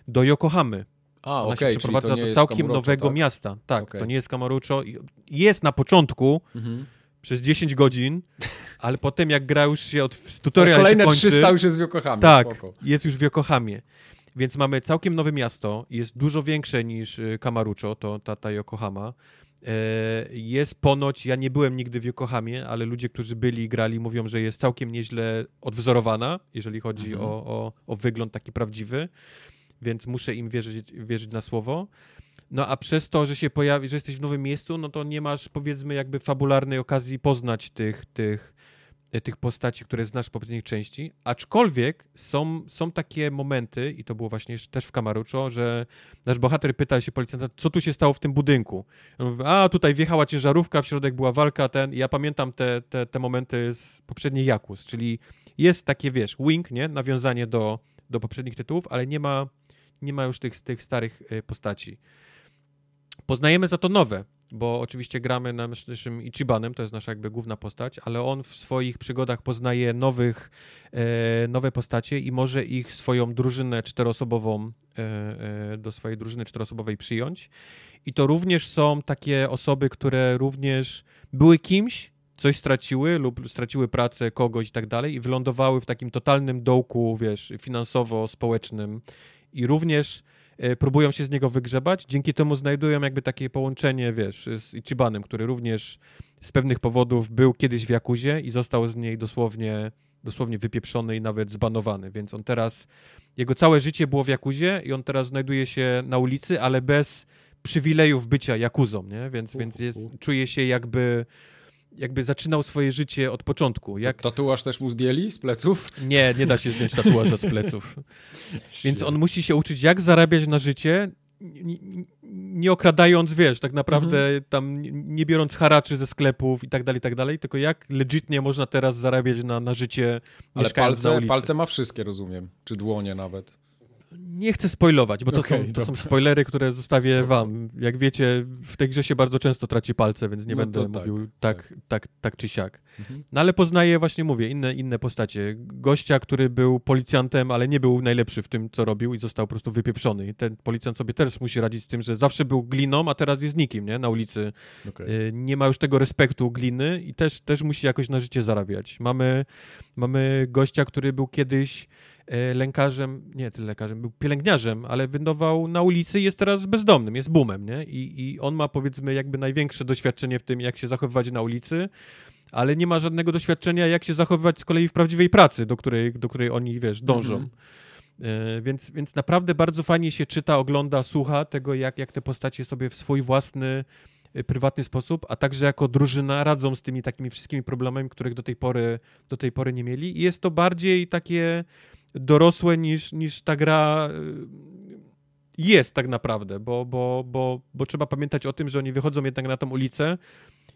do Yokohamy. A, Ona okej, się przeprowadza do całkiem nowego tak? miasta. Tak, Okej. to nie jest Kamarucho. I- Jest na początku Mhm. przez 10 godzin, [laughs] ale potem jak gra już się od tutorial Kolejne się kończy, 300 już jest w Yokohamie, tak, spoko. jest już w Yokohamie. Więc mamy całkiem nowe miasto, jest dużo większe niż y, Kamarucho, to ta, ta Yokohama. E, Jest ponoć, ja nie byłem nigdy w Yokohamie, ale ludzie, którzy byli i grali, mówią, że jest całkiem nieźle odwzorowana, jeżeli chodzi Mhm. o, o, o wygląd taki prawdziwy, więc muszę im wierzyć, wierzyć na słowo. No a przez to, że się pojawi, że jesteś w nowym miejscu, no to nie masz powiedzmy jakby fabularnej okazji poznać tych, tych, e, tych postaci, które znasz z poprzednich części, aczkolwiek są, są takie momenty, i to było właśnie też w Kamarucho, że nasz bohater pyta się policjanta, co tu się stało w tym budynku. On mówi, a tutaj wjechała ciężarówka, w środek była walka, ten, i ja pamiętam te, te, te momenty z poprzedniej Jakus, czyli jest takie, wiesz, wink, nie, nawiązanie do do poprzednich tytułów, ale nie ma, nie ma już tych, tych starych e, postaci. Poznajemy za to nowe, bo oczywiście gramy naszym Ichibanem, to jest nasza jakby główna postać, ale on w swoich przygodach poznaje nowych, e, nowe postacie i może ich swoją drużynę czteroosobową e, e, do swojej drużyny czteroosobowej przyjąć. I to również są takie osoby, które również były kimś, coś straciły lub straciły pracę, kogoś i tak dalej i wylądowały w takim totalnym dołku, wiesz, finansowo-społecznym i również e, próbują się z niego wygrzebać, dzięki temu znajdują jakby takie połączenie, wiesz, z Ichibanem, który również z pewnych powodów był kiedyś w Jakuzie i został z niej dosłownie, dosłownie wypieprzony i nawet zbanowany, więc on teraz, jego całe życie było w Jakuzie i on teraz znajduje się na ulicy, ale bez przywilejów bycia Jakuzą, nie? Więc, więc jest, czuje się jakby jakby zaczynał swoje życie od początku. Jak... Tatuaż też mu zdjęli z pleców? [laughs] Nie, nie da się zdjąć tatuaża z pleców. [laughs] Więc on musi się uczyć, jak zarabiać na życie, nie, okradając, wiesz, tak naprawdę mhm. tam nie biorąc haraczy ze sklepów i tak dalej, i tak dalej, tylko jak legitnie można teraz zarabiać na, na życie Ale palce, palce ma wszystkie, rozumiem. Czy dłonie nawet nie chcę spoilować, bo to, okay, są, to są spoilery, które zostawię Spoko. wam. Jak wiecie, w tej grze się bardzo często traci palce, więc nie no będę tak, mówił tak, tak, tak, tak czy siak. Mhm. No ale poznaję, właśnie mówię, inne, inne postacie. Gościa, który był policjantem, ale nie był najlepszy w tym, co robił i został po prostu wypieprzony. I ten policjant sobie też musi radzić z tym, że zawsze był gliną, a teraz jest nikim, nie? Na ulicy. Okay. Nie ma już tego respektu gliny i też, też musi jakoś na życie zarabiać. Mamy, mamy gościa, który był kiedyś E, lękarzem, nie tyle lekarzem, był pielęgniarzem, ale wyndował na ulicy i jest teraz bezdomnym, jest boomem, nie? I, I on ma powiedzmy jakby największe doświadczenie w tym, jak się zachowywać na ulicy, ale nie ma żadnego doświadczenia, jak się zachowywać z kolei w prawdziwej pracy, do której, do której oni, wiesz, dążą. Mhm. E, więc, więc naprawdę bardzo fajnie się czyta, ogląda, słucha tego, jak, jak te postacie sobie w swój własny, e, prywatny sposób, a także jako drużyna radzą z tymi takimi wszystkimi problemami, których do tej pory, do tej pory nie mieli. I jest to bardziej takie dorosłe niż, niż ta gra y, jest tak naprawdę, bo, bo, bo, bo trzeba pamiętać o tym, że oni wychodzą jednak na tą ulicę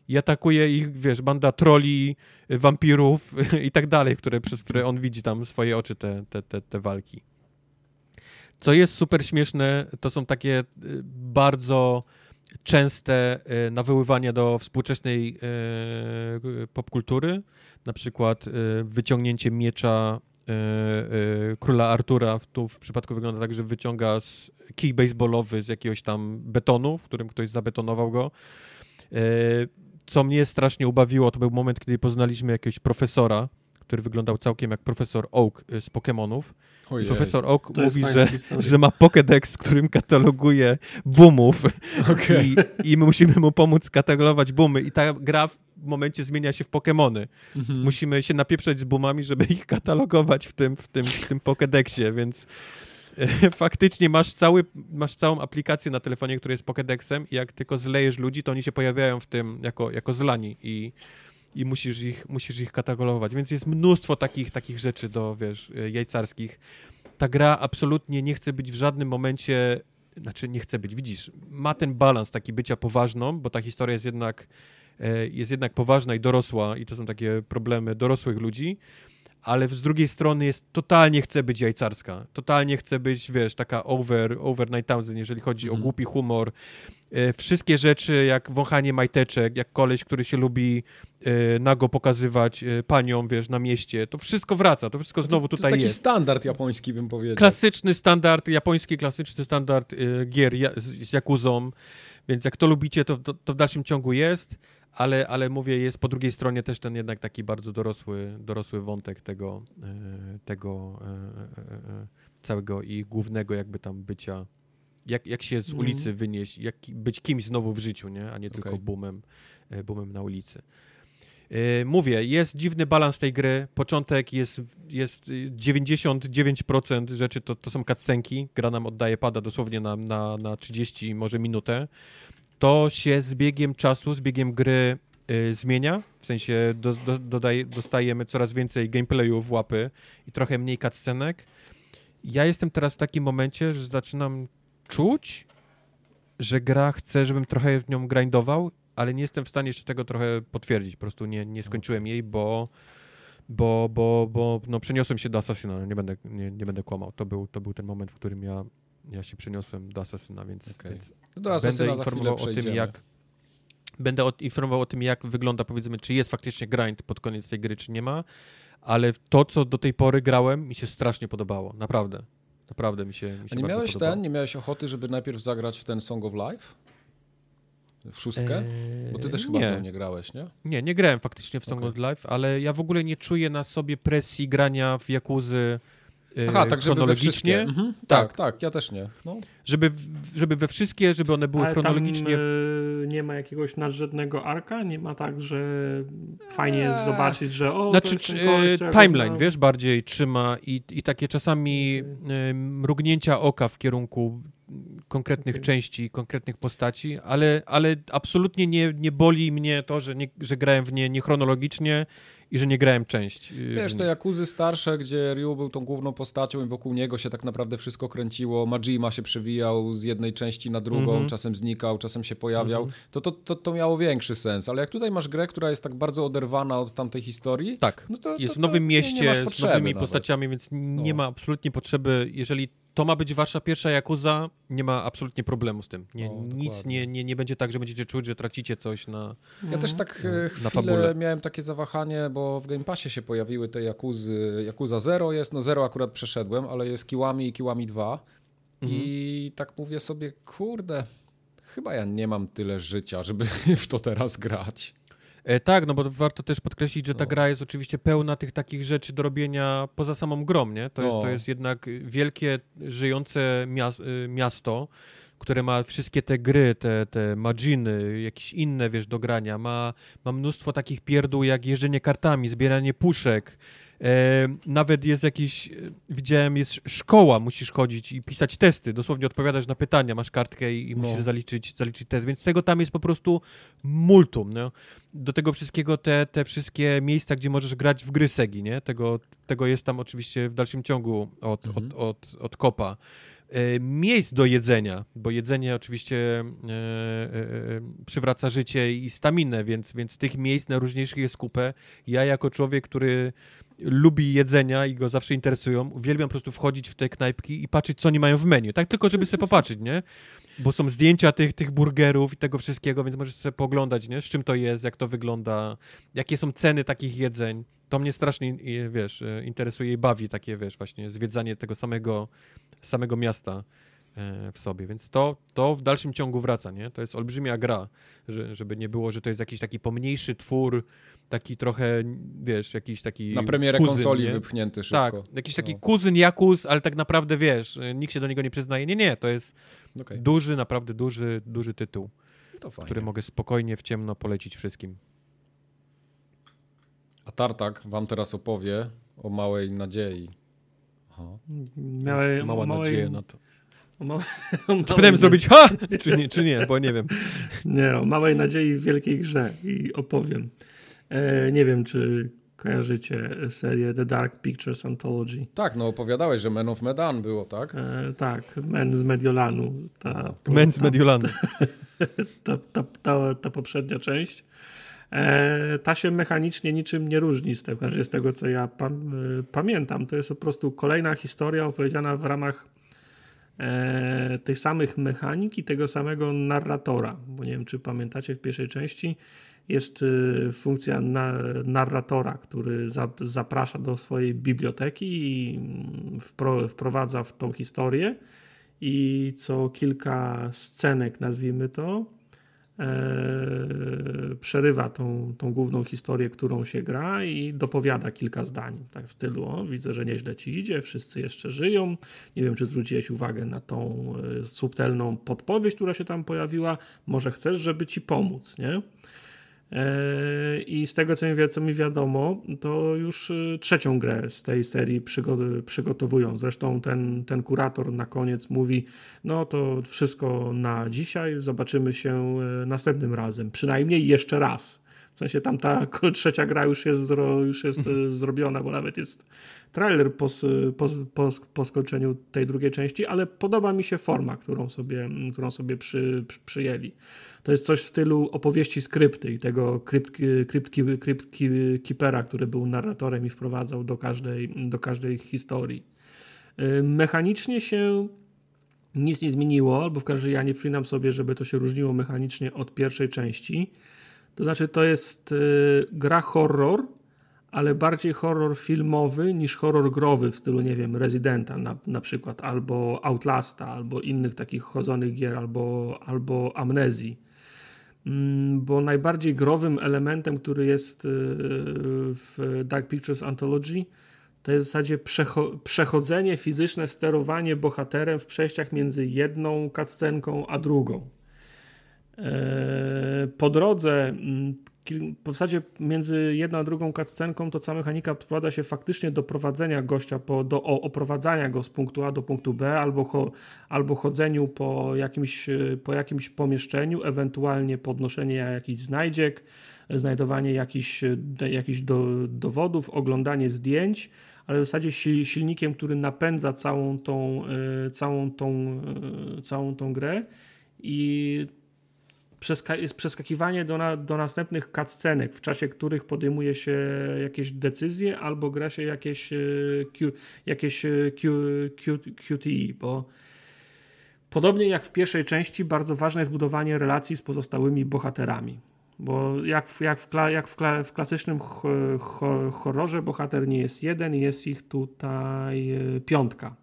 i atakuje ich, wiesz, banda troli, wampirów [laughs] i tak dalej, które, przez które on widzi tam swoje oczy te, te, te, te walki. Co jest super śmieszne, to są takie y, bardzo częste y, nawoływania do współczesnej popkultury, na przykład wyciągnięcie miecza króla Artura. Tu w przypadku wygląda tak, że wyciąga kij baseballowy z jakiegoś tam betonu, w którym ktoś zabetonował go. E, co mnie strasznie ubawiło, to był moment, kiedy poznaliśmy jakiegoś profesora, który wyglądał całkiem jak profesor Oak z Pokémonów. Profesor Oak to mówi, że, że ma Pokédex, w którym kataloguje boomów [laughs] okay. i, i my musimy mu pomóc katalogować boomy i ta gra w momencie zmienia się w Pokémony. Mhm. Musimy się napieprzać z boomami, żeby ich katalogować w tym, w tym, w tym Pokédexie, więc e, faktycznie masz, cały, masz całą aplikację na telefonie, która jest Pokédexem i jak tylko zlejesz ludzi, to oni się pojawiają w tym jako, jako zlani i i musisz ich, musisz ich katalogować. Więc jest mnóstwo takich, takich rzeczy do, wiesz, e, jajcarskich. Ta gra absolutnie nie chce być w żadnym momencie, znaczy nie chce być, widzisz, ma ten balans taki bycia poważną, bo ta historia jest jednak, jest jednak poważna i dorosła i to są takie problemy dorosłych ludzi, ale z drugiej strony jest totalnie chce być jajcarska. Totalnie chce być, wiesz, taka over, over 9000, jeżeli chodzi mm. o mhm. głupi humor. E, wszystkie rzeczy, jak wąchanie majteczek, jak koleś, który się lubi e, nago pokazywać e, paniom, wiesz, na mieście, to wszystko wraca, to wszystko znowu to, to tutaj taki jest. taki standard japoński, bym powiedział. Klasyczny standard, japoński klasyczny standard gier z, z Jakuzą, więc jak to lubicie, to, to, to w dalszym ciągu jest ale, ale mówię, jest po drugiej stronie też ten jednak taki bardzo dorosły, dorosły wątek tego, e, tego e, e, całego i głównego jakby tam bycia, jak, jak się z mhm. ulicy mm. wynieść, jak być kimś znowu w życiu, nie? a nie tylko okay. boomem, boomem na ulicy. Mówię, jest dziwny balans tej gry. Początek jest, jest 99% rzeczy to, to są cutscenki. Gra nam oddaje pada dosłownie na, na, na 30, może minutę to się z biegiem czasu, z biegiem gry y, zmienia, w sensie do, do, dodaj, dostajemy coraz więcej gameplayu w łapy i trochę mniej cutscenek. Ja jestem teraz w takim momencie, że zaczynam czuć, że gra chce, żebym trochę w nią grindował, ale nie jestem w stanie jeszcze tego trochę potwierdzić. Po prostu nie, nie skończyłem jej, bo, bo, bo, bo no, przeniosłem się do Assassina, nie będę, nie, nie będę kłamał. To był, to był ten moment, w którym ja, ja się przeniosłem do Assassina, więc, Okej. więc do będę informował o tym, jak będę informował o tym, jak wygląda, powiedzmy, czy jest faktycznie grind pod koniec tej gry, czy nie ma, ale to, co do tej pory grałem, mi się strasznie podobało, naprawdę. Naprawdę mi się, mi się A nie miałeś podobało. ten, nie miałeś ochoty, żeby najpierw zagrać w ten Song of Life? W szóstkę? Eee, Bo ty też chyba nie. nie grałeś, nie? Nie, nie grałem faktycznie w Song Okej. of Life, ale ja w ogóle nie czuję na sobie presji grania w Jakuzy Aha, tak żeby chronologicznie, Mhm. Tak, tak, ja też nie. No. żeby, żeby we wszystkie, żeby one były Ale chronologicznie... tam e, nie ma jakiegoś nadrzędnego arka? Nie ma tak, że fajnie jest Eee. zobaczyć, że o, to Znaczy, jest ten czy, koleś, go timeline, wiesz, bardziej trzyma i, i takie czasami e, mrugnięcia oka w kierunku konkretnych Okej. części, konkretnych postaci, ale, ale absolutnie nie, nie boli mnie to, że, nie, że grałem w nie niechronologicznie i że nie grałem część. e, Wiesz, te nie. Jakuzy starsze, gdzie Ryu był tą główną postacią i wokół niego się tak naprawdę wszystko kręciło, Majima się przewijał z jednej części na drugą, Mhm. czasem znikał, czasem się pojawiał, Mhm. to, to, to, to miało większy sens. Ale jak tutaj masz grę, która jest tak bardzo oderwana od tamtej historii, Tak. no to, jest to, w nowym to mieście nie z nowymi nawet. postaciami, więc nie No. ma absolutnie potrzeby, jeżeli to ma być wasza pierwsza Jakuza, nie ma absolutnie problemu z tym. Nie, No, nic nie, nie, nie będzie tak, że będziecie czuć, że tracicie coś na... Ja też tak e, na chwilę fabule. miałem takie zawahanie, bo w Game Passie się pojawiły te Jakuzy. Jakuza Zero jest, no Zero akurat przeszedłem, ale jest Kiłami i Kiłami 2. Mhm. I tak mówię sobie, kurde, chyba ja nie mam tyle życia, żeby [laughs] w to teraz grać. E, tak, no bo warto też podkreślić, że ta No. gra jest oczywiście pełna tych takich rzeczy do robienia poza samą grą, nie? To, jest, No. to jest jednak wielkie, żyjące y, miasto, które ma wszystkie te gry, te, te maginy, jakieś inne, wiesz, do grania. Ma, ma mnóstwo takich pierdół jak jeżdżenie kartami, zbieranie puszek. E, nawet jest jakiś, e, widziałem, jest szkoła, musisz chodzić i pisać testy, dosłownie odpowiadasz na pytania, masz kartkę i, i No. musisz zaliczyć, zaliczyć test, więc tego tam jest po prostu multum, no. Do tego wszystkiego te, te wszystkie miejsca, gdzie możesz grać w gry Segi, nie? Tego, tego jest tam oczywiście w dalszym ciągu od, Mhm. od, od, od kopa. E, miejsc do jedzenia, bo jedzenie oczywiście e, e, e, przywraca życie i staminę, więc, więc tych miejsc najróżniejszych jest kupę. Ja jako człowiek, który lubi jedzenia i go zawsze interesują, uwielbiam po prostu wchodzić w te knajpki i patrzeć, co oni mają w menu. Tak tylko, żeby sobie popatrzeć, nie? Bo są zdjęcia tych, tych burgerów i tego wszystkiego, więc możesz sobie pooglądać, nie? Z czym to jest, jak to wygląda, jakie są ceny takich jedzeń. To mnie strasznie, wiesz, e, interesuje i bawi takie, wiesz, właśnie zwiedzanie tego samego, samego miasta e, w sobie, więc to, to w dalszym ciągu wraca, nie? To jest olbrzymia gra, że, żeby nie było, że to jest jakiś taki pomniejszy twór, taki trochę, wiesz, jakiś taki Na premierę kuzyn, konsoli nie? wypchnięty szybko. Tak, jakiś taki No. kuzyn Jakus, ale tak naprawdę, wiesz, nikt się do niego nie przyznaje. Nie, nie, to jest Okej, duży, naprawdę duży, duży tytuł, to fajnie. który mogę spokojnie w ciemno polecić wszystkim. A Tartak wam teraz opowie o małej nadziei. Aha. Miałem Mała małej, nadzieja na to. o małej, o Czy powinienem zrobić ha! Czy nie, czy nie, bo nie wiem. Nie, o małej nadziei w wielkiej grze i opowiem. E, nie wiem, czy kojarzycie serię The Dark Pictures Anthology. Tak, no opowiadałeś, że Men of Medan było, tak? E, tak, Men z Mediolanu. Ta, [laughs] Men's ta, Mediolanu. [laughs] ta, ta, ta, ta poprzednia część. E, ta się mechanicznie niczym nie różni z tego, z tego co ja pam, e, pamiętam. To jest po prostu kolejna historia opowiedziana w ramach e, tych samych mechanik i tego samego narratora. Bo nie wiem, czy pamiętacie, w pierwszej części jest e, funkcja na, narratora, który za, zaprasza do swojej biblioteki i mm, wpro, wprowadza w tą historię i co kilka scenek, nazwijmy to, e, przerywa tą, tą główną historię, którą się gra i dopowiada kilka zdań. Tak w stylu, o, widzę, że nieźle ci idzie, wszyscy jeszcze żyją. Nie wiem, czy zwróciłeś uwagę na tą e, subtelną podpowiedź, która się tam pojawiła. Może chcesz, żeby ci pomóc, nie? I z tego, co mi, co mi wiadomo, to już e, trzecią grę z tej serii przygo- przygotowują. Zresztą ten, ten kurator na koniec mówi: No to wszystko na dzisiaj, zobaczymy się e, następnym razem, przynajmniej jeszcze raz. W sensie tam ta [laughs] trzecia gra już jest, zro, już jest e, zrobiona, bo nawet jest trailer po, po, po, po skończeniu tej drugiej części, ale podoba mi się forma, którą sobie, którą sobie przy, przy, przyjęli. To jest coś w stylu opowieści skrypty i tego krypt, krypt, krypt keepera, który był narratorem i wprowadzał do każdej, do każdej historii. E, mechanicznie się nic nie zmieniło, albo w każdym razie ja nie przypominam sobie, żeby to się różniło mechanicznie od pierwszej części. To znaczy, to jest y, gra horror, ale bardziej horror filmowy niż horror growy w stylu, nie wiem, Residenta na, na przykład, albo Outlasta, albo innych takich chodzonych gier, albo, albo Amnezji. Mm, bo najbardziej growym elementem, który jest y, w Dark Pictures Anthology, to jest w zasadzie przecho przechodzenie fizyczne, sterowanie bohaterem w przejściach między jedną cutscenką a drugą. Eee, po drodze, mm, w zasadzie między jedną a drugą cutscenką to cała mechanika sprowadza się faktycznie do prowadzenia gościa, po, do oprowadzania go z punktu A do punktu B albo, cho, albo chodzeniu po jakimś, po jakimś pomieszczeniu, ewentualnie podnoszenie jakichś znajdziek, znajdowanie jakichś, jakichś do, dowodów, oglądanie zdjęć, ale w zasadzie silnikiem, który napędza całą tą, e, całą tą, e, całą tą grę i jest przeskakiwanie do, na, do następnych cutscenek, w czasie których podejmuje się jakieś decyzje albo gra się jakieś, e, Q, jakieś Q, Q, QTE, bo podobnie jak w pierwszej części bardzo ważne jest budowanie relacji z pozostałymi bohaterami. Bo jak, w, jak, w, jak w, w klasycznym horrorze bohater nie jest jeden, jest ich tutaj e, piątka.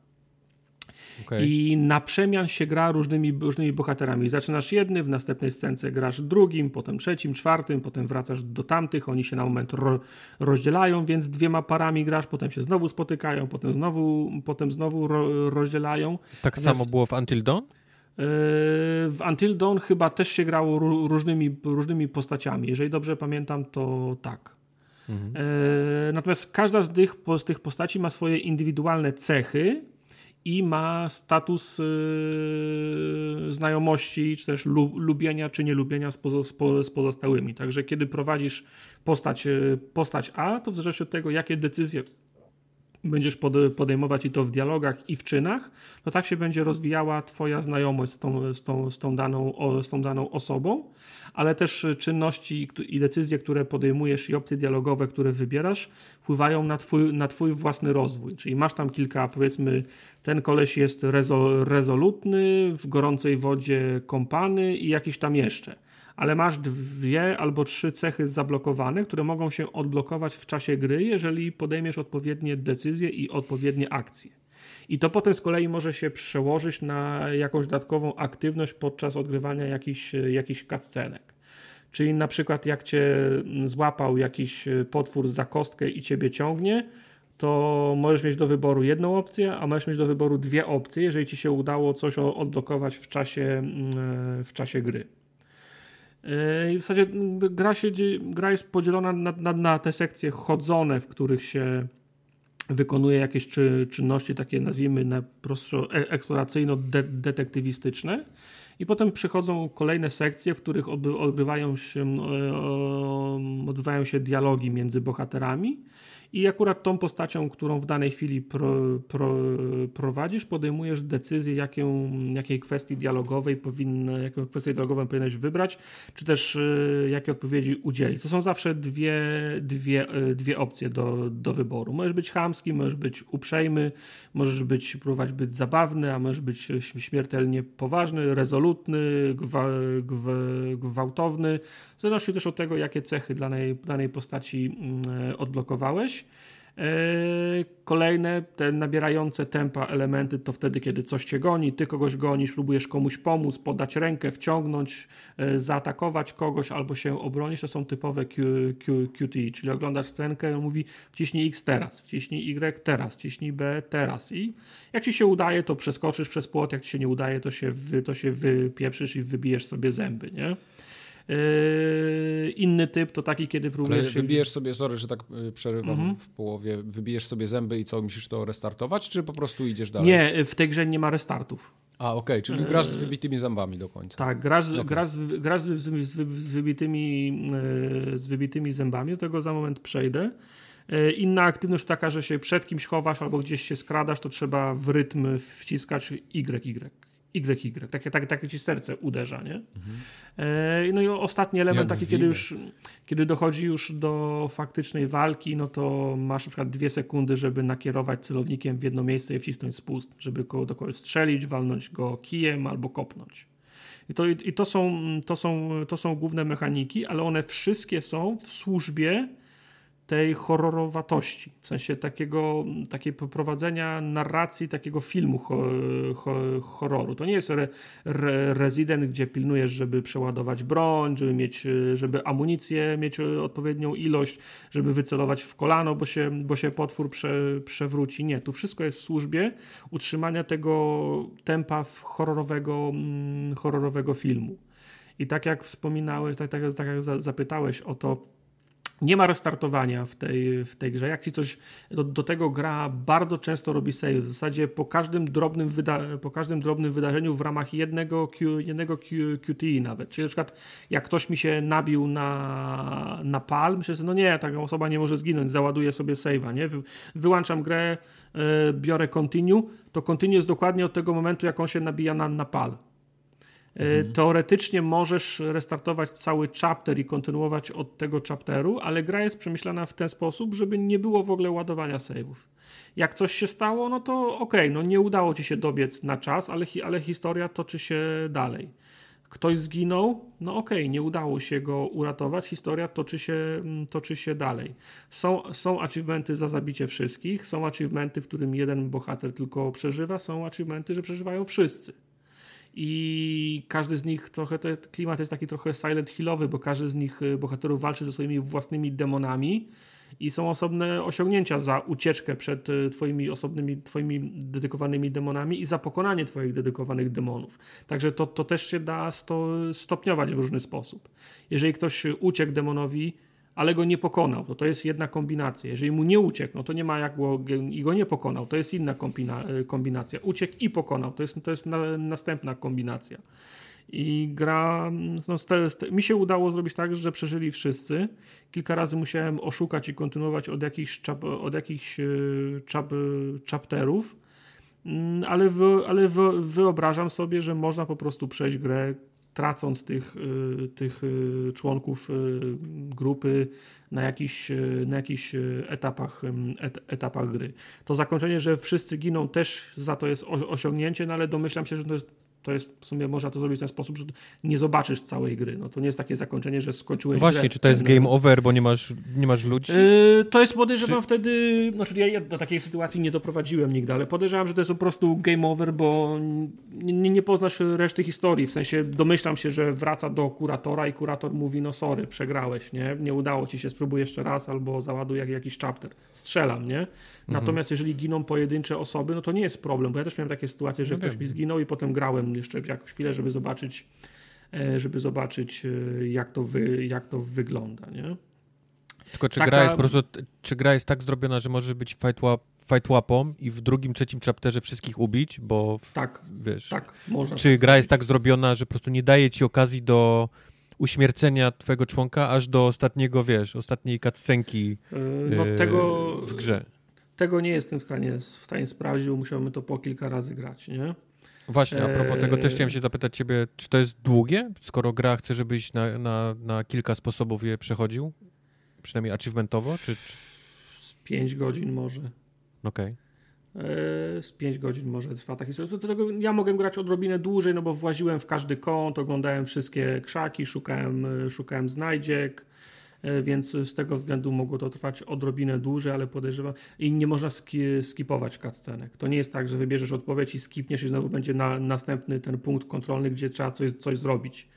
Okay. I na przemian się gra różnymi, różnymi bohaterami. Zaczynasz jedny, w następnej scence grasz drugim, potem trzecim, czwartym, potem wracasz do tamtych, oni się na moment ro, rozdzielają, więc dwiema parami grasz, potem się znowu spotykają, potem znowu, potem znowu ro, rozdzielają. Tak Natomiast... samo było w Until Dawn? W Until Dawn chyba też się grało różnymi, różnymi postaciami. Jeżeli dobrze pamiętam, to tak. Mhm. E, natomiast każda z tych, z tych postaci ma swoje indywidualne cechy i ma status yy, znajomości, czy też lu, lubienia, czy nielubienia z, pozo, z, pozostałymi. Także kiedy prowadzisz postać, postać A, to w zależności od tego, jakie decyzje będziesz podejmować i to w dialogach i w czynach, to tak się będzie rozwijała twoja znajomość z tą, z tą, z tą, daną, z tą daną osobą, ale też czynności i decyzje, które podejmujesz i opcje dialogowe, które wybierasz, wpływają na twój, na twój własny rozwój. Czyli masz tam kilka, powiedzmy, ten koleś jest rezolutny, w gorącej wodzie kąpany i jakiś tam jeszcze ale masz dwie albo trzy cechy zablokowane, które mogą się odblokować w czasie gry, jeżeli podejmiesz odpowiednie decyzje i odpowiednie akcje. I to potem z kolei może się przełożyć na jakąś dodatkową aktywność podczas odgrywania jakichś, jakichś cutscenek. Czyli na przykład jak cię złapał jakiś potwór za kostkę i ciebie ciągnie, to możesz mieć do wyboru jedną opcję, a możesz mieć do wyboru dwie opcje, jeżeli ci się udało coś odblokować w czasie, w czasie gry. Yy, I w zasadzie gra, się, gra jest podzielona na, na, na te sekcje chodzone, w których się wykonuje jakieś czy, czynności takie nazwijmy na prostsze eksploracyjno-detektywistyczne i potem przychodzą kolejne sekcje, w których odbywają się, odbywają się dialogi między bohaterami i akurat tą postacią, którą w danej chwili pro, pro, prowadzisz, podejmujesz decyzję, jakiej kwestii dialogowej powinna, jaką kwestię dialogową powinieneś wybrać, czy też y, jakie odpowiedzi udzielić. To są zawsze dwie, dwie, y, dwie opcje do, do wyboru. Możesz być chamski, możesz być uprzejmy, możesz być, próbować być zabawny, a możesz być śmiertelnie poważny, rezolutny, gwa, gwa, gwałtowny. W zależności też od tego, jakie cechy danej, danej postaci mm, odblokowałeś. E, kolejne, te nabierające tempa elementy to wtedy, kiedy coś cię goni, ty kogoś gonisz, próbujesz komuś pomóc, podać rękę, wciągnąć, e, zaatakować kogoś albo się obronić. To są typowe Q, Q, QT, czyli oglądasz scenkę i mówi wciśnij X teraz, wciśnij Y teraz, wciśnij B teraz. I jak ci się udaje, to przeskoczysz przez płot, jak ci się nie udaje, to się, wy, to się wypieprzysz i wybijesz sobie zęby, nie? Yy, inny typ to taki, kiedy próbujesz Ale wybijesz sobie, sorry, że tak y, przerywam mhm. w połowie, wybijesz sobie zęby i co, musisz to restartować, czy po prostu idziesz dalej? Nie, w tej grze nie ma restartów. A, okej, czyli grasz z wybitymi zębami do końca. Tak, grasz, okay. grasz, grasz z, z, z, wybitymi, z wybitymi zębami, do tego za moment przejdę. Inna aktywność taka, że się przed kimś chowasz albo gdzieś się skradasz, to trzeba w rytm wciskać YY. YY, takie, takie, takie ci serce uderza, nie? Mhm. No i ostatni element taki, kiedy już, kiedy dochodzi już do faktycznej walki, no to masz na przykład dwie sekundy, żeby nakierować celownikiem w jedno miejsce i wcisnąć spust, żeby go do kogoś strzelić, walnąć go kijem albo kopnąć. I to, i to, są, to, są, to są główne mechaniki, ale one wszystkie są w służbie tej horrorowatości, w sensie takiego, takiej prowadzenia narracji takiego filmu ho, ho, horroru. To nie jest re, re, Resident, gdzie pilnujesz, żeby przeładować broń, żeby mieć, żeby amunicję mieć odpowiednią ilość, żeby wycelować w kolano, bo się, bo się potwór prze, przewróci. Nie, tu wszystko jest w służbie utrzymania tego tempa horrorowego, mm, horrorowego filmu. I tak jak wspominałeś, tak, tak, tak jak zapytałeś o to, nie ma restartowania w tej, w tej grze. Jak ci coś do, do tego gra bardzo często robi save. W zasadzie po każdym drobnym, wyda, po każdym drobnym wydarzeniu w ramach jednego, Q, jednego Q, QTE nawet. Czyli na przykład jak ktoś mi się nabił na, na pal, myślę sobie, no nie, taka osoba nie może zginąć, załaduję sobie save'a, nie? Wy, wyłączam grę, yy, biorę continue, to continue jest dokładnie od tego momentu, jak on się nabija na, na pal. Mhm. Teoretycznie możesz restartować cały chapter i kontynuować od tego chapteru, ale gra jest przemyślana w ten sposób, żeby nie było w ogóle ładowania save'ów. Jak coś się stało, no to okej, okay, no nie udało ci się dobiec na czas, ale, ale historia toczy się dalej. Ktoś zginął, no okej, okay, nie udało się go uratować, historia toczy się, mm, toczy się dalej. Są, są achievementy za zabicie wszystkich, są achievementy, w którym jeden bohater tylko przeżywa, są achievementy, że przeżywają wszyscy i każdy z nich trochę, to klimat jest taki trochę silent hillowy, bo każdy z nich y, bohaterów walczy ze swoimi własnymi demonami i są osobne osiągnięcia za ucieczkę przed y, twoimi osobnymi, twoimi dedykowanymi demonami i za pokonanie twoich dedykowanych demonów. Także to, to też się da sto, stopniować w różny sposób. Jeżeli ktoś uciekł demonowi, ale go nie pokonał. To to jest jedna kombinacja. Jeżeli mu nie uciekł, no to nie ma jak go, i go nie pokonał. To jest inna kombina, e, kombinacja. Uciekł i pokonał. To jest, to jest na, następna kombinacja. I gra, no, mi się udało zrobić tak, że przeżyli wszyscy. Kilka razy musiałem oszukać i kontynuować od jakichś, chap, od jakichś e, chap, chapterów, mm, ale, ale wy, wyobrażam sobie, że można po prostu przejść grę tracąc tych, y, tych y, członków y, grupy na jakichś, na jakichś etapach, et, etapach gry. To zakończenie, że wszyscy giną też za to jest osiągnięcie, no ale domyślam się, że to jest to jest w sumie można to zrobić w ten sposób, że nie zobaczysz całej gry. No to nie jest takie zakończenie, że skończyłeś Właśnie, grę, czy to jest ten... game over, bo nie masz, nie masz ludzi? Yy, to jest podejrzewam czy... wtedy, znaczy ja do takiej sytuacji nie doprowadziłem nigdy, ale podejrzewam, że to jest po prostu game over, bo nie, nie poznasz reszty historii. W sensie domyślam się, że wraca do kuratora i kurator mówi, no sorry, przegrałeś, nie? Nie udało ci się, spróbuj jeszcze raz albo załaduj jak, jakiś chapter. Strzelam, nie? Mhm. Natomiast jeżeli giną pojedyncze osoby, no to nie jest problem, bo ja też miałem takie sytuacje, że no ktoś mi zginął i potem grałem jeszcze jakąś chwilę, żeby zobaczyć, e, żeby zobaczyć e, jak to, wy, jak to wygląda, nie? Tylko czy Taka... gra jest po prostu, czy gra jest tak zrobiona, że może być fight, łap, fight łapą i w drugim, trzecim chapterze wszystkich ubić, bo w, tak, wiesz, tak, można czy gra jest tak zrobiona, że po prostu nie daje ci okazji do uśmiercenia twojego członka aż do ostatniego, wiesz, ostatniej cutscenki yy, no, tego, w grze. Tego nie jestem w stanie, w stanie sprawdzić, bo musiałbym to po kilka razy grać, nie? Właśnie, a propos tego też chciałem się zapytać ciebie, czy to jest długie, skoro gra chce, żebyś na, na, na kilka sposobów je przechodził? Przynajmniej achievementowo, czy... czy... Z 5 godzin może. Okej. Okay. E, z 5 godzin może trwa taki Dlatego ja mogę grać odrobinę dłużej, no bo właziłem w każdy kąt, oglądałem wszystkie krzaki, szukałem, szukałem znajdziek, E, więc z tego względu mogło to trwać odrobinę dłużej, ale podejrzewam i nie można ski, skipować cutscenek. To nie jest tak, że wybierzesz odpowiedź i skipniesz i znowu będzie na, następny ten punkt kontrolny, gdzie trzeba coś, coś zrobić.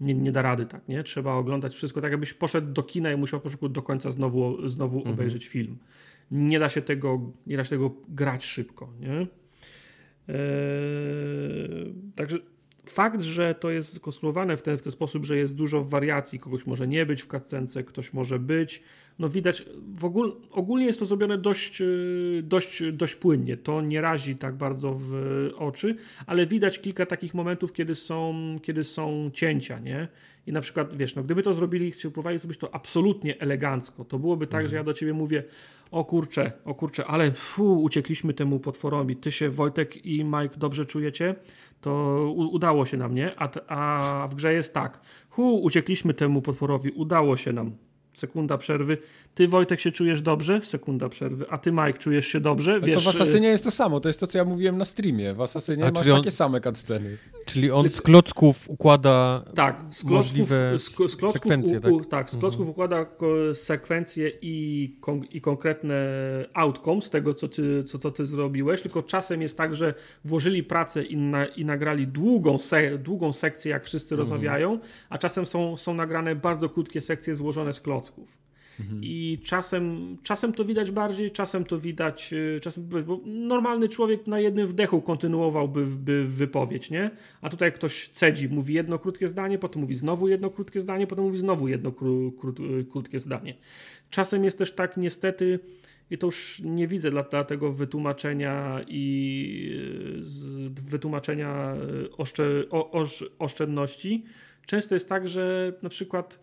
Nie, nie da rady tak, nie? Trzeba oglądać wszystko tak, jakbyś poszedł do kina i musiał po do końca znowu, znowu mhm. obejrzeć film. Nie da się tego, nie da się tego grać szybko, nie? Eee, także fakt, że to jest skonstruowane w ten, w ten sposób, że jest dużo wariacji, kogoś może nie być w cutscence, ktoś może być, no widać, w ogóle, ogólnie jest to zrobione dość, y, dość, dość płynnie, to nie razi tak bardzo w oczy, ale widać kilka takich momentów, kiedy są, kiedy są cięcia, nie? I na przykład, wiesz, no gdyby to zrobili, próbowali zrobić to absolutnie elegancko, to byłoby tak, mhm. że ja do ciebie mówię, o kurczę, o kurczę, ale fu, uciekliśmy temu potworowi. Ty się, Wojtek i Mike, dobrze czujecie? To udało się nam, nie? A, a w grze jest tak. Hu, uciekliśmy temu potworowi, udało się nam sekunda przerwy. Ty, Wojtek, się czujesz dobrze? Sekunda przerwy. A ty, Mike, czujesz się dobrze? Wiesz, to w Asasynie jest to samo. To jest to, co ja mówiłem na streamie. W Asasynie A, masz on, takie same cutsceny. Czyli on z klocków układa tak, z klocków, możliwe z, z klocków, sekwencje. U, u, tak? tak, z klocków mhm. układa sekwencje i, kon, i konkretne outcomes tego, co ty, co, co ty zrobiłeś. Tylko czasem jest tak, że włożyli pracę i, na, i nagrali długą, se, długą sekcję, jak wszyscy mhm. rozmawiają, a czasem są, są nagrane bardzo krótkie sekcje złożone z klocków. Mhm. I czasem, czasem to widać bardziej, czasem to widać, y, czasem, bo normalny człowiek na jednym wdechu kontynuowałby by wypowiedź, nie? A tutaj ktoś cedzi, mówi jedno krótkie zdanie, potem mówi znowu jedno krótkie zdanie, potem mówi znowu jedno kró, kró, krótkie zdanie. Czasem jest też tak niestety, i to już nie widzę dla, dla tego wytłumaczenia i y, z, wytłumaczenia y, o, oszczędności. Często jest tak, że na przykład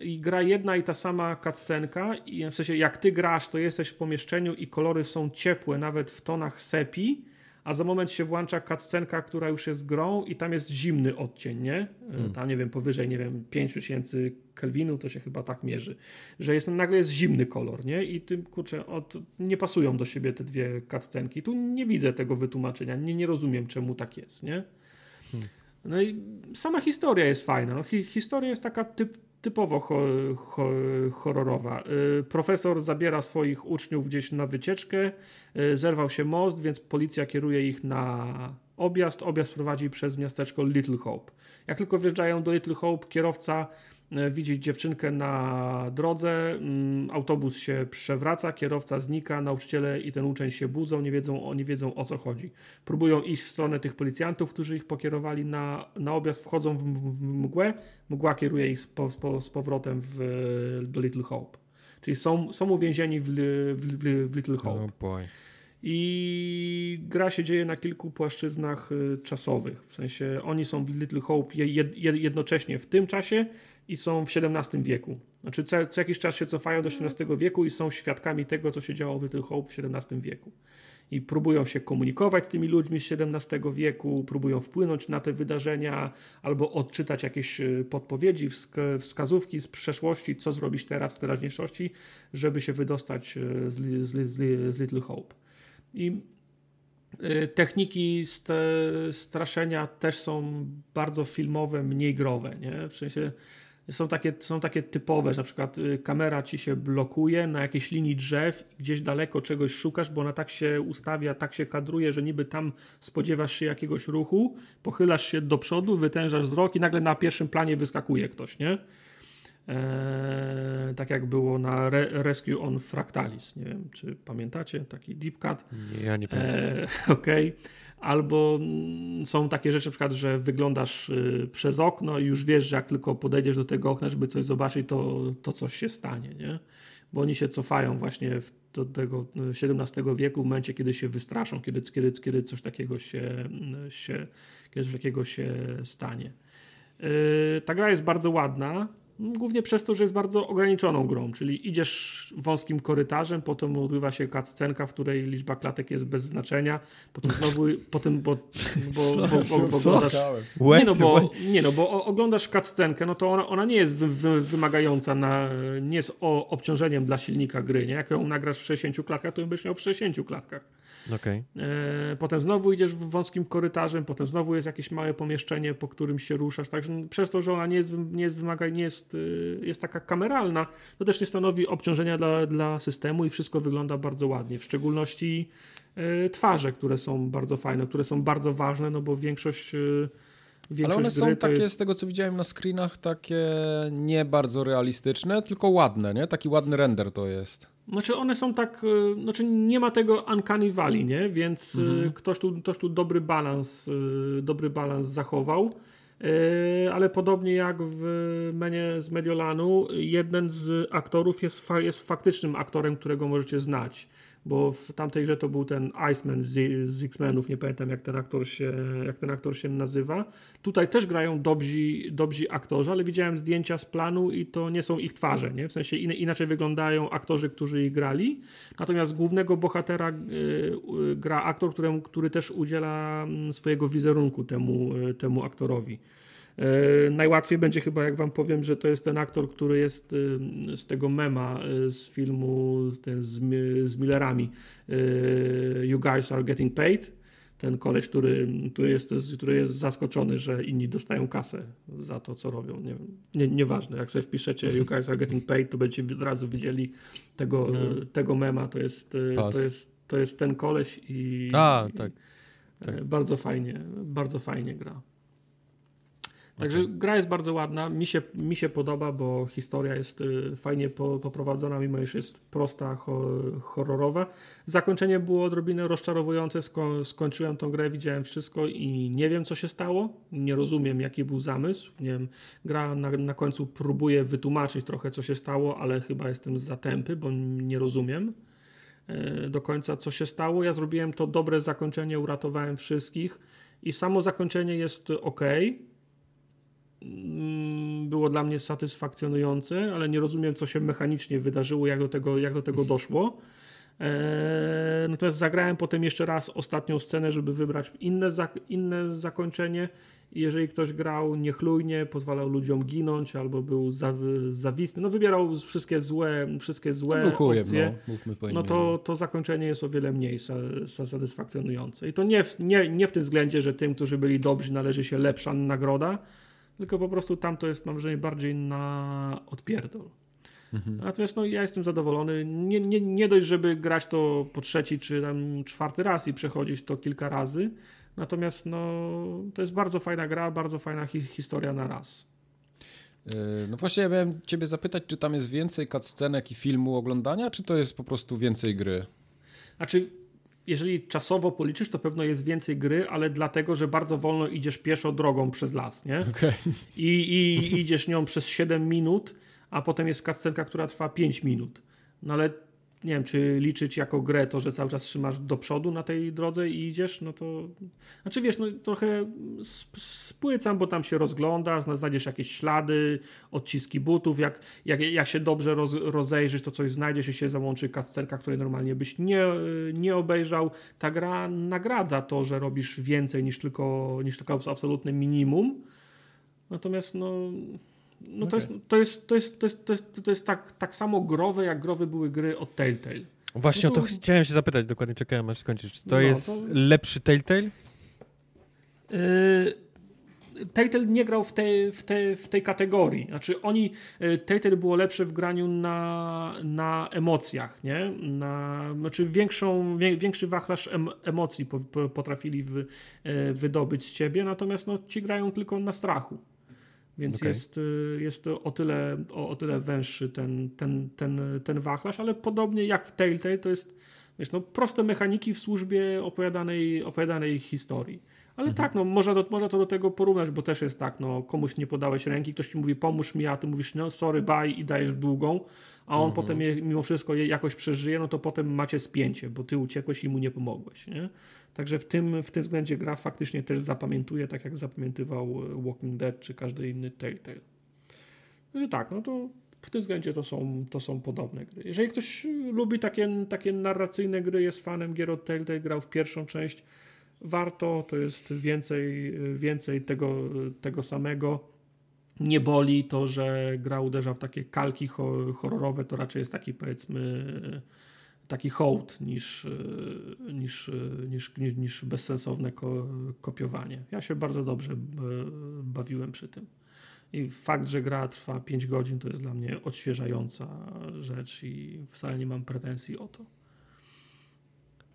i gra jedna i ta sama cutscenka i w sensie jak ty grasz, to jesteś w pomieszczeniu i kolory są ciepłe, nawet w tonach sepi, a za moment się włącza cutscenka, która już jest grą i tam jest zimny odcień, nie? Hmm. Tam, nie wiem, powyżej, nie wiem, 5000 Kelvinu to się chyba tak mierzy, że jest, nagle jest zimny kolor, nie? I tym, kurczę, od, nie pasują do siebie te dwie cutscenki. Tu nie widzę tego wytłumaczenia, nie, nie rozumiem, czemu tak jest, nie? Hmm. No i sama historia jest fajna. No, hi, historia jest taka typ, typowo ho, ho, horrorowa. Y, profesor zabiera swoich uczniów gdzieś na wycieczkę, y, zerwał się most, więc policja kieruje ich na objazd. Objazd prowadzi przez miasteczko Little Hope. Jak tylko wjeżdżają do Little Hope, kierowca widzi dziewczynkę na drodze, mm, autobus się przewraca, kierowca znika, nauczyciele i ten uczeń się budzą, nie wiedzą, nie wiedzą o co chodzi. Próbują iść w stronę tych policjantów, którzy ich pokierowali na, na objazd, wchodzą w, w mgłę, mgła kieruje ich z, po, z powrotem w, do Little Hope. Czyli są, są uwięzieni w, w, w Little Hope. Oh I gra się dzieje na kilku płaszczyznach y, czasowych. W sensie oni są w Little Hope jednocześnie w tym czasie i są w XVII wieku. Znaczy co, co, jakiś czas się cofają do XVII wieku i są świadkami tego, co się działo w Little Hope w XVII wieku. I próbują się komunikować z tymi ludźmi z XVII wieku, próbują wpłynąć na te wydarzenia albo odczytać jakieś e, podpowiedzi, wskazówki z przeszłości, co zrobić teraz w teraźniejszości, żeby się wydostać e, z, z, z, z Little Hope. I e, Techniki straszenia też są bardzo filmowe, mniej growe. Nie? W sensie są takie, są takie typowe, że na przykład y, kamera ci się blokuje na jakiejś linii drzew, gdzieś daleko czegoś szukasz, bo ona tak się ustawia, tak się kadruje, że niby tam spodziewasz się jakiegoś ruchu, pochylasz się do przodu, wytężasz wzrok i nagle na pierwszym planie wyskakuje ktoś, nie? Eee, tak jak było na Re Rescue on Fractalis. Nie wiem, czy pamiętacie taki deep cut? Nie, ja nie pamiętam. Eee, [laughs] Okej. Okay albo mm, są takie rzeczy, na przykład, że wyglądasz y, przez okno i już wiesz, że jak tylko podejdziesz do tego okna, żeby coś zobaczyć, to, to coś się stanie, nie? Bo oni się cofają właśnie do tego XVII y, wieku w momencie, kiedy się wystraszą, kiedy, kiedy, kiedy coś takiego się, mm, się, kiedy coś takiego się stanie. Ta gra jest bardzo ładna, Głównie przez to, że jest bardzo ograniczoną grą, czyli idziesz wąskim korytarzem, potem odbywa się cutscenka, w której liczba klatek jest bez znaczenia, potem znowu, [laughs] potem, bo, bo, bo, bo, bo oglądasz... Nie no, bo, nie no, bo oglądasz cutscenkę, no to ona, ona nie jest wy, wy, wymagająca, na, nie jest o, obciążeniem dla silnika gry, nie? Jak ją nagrasz w 60 klatkach, to ją byś miał w 60 klatkach. Okay. E, potem znowu idziesz wąskim korytarzem, potem znowu jest jakieś małe pomieszczenie, po którym się ruszasz, także przez to, że ona nie jest, nie jest wymaga, nie jest jest, y, jest taka kameralna, to też nie stanowi obciążenia dla, dla systemu i wszystko wygląda bardzo ładnie. W szczególności y, twarze, które są bardzo fajne, które są bardzo ważne, no bo większość. Y, większość Ale one są takie, jest... z tego co widziałem na screenach, takie nie bardzo realistyczne, tylko ładne, nie? Taki ładny render to jest. Znaczy one są tak, e, znaczy nie ma tego uncanny valley, nie? Więc e, mhm. ktoś, tu, ktoś tu dobry balans, e, dobry balans zachował. Ale podobnie jak w menie z Mediolanu, jeden z aktorów jest, fa jest faktycznym aktorem, którego możecie znać bo w tamtej grze to był ten Iceman z, z X-Menów, nie pamiętam jak ten, aktor się, jak ten aktor się nazywa. Tutaj też grają dobrzy, dobrzy aktorzy, ale widziałem zdjęcia z planu i to nie są ich twarze, nie? w sensie in, inaczej wyglądają aktorzy, którzy ich grali, natomiast głównego bohatera y, gra aktor, któremu, który też udziela mm, swojego wizerunku temu, y, temu aktorowi. E, najłatwiej będzie chyba, jak wam powiem, że to jest ten aktor, który jest z tego mema e, z filmu ten z, z Millerami. E, you guys are getting paid. Ten koleś, który, który, jest, który jest zaskoczony, że inni dostają kasę za to, co robią. Nie, nie, nieważne, jak sobie wpiszecie You guys are getting paid, to będziecie od razu widzieli tego, no. tego mema. To jest, to, jest, to jest ten koleś i, A, tak. tak. bardzo fajnie, bardzo fajnie gra. Także okay. gra jest bardzo ładna, mi się, mi się podoba, bo historia jest y, fajnie po, poprowadzona, mimo iż jest prosta, ho, horrorowa. Zakończenie było odrobinę rozczarowujące, Sko skończyłem tą grę, widziałem wszystko i nie wiem co się stało, nie rozumiem jaki był zamysł, nie wiem, gra na, na końcu próbuje wytłumaczyć trochę co się stało, ale chyba jestem zatępy, bo nie rozumiem e, do końca co się stało. Ja zrobiłem to dobre zakończenie, uratowałem wszystkich i samo zakończenie jest ok było dla mnie satysfakcjonujące, ale nie rozumiem, co się mechanicznie wydarzyło, jak do tego, jak do tego doszło. Eee, natomiast zagrałem potem jeszcze raz ostatnią scenę, żeby wybrać inne, zak inne zakończenie. Jeżeli ktoś grał niechlujnie, pozwalał ludziom ginąć albo był zawisny, no wybierał wszystkie złe, wszystkie złe chujem, opcje, no, no to, to zakończenie jest o wiele mniej satysfakcjonujące. I to nie w, nie, nie w tym względzie, że tym, którzy byli dobrzy, należy się lepsza nagroda, tylko po prostu tam to jest, mam wrażenie, bardziej na odpierdol. Mhm. Natomiast no, ja jestem zadowolony. Nie, nie, nie dość, żeby grać to po trzeci czy tam czwarty raz i przechodzić to kilka razy. Natomiast no, to jest bardzo fajna gra, bardzo fajna hi historia na raz. E, no właśnie, ja miałem Ciebie zapytać, czy tam jest więcej cutscenek i filmu oglądania, czy to jest po prostu więcej gry? Znaczy, jeżeli czasowo policzysz, to pewno jest więcej gry, ale dlatego, że bardzo wolno idziesz pieszo drogą przez las, nie? Okay. I, I idziesz nią przez 7 minut, a potem jest kascenka, która trwa 5 minut. No ale nie wiem, czy liczyć jako grę to, że cały czas trzymasz do przodu na tej drodze i idziesz, no to... Znaczy wiesz, no trochę spłycam, bo tam się rozglądasz, znajdziesz jakieś ślady, odciski butów, jak, jak, jak się dobrze roz, rozejrzysz, to coś znajdziesz i się załączy kascenka, której normalnie byś nie, nie obejrzał. Ta gra nagradza to, że robisz więcej niż tylko, niż tylko absolutne minimum. Natomiast no no okay. to, jest, to, jest, to, jest, to, jest, to jest, to jest tak, tak samo growe, jak growe były gry od Telltale. Właśnie no to... o to chciałem się zapytać, dokładnie czekałem aż skończysz. Czy to no, jest to... lepszy Telltale? Yy, Telltale nie grał w tej, w, tej, w tej kategorii. Znaczy oni, yy, Telltale było lepsze w graniu na, na emocjach, nie? Na, znaczy większą, większy wachlarz em, emocji po, po, potrafili wy, yy, wydobyć z ciebie, natomiast no, ci grają tylko na strachu. Więc okay. jest, y, jest o tyle, o, o tyle węższy ten, ten, ten, ten wachlarz, ale podobnie jak w Telltale to jest wiesz, no, proste mechaniki w służbie opowiadanej, opowiadanej historii. Ale mhm. tak, no, można, to, można to do tego porównać, bo też jest tak, no, komuś nie podałeś ręki, ktoś ci mówi pomóż mi, a ty mówisz no sorry, bye i dajesz w długą, a on mhm. potem je, mimo wszystko je jakoś przeżyje, no to potem macie spięcie, bo ty uciekłeś i mu nie pomogłeś, nie? Także w tym, w tym względzie gra faktycznie też zapamiętuje, tak jak zapamiętywał e, Walking Dead czy każdy inny Telltale. No i tak, no to w tym względzie to są, to są podobne gry. Jeżeli ktoś lubi takie, takie narracyjne gry, jest fanem gier od Telltale, grał w pierwszą część, warto, to jest więcej, więcej tego, tego samego. Nie boli to, że gra uderza w takie kalki horrorowe, to raczej jest taki powiedzmy taki hołd niż, e, niż, e, niż, niż, niż bezsensowne ko kopiowanie. Ja się bardzo dobrze bawiłem przy tym. I fakt, że gra trwa 5 godzin, to jest dla mnie odświeżająca rzecz i wcale nie mam pretensji o to.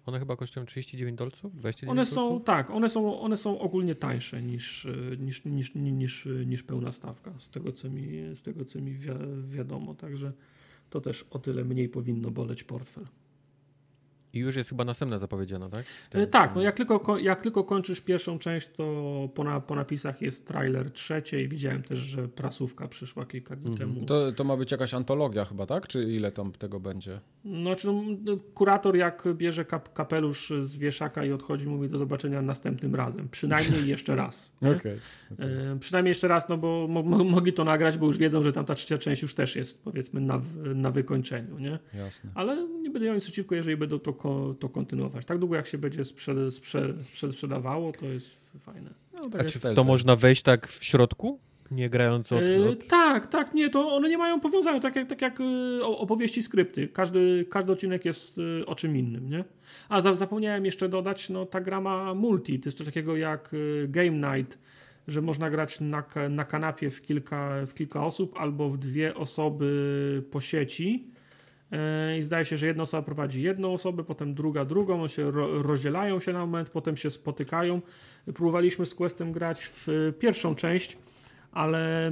One chyba kosztują 39 dolców? 29 one są, tak, one są, one są ogólnie tańsze niż, e, niż, niż, niż, niż pełna stawka, z tego co mi, z tego, co mi wi wiadomo. Także to też o tyle mniej powinno boleć portfel. I już jest chyba następna zapowiedziana, tak? E, tak, no jak tylko, jak tylko kończysz pierwszą część, to po, na, po napisach jest trailer trzeciej. Widziałem też, że prasówka przyszła kilka dni Mhm. temu. To, to ma być jakaś antologia chyba, tak? Czy ile tam tego będzie? Znaczy, no, kurator jak bierze kap, kapelusz z wieszaka i odchodzi, mówi do zobaczenia następnym razem. Przynajmniej [laughs] jeszcze raz. nie? Okej. E, przynajmniej jeszcze raz, no bo mo, mo, mogli to nagrać, bo już wiedzą, że tam ta trzecia część już też jest, powiedzmy, na, na wykończeniu, nie? Jasne. Ale nie będę miał nic przeciwko, jeżeli będą to, ko, to kontynuować. Tak długo jak się będzie sprze, sprze, sprze, sprzedawało, to jest fajne. No, tak A czy w to można wejść tak w środku? Nie grając od... E, od... tak, tak, nie, to one nie mają powiązania, tak jak, tak jak e, o- opowieści, skrypty. Każdy, każdy odcinek jest e, o czym innym, nie? A za, zapomniałem jeszcze dodać, no ta gra ma multi, to jest coś takiego jak Game Night, że można grać na, na kanapie w kilka, w kilka osób albo w dwie osoby po sieci. I zdaje się, że jedna osoba prowadzi jedną osobę, potem druga drugą, się ro, rozdzielają się na moment, potem się spotykają. Próbowaliśmy z Questem grać w pierwszą część, ale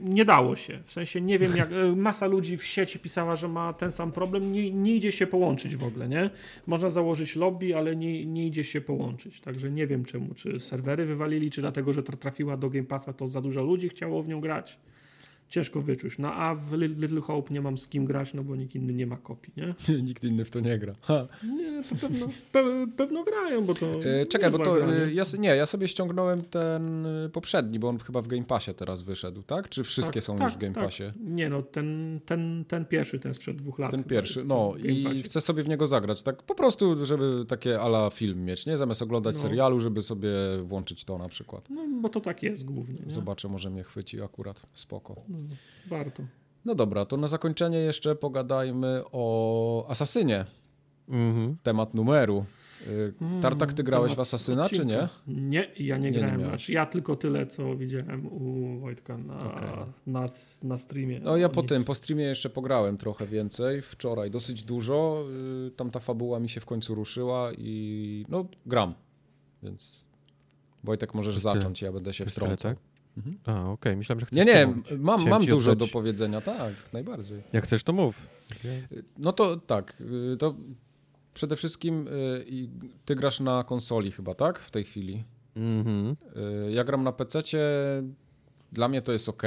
nie dało się. W sensie nie wiem, jak e, masa ludzi w sieci pisała, że ma ten sam problem. Nie, nie idzie się połączyć w ogóle, nie? Można założyć lobby, ale nie, nie idzie się połączyć. Także nie wiem czemu. Czy serwery wywalili, czy dlatego, że tra- trafiła do Game Passa, to za dużo ludzi chciało w nią grać. Ciężko wyczuć. No a w Li- Little Hope nie mam z kim grać, no bo nikt inny nie ma kopii, nie? [laughs] Nikt inny w to nie gra. Ha. Nie, to pewno, pe, pewno grają, bo to. E, czekaj, bo to gra, nie? e, ja, s- nie, ja sobie ściągnąłem ten e, poprzedni, bo on chyba w Game Passie teraz wyszedł, tak? Czy wszystkie Tak, są tak, już w Game tak. Passie? Nie no, ten, ten, ten pierwszy, ten sprzed dwóch lat. Ten pierwszy, no i chcę sobie w niego zagrać, tak po prostu, żeby takie ala film mieć, nie? Zamiast oglądać No. serialu, żeby sobie włączyć to na przykład. No, bo to tak jest głównie. Nie? Zobaczę, może mnie chwyci akurat, spoko. No, warto. No dobra, to na zakończenie jeszcze pogadajmy o Asasynie, Mhm. temat numeru. Y, Tartak, ty grałeś w Temat Asasyna, czy nie? Nie, ja nie, Nie, nie grałem. Znaczy, ja tylko tyle, co widziałem u Wojtka na, Okej. na, na streamie. No ja po tym, po streamie jeszcze pograłem trochę więcej, wczoraj dosyć dużo, y, tam ta fabuła mi się w końcu ruszyła i no gram, więc Wojtek możesz tyle. zacząć, ja będę się tyle, wtrącał. tak? A, okej, myślałem, że chcesz Nie, nie, mam, Chciałem mam dużo oddać- do powiedzenia, tak, najbardziej. Jak chcesz, to mów. Y, No to tak, y, to przede wszystkim y, ty grasz na konsoli chyba, tak? W tej chwili. Mhm. Ja gram na PC, dla mnie to jest ok.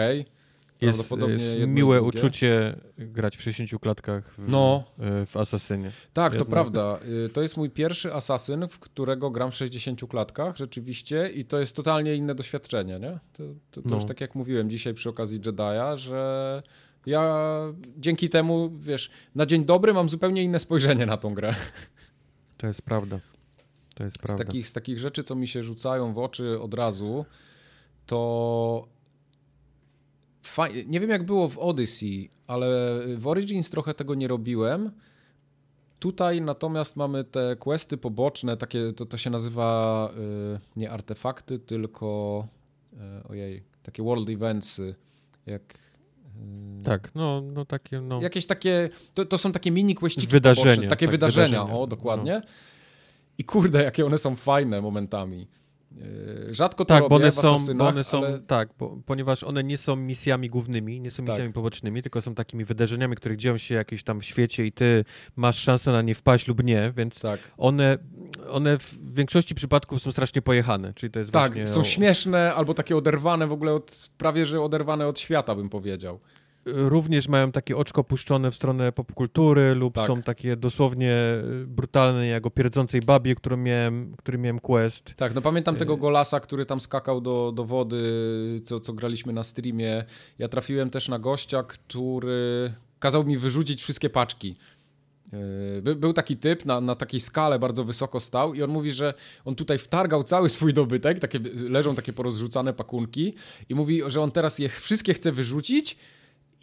Jest, jest jedno miłe drugie. uczucie grać w 60 klatkach w, No. w Asasynie. Tak, to Jednak. prawda. Y, To jest mój pierwszy asasyn, w którego gram w 60 klatkach rzeczywiście i to jest totalnie inne doświadczenie, nie? To, to, to No. już tak jak mówiłem dzisiaj przy okazji Jedi'a, że ja dzięki temu, wiesz, na dzień dobry mam zupełnie inne spojrzenie na tą grę. To jest prawda. To jest Z prawda. takich, z takich rzeczy, co mi się rzucają w oczy od razu, to faj... nie wiem jak było w Odyssey, ale w Origins trochę tego nie robiłem. Tutaj natomiast mamy te questy poboczne, takie, to, to się nazywa y, nie artefakty, tylko y, ojej, takie world eventsy, jak y, Tak, no, no takie, no. Jakieś takie, to, to są takie mini questy Wydarzenia, takie tak, wydarzenia, wydarzenia. o dokładnie. I kurde, jakie one są fajne momentami. Yy, Rzadko to Tak, robię bo one są, bo one są ale... tak, bo, ponieważ one nie są misjami głównymi, nie są Tak. misjami pobocznymi, tylko są takimi wydarzeniami, które dzieją się jakieś tam w świecie i ty masz szansę na nie wpaść lub nie, więc Tak, one, one w większości przypadków są strasznie pojechane, czyli to jest tak właśnie... są śmieszne albo takie oderwane w ogóle od, prawie że oderwane od świata bym powiedział. Również mają takie oczko puszczone w stronę popkultury lub Tak. są takie dosłownie y, brutalne, jak o pierdzącej babie, którą miałem, który miałem quest. Tak, no pamiętam Y- tego Golasa, który tam skakał do, do wody, co, co graliśmy na streamie. Ja trafiłem też na gościa, który kazał mi wyrzucić wszystkie paczki. Yy, By, był taki typ, na, na takiej skale bardzo wysoko stał i on mówi, że on tutaj wtargał cały swój dobytek, takie, leżą takie porozrzucane pakunki i mówi, że on teraz je wszystkie chce wyrzucić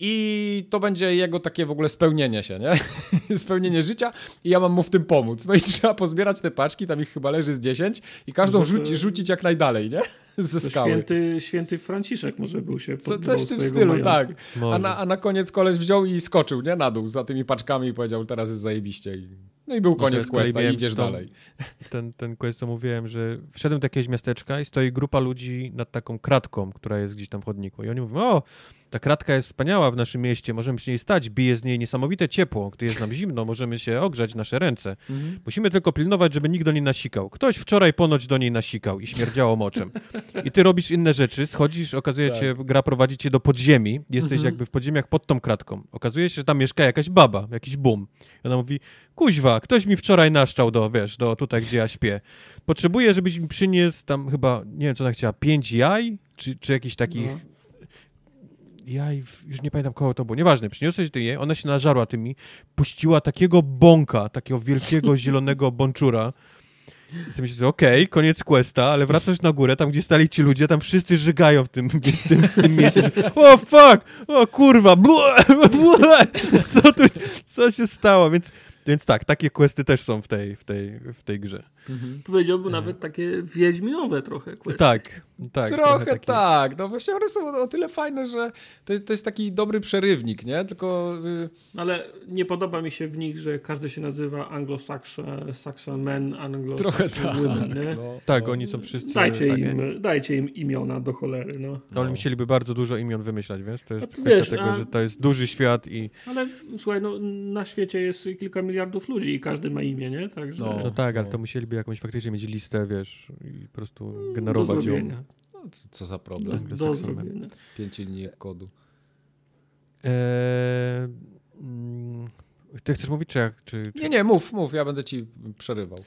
i to będzie jego takie w ogóle spełnienie się, nie? [laughs] spełnienie życia i ja mam mu w tym pomóc. No i [laughs] trzeba pozbierać te paczki, tam ich chyba leży z 10 i każdą rzuci, rzucić jak najdalej, nie? [laughs] Ze skały. Święty, święty Franciszek może był się Co, coś w tym stylu, majątku. tak. A na, a na koniec koleś wziął i skoczył, nie? Na dół za tymi paczkami i powiedział, teraz jest zajebiście. I No i był No koniec kolei questa i idziesz dalej. ten, ten quest, co mówiłem, że wszedłem do jakiegoś miasteczka i stoi grupa ludzi nad taką kratką, która jest gdzieś tam w chodniku. I oni mówią, o, ta kratka jest wspaniała w naszym mieście, możemy się niej stać, bije z niej niesamowite ciepło, gdy jest nam zimno, możemy się ogrzać nasze ręce. Musimy tylko pilnować, żeby nikt do niej nasikał. Ktoś wczoraj ponoć do niej nasikał i śmierdziało moczem. I ty robisz inne rzeczy, schodzisz, okazuje Tak. się, gra prowadzi cię do podziemi, jesteś Mhm. jakby w podziemiach pod tą kratką. Okazuje się, że tam mieszka jakaś baba, jakiś boom. I ona mówi, kuźwa, ktoś mi wczoraj naszczał do, wiesz, do tutaj, gdzie ja śpię. Potrzebuję, żebyś mi przyniósł tam chyba, nie wiem, co ona chciała, pięć jaj? Czy, czy jakichś takich No. Jaj, w- już nie pamiętam kogo to było, nieważne, przyniosłeś ty jej, ona się nażarła tymi, puściła takiego bąka, takiego wielkiego, [laughs] zielonego bączura. I sobie myślę, okej, koniec questa, ale wracasz na górę, tam gdzie stali ci ludzie, tam wszyscy żygają w tym, w tym, w tym [laughs] mieście. O fuck! O kurwa! Bue, bue, co tu, co się stało? Więc, więc tak, takie questy też są w tej, w tej, w tej grze. Powiedziałbym nawet takie wiedźminowe trochę questy. Tak, tak. Trochę takie- tak, no właśnie one są o tyle fajne, że to, to jest taki dobry przerywnik, nie? Tylko y, Ale nie podoba mi się w nich, że każdy się nazywa Anglo-Saxon Saxon men, trochę Anglo-Saxon tak. women, nie? No, Tak, oni są wszyscy... Dajcie, tak, im, dajcie im imiona do cholery, no. No, ale musieliby bardzo dużo imion wymyślać, więc to jest kwestia wiesz, tego, a- że to jest duży świat i... Ale słuchaj, no, na świecie jest kilka miliardów ludzi i każdy ma imię, nie? Także No. No tak, ale to musieliby jakąś faktycznie mieć listę, wiesz, i po prostu do generować ją. No, co- za Do, problem. Do men. zrobienia. Pięć linii kodu. Eee, mm, ty chcesz mówić, czy jak? Czy, czy... Nie, nie, mów, mów, ja będę ci przerywał.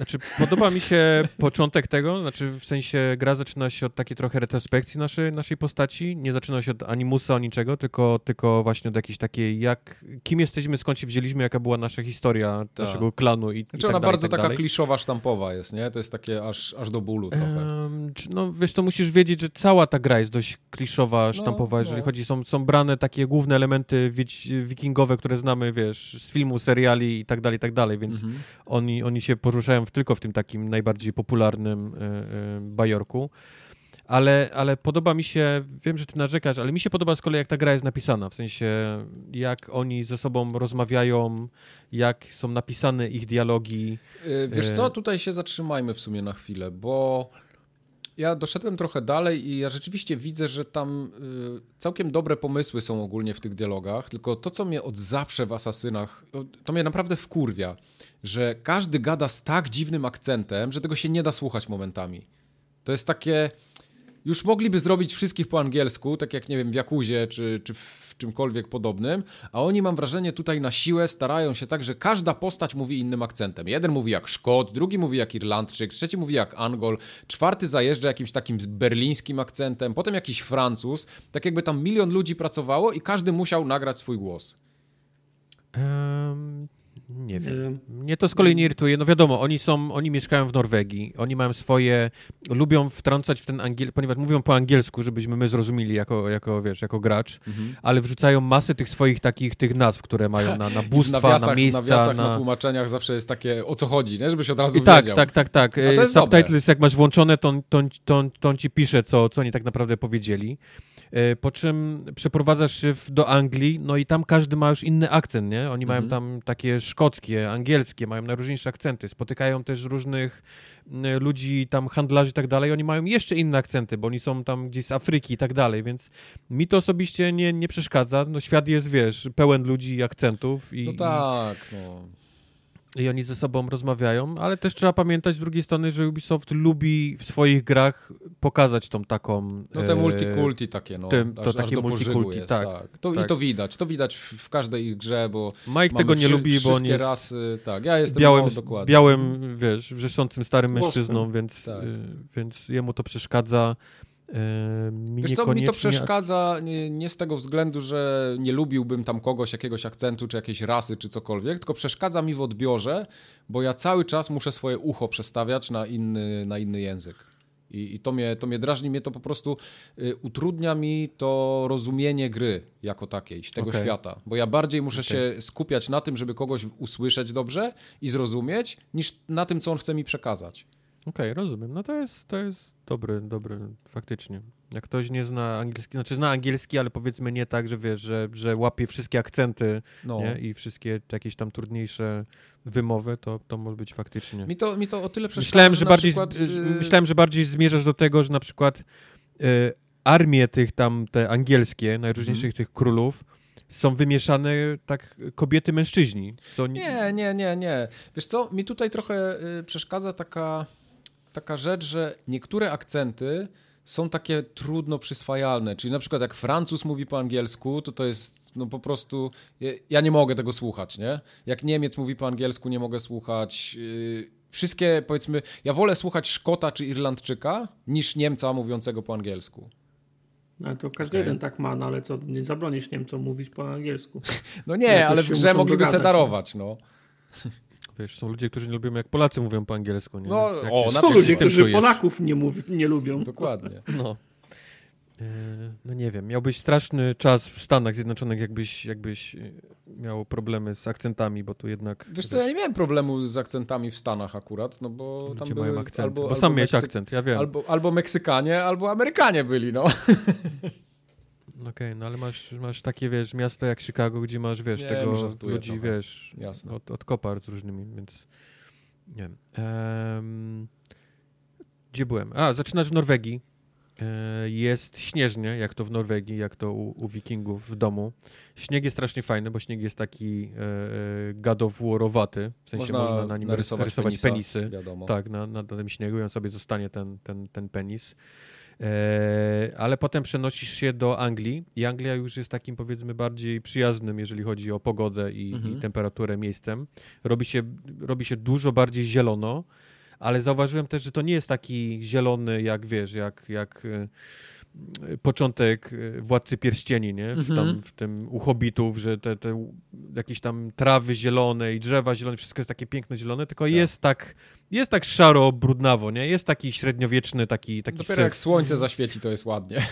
Znaczy, podoba mi się początek tego, znaczy w sensie gra zaczyna się od takiej trochę retrospekcji naszej, naszej postaci, nie zaczyna się od animusa, od niczego, tylko, tylko właśnie od jakiejś takiej, jak, kim jesteśmy, skąd się wzięliśmy, jaka była nasza historia Tak. naszego klanu i, i Znaczy tak ona dalej, bardzo i tak taka dalej. kliszowa, sztampowa jest, nie? To jest takie aż, aż do bólu trochę. Czy- no wiesz, to musisz wiedzieć, że cała ta gra jest dość kliszowa, sztampowa, jeżeli no. chodzi, są, są brane takie główne elementy wieć, wikingowe, które znamy, wiesz, z filmu, seriali i tak dalej, i tak dalej, więc Mhm. oni, oni się poruszają w, tylko w tym takim najbardziej popularnym e, e, bajorku. Ale, ale podoba mi się, wiem, że ty narzekasz, ale mi się podoba z kolei, jak ta gra jest napisana, w sensie jak oni ze sobą rozmawiają, jak są napisane ich dialogi. Y, Wiesz co, tutaj się zatrzymajmy w sumie na chwilę, bo ja doszedłem trochę dalej i ja rzeczywiście widzę, że tam y, całkiem dobre pomysły są ogólnie w tych dialogach, tylko to, co mnie od zawsze w Asasynach, to mnie naprawdę wkurwia, że każdy gada z tak dziwnym akcentem, że tego się nie da słuchać momentami. To jest takie... Już mogliby zrobić wszystkich po angielsku, tak jak, nie wiem, w Jakuzie czy, czy w czymkolwiek podobnym, a oni, mam wrażenie, tutaj na siłę starają się tak, że każda postać mówi innym akcentem. Jeden mówi jak Szkot, drugi mówi jak Irlandczyk, trzeci mówi jak Angol, czwarty zajeżdża jakimś takim berlińskim akcentem, potem jakiś Francuz, tak jakby tam milion ludzi pracowało i każdy musiał nagrać swój głos. Em, nie wiem. Em, Mnie to z kolei nie irytuje. No wiadomo, oni są, oni mieszkają w Norwegii, oni mają swoje, lubią wtrącać w ten angiel, ponieważ mówią po angielsku, żebyśmy my zrozumieli jako, jako wiesz, jako gracz, ale wrzucają masę tych swoich takich, tych nazw, które mają na, na [laughs] bóstwa, nawiasach, na miejsca, nawiasach, na... na... tłumaczeniach zawsze jest takie, o co chodzi, nie? Żebyś od razu I tak, wiedział. tak, tak, tak. Jest Subtitles jak masz włączone, to, to, on- to, on- to on ci pisze, co, co oni tak naprawdę powiedzieli. E, Po czym przeprowadzasz się w, do Anglii, no i tam każdy ma już inny akcent, nie? Oni mają Mhm. tam takie szkockie, angielskie, mają najróżniejsze akcenty. Spotykają też różnych ludzi, tam handlarzy i tak dalej. Oni mają jeszcze inne akcenty, bo oni są tam gdzieś z Afryki i tak dalej, więc mi to osobiście nie, nie przeszkadza. No świat jest, wiesz, pełen ludzi i akcentów i, No tak, no. I oni ze sobą rozmawiają, ale też trzeba pamiętać z drugiej strony, że Ubisoft lubi w swoich grach pokazać tą taką... No te e, multikulti takie, no. to aż, takie aż multikulti, jest, tak, To, I tak. to widać, to widać w, w każdej ich grze, bo Mike tego nie wszy- lubi, bo on jest rasy, tak, ja jestem białym, dokładnie. białym, wiesz, wrzeszczącym starym mężczyzną, więc, Tak. e, więc jemu to przeszkadza. E, mi Wiesz co, mi to przeszkadza nie, nie z tego względu, że nie lubiłbym tam kogoś, jakiegoś akcentu, czy jakiejś rasy, czy cokolwiek, tylko przeszkadza mi w odbiorze, bo ja cały czas muszę swoje ucho przestawiać na inny, na inny język. I, I to, mnie, to mnie drażni, mnie to po prostu y, utrudnia mi to rozumienie gry jako takiej, tego Okej. świata. Bo ja bardziej muszę Okej. się skupiać na tym, żeby kogoś usłyszeć dobrze i zrozumieć, niż na tym, co on chce mi przekazać. Okej, rozumiem. No to jest, to jest dobry, dobry, faktycznie. Jak ktoś nie zna angielski, znaczy zna angielski, ale powiedzmy nie tak, że wiesz, że, że łapie wszystkie akcenty No. nie? i wszystkie jakieś tam trudniejsze wymowy, to, to może być faktycznie. Mi to, mi to o tyle przeszkadza, Myślałem, że bardziej, przykład, y, myślałem, że bardziej zmierzasz do tego, że na przykład y, armie tych tam, te angielskie, najróżniejszych Mhm. tych królów, są wymieszane tak kobiety, mężczyźni. Co Nie, nie, nie, nie. Wiesz co, mi tutaj trochę y, przeszkadza taka, taka rzecz, że niektóre akcenty są takie trudno przyswajalne. Czyli na przykład jak Francuz mówi po angielsku, to to jest no po prostu... Ja, nie mogę tego słuchać, nie? Jak Niemiec mówi po angielsku, nie mogę słuchać... y, Wszystkie, powiedzmy, ja wolę słuchać Szkota czy Irlandczyka niż Niemca mówiącego po angielsku. Ale to każdy Okej. jeden tak ma, no ale co, nie zabronisz Niemcom mówić po angielsku. [laughs] No nie, Jakoś ale w grze mogliby darować, no. [laughs] Wiesz, są ludzie, którzy nie lubią, jak Polacy mówią po angielsku. Nie? No, Jak o, się- na Są ludzie, którzy? Polaków nie, mówi, nie lubią. Dokładnie. [laughs] No. E, No nie wiem, miałbyś straszny czas w Stanach Zjednoczonych, jakbyś, jakbyś e, miał problemy z akcentami, bo tu jednak... Wiesz co, ja nie miałem problemu z akcentami w Stanach akurat, no bo tam ludzie były mają akcenty, albo, bo albo sam miałeś Meksyk- akcent, ja wiem. Albo, albo Meksykanie, albo Amerykanie byli, no. [laughs] Okej, no ale masz, masz takie, wiesz, miasto jak Chicago, gdzie masz, wiesz, Nie, tego żartuję ludzi, trochę. wiesz, Jasne. od, od kopar z różnymi, więc nie wiem. Em, gdzie byłem? A, zaczynasz w Norwegii. E, Jest śnieżnie, jak to w Norwegii, jak to u, u wikingów w domu. Śnieg jest strasznie fajny, bo śnieg jest taki e, e, gadowłorowaty, w sensie można, na nim narysować rysować penisa, penisy. Wiadomo. Tak, na, na tym śniegu i on sobie zostanie ten, ten, ten penis. E, ale potem przenosisz się do Anglii i Anglia już jest takim powiedzmy bardziej przyjaznym, jeżeli chodzi o pogodę i, Mhm. i temperaturę miejscem. Robi się, robi się dużo bardziej zielono, ale zauważyłem też, że to nie jest taki zielony jak wiesz, jak, jak e, początek e, Władcy Pierścieni, nie? W, Mhm. tam, w tym u Hobbitów, że te, te jakieś tam trawy zielone i drzewa zielone, wszystko jest takie piękne zielone, tylko Tak. jest tak jest tak szaro, brudnawo, nie? Jest taki średniowieczny, taki, taki Dopiero syf. jak słońce zaświeci, to jest ładnie.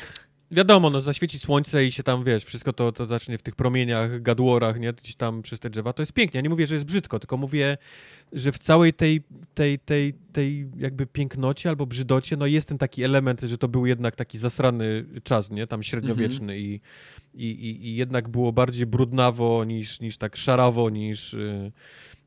Wiadomo, no zaświeci słońce i się tam, wiesz, wszystko to, to zacznie w tych promieniach, gadłorach, nie? Gdzieś tam przez te drzewa. To jest pięknie. Ja nie mówię, że jest brzydko, tylko mówię, że w całej tej, tej, tej, tej jakby pięknocie albo brzydocie, no jest ten taki element, że to był jednak taki zasrany czas, nie? Tam średniowieczny i, i, i, i jednak było bardziej brudnawo niż, niż tak szarawo, niż... y,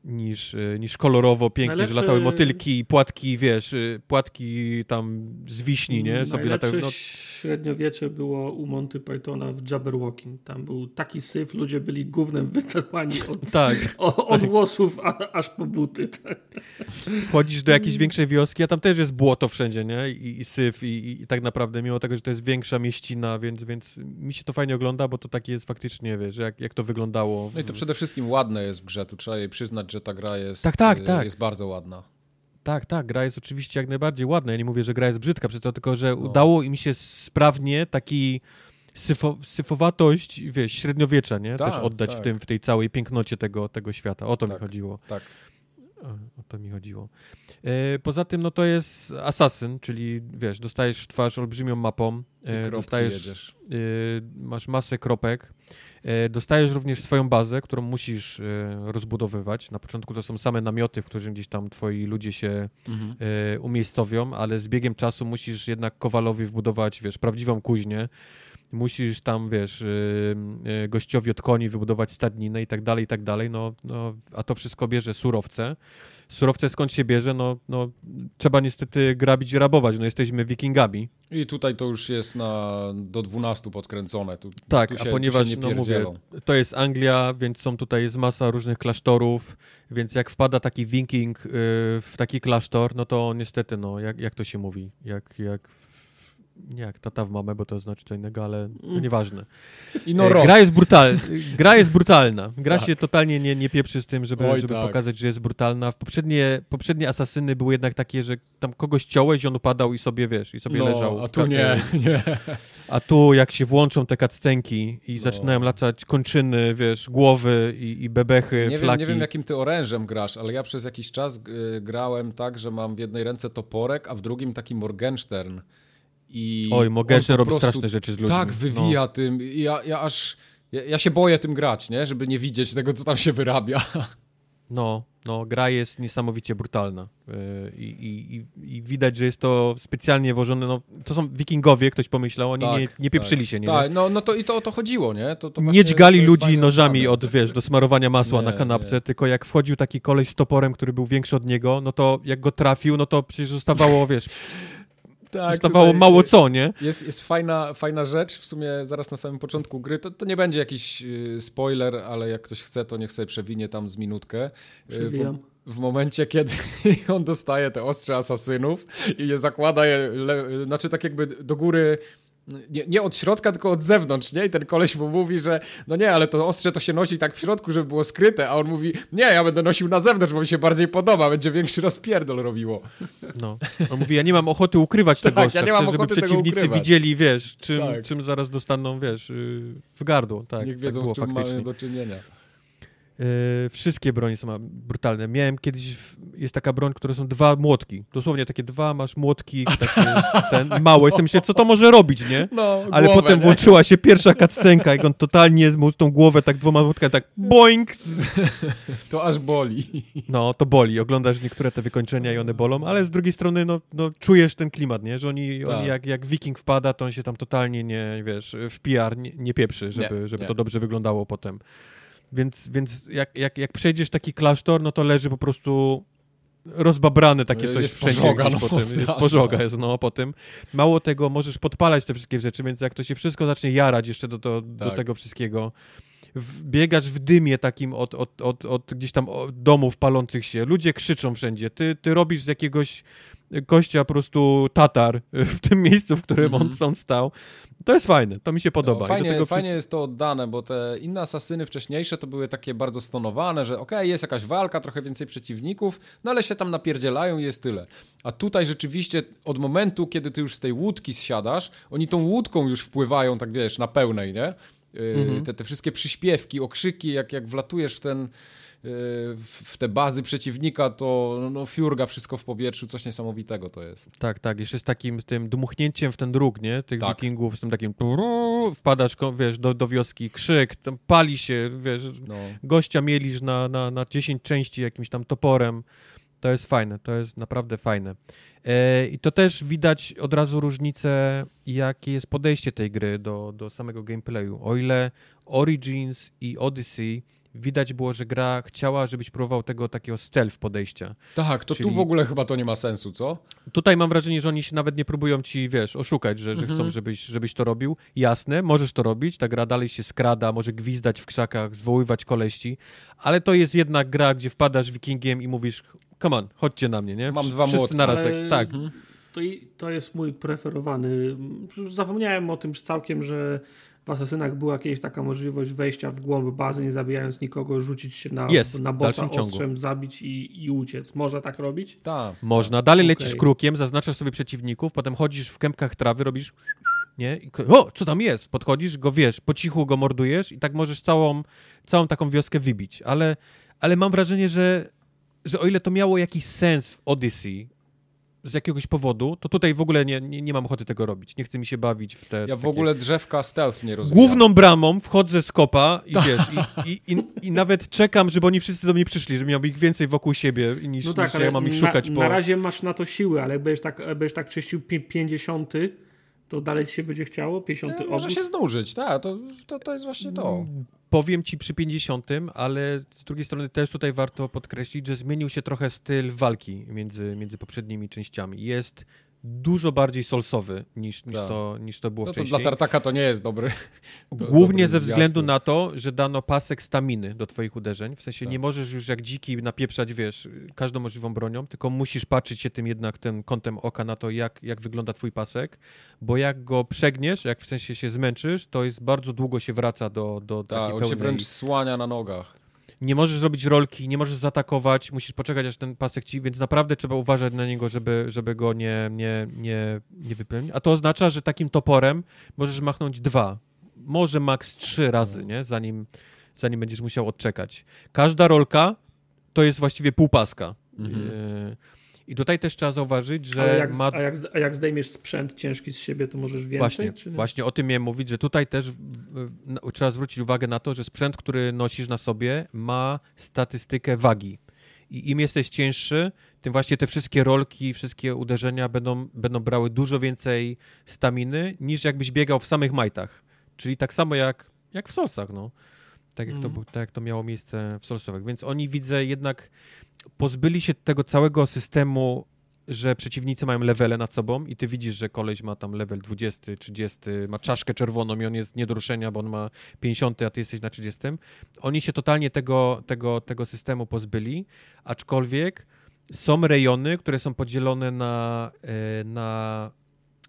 Niż, y, niż kolorowo, pięknie, że Najlepszy- latały motylki, płatki, wiesz, y, płatki tam z wiśni, nie? Sobie latały. No, średniowiecze było u Monty Pythona w Jabberwocking. Tam był taki syf, ludzie byli gównem wytarłani [laughs] od, tak. o, od włosów a, aż po buty. Tak. wchodzisz do jakiejś większej wioski, a tam też jest błoto wszędzie, nie? I, i syf, i, i tak naprawdę, mimo tego, że to jest większa mieścina, więc, więc mi się to fajnie ogląda, bo to takie jest faktycznie, wiesz, jak, jak to wyglądało. No i to przede wszystkim ładne jest w grze, tu trzeba jej przyznać, że ta gra jest, Tak, tak, y, tak. jest bardzo ładna. Tak, tak, gra jest oczywiście jak najbardziej ładna. Ja nie mówię, że gra jest brzydka, przez to tylko, że udało im się sprawnie taki syfo, syfowatość, wiesz, średniowiecza, nie? Tak, Też oddać w, tak. tym, w tej całej pięknocie tego, tego świata. O to mi Tak. chodziło. Tak. O, o to mi chodziło. E, poza tym, no to jest asasyn, czyli wiesz, dostajesz twarz olbrzymią mapą, e, dostajesz, y, masz masę kropek, e, dostajesz również swoją bazę, którą musisz e, rozbudowywać. Na początku to są same namioty, w których gdzieś tam twoi ludzie się Mhm. e, umiejscowią, ale z biegiem czasu musisz jednak Kowalowi wbudować, wiesz, prawdziwą kuźnię. Musisz tam, wiesz, gościowi od koni wybudować stadninę i tak dalej, i tak dalej, no, no, a to wszystko bierze surowce. Surowce skąd się bierze? No, no, trzeba niestety grabić i rabować, no jesteśmy wikingami. I tutaj to już jest na do 12 podkręcone. Tu, Tak, tu a się, ponieważ, się nie no mówię, to jest Anglia, więc są tutaj jest masa różnych klasztorów, więc jak wpada taki wiking y, w taki klasztor, no to niestety, no, jak, jak to się mówi? Jak, jak, nie jak tata w mamę, bo to znaczy co innego, ale no, nieważne. I no E, gra, jest brutal, gra jest brutalna. Gra Tak. się totalnie nie, nie pieprzy z tym, żeby, Oj, żeby tak. pokazać, że jest brutalna. W poprzednie, poprzednie asasyny były jednak takie, że tam kogoś ciąłeś i on upadał i sobie, wiesz, i sobie no, leżał. A tu nie, [laughs] nie. A tu jak się włączą te kaccenki i No. zaczynają latać kończyny, wiesz, głowy i, i bebechy, Nie wiem, flaki. nie wiem, jakim ty orężem grasz, ale ja przez jakiś czas y, grałem tak, że mam w jednej ręce toporek, a w drugim taki Morgenstern. I Oj, po robi prostu straszne rzeczy z ludźmi. Tak, wywija tym. I Ja, ja aż. Ja, ja się boję tym grać, nie? Żeby nie widzieć tego, co tam się wyrabia. [laughs] No, no, gra jest niesamowicie brutalna yy, i, i, i widać, że jest to specjalnie włożone, no, to są wikingowie, ktoś pomyślał, oni Tak, nie, nie pieprzyli tak. się, nie? Tak, no, no to i to o to chodziło, nie? To, to nie dźgali ludzi nożami od, wiesz, do smarowania masła Nie, na kanapce, nie. tylko jak wchodził taki koleś z toporem, który był większy od niego, no to jak go trafił, no to przecież zostawało, wiesz, Tak, tutaj mało co, nie? Jest, jest fajna, fajna rzecz, w sumie zaraz na samym początku gry, to, to nie będzie jakiś y, spoiler, ale jak ktoś chce, to niech sobie przewinie tam z minutkę. Y, Przewijam. W, w momencie, kiedy [laughs] on dostaje te ostrze asasynów i je zakłada je, le, znaczy tak jakby do góry, nie, nie od środka, tylko od zewnątrz, nie? I ten koleś mu mówi, że no nie, ale to ostrze to się nosi tak w środku, żeby było skryte, a on mówi, nie, ja będę nosił na zewnątrz, bo mi się bardziej podoba, będzie większy rozpierdol robiło. No. On mówi, ja nie mam ochoty ukrywać tego Tak, gościa, ja nie mam chcę, żeby ochoty tego przeciwnicy ukrywać. widzieli, wiesz, czym, Tak. czym zaraz dostaną, wiesz, yy, w gardło, tak, Niech tak wiedzą, było z czym faktycznie. mamy do czynienia. Yy, wszystkie bronie są brutalne. Miałem kiedyś, w, jest taka broń, które są dwa młotki. Dosłownie takie dwa, masz młotki, takie, ten, małe. I sobie myślę, co to może robić, nie? [laughs] No, Ale głowę, potem nie? włączyła się pierwsza cutscenka, jak on totalnie mu tą głowę tak dwoma młotkami, tak boing! [laughs] To aż boli. No, to boli. Oglądasz niektóre te wykończenia i one bolą, ale z drugiej strony, no, no czujesz ten klimat, nie? Że oni, Tak. oni jak, jak wiking wpada, to on się tam totalnie nie, wiesz, w PR nie, nie pieprzy, żeby, Nie, żeby to dobrze wyglądało potem. Więc, więc jak, jak, jak przejdziesz taki klasztor, no to leży po prostu rozbabrany takie No, coś jest wszędzie pożoga, no, po tym. Jest pożoga jest, no, po tym. Mało tego, możesz podpalać te wszystkie rzeczy, więc jak to się wszystko zacznie jarać jeszcze do, do, do Tak. tego wszystkiego, w, biegasz w dymie takim od, od, od, od gdzieś tam domów palących się, ludzie krzyczą wszędzie, ty, ty robisz z jakiegoś gościa po prostu tatar w tym miejscu, w którym on, on stał. To jest fajne, to mi się podoba. No, fajnie, fajnie jest to oddane, bo te inne asasyny wcześniejsze to były takie bardzo stonowane, że okej, jest jakaś walka, trochę więcej przeciwników, no ale się tam napierdzielają i jest tyle. A tutaj rzeczywiście od momentu, kiedy ty już z tej łódki zsiadasz, oni tą łódką już wpływają, tak wiesz, na pełnej, nie? Yy, Mhm. te, te wszystkie przyśpiewki, okrzyki, jak, jak wlatujesz w ten w te bazy przeciwnika, to no, no, fiurga wszystko w powietrzu, coś niesamowitego to jest. Tak, tak, jeszcze z takim tym dmuchnięciem w ten druk, nie? Tych Tak. wikingów, z tym takim wpadasz, wiesz, do, do wioski, krzyk, pali się, wiesz, No. gościa mielisz na, na, na 10 części jakimś tam toporem. To jest fajne, to jest naprawdę fajne. E, I to też widać od razu różnicę, jakie jest podejście tej gry do, do samego gameplayu. O ile Origins i Odyssey widać było, że gra chciała, żebyś próbował tego takiego stealth podejścia. Tak, to Czyli- tu w ogóle chyba to nie ma sensu, co? Tutaj mam wrażenie, że oni się nawet nie próbują ci, wiesz, oszukać, że, że Mhm. chcą, żebyś, żebyś to robił. Jasne, możesz to robić, ta gra dalej się skrada, może gwizdać w krzakach, zwoływać koleści, ale to jest jednak gra, gdzie wpadasz wikingiem i mówisz, come on, chodźcie na mnie, nie? Mam dwa młotki. naraz, Ale- tak, To, i, to jest mój preferowany. Zapomniałem o tym już całkiem, że w Asasynach była kiedyś taka możliwość wejścia w głąb bazy, nie zabijając nikogo, rzucić się na, Jest, na bossa ostrzem, zabić i, i uciec. Można tak robić? Tak. Można. Dalej Okej. lecisz krukiem, zaznaczasz sobie przeciwników, potem chodzisz w kępkach trawy, robisz nie? I, o, co tam jest? Podchodzisz, go wiesz, po cichu go mordujesz i tak możesz całą, całą taką wioskę wybić. Ale, ale mam wrażenie, że, że o ile to miało jakiś sens w Odyssey z jakiegoś powodu, to tutaj w ogóle nie, nie, nie mam ochoty tego robić. Nie chce mi się bawić w te Ja w takie- ogóle drzewka stealth nie rozumiem. Główną bramą wchodzę z kopa i wiesz, i, i, i, i nawet czekam, żeby oni wszyscy do mnie przyszli, żeby miał ich więcej wokół siebie niż, No tak, niż ale ja mam ich na, szukać po... na razie masz na to siły, ale jak będziesz tak, będziesz tak czyścił pi- 50, to dalej ci się będzie chciało? 50 Nie, może obóz? się znużyć, tak, to, to, to jest właśnie to. Powiem ci przy 50, ale z drugiej strony też tutaj warto podkreślić, że zmienił się trochę styl walki między, między poprzednimi częściami. Jest dużo bardziej solsowy niż, niż, Tak. to, niż to było No to wcześniej. dla tartaka to nie jest dobry. [laughs] do- Głównie dobry ze względu zwiastun. na to, że dano pasek staminy do twoich uderzeń. W sensie Tak. nie możesz już jak dziki napieprzać, wiesz, każdą możliwą bronią, tylko musisz patrzeć się tym jednak tym kątem oka na to, jak, jak wygląda twój pasek, bo jak go przegniesz, jak w sensie się zmęczysz, to jest bardzo długo się wraca do, do Tak, takiej on pełnej... się wręcz słania na nogach. Nie możesz zrobić rolki, nie możesz zaatakować, musisz poczekać, aż ten pasek ci, więc naprawdę trzeba uważać na niego, żeby, żeby go nie, nie, nie, nie wypełnić. A to oznacza, że takim toporem możesz machnąć dwa, może maks trzy razy, nie? Zanim, zanim będziesz musiał odczekać. Każda rolka to jest właściwie pół paska. Mhm. Yy, I tutaj też trzeba zauważyć, że Ale jak, ma... a, jak, a jak zdejmiesz sprzęt ciężki z siebie, to możesz więcej? Właśnie, właśnie o tym miałem mówić, że tutaj też w- trzeba zwrócić uwagę na to, że sprzęt, który nosisz na sobie ma statystykę wagi. I im jesteś cięższy, tym właśnie te wszystkie rolki, wszystkie uderzenia będą, będą brały dużo więcej staminy, niż jakbyś biegał w samych majtach. Czyli tak samo jak, jak w solsach, no. Tak jak, to, Mhm. było- tak jak to miało miejsce w solsowych. Więc oni, widzę, jednak pozbyli się tego całego systemu, że przeciwnicy mają levele nad sobą i ty widzisz, że koleś ma tam level 20, 30, ma czaszkę czerwoną i on jest nie do ruszenia, bo on ma 50, a ty jesteś na 30. Oni się totalnie tego, tego, tego systemu pozbyli, aczkolwiek są rejony, które są podzielone na, e, na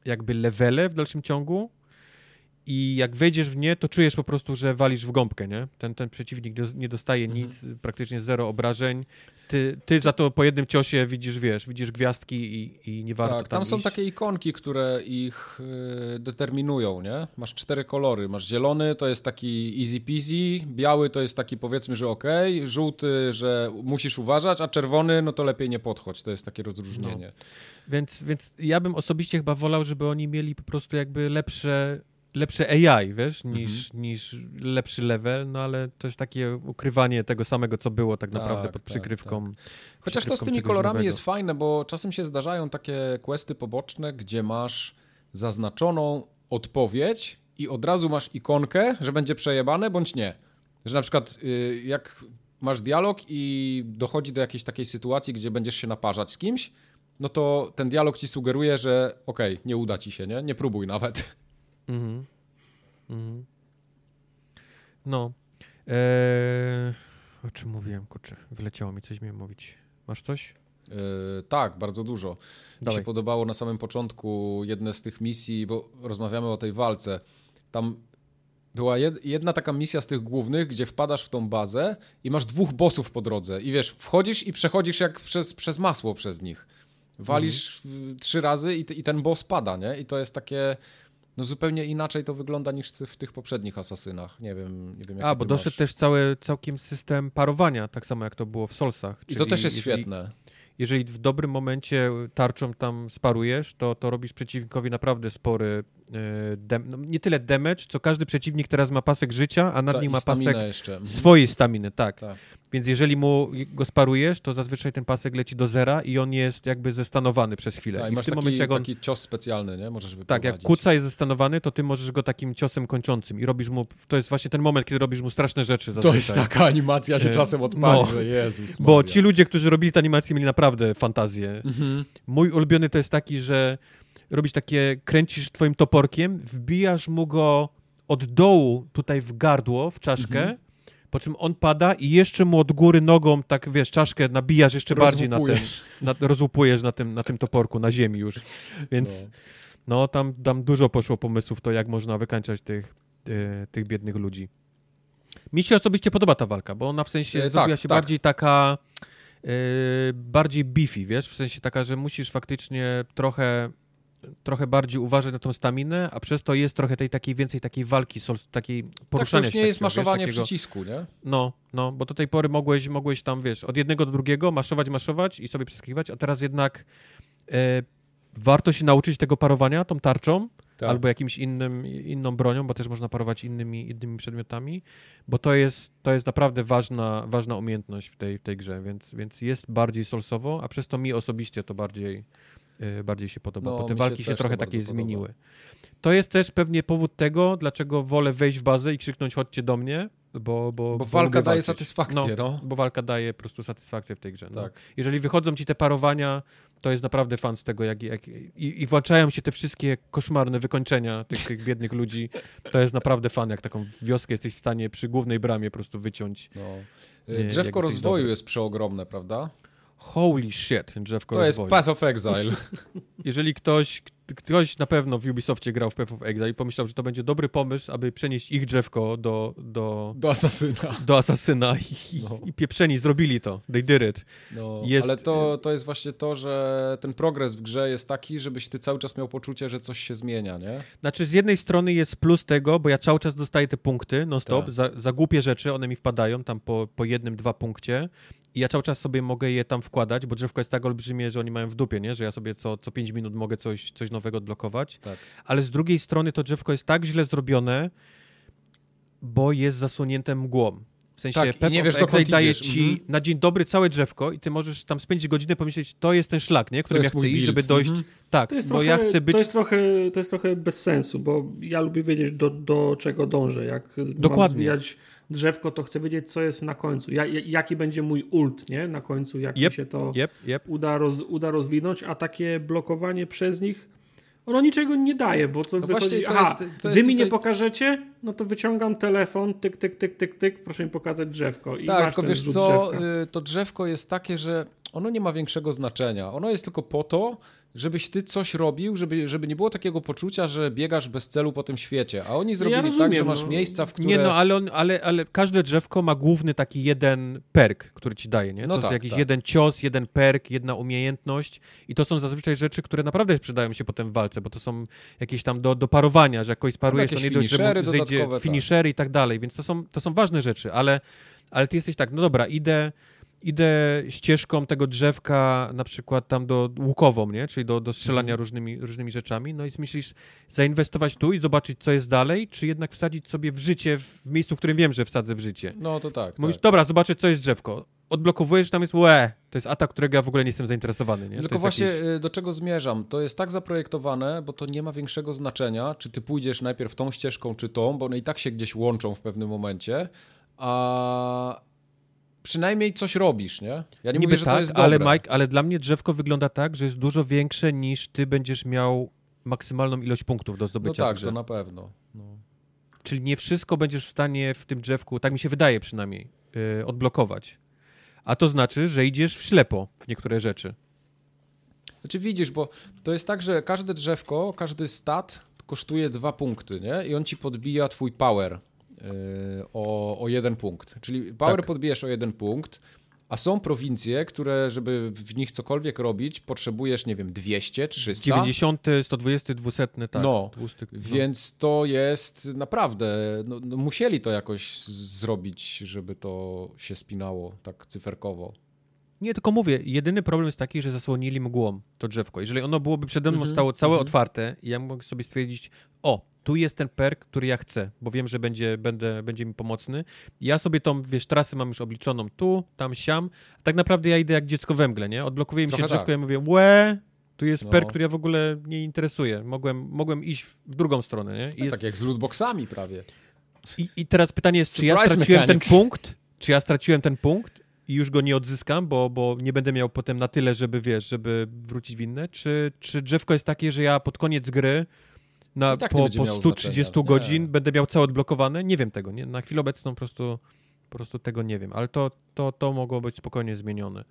jakby levele w dalszym ciągu i jak wejdziesz w nie, to czujesz po prostu, że walisz w gąbkę, nie? Ten, ten przeciwnik dos- nie dostaje Mhm. nic, praktycznie zero obrażeń. Ty, ty za to po jednym ciosie widzisz, wiesz, widzisz gwiazdki i, i nie warto Tak, tam tam są takie ikonki, które ich y, determinują, nie? Masz cztery kolory. Masz zielony, to jest taki easy peasy, biały to jest taki powiedzmy, że okej, żółty, że musisz uważać, a czerwony, no to lepiej nie podchodź. To jest takie rozróżnienie. Więc, więc ja bym osobiście chyba wolał, żeby oni mieli po prostu jakby lepsze, lepsze AI, wiesz, niż, Mhm. niż lepszy level, no ale to jest takie ukrywanie tego samego, co było tak Tak, naprawdę pod tak, przykrywką. Chociaż to z przykrywką tymi kolorami nowego. jest fajne, bo czasem się zdarzają takie questy poboczne, gdzie masz zaznaczoną odpowiedź i od razu masz ikonkę, że będzie przejebane bądź nie. Że na przykład y, jak masz dialog i dochodzi do jakiejś takiej sytuacji, gdzie będziesz się naparzać z kimś, no to ten dialog ci sugeruje, że okej, nie uda ci się, nie? Nie próbuj nawet. Mhm. Mhm. No. Eee, o czym mówiłem, kurczę, wyleciało mi coś miałem mówić. Masz coś? Yy, tak, bardzo dużo. Mi Dawaj. się podobało na samym początku jedne z tych misji, bo rozmawiamy o tej walce. Tam była jed, jedna taka misja z tych głównych, gdzie wpadasz w tą bazę i masz dwóch bossów po drodze. I wiesz, wchodzisz i przechodzisz jak przez, przez masło przez nich. Walisz y, trzy razy i, i ten boss pada, nie? I to jest takie. No zupełnie inaczej to wygląda niż w tych poprzednich asasynach. Nie wiem, nie wiem jak A, bo doszedł też cały całkiem system parowania, tak samo jak to było w Solsach. I to też jest jeżeli, świetne. Jeżeli w dobrym momencie tarczą tam sparujesz, to, to robisz przeciwnikowi naprawdę spory e, no, nie tyle damage, co każdy przeciwnik teraz ma pasek życia, a nad Ta, nim ma pasek jeszcze. Mhm. swojej staminy, tak. Tak. Więc jeżeli mu go sparujesz, to zazwyczaj ten pasek leci do zera i on jest jakby zestanowany przez chwilę. Tak, I i w masz tym taki, momencie, jak on taki cios specjalny, nie? Możesz Tak, jak kuca jest zestanowany, to ty możesz go takim ciosem kończącym i robisz mu, to jest właśnie ten moment, kiedy robisz mu straszne rzeczy To zazwyczaj. jest taka animacja, się E, czasem odpali, no. że Jezus Bo ci ludzie, którzy robili tę animację, mieli naprawdę fantazję. Mhm. Mój ulubiony to jest taki, że robisz takie, kręcisz twoim toporkiem, wbijasz mu go od dołu tutaj w gardło, w czaszkę, Mhm. po czym on pada i jeszcze mu od góry nogą, tak wiesz, czaszkę nabijasz jeszcze bardziej na tym, Rozłupujesz. na, rozłupujesz na tym, na tym toporku, na ziemi już. Więc no, tam, tam dużo poszło pomysłów to, jak można wykańczać tych, e, tych biednych ludzi. Mi się osobiście podoba ta walka, bo ona w sensie E, zrobiła tak, się tak. bardziej taka bardziej beefy, wiesz, w sensie taka, że musisz faktycznie trochę trochę bardziej uważać na tą staminę, a przez to jest trochę tej takiej więcej takiej walki, takiej Tak, to poruszania już się nie jest takiego, wiesz, maszowanie takiego- przycisku, nie? no, no, bo do tej pory mogłeś, mogłeś tam, wiesz, od jednego do drugiego maszować, maszować i sobie przeskakiwać, a teraz jednak e, warto się nauczyć tego parowania tą tarczą Tak. albo jakimś innym, inną bronią, bo też można parować innymi, innymi przedmiotami, bo to jest, to jest naprawdę ważna, ważna umiejętność w tej, w tej grze, więc, więc jest bardziej solsowo, a przez to mi osobiście to bardziej, e, bardziej się podoba, No, bo te się walki się, to trochę takie podoba. zmieniły. To jest też pewnie powód tego, dlaczego wolę wejść w bazę i krzyknąć chodźcie do mnie, bo, bo, Bo walka daje walczyć. satysfakcję, no. Bo walka daje po prostu satysfakcję w tej grze. No. Tak. Jeżeli wychodzą ci te parowania, to jest naprawdę fan z tego, jak, jak i, i włączają się te wszystkie koszmarne wykończenia tych, tych biednych ludzi. To jest naprawdę fan, jak taką wioskę jesteś w stanie przy głównej bramie po prostu wyciąć. no. Jak Drzewko rozwoju dobry. jest przeogromne, prawda? Holy shit, drzewko To jest rozwoju. Path of Exile. [laughs] Jeżeli ktoś, ktoś na pewno w Ubisoftie grał w Path of Exile i pomyślał, że to będzie dobry pomysł, aby przenieść ich drzewko do, do, Do asasyna. do Asasyna i, No. i pieprzeni zrobili to. They did it. No, Jest- Ale to, to jest właśnie to, że ten progres w grze jest taki, żebyś ty cały czas miał poczucie, że coś się zmienia, nie? Znaczy, z jednej strony jest plus tego, bo ja cały czas dostaję te punkty non-stop Tak. za, za głupie rzeczy, one mi wpadają tam po, po jednym, dwa punkcie i ja cały czas sobie mogę je tam wkładać, bo drzewko jest tak olbrzymie, że oni mają w dupie, nie? Że ja sobie co, co 5 minut mogę coś, coś nowego odblokować. Tak. Ale z drugiej strony to drzewko jest tak źle zrobione, bo jest zasłonięte mgłą. W sensie Tak, Path nie wiesz, dokąd daje idziesz. ci Mhm. na dzień dobry całe drzewko i ty możesz tam spędzić godzinę pomyśleć, to jest ten szlak, nie? Którym ja chcę iść, żeby dojść. Mhm. Tak, To jest, bo trochę, ja chcę być... to, jest trochę, to jest trochę bez sensu, bo ja lubię wiedzieć, do, do czego dążę. Jak mam Dokładnie. Drzewko, to chcę wiedzieć, co jest na końcu. Ja, ja- jaki będzie mój ult, nie? Na końcu, jak Jep, mi się to Jep, jep. uda, roz, uda rozwinąć, a takie blokowanie przez nich, ono niczego nie daje, bo co No wychodzi, właśnie, to aha, jest- to wy jest mi nie tutaj- pokażecie, no to wyciągam telefon, tyk, tyk, tyk, tyk, tyk, proszę mi pokazać drzewko. I Tak, tylko wiesz co, drzewka. y, to drzewko jest takie, że ono nie ma większego znaczenia. Ono jest tylko po to, żebyś ty coś robił, żeby, żeby nie było takiego poczucia, że biegasz bez celu po tym świecie. A oni zrobili tak, rozumiem, że masz no. miejsca, w które... Nie, no ale, on, ale, ale każde drzewko ma główny taki jeden perk, który ci daje, nie? No to tak, jest jakiś tak. jeden cios, jeden perk, jedna umiejętność i to są zazwyczaj rzeczy, które naprawdę przydają się potem w walce, bo to są jakieś tam do, do parowania, że jak kogoś sparujesz, to jakieś nie dość, że zejdzie tak. finishery i tak dalej, więc to są, to są ważne rzeczy, ale, ale ty jesteś tak, no dobra, idę idę ścieżką tego drzewka na przykład tam do łukową, nie? Czyli do, do strzelania Mhm. różnymi, różnymi rzeczami, no i myślisz zainwestować tu i zobaczyć, co jest dalej, czy jednak wsadzić sobie w życie w, miejscu, w którym wiem, że wsadzę w życie. No to tak. Mówisz, tak. dobra, zobaczę, co jest drzewko. Odblokowujesz, tam jest łe, to jest atak, którego ja w ogóle nie jestem zainteresowany, nie? Tylko właśnie jakiś- y, do czego zmierzam? To jest tak zaprojektowane, bo to nie ma większego znaczenia, czy ty pójdziesz najpierw tą ścieżką, czy tą, bo one i tak się gdzieś łączą w pewnym momencie, a przynajmniej coś robisz, nie? Ja nie Niby mówię, że tak, to jest ale dobre. Mike, ale dla mnie drzewko wygląda tak, że jest dużo większe niż ty będziesz miał maksymalną ilość punktów do No zdobycia w tak, to na pewno. No. Czyli nie wszystko będziesz w stanie w tym drzewku, tak mi się wydaje przynajmniej, yy, odblokować. A to znaczy, że idziesz w ślepo w niektóre rzeczy. Znaczy widzisz, bo to jest tak, że każde drzewko, każdy stat kosztuje dwa punkty, nie? I on ci podbija twój power o, o jeden punkt. Czyli power Tak. podbijesz o jeden punkt, a są prowincje, które, żeby w nich cokolwiek robić, potrzebujesz, nie wiem, 200, 300. 90, 120, 200, tak. No, 200, no. Więc to jest naprawdę, no, no musieli to jakoś zrobić, żeby to się spinało tak cyferkowo. Nie, tylko mówię, jedyny problem jest taki, że zasłonili mgłą to drzewko. Jeżeli ono byłoby przede mną Mhm, stało całe mhm. otwarte i ja mógł sobie stwierdzić, o, tu jest ten perk, który ja chcę, bo wiem, że będzie, będę, będzie mi pomocny. Ja sobie tą, wiesz, trasę mam już obliczoną tu, tam, siam. Tak naprawdę ja idę jak dziecko we mgle, nie? Odblokowuje mi się Trochę drzewko tak. ja mówię, łe, tu jest No. perk, który ja w ogóle nie interesuje. Mogłem, mogłem iść w drugą stronę, nie? I, jest, Tak jak z lootboxami prawie. i, I teraz pytanie jest, czy ja straciłem mechanics. ten punkt, czy ja straciłem ten punkt i już go nie odzyskam, bo, bo nie będę miał potem na tyle, żeby, wiesz, żeby wrócić w inne, czy, czy drzewko jest takie, że ja pod koniec gry na, tak po, po miało 130 znaczenia. godzin Nie. będę miał całe odblokowane? Nie wiem tego, nie? Na chwilę obecną po prostu, po prostu tego nie wiem, ale to, to, to mogło być spokojnie zmienione.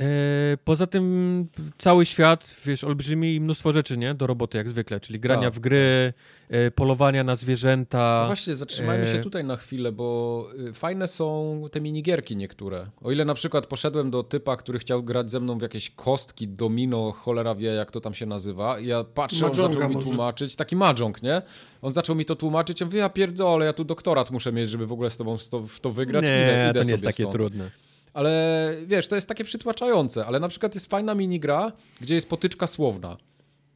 E, Poza tym cały świat, wiesz, olbrzymi i mnóstwo rzeczy, nie? Do roboty jak zwykle, czyli grania Tak, w gry, e, polowania na zwierzęta. No właśnie, zatrzymajmy się e, tutaj na chwilę, bo y, fajne są te minigierki niektóre. O ile na przykład poszedłem do typa, który chciał grać ze mną w jakieś kostki, domino, cholera wie jak to tam się nazywa. I ja patrzę, on Mahjonga zaczął mi może. tłumaczyć, taki mahjong, nie? On zaczął mi to tłumaczyć, ja mówię, ja pierdolę, ja tu doktorat muszę mieć, żeby w ogóle z tobą w to, w to wygrać. Nie, idę, idę to nie sobie jest takie stąd. trudne. Ale wiesz, to jest takie przytłaczające, ale na przykład jest fajna minigra, gdzie jest potyczka słowna.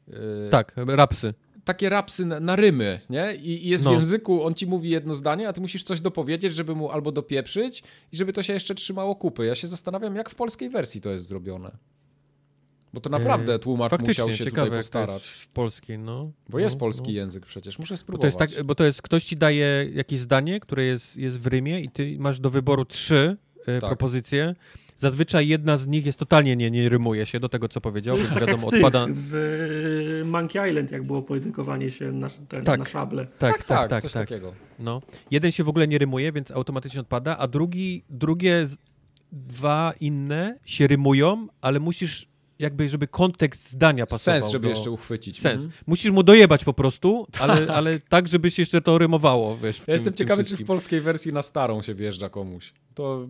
Yy, Tak, rapsy. takie rapsy na, na rymy, nie? I, I jest No. w języku, on ci mówi jedno zdanie, a ty musisz coś dopowiedzieć, żeby mu albo dopieprzyć i żeby to się jeszcze trzymało kupy. Ja się zastanawiam, jak w polskiej wersji to jest zrobione. Bo to naprawdę E, tłumacz Faktycznie, musiał się ciekawe, tutaj postarać. w polskiej, no. Bo jest no, polski no. język przecież, muszę Bo to spróbować. jest tak, bo to jest, ktoś ci daje jakieś zdanie, które jest, jest w rymie i ty masz do wyboru trzy Tak. propozycje. Zazwyczaj jedna z nich jest totalnie nie, nie rymuje się do tego, co powiedział, To więc jest tak wiadomo, odpada... w y, Monkey Island, jak było pojedynkowanie się na, ten, Tak. na szable. Tak, tak, tak, tak, coś tak. takiego. No. Jeden się w ogóle nie rymuje, więc automatycznie odpada, a drugi, drugie dwa inne się rymują, ale musisz jakby, żeby kontekst zdania pasował Sens, żeby do... jeszcze uchwycić. Sens. Mhm. Musisz mu dojebać po prostu, [laughs] ale, ale tak, żeby się jeszcze to rymowało, wiesz. Ja tym- jestem ciekawy, czy w polskiej wersji na starą się wjeżdża komuś. To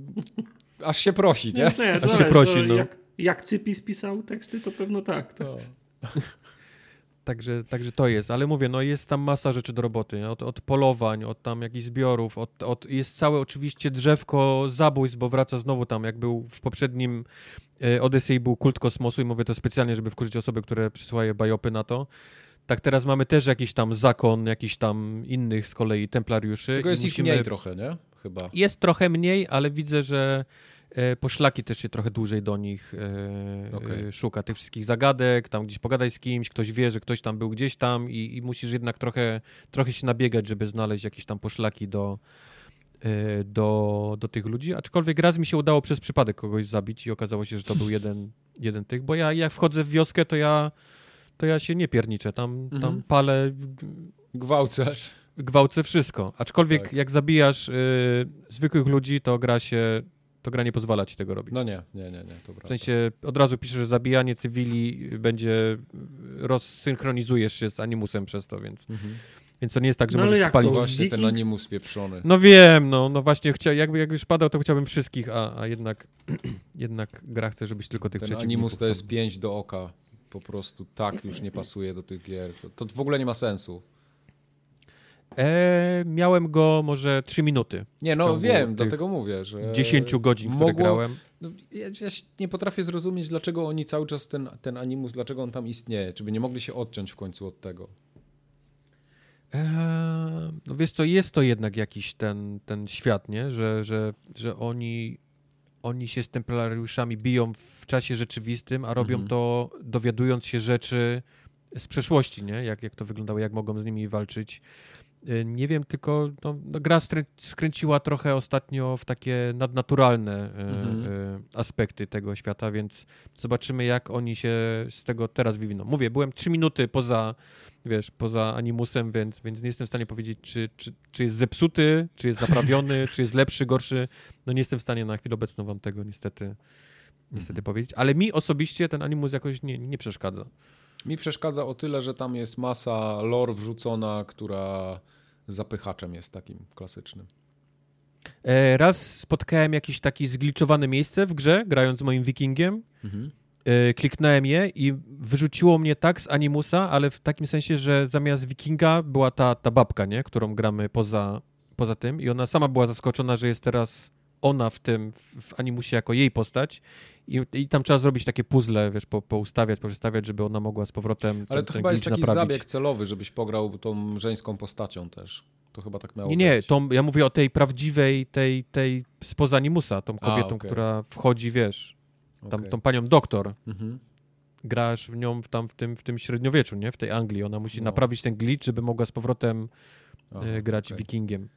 aż się prosi, nie? Nie, Aż się prosi, to no. jak, jak Cypis pisał teksty, to pewno tak. tak. No. [laughs] Także, także to jest, ale mówię, no jest tam masa rzeczy do roboty, od, od polowań, od tam jakichś zbiorów, od, od, jest całe oczywiście drzewko zabójstw, bo wraca znowu tam, jak był w poprzednim e, Odyssey był kult kosmosu i mówię to specjalnie, żeby wkurzyć osoby, które przysyłają bajopy na to. Tak teraz mamy też jakiś tam zakon, jakiś tam innych z kolei templariuszy. Tylko jest ich musimy- mniej trochę, nie? Chyba. Jest trochę mniej, ale widzę, że poszlaki też się trochę dłużej do nich e, Okej. e, szuka. Tych wszystkich zagadek, tam gdzieś pogadaj z kimś, ktoś wie, że ktoś tam był gdzieś tam i, i musisz jednak trochę, trochę się nabiegać, żeby znaleźć jakieś tam poszlaki do, e, do, do tych ludzi. Aczkolwiek raz mi się udało przez przypadek kogoś zabić i okazało się, że to był [laughs] jeden, jeden tych, bo ja jak wchodzę w wioskę, to ja to ja się nie pierniczę, tam, tam Mhm. palę, Gwałcę. gwałcę wszystko. Aczkolwiek Tak. jak zabijasz y, zwykłych ludzi, to gra się, to gra nie pozwala ci tego robić. No nie, nie, nie, nie, to prawda. W sensie od razu piszesz, że zabijanie cywili będzie, rozsynchronizujesz się z animusem przez to, więc, Mhm. więc to nie jest tak, że No możesz spalić. to? Właśnie ten animus pieprzony. No wiem, no, no właśnie, chcia, jakby, jakby już padał, to chciałbym wszystkich, a, a jednak, [clears throat] jednak gra chce, żebyś tylko tych Ten przeciwników animus to jest pięć do oka. Po prostu tak już nie pasuje do tych gier. To, to w ogóle nie ma sensu. E, miałem go może 3 minuty. Nie, no wiem, tych dlatego mówię, że... 10 godzin, które mogło- grałem. No, ja, ja nie potrafię zrozumieć, dlaczego oni cały czas ten, ten animus, dlaczego on tam istnieje. Czy by nie mogli się odciąć w końcu od tego? Eee, no wiesz co, jest to jednak jakiś ten, ten świat, nie? Że, że, że oni, oni się z templariuszami biją w czasie rzeczywistym, a robią Mhm. to dowiadując się rzeczy z przeszłości, nie? Jak, jak to wyglądało, jak mogą z nimi walczyć. E, Nie wiem, tylko no, no, gra skręciła trochę ostatnio w takie nadnaturalne e, Mhm. e, aspekty tego świata, więc zobaczymy, jak oni się z tego teraz wywiną. Mówię, byłem trzy minuty poza, wiesz, poza animusem, więc, więc nie jestem w stanie powiedzieć, czy, czy, czy jest zepsuty, czy jest naprawiony, [laughs] czy jest lepszy, gorszy. No nie jestem w stanie na chwilę obecną wam tego niestety, niestety powiedzieć, ale mi osobiście ten animus jakoś nie, nie przeszkadza. Mi przeszkadza o tyle, że tam jest masa lore wrzucona, która zapychaczem jest takim klasycznym. E, raz spotkałem jakieś takie zgliczowane miejsce w grze, grając z moim wikingiem. Mhm. E, kliknąłem je i wyrzuciło mnie tak z animusa, ale w takim sensie, że zamiast wikinga była ta, ta babka, nie? którą gramy poza, poza tym i ona sama była zaskoczona, że jest teraz ona w tym, w animusie jako jej postać i, i tam trzeba zrobić takie puzzle, wiesz, po, poustawiać, poprzestawiać, żeby ona mogła z powrotem Ale ten, to ten chyba jest taki naprawić. zabieg celowy, żebyś pograł tą żeńską postacią też. To chyba tak miało Nie, nie, tą, ja mówię o tej prawdziwej, tej, tej spoza animusa, tą A, kobietą, okej. która wchodzi, wiesz, tam, Okej. tą panią doktor, Mhm. grasz w nią w, tam w tym, w tym średniowieczu, nie? W tej Anglii. Ona musi No. naprawić ten glitch, żeby mogła z powrotem Aha, e, grać okej. wikingiem.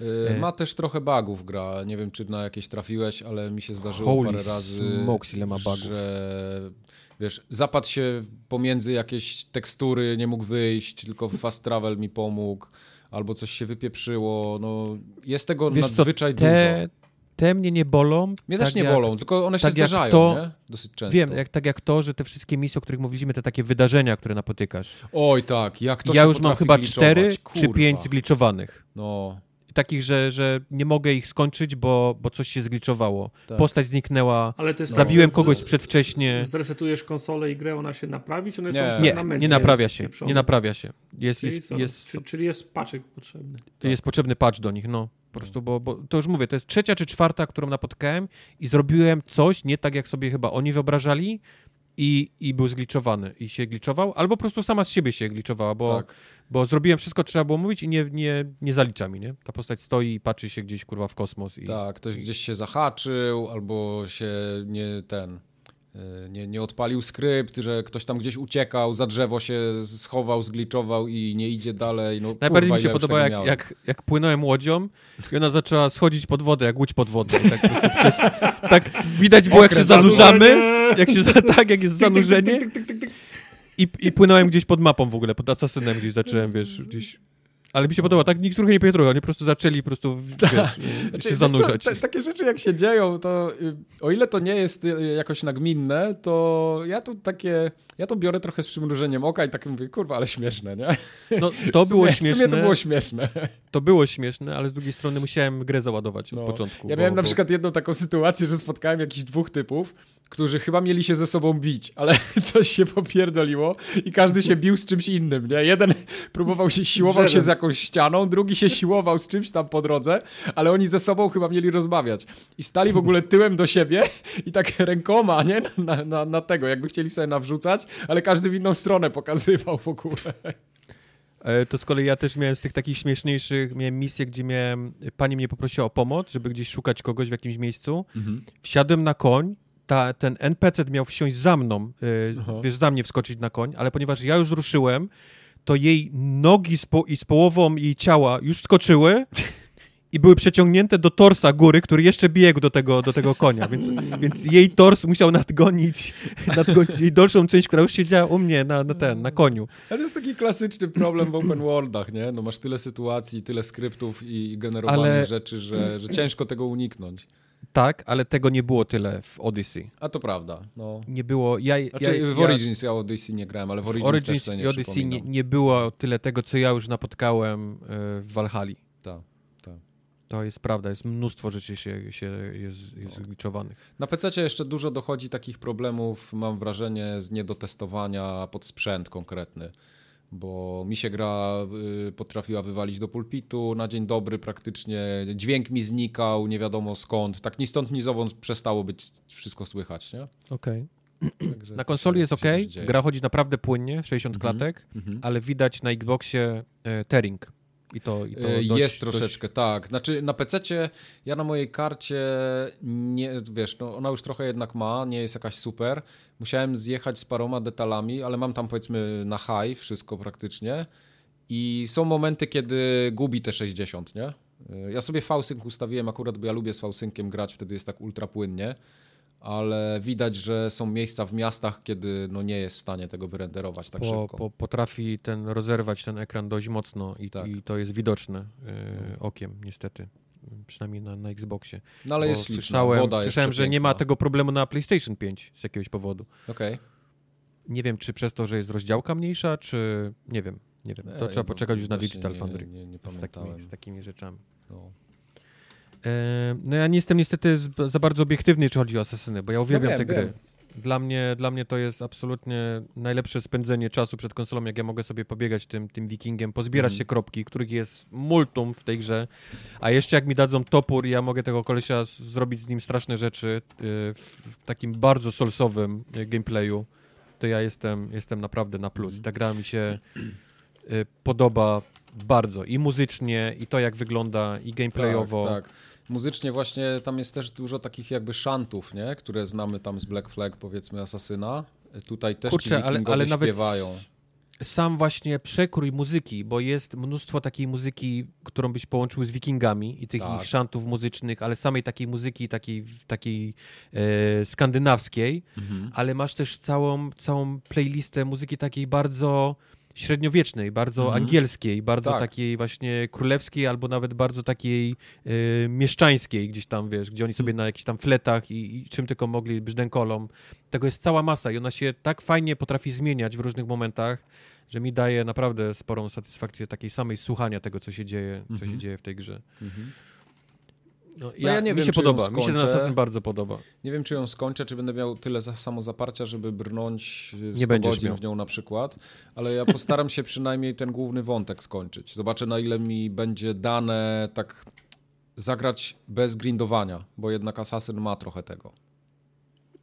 Y, E, Ma też trochę bugów gra. Nie wiem, czy na jakieś trafiłeś, ale mi się zdarzyło Holy parę razy, smokes, ile ma bugów. że wiesz, zapadł się pomiędzy jakieś tekstury, nie mógł wyjść, tylko fast travel mi pomógł, albo coś się wypieprzyło. No, jest tego Wiesz co, nadzwyczaj te, dużo. te mnie nie bolą. Mnie tak też nie jak, bolą, tylko one się tak jak zdarzają, to- nie? Dosyć często. Wiem, jak, tak jak to, że te wszystkie misje, o których mówiliśmy, te takie wydarzenia, które napotykasz. Oj, tak, jak to ja się już mam chyba cztery czy pięć zgliczowanych. No, Takich, że, że nie mogę ich skończyć, bo, bo coś się zgliczowało. Tak. Postać zniknęła, Ale to jest zabiłem kogoś przedwcześnie. Zresetujesz konsolę i grę, ona się naprawi, czy one Nie. są Nie, nie naprawia się. Nie naprawia się. Jest, Czyli, jest, są- jest, czy- czyli jest paczek potrzebny. To jest potrzebny patch do nich, no. Po prostu, bo, bo to już mówię, to jest trzecia czy czwarta, którą napotkałem i zrobiłem coś nie tak, jak sobie chyba oni wyobrażali i, i był zgliczowany i się gliczował, albo po prostu sama z siebie się gliczowała, bo, tak. bo zrobiłem wszystko, co trzeba było mówić i nie, nie, nie zalicza mi, nie? Ta postać stoi i patrzy się gdzieś, kurwa, w kosmos i... Tak, ktoś gdzieś się zahaczył, albo się nie ten. Y, Nie, nie odpalił skrypt, że ktoś tam gdzieś uciekał, za drzewo się schował, zgliczował i nie idzie dalej. No, Najbardziej kurwa, mi się już podoba, jak, miałem. jak, jak płynąłem łodzią i ona zaczęła schodzić pod wodę, jak łódź pod wodę. Tak, przez, tak widać było, jak się zanurzamy, jak się, tak, jak jest zanurzenie. I, I płynąłem gdzieś pod mapą w ogóle, pod asasynem gdzieś zacząłem, wiesz, gdzieś... Ale mi się podoba, tak nikt trochę nie pietruje, oni po prostu zaczęli po prostu, [laughs] wiesz, Znaczy, się wiesz co, zanurzać. ta- takie rzeczy jak się dzieją, to y, o ile to nie jest y, jakoś nagminne, to ja tu takie, ja to biorę trochę z przymrużeniem oka i tak mówię, kurwa, ale śmieszne, nie? No, to [laughs] W było sumie- W śmieszne, sumie to było śmieszne. to było śmieszne, ale z drugiej strony musiałem grę załadować No. od początku. Ja bo- miałem na bo- przykład jedną taką sytuację, że spotkałem jakichś dwóch typów, którzy chyba mieli się ze sobą bić, ale [laughs] coś się popierdoliło i każdy się bił z czymś innym, nie? Jeden próbował się, siłował się z jakąś ścianą, drugi się siłował z czymś tam po drodze, ale oni ze sobą chyba mieli rozmawiać. I stali w ogóle tyłem do siebie i tak rękoma, nie? Na, na, na tego, jakby chcieli sobie nawrzucać, ale każdy w inną stronę pokazywał w ogóle. E, To z kolei ja też miałem z tych takich śmieszniejszych, miałem misję, gdzie miałem, pani mnie poprosiła o pomoc, żeby gdzieś szukać kogoś w jakimś miejscu. Wsiadłem na koń, ta, ten NPC miał wsiąść za mną, y, Aha. wiesz, za mnie wskoczyć na koń, ale ponieważ ja już ruszyłem, to jej nogi z po, i z połową jej ciała już wskoczyły i były przeciągnięte do torsa góry, który jeszcze biegł do tego, do tego konia, więc, więc jej tors musiał nadgonić, nadgonić jej dalszą część, która już siedziała u mnie na, na ten, na koniu. Ale to jest taki klasyczny problem w open worldach, nie? No masz tyle sytuacji, tyle skryptów i generowanych Ale- rzeczy, że, że ciężko tego uniknąć. Tak, ale tego nie było tyle w Odyssey. A to prawda, no. Nie było. Ja, Znaczy, ja, w ja, Origins ja Odyssey nie grałem, ale w w Origins, też Origins i Odyssey nie, nie było tyle tego, co ja już napotkałem e, w Valhalla. Tak. To jest prawda, jest mnóstwo rzeczy się, się jest, jest zgliczowanych. Na PC jeszcze dużo dochodzi takich problemów, mam wrażenie, z niedotestowania pod sprzęt konkretny. Bo mi się gra y, potrafiła wywalić do pulpitu na dzień dobry praktycznie, dźwięk mi znikał, nie wiadomo skąd. Tak ni stąd, ni zowąd przestało być wszystko słychać, nie? Okej. Także Na konsoli to jest ok, gra chodzi naprawdę płynnie, 60 Mhm. klatek, Mhm. ale widać na Xboxie e, tearing. I to, i to E, dość, jest dość- troszeczkę, tak. Znaczy na PC ja na mojej karcie nie, wiesz, no ona już trochę jednak ma, nie jest jakaś super. Musiałem zjechać z paroma detalami, ale mam tam powiedzmy na high wszystko praktycznie. I są momenty, kiedy gubi te 60, nie? E, Ja sobie V-Sync ustawiłem akurat, bo ja lubię z V-Synciem grać, wtedy jest tak ultra płynnie. Ale widać, że są miejsca w miastach, kiedy no nie jest w stanie tego wyrenderować tak po, szybko. po, potrafi ten rozerwać ten ekran dość mocno i, Tak. i to jest widoczne e, okiem, niestety. Przynajmniej na, na Xboxie. No ale Bo jest słyszałem, woda słyszałem że nie ma tego problemu na PlayStation 5 z jakiegoś powodu. Okej. Nie wiem, czy przez to, że jest rozdziałka mniejsza, czy nie wiem. Nie wiem. To Ja- trzeba ja poczekać już na Digital nie- Foundry Nie, nie z, takimi, z takimi rzeczami. No. E, no ja nie jestem niestety za bardzo obiektywny, jeśli chodzi o Asasyny, bo ja uwielbiam wiem, te gry. wiem. Dla mnie, dla mnie to jest absolutnie najlepsze spędzenie czasu przed konsolą, jak ja mogę sobie pobiegać tym, tym wikingiem, pozbierać Mhm. się kropki, których jest multum w tej grze, a jeszcze jak mi dadzą topór i ja mogę tego kolesia z- zrobić z nim straszne rzeczy y, w, takim bardzo solsowym y, gameplayu, to ja jestem, jestem naprawdę na plus. Mhm. Ta gra mi się y, podoba bardzo i muzycznie, i to jak wygląda, i gameplayowo. Tak, tak. Muzycznie właśnie tam jest też dużo takich jakby szantów, nie? które znamy tam z Black Flag, powiedzmy, Asasyna. Tutaj też ci Kurczę, ale, wikingowie ale nawet śpiewają. sam właśnie przekrój muzyki, bo jest mnóstwo takiej muzyki, którą byś połączył z wikingami i tych Tak. ich szantów muzycznych, ale samej takiej muzyki takiej, takiej e, skandynawskiej, Mhm. ale masz też całą, całą playlistę muzyki takiej bardzo średniowiecznej, bardzo Mhm. angielskiej, bardzo Tak. takiej właśnie królewskiej, albo nawet bardzo takiej e, mieszczańskiej gdzieś tam, wiesz, gdzie oni sobie Mhm. na jakichś tam fletach i, i czym tylko mogli, brzdękolą. Tego jest cała masa i ona się tak fajnie potrafi zmieniać w różnych momentach, że mi daje naprawdę sporą satysfakcję takiej samej słuchania tego, co się dzieje, co się Mhm. dzieje w tej grze. Mhm. No, ja nie mi wiem, się czy ją podoba, mi się ten skończę. Assassin bardzo podoba. Nie wiem, czy ją skończę, czy będę miał tyle za samozaparcia, żeby brnąć y, Nie 100 będziesz godzin miał. w nią na przykład, ale ja postaram się przynajmniej ten główny wątek skończyć. Zobaczę, na ile mi będzie dane tak zagrać bez grindowania, bo jednak Assassin ma trochę tego.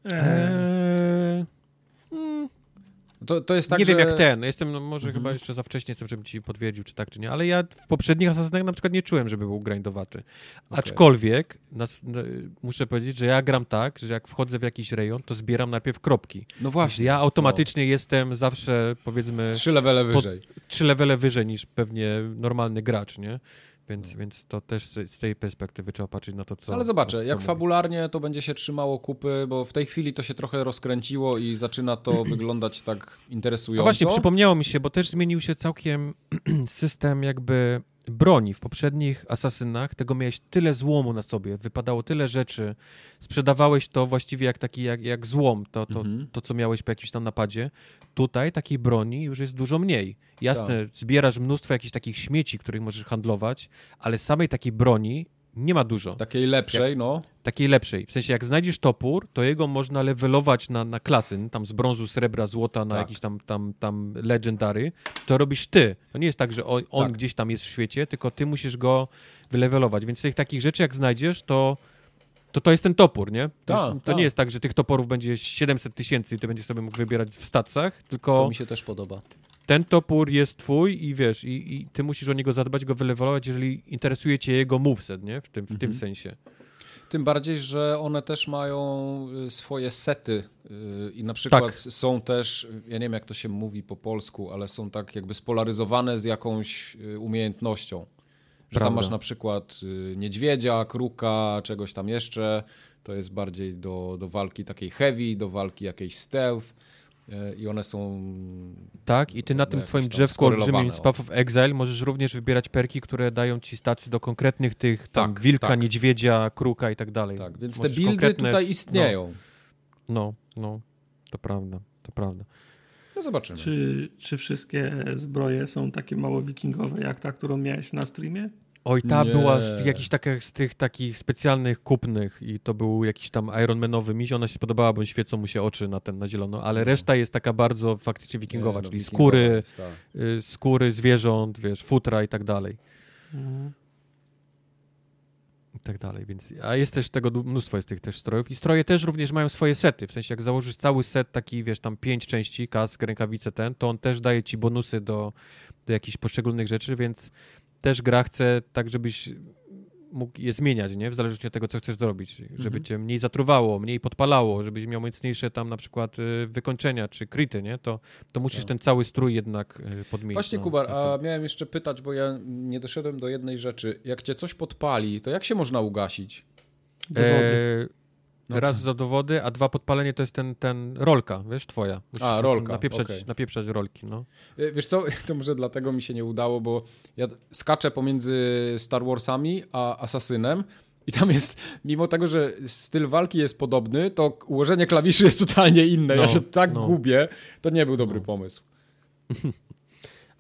Eee, Eee, To, to jest tak, nie że... wiem jak ten, jestem, no, może Mhm. chyba jeszcze za wcześnie jestem, żebym ci potwierdził, czy tak, czy nie, ale ja w poprzednich Assassinach na przykład nie czułem, żeby był grindowaty. Aczkolwiek nas, no, muszę powiedzieć, że ja gram tak, że jak wchodzę w jakiś rejon, to zbieram najpierw kropki. No właśnie. Ja automatycznie jestem zawsze, powiedzmy, Trzy levele wyżej. trzy levele wyżej niż pewnie normalny gracz, nie? Więc, więc to też z tej perspektywy trzeba patrzeć na to, co... Ale zobaczę, co jak mówię. fabularnie to będzie się trzymało kupy, bo w tej chwili to się trochę rozkręciło i zaczyna to [clears throat] wyglądać tak interesująco. A właśnie, przypomniało mi się, bo też zmienił się całkiem [clears throat] system jakby broni w poprzednich asasynach, tego miałeś tyle złomu na sobie, wypadało tyle rzeczy, sprzedawałeś to właściwie jak taki, jak, jak złom, to, to, Mhm. to, co miałeś po jakimś tam napadzie. Tutaj takiej broni już jest dużo mniej. Jasne, zbierasz mnóstwo jakichś takich śmieci, których możesz handlować, ale samej takiej broni nie ma dużo. Takiej lepszej, no. Takiej lepszej. W sensie, jak znajdziesz topór, to jego można levelować na, na klasy, tam z brązu, srebra, złota na Tak. jakiś tam, tam, tam legendary. To robisz ty. To nie jest tak, że on, on Tak. gdzieś tam jest w świecie, tylko ty musisz go wylevelować. Więc tych takich rzeczy, jak znajdziesz, to to, to jest ten topór, nie? To, już, to nie jest tak, że tych toporów będzie 700 tysięcy i ty będziesz sobie mógł wybierać w stacjach, To tylko mi się też podoba. Ten topór jest twój i wiesz, i, i ty musisz o niego zadbać, go wylewelować, jeżeli interesuje cię jego moveset, nie? W tym, w tym Mhm. sensie. Tym bardziej, że one też mają y, swoje sety y, i na przykład Tak. są też, ja nie wiem jak to się mówi po polsku, ale są tak jakby spolaryzowane z jakąś y, umiejętnością. Że tam Prawda. masz na przykład niedźwiedzia, kruka, czegoś tam jeszcze. To jest bardziej do, do walki takiej heavy, do walki jakiejś stealth i one są Tak, i ty na tym twoim drzewku olbrzymim skorelowane, z o. Path of Exile możesz również wybierać perki, które dają ci stacje do konkretnych tych tam Tak, wilka, tak. niedźwiedzia, kruka i tak dalej. tak, więc te Możesz buildy konkretne- tutaj istnieją. No, no, no, to prawda, to prawda. No zobaczymy. Czy, czy wszystkie zbroje są takie mało wikingowe, jak ta, którą miałeś na streamie? Oj, ta Nie. była z tych, jakichś takich, z tych takich specjalnych kupnych i to był jakiś tam Ironmanowy miś, ona się spodobała, bo świecą mu się oczy na ten, na zielono, ale No. reszta jest taka bardzo faktycznie wikingowa, Nie, no, czyli wikingowa skóry, jest, tak. y, skóry zwierząt, wiesz, futra i tak dalej. I tak dalej, więc, a jest też tego mnóstwo jest tych też strojów i stroje też również mają swoje sety, w sensie jak założysz cały set taki, wiesz, tam pięć części, kask, rękawice ten, to on też daje ci bonusy do, do jakichś poszczególnych rzeczy, więc też gra chce tak, żebyś mógł je zmieniać, nie? W zależności od tego, co chcesz zrobić, żeby Mhm. cię mniej zatruwało, mniej podpalało, żebyś miał mocniejsze tam na przykład y, wykończenia czy kryty, nie? To, to musisz Tak. ten cały strój jednak y, podmienić. Właśnie, no, Kubar, a miałem jeszcze pytać, bo ja nie doszedłem do jednej rzeczy. Jak cię coś podpali, to jak się można ugasić? Dowody. E, No raz co? za dowody, a dwa podpalenie to jest ten, ten rolka, wiesz, twoja. Musisz A, rolka, Napieprzać, okej. napieprzać rolki, no. E, Wiesz co, [laughs] to może dlatego mi się nie udało, bo ja skaczę pomiędzy Star Warsami a Asasynem i tam jest, mimo tego, że styl walki jest podobny, to ułożenie klawiszy jest [laughs] totalnie inne. ja No, się tak no. gubię, to nie był dobry pomysł. [laughs]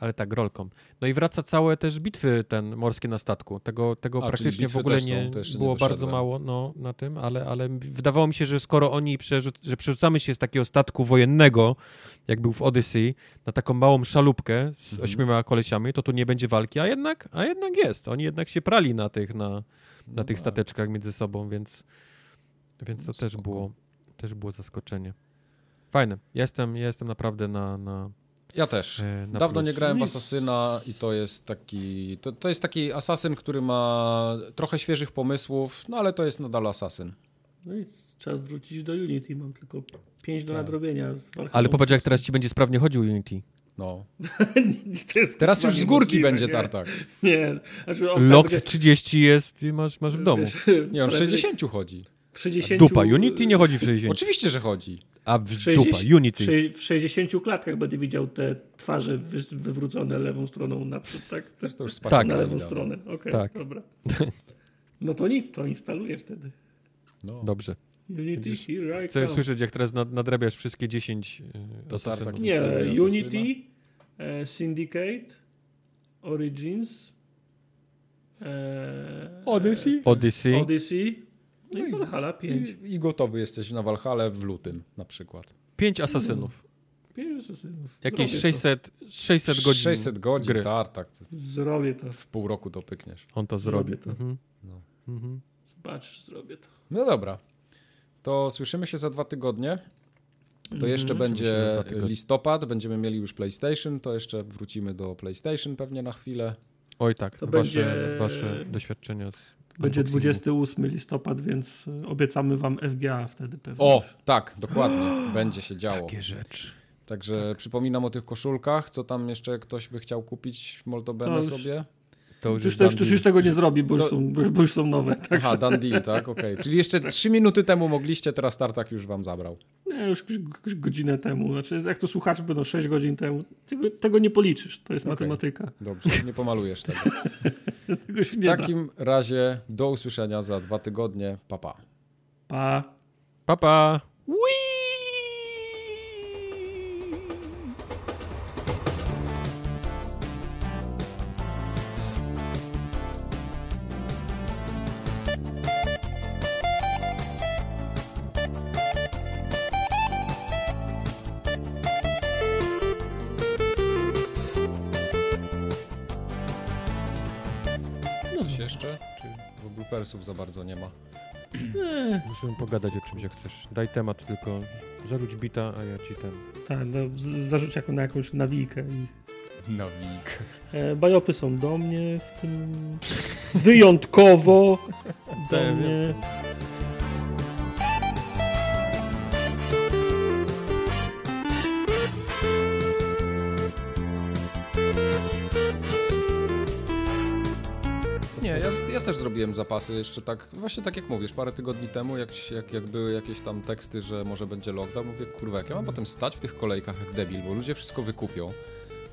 Ale tak, rolką. No i wraca całe też bitwy ten morskie na statku. Tego, tego A, praktycznie w ogóle są, nie to jeszcze nie było bardzo mało no, na tym, ale, ale wydawało mi się, że skoro oni przerzuc że przerzucamy się z takiego statku wojennego, jak był w Odyssey, na taką małą szalupkę z Mhm. ośmioma kolesiami, to tu nie będzie walki, a jednak, a jednak jest. Oni jednak się prali na tych, na, na No tych tak. stateczkach między sobą, więc, więc to też było, też było zaskoczenie. Fajne. Jestem, jestem naprawdę na, na, Ja też. e, na Dawno plus. nie grałem w. Asasyna i to jest taki. To, to jest taki asasyn, który ma trochę świeżych pomysłów, no ale to jest nadal asasyn. No i czas wrócić do Unity. Mam tylko 5 do Tak. nadrobienia. Z. Ale popatrz, jak teraz ci będzie sprawnie chodził Unity. No. [laughs] Teraz już z górki będzie nie? tartak. Nie. Znaczy, on Lock tam 30 jest i masz, masz w domu. wiesz, Nie, on w co najwyżej 60 chodzi. W 60... Dupa, Unity nie chodzi w 60. Oczywiście, że chodzi. A w W 60, dupa, Unity. w sze- W 60 klatkach będę widział te twarze wy, wywrócone lewą stroną naprzód, tak? Też to już Tak. tak, Na lewą stronę. Okej, Tak. dobra. [laughs] No to nic, to instaluję wtedy. No. Dobrze. Unity, here I Chcę come. słyszeć, jak teraz nad, nadrabiasz wszystkie 10 e, To asasynów. tartak. Nie. Unity, e, Syndicate, Origins, e, Odyssey. Odyssey. Odyssey, no No i Valhalla 5. I, I gotowy jesteś na Walhale w lutym na przykład. 5 asasynów. 5 asasynów. Jakieś Zrobię 600, 600 godzin 600 godzin, gry. tartak. To. Zrobię to. W pół roku to pykniesz. On to Zrobię zrobi. to. Mhm. No. Mhm. Zobacz, zrobię to. No dobra. To słyszymy się za dwa tygodnie. To jeszcze Mhm. będzie listopad, będziemy mieli już PlayStation, to jeszcze wrócimy do PlayStation pewnie na chwilę. Oj tak, To wasze, będzie- wasze doświadczenia. Będzie unboxingu. 28 listopad, więc y, obiecamy wam FGA wtedy pewnie. O, tak, dokładnie. [gasps] Będzie się działo. Takie rzeczy. Także przypominam o tych koszulkach. Co tam jeszcze ktoś by chciał kupić Moldobene To już- sobie? To już, Już, to, już, już tego nie zrobi, bo, To- już, są, bo już- bo już są nowe. Tak? Aha, done deal, tak? Okej. Czyli jeszcze trzy minuty temu mogliście, teraz Tartak już wam zabrał. Nie, już godzinę temu. Znaczy, jak to słuchacze będą 6 godzin temu, tego, tego nie policzysz. To jest Okej. matematyka. Dobrze, nie pomalujesz tego. [laughs] Tego się W nie da. takim razie do usłyszenia za dwa tygodnie. Pa, pa. Pa. Pa, pa. Coś bardzo nie ma? Musimy pogadać o czymś, jak chcesz. Daj temat tylko. Zarzuć bita, a ja ci ten... Tak, no, z- zarzuć jako na jakąś nawijkę. I, Nawik. e, bajopy są do mnie w tym... Wyjątkowo [laughs] do mnie. Też zrobiłem zapasy jeszcze tak, właśnie tak jak mówisz, parę tygodni temu, jak, jak, jak były jakieś tam teksty, że może będzie lockdown, mówię, kurwa, jak ja mam potem stać w tych kolejkach jak debil, bo ludzie wszystko wykupią.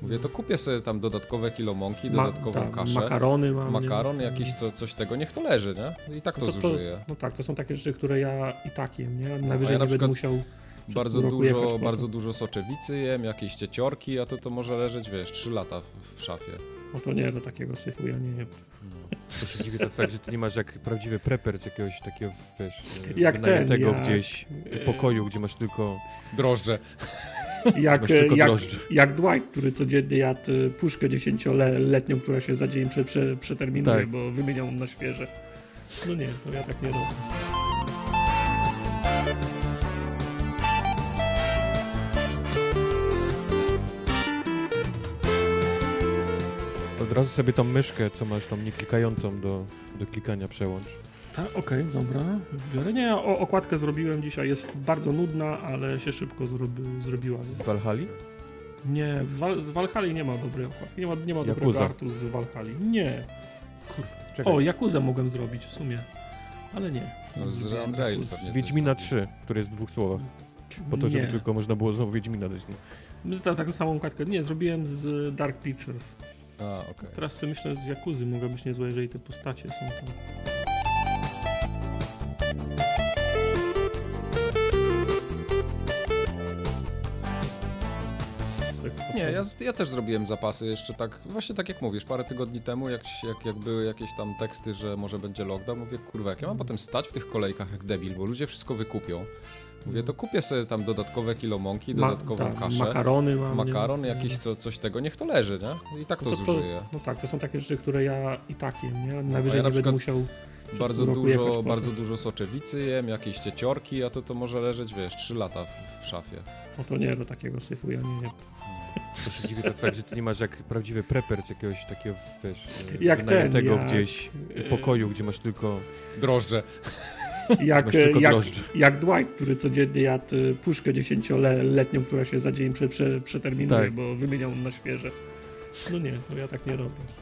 Mówię, to kupię sobie tam dodatkowe kilo mąki, Ma- dodatkową tak, kaszę, Makarony mam. makaron, nie? jakiś co, coś tego, niech to leży, nie? I tak to, No to, zużyję. no tak, to są takie rzeczy, które ja i tak jem, nie? a Najwyżej ja na musiał Bardzo dużo, to. bardzo dużo soczewicy jem, jakieś cieciorki, a to to może leżeć, wiesz, 3 lata w, w szafie. No to nie, do takiego syfu ja nie jem. To się dziwię tak, że ty nie masz jak prawdziwy preper z jakiegoś takiego, wiesz, e, Jak ten, wynajętego jak, gdzieś e, pokoju, gdzie masz tylko, Drożdże. Jak, jak, drożdże. jak Dwight, który codziennie jadł y, puszkę dziesięcioletnią, która się za dzień prze, prze, przeterminuje, Tak. bo wymieniał na świeże. No nie, to ja tak nie robię. Od razu sobie tą myszkę, co masz tam nieklikającą do, do klikania przełącz. Tak, okej, dobra. już Biorę. Nie, o, okładkę zrobiłem dzisiaj, jest bardzo nudna, ale się szybko zrobi, zrobiła. Z Valhalla? Nie, w Wal, z Valhalla nie ma dobrej okładki, nie ma, nie ma dobrego artu z Valhalla. Nie. Czekaj, O, Jakuzę mogłem zrobić w sumie, ale nie. No, z Yakuzę. pewnie. Wiedźmina zrobił. 3, który jest w dwóch słowach. Po to, żeby Nie. tylko można było znowu Wiedźmina dać. No. Ta, taką samą okładkę. Nie, zrobiłem z Dark Pictures. A, okej. Teraz sobie myślę, z Jakuzy mogę być niezłe, jeżeli te postacie są tam. Tak, Nie, ja, ja też zrobiłem zapasy jeszcze tak, właśnie tak jak mówisz, parę tygodni temu, jak, jak, jak były jakieś tam teksty, że może będzie lockdown, mówię, kurwa, jak ja mam potem stać w tych kolejkach jak debil, bo ludzie wszystko wykupią. Mówię, to kupię sobie tam dodatkowe kilo mąki, Ma- dodatkową tak, kaszę, Makarony mam. nie? makaron, jakiś co, coś tego, niech to leży, nie? I tak to, No to, zużyję. no tak, to są takie rzeczy, które ja i tak jem, nie? Najwyżej ja na nie musiał Bardzo dużo, bardzo to. dużo soczewicy jem, jakieś cieciorki, a to to może leżeć, wiesz, 3 lata w, w szafie. No to nie, do takiego syfu ja nie jem. To się dziwię tak, tak, że ty nie masz jak prawdziwy preper z jakiegoś takiego, wiesz, Jak ten, jak, gdzieś pokoju, gdzie masz tylko, Drożdże. Jak, jak, jak Dwight, który codziennie jadł y, puszkę dziesięcioletnią, która się za dzień prze, prze, przeterminuje, Tak. bo wymieniał na świeże. No nie, to ja tak nie robię.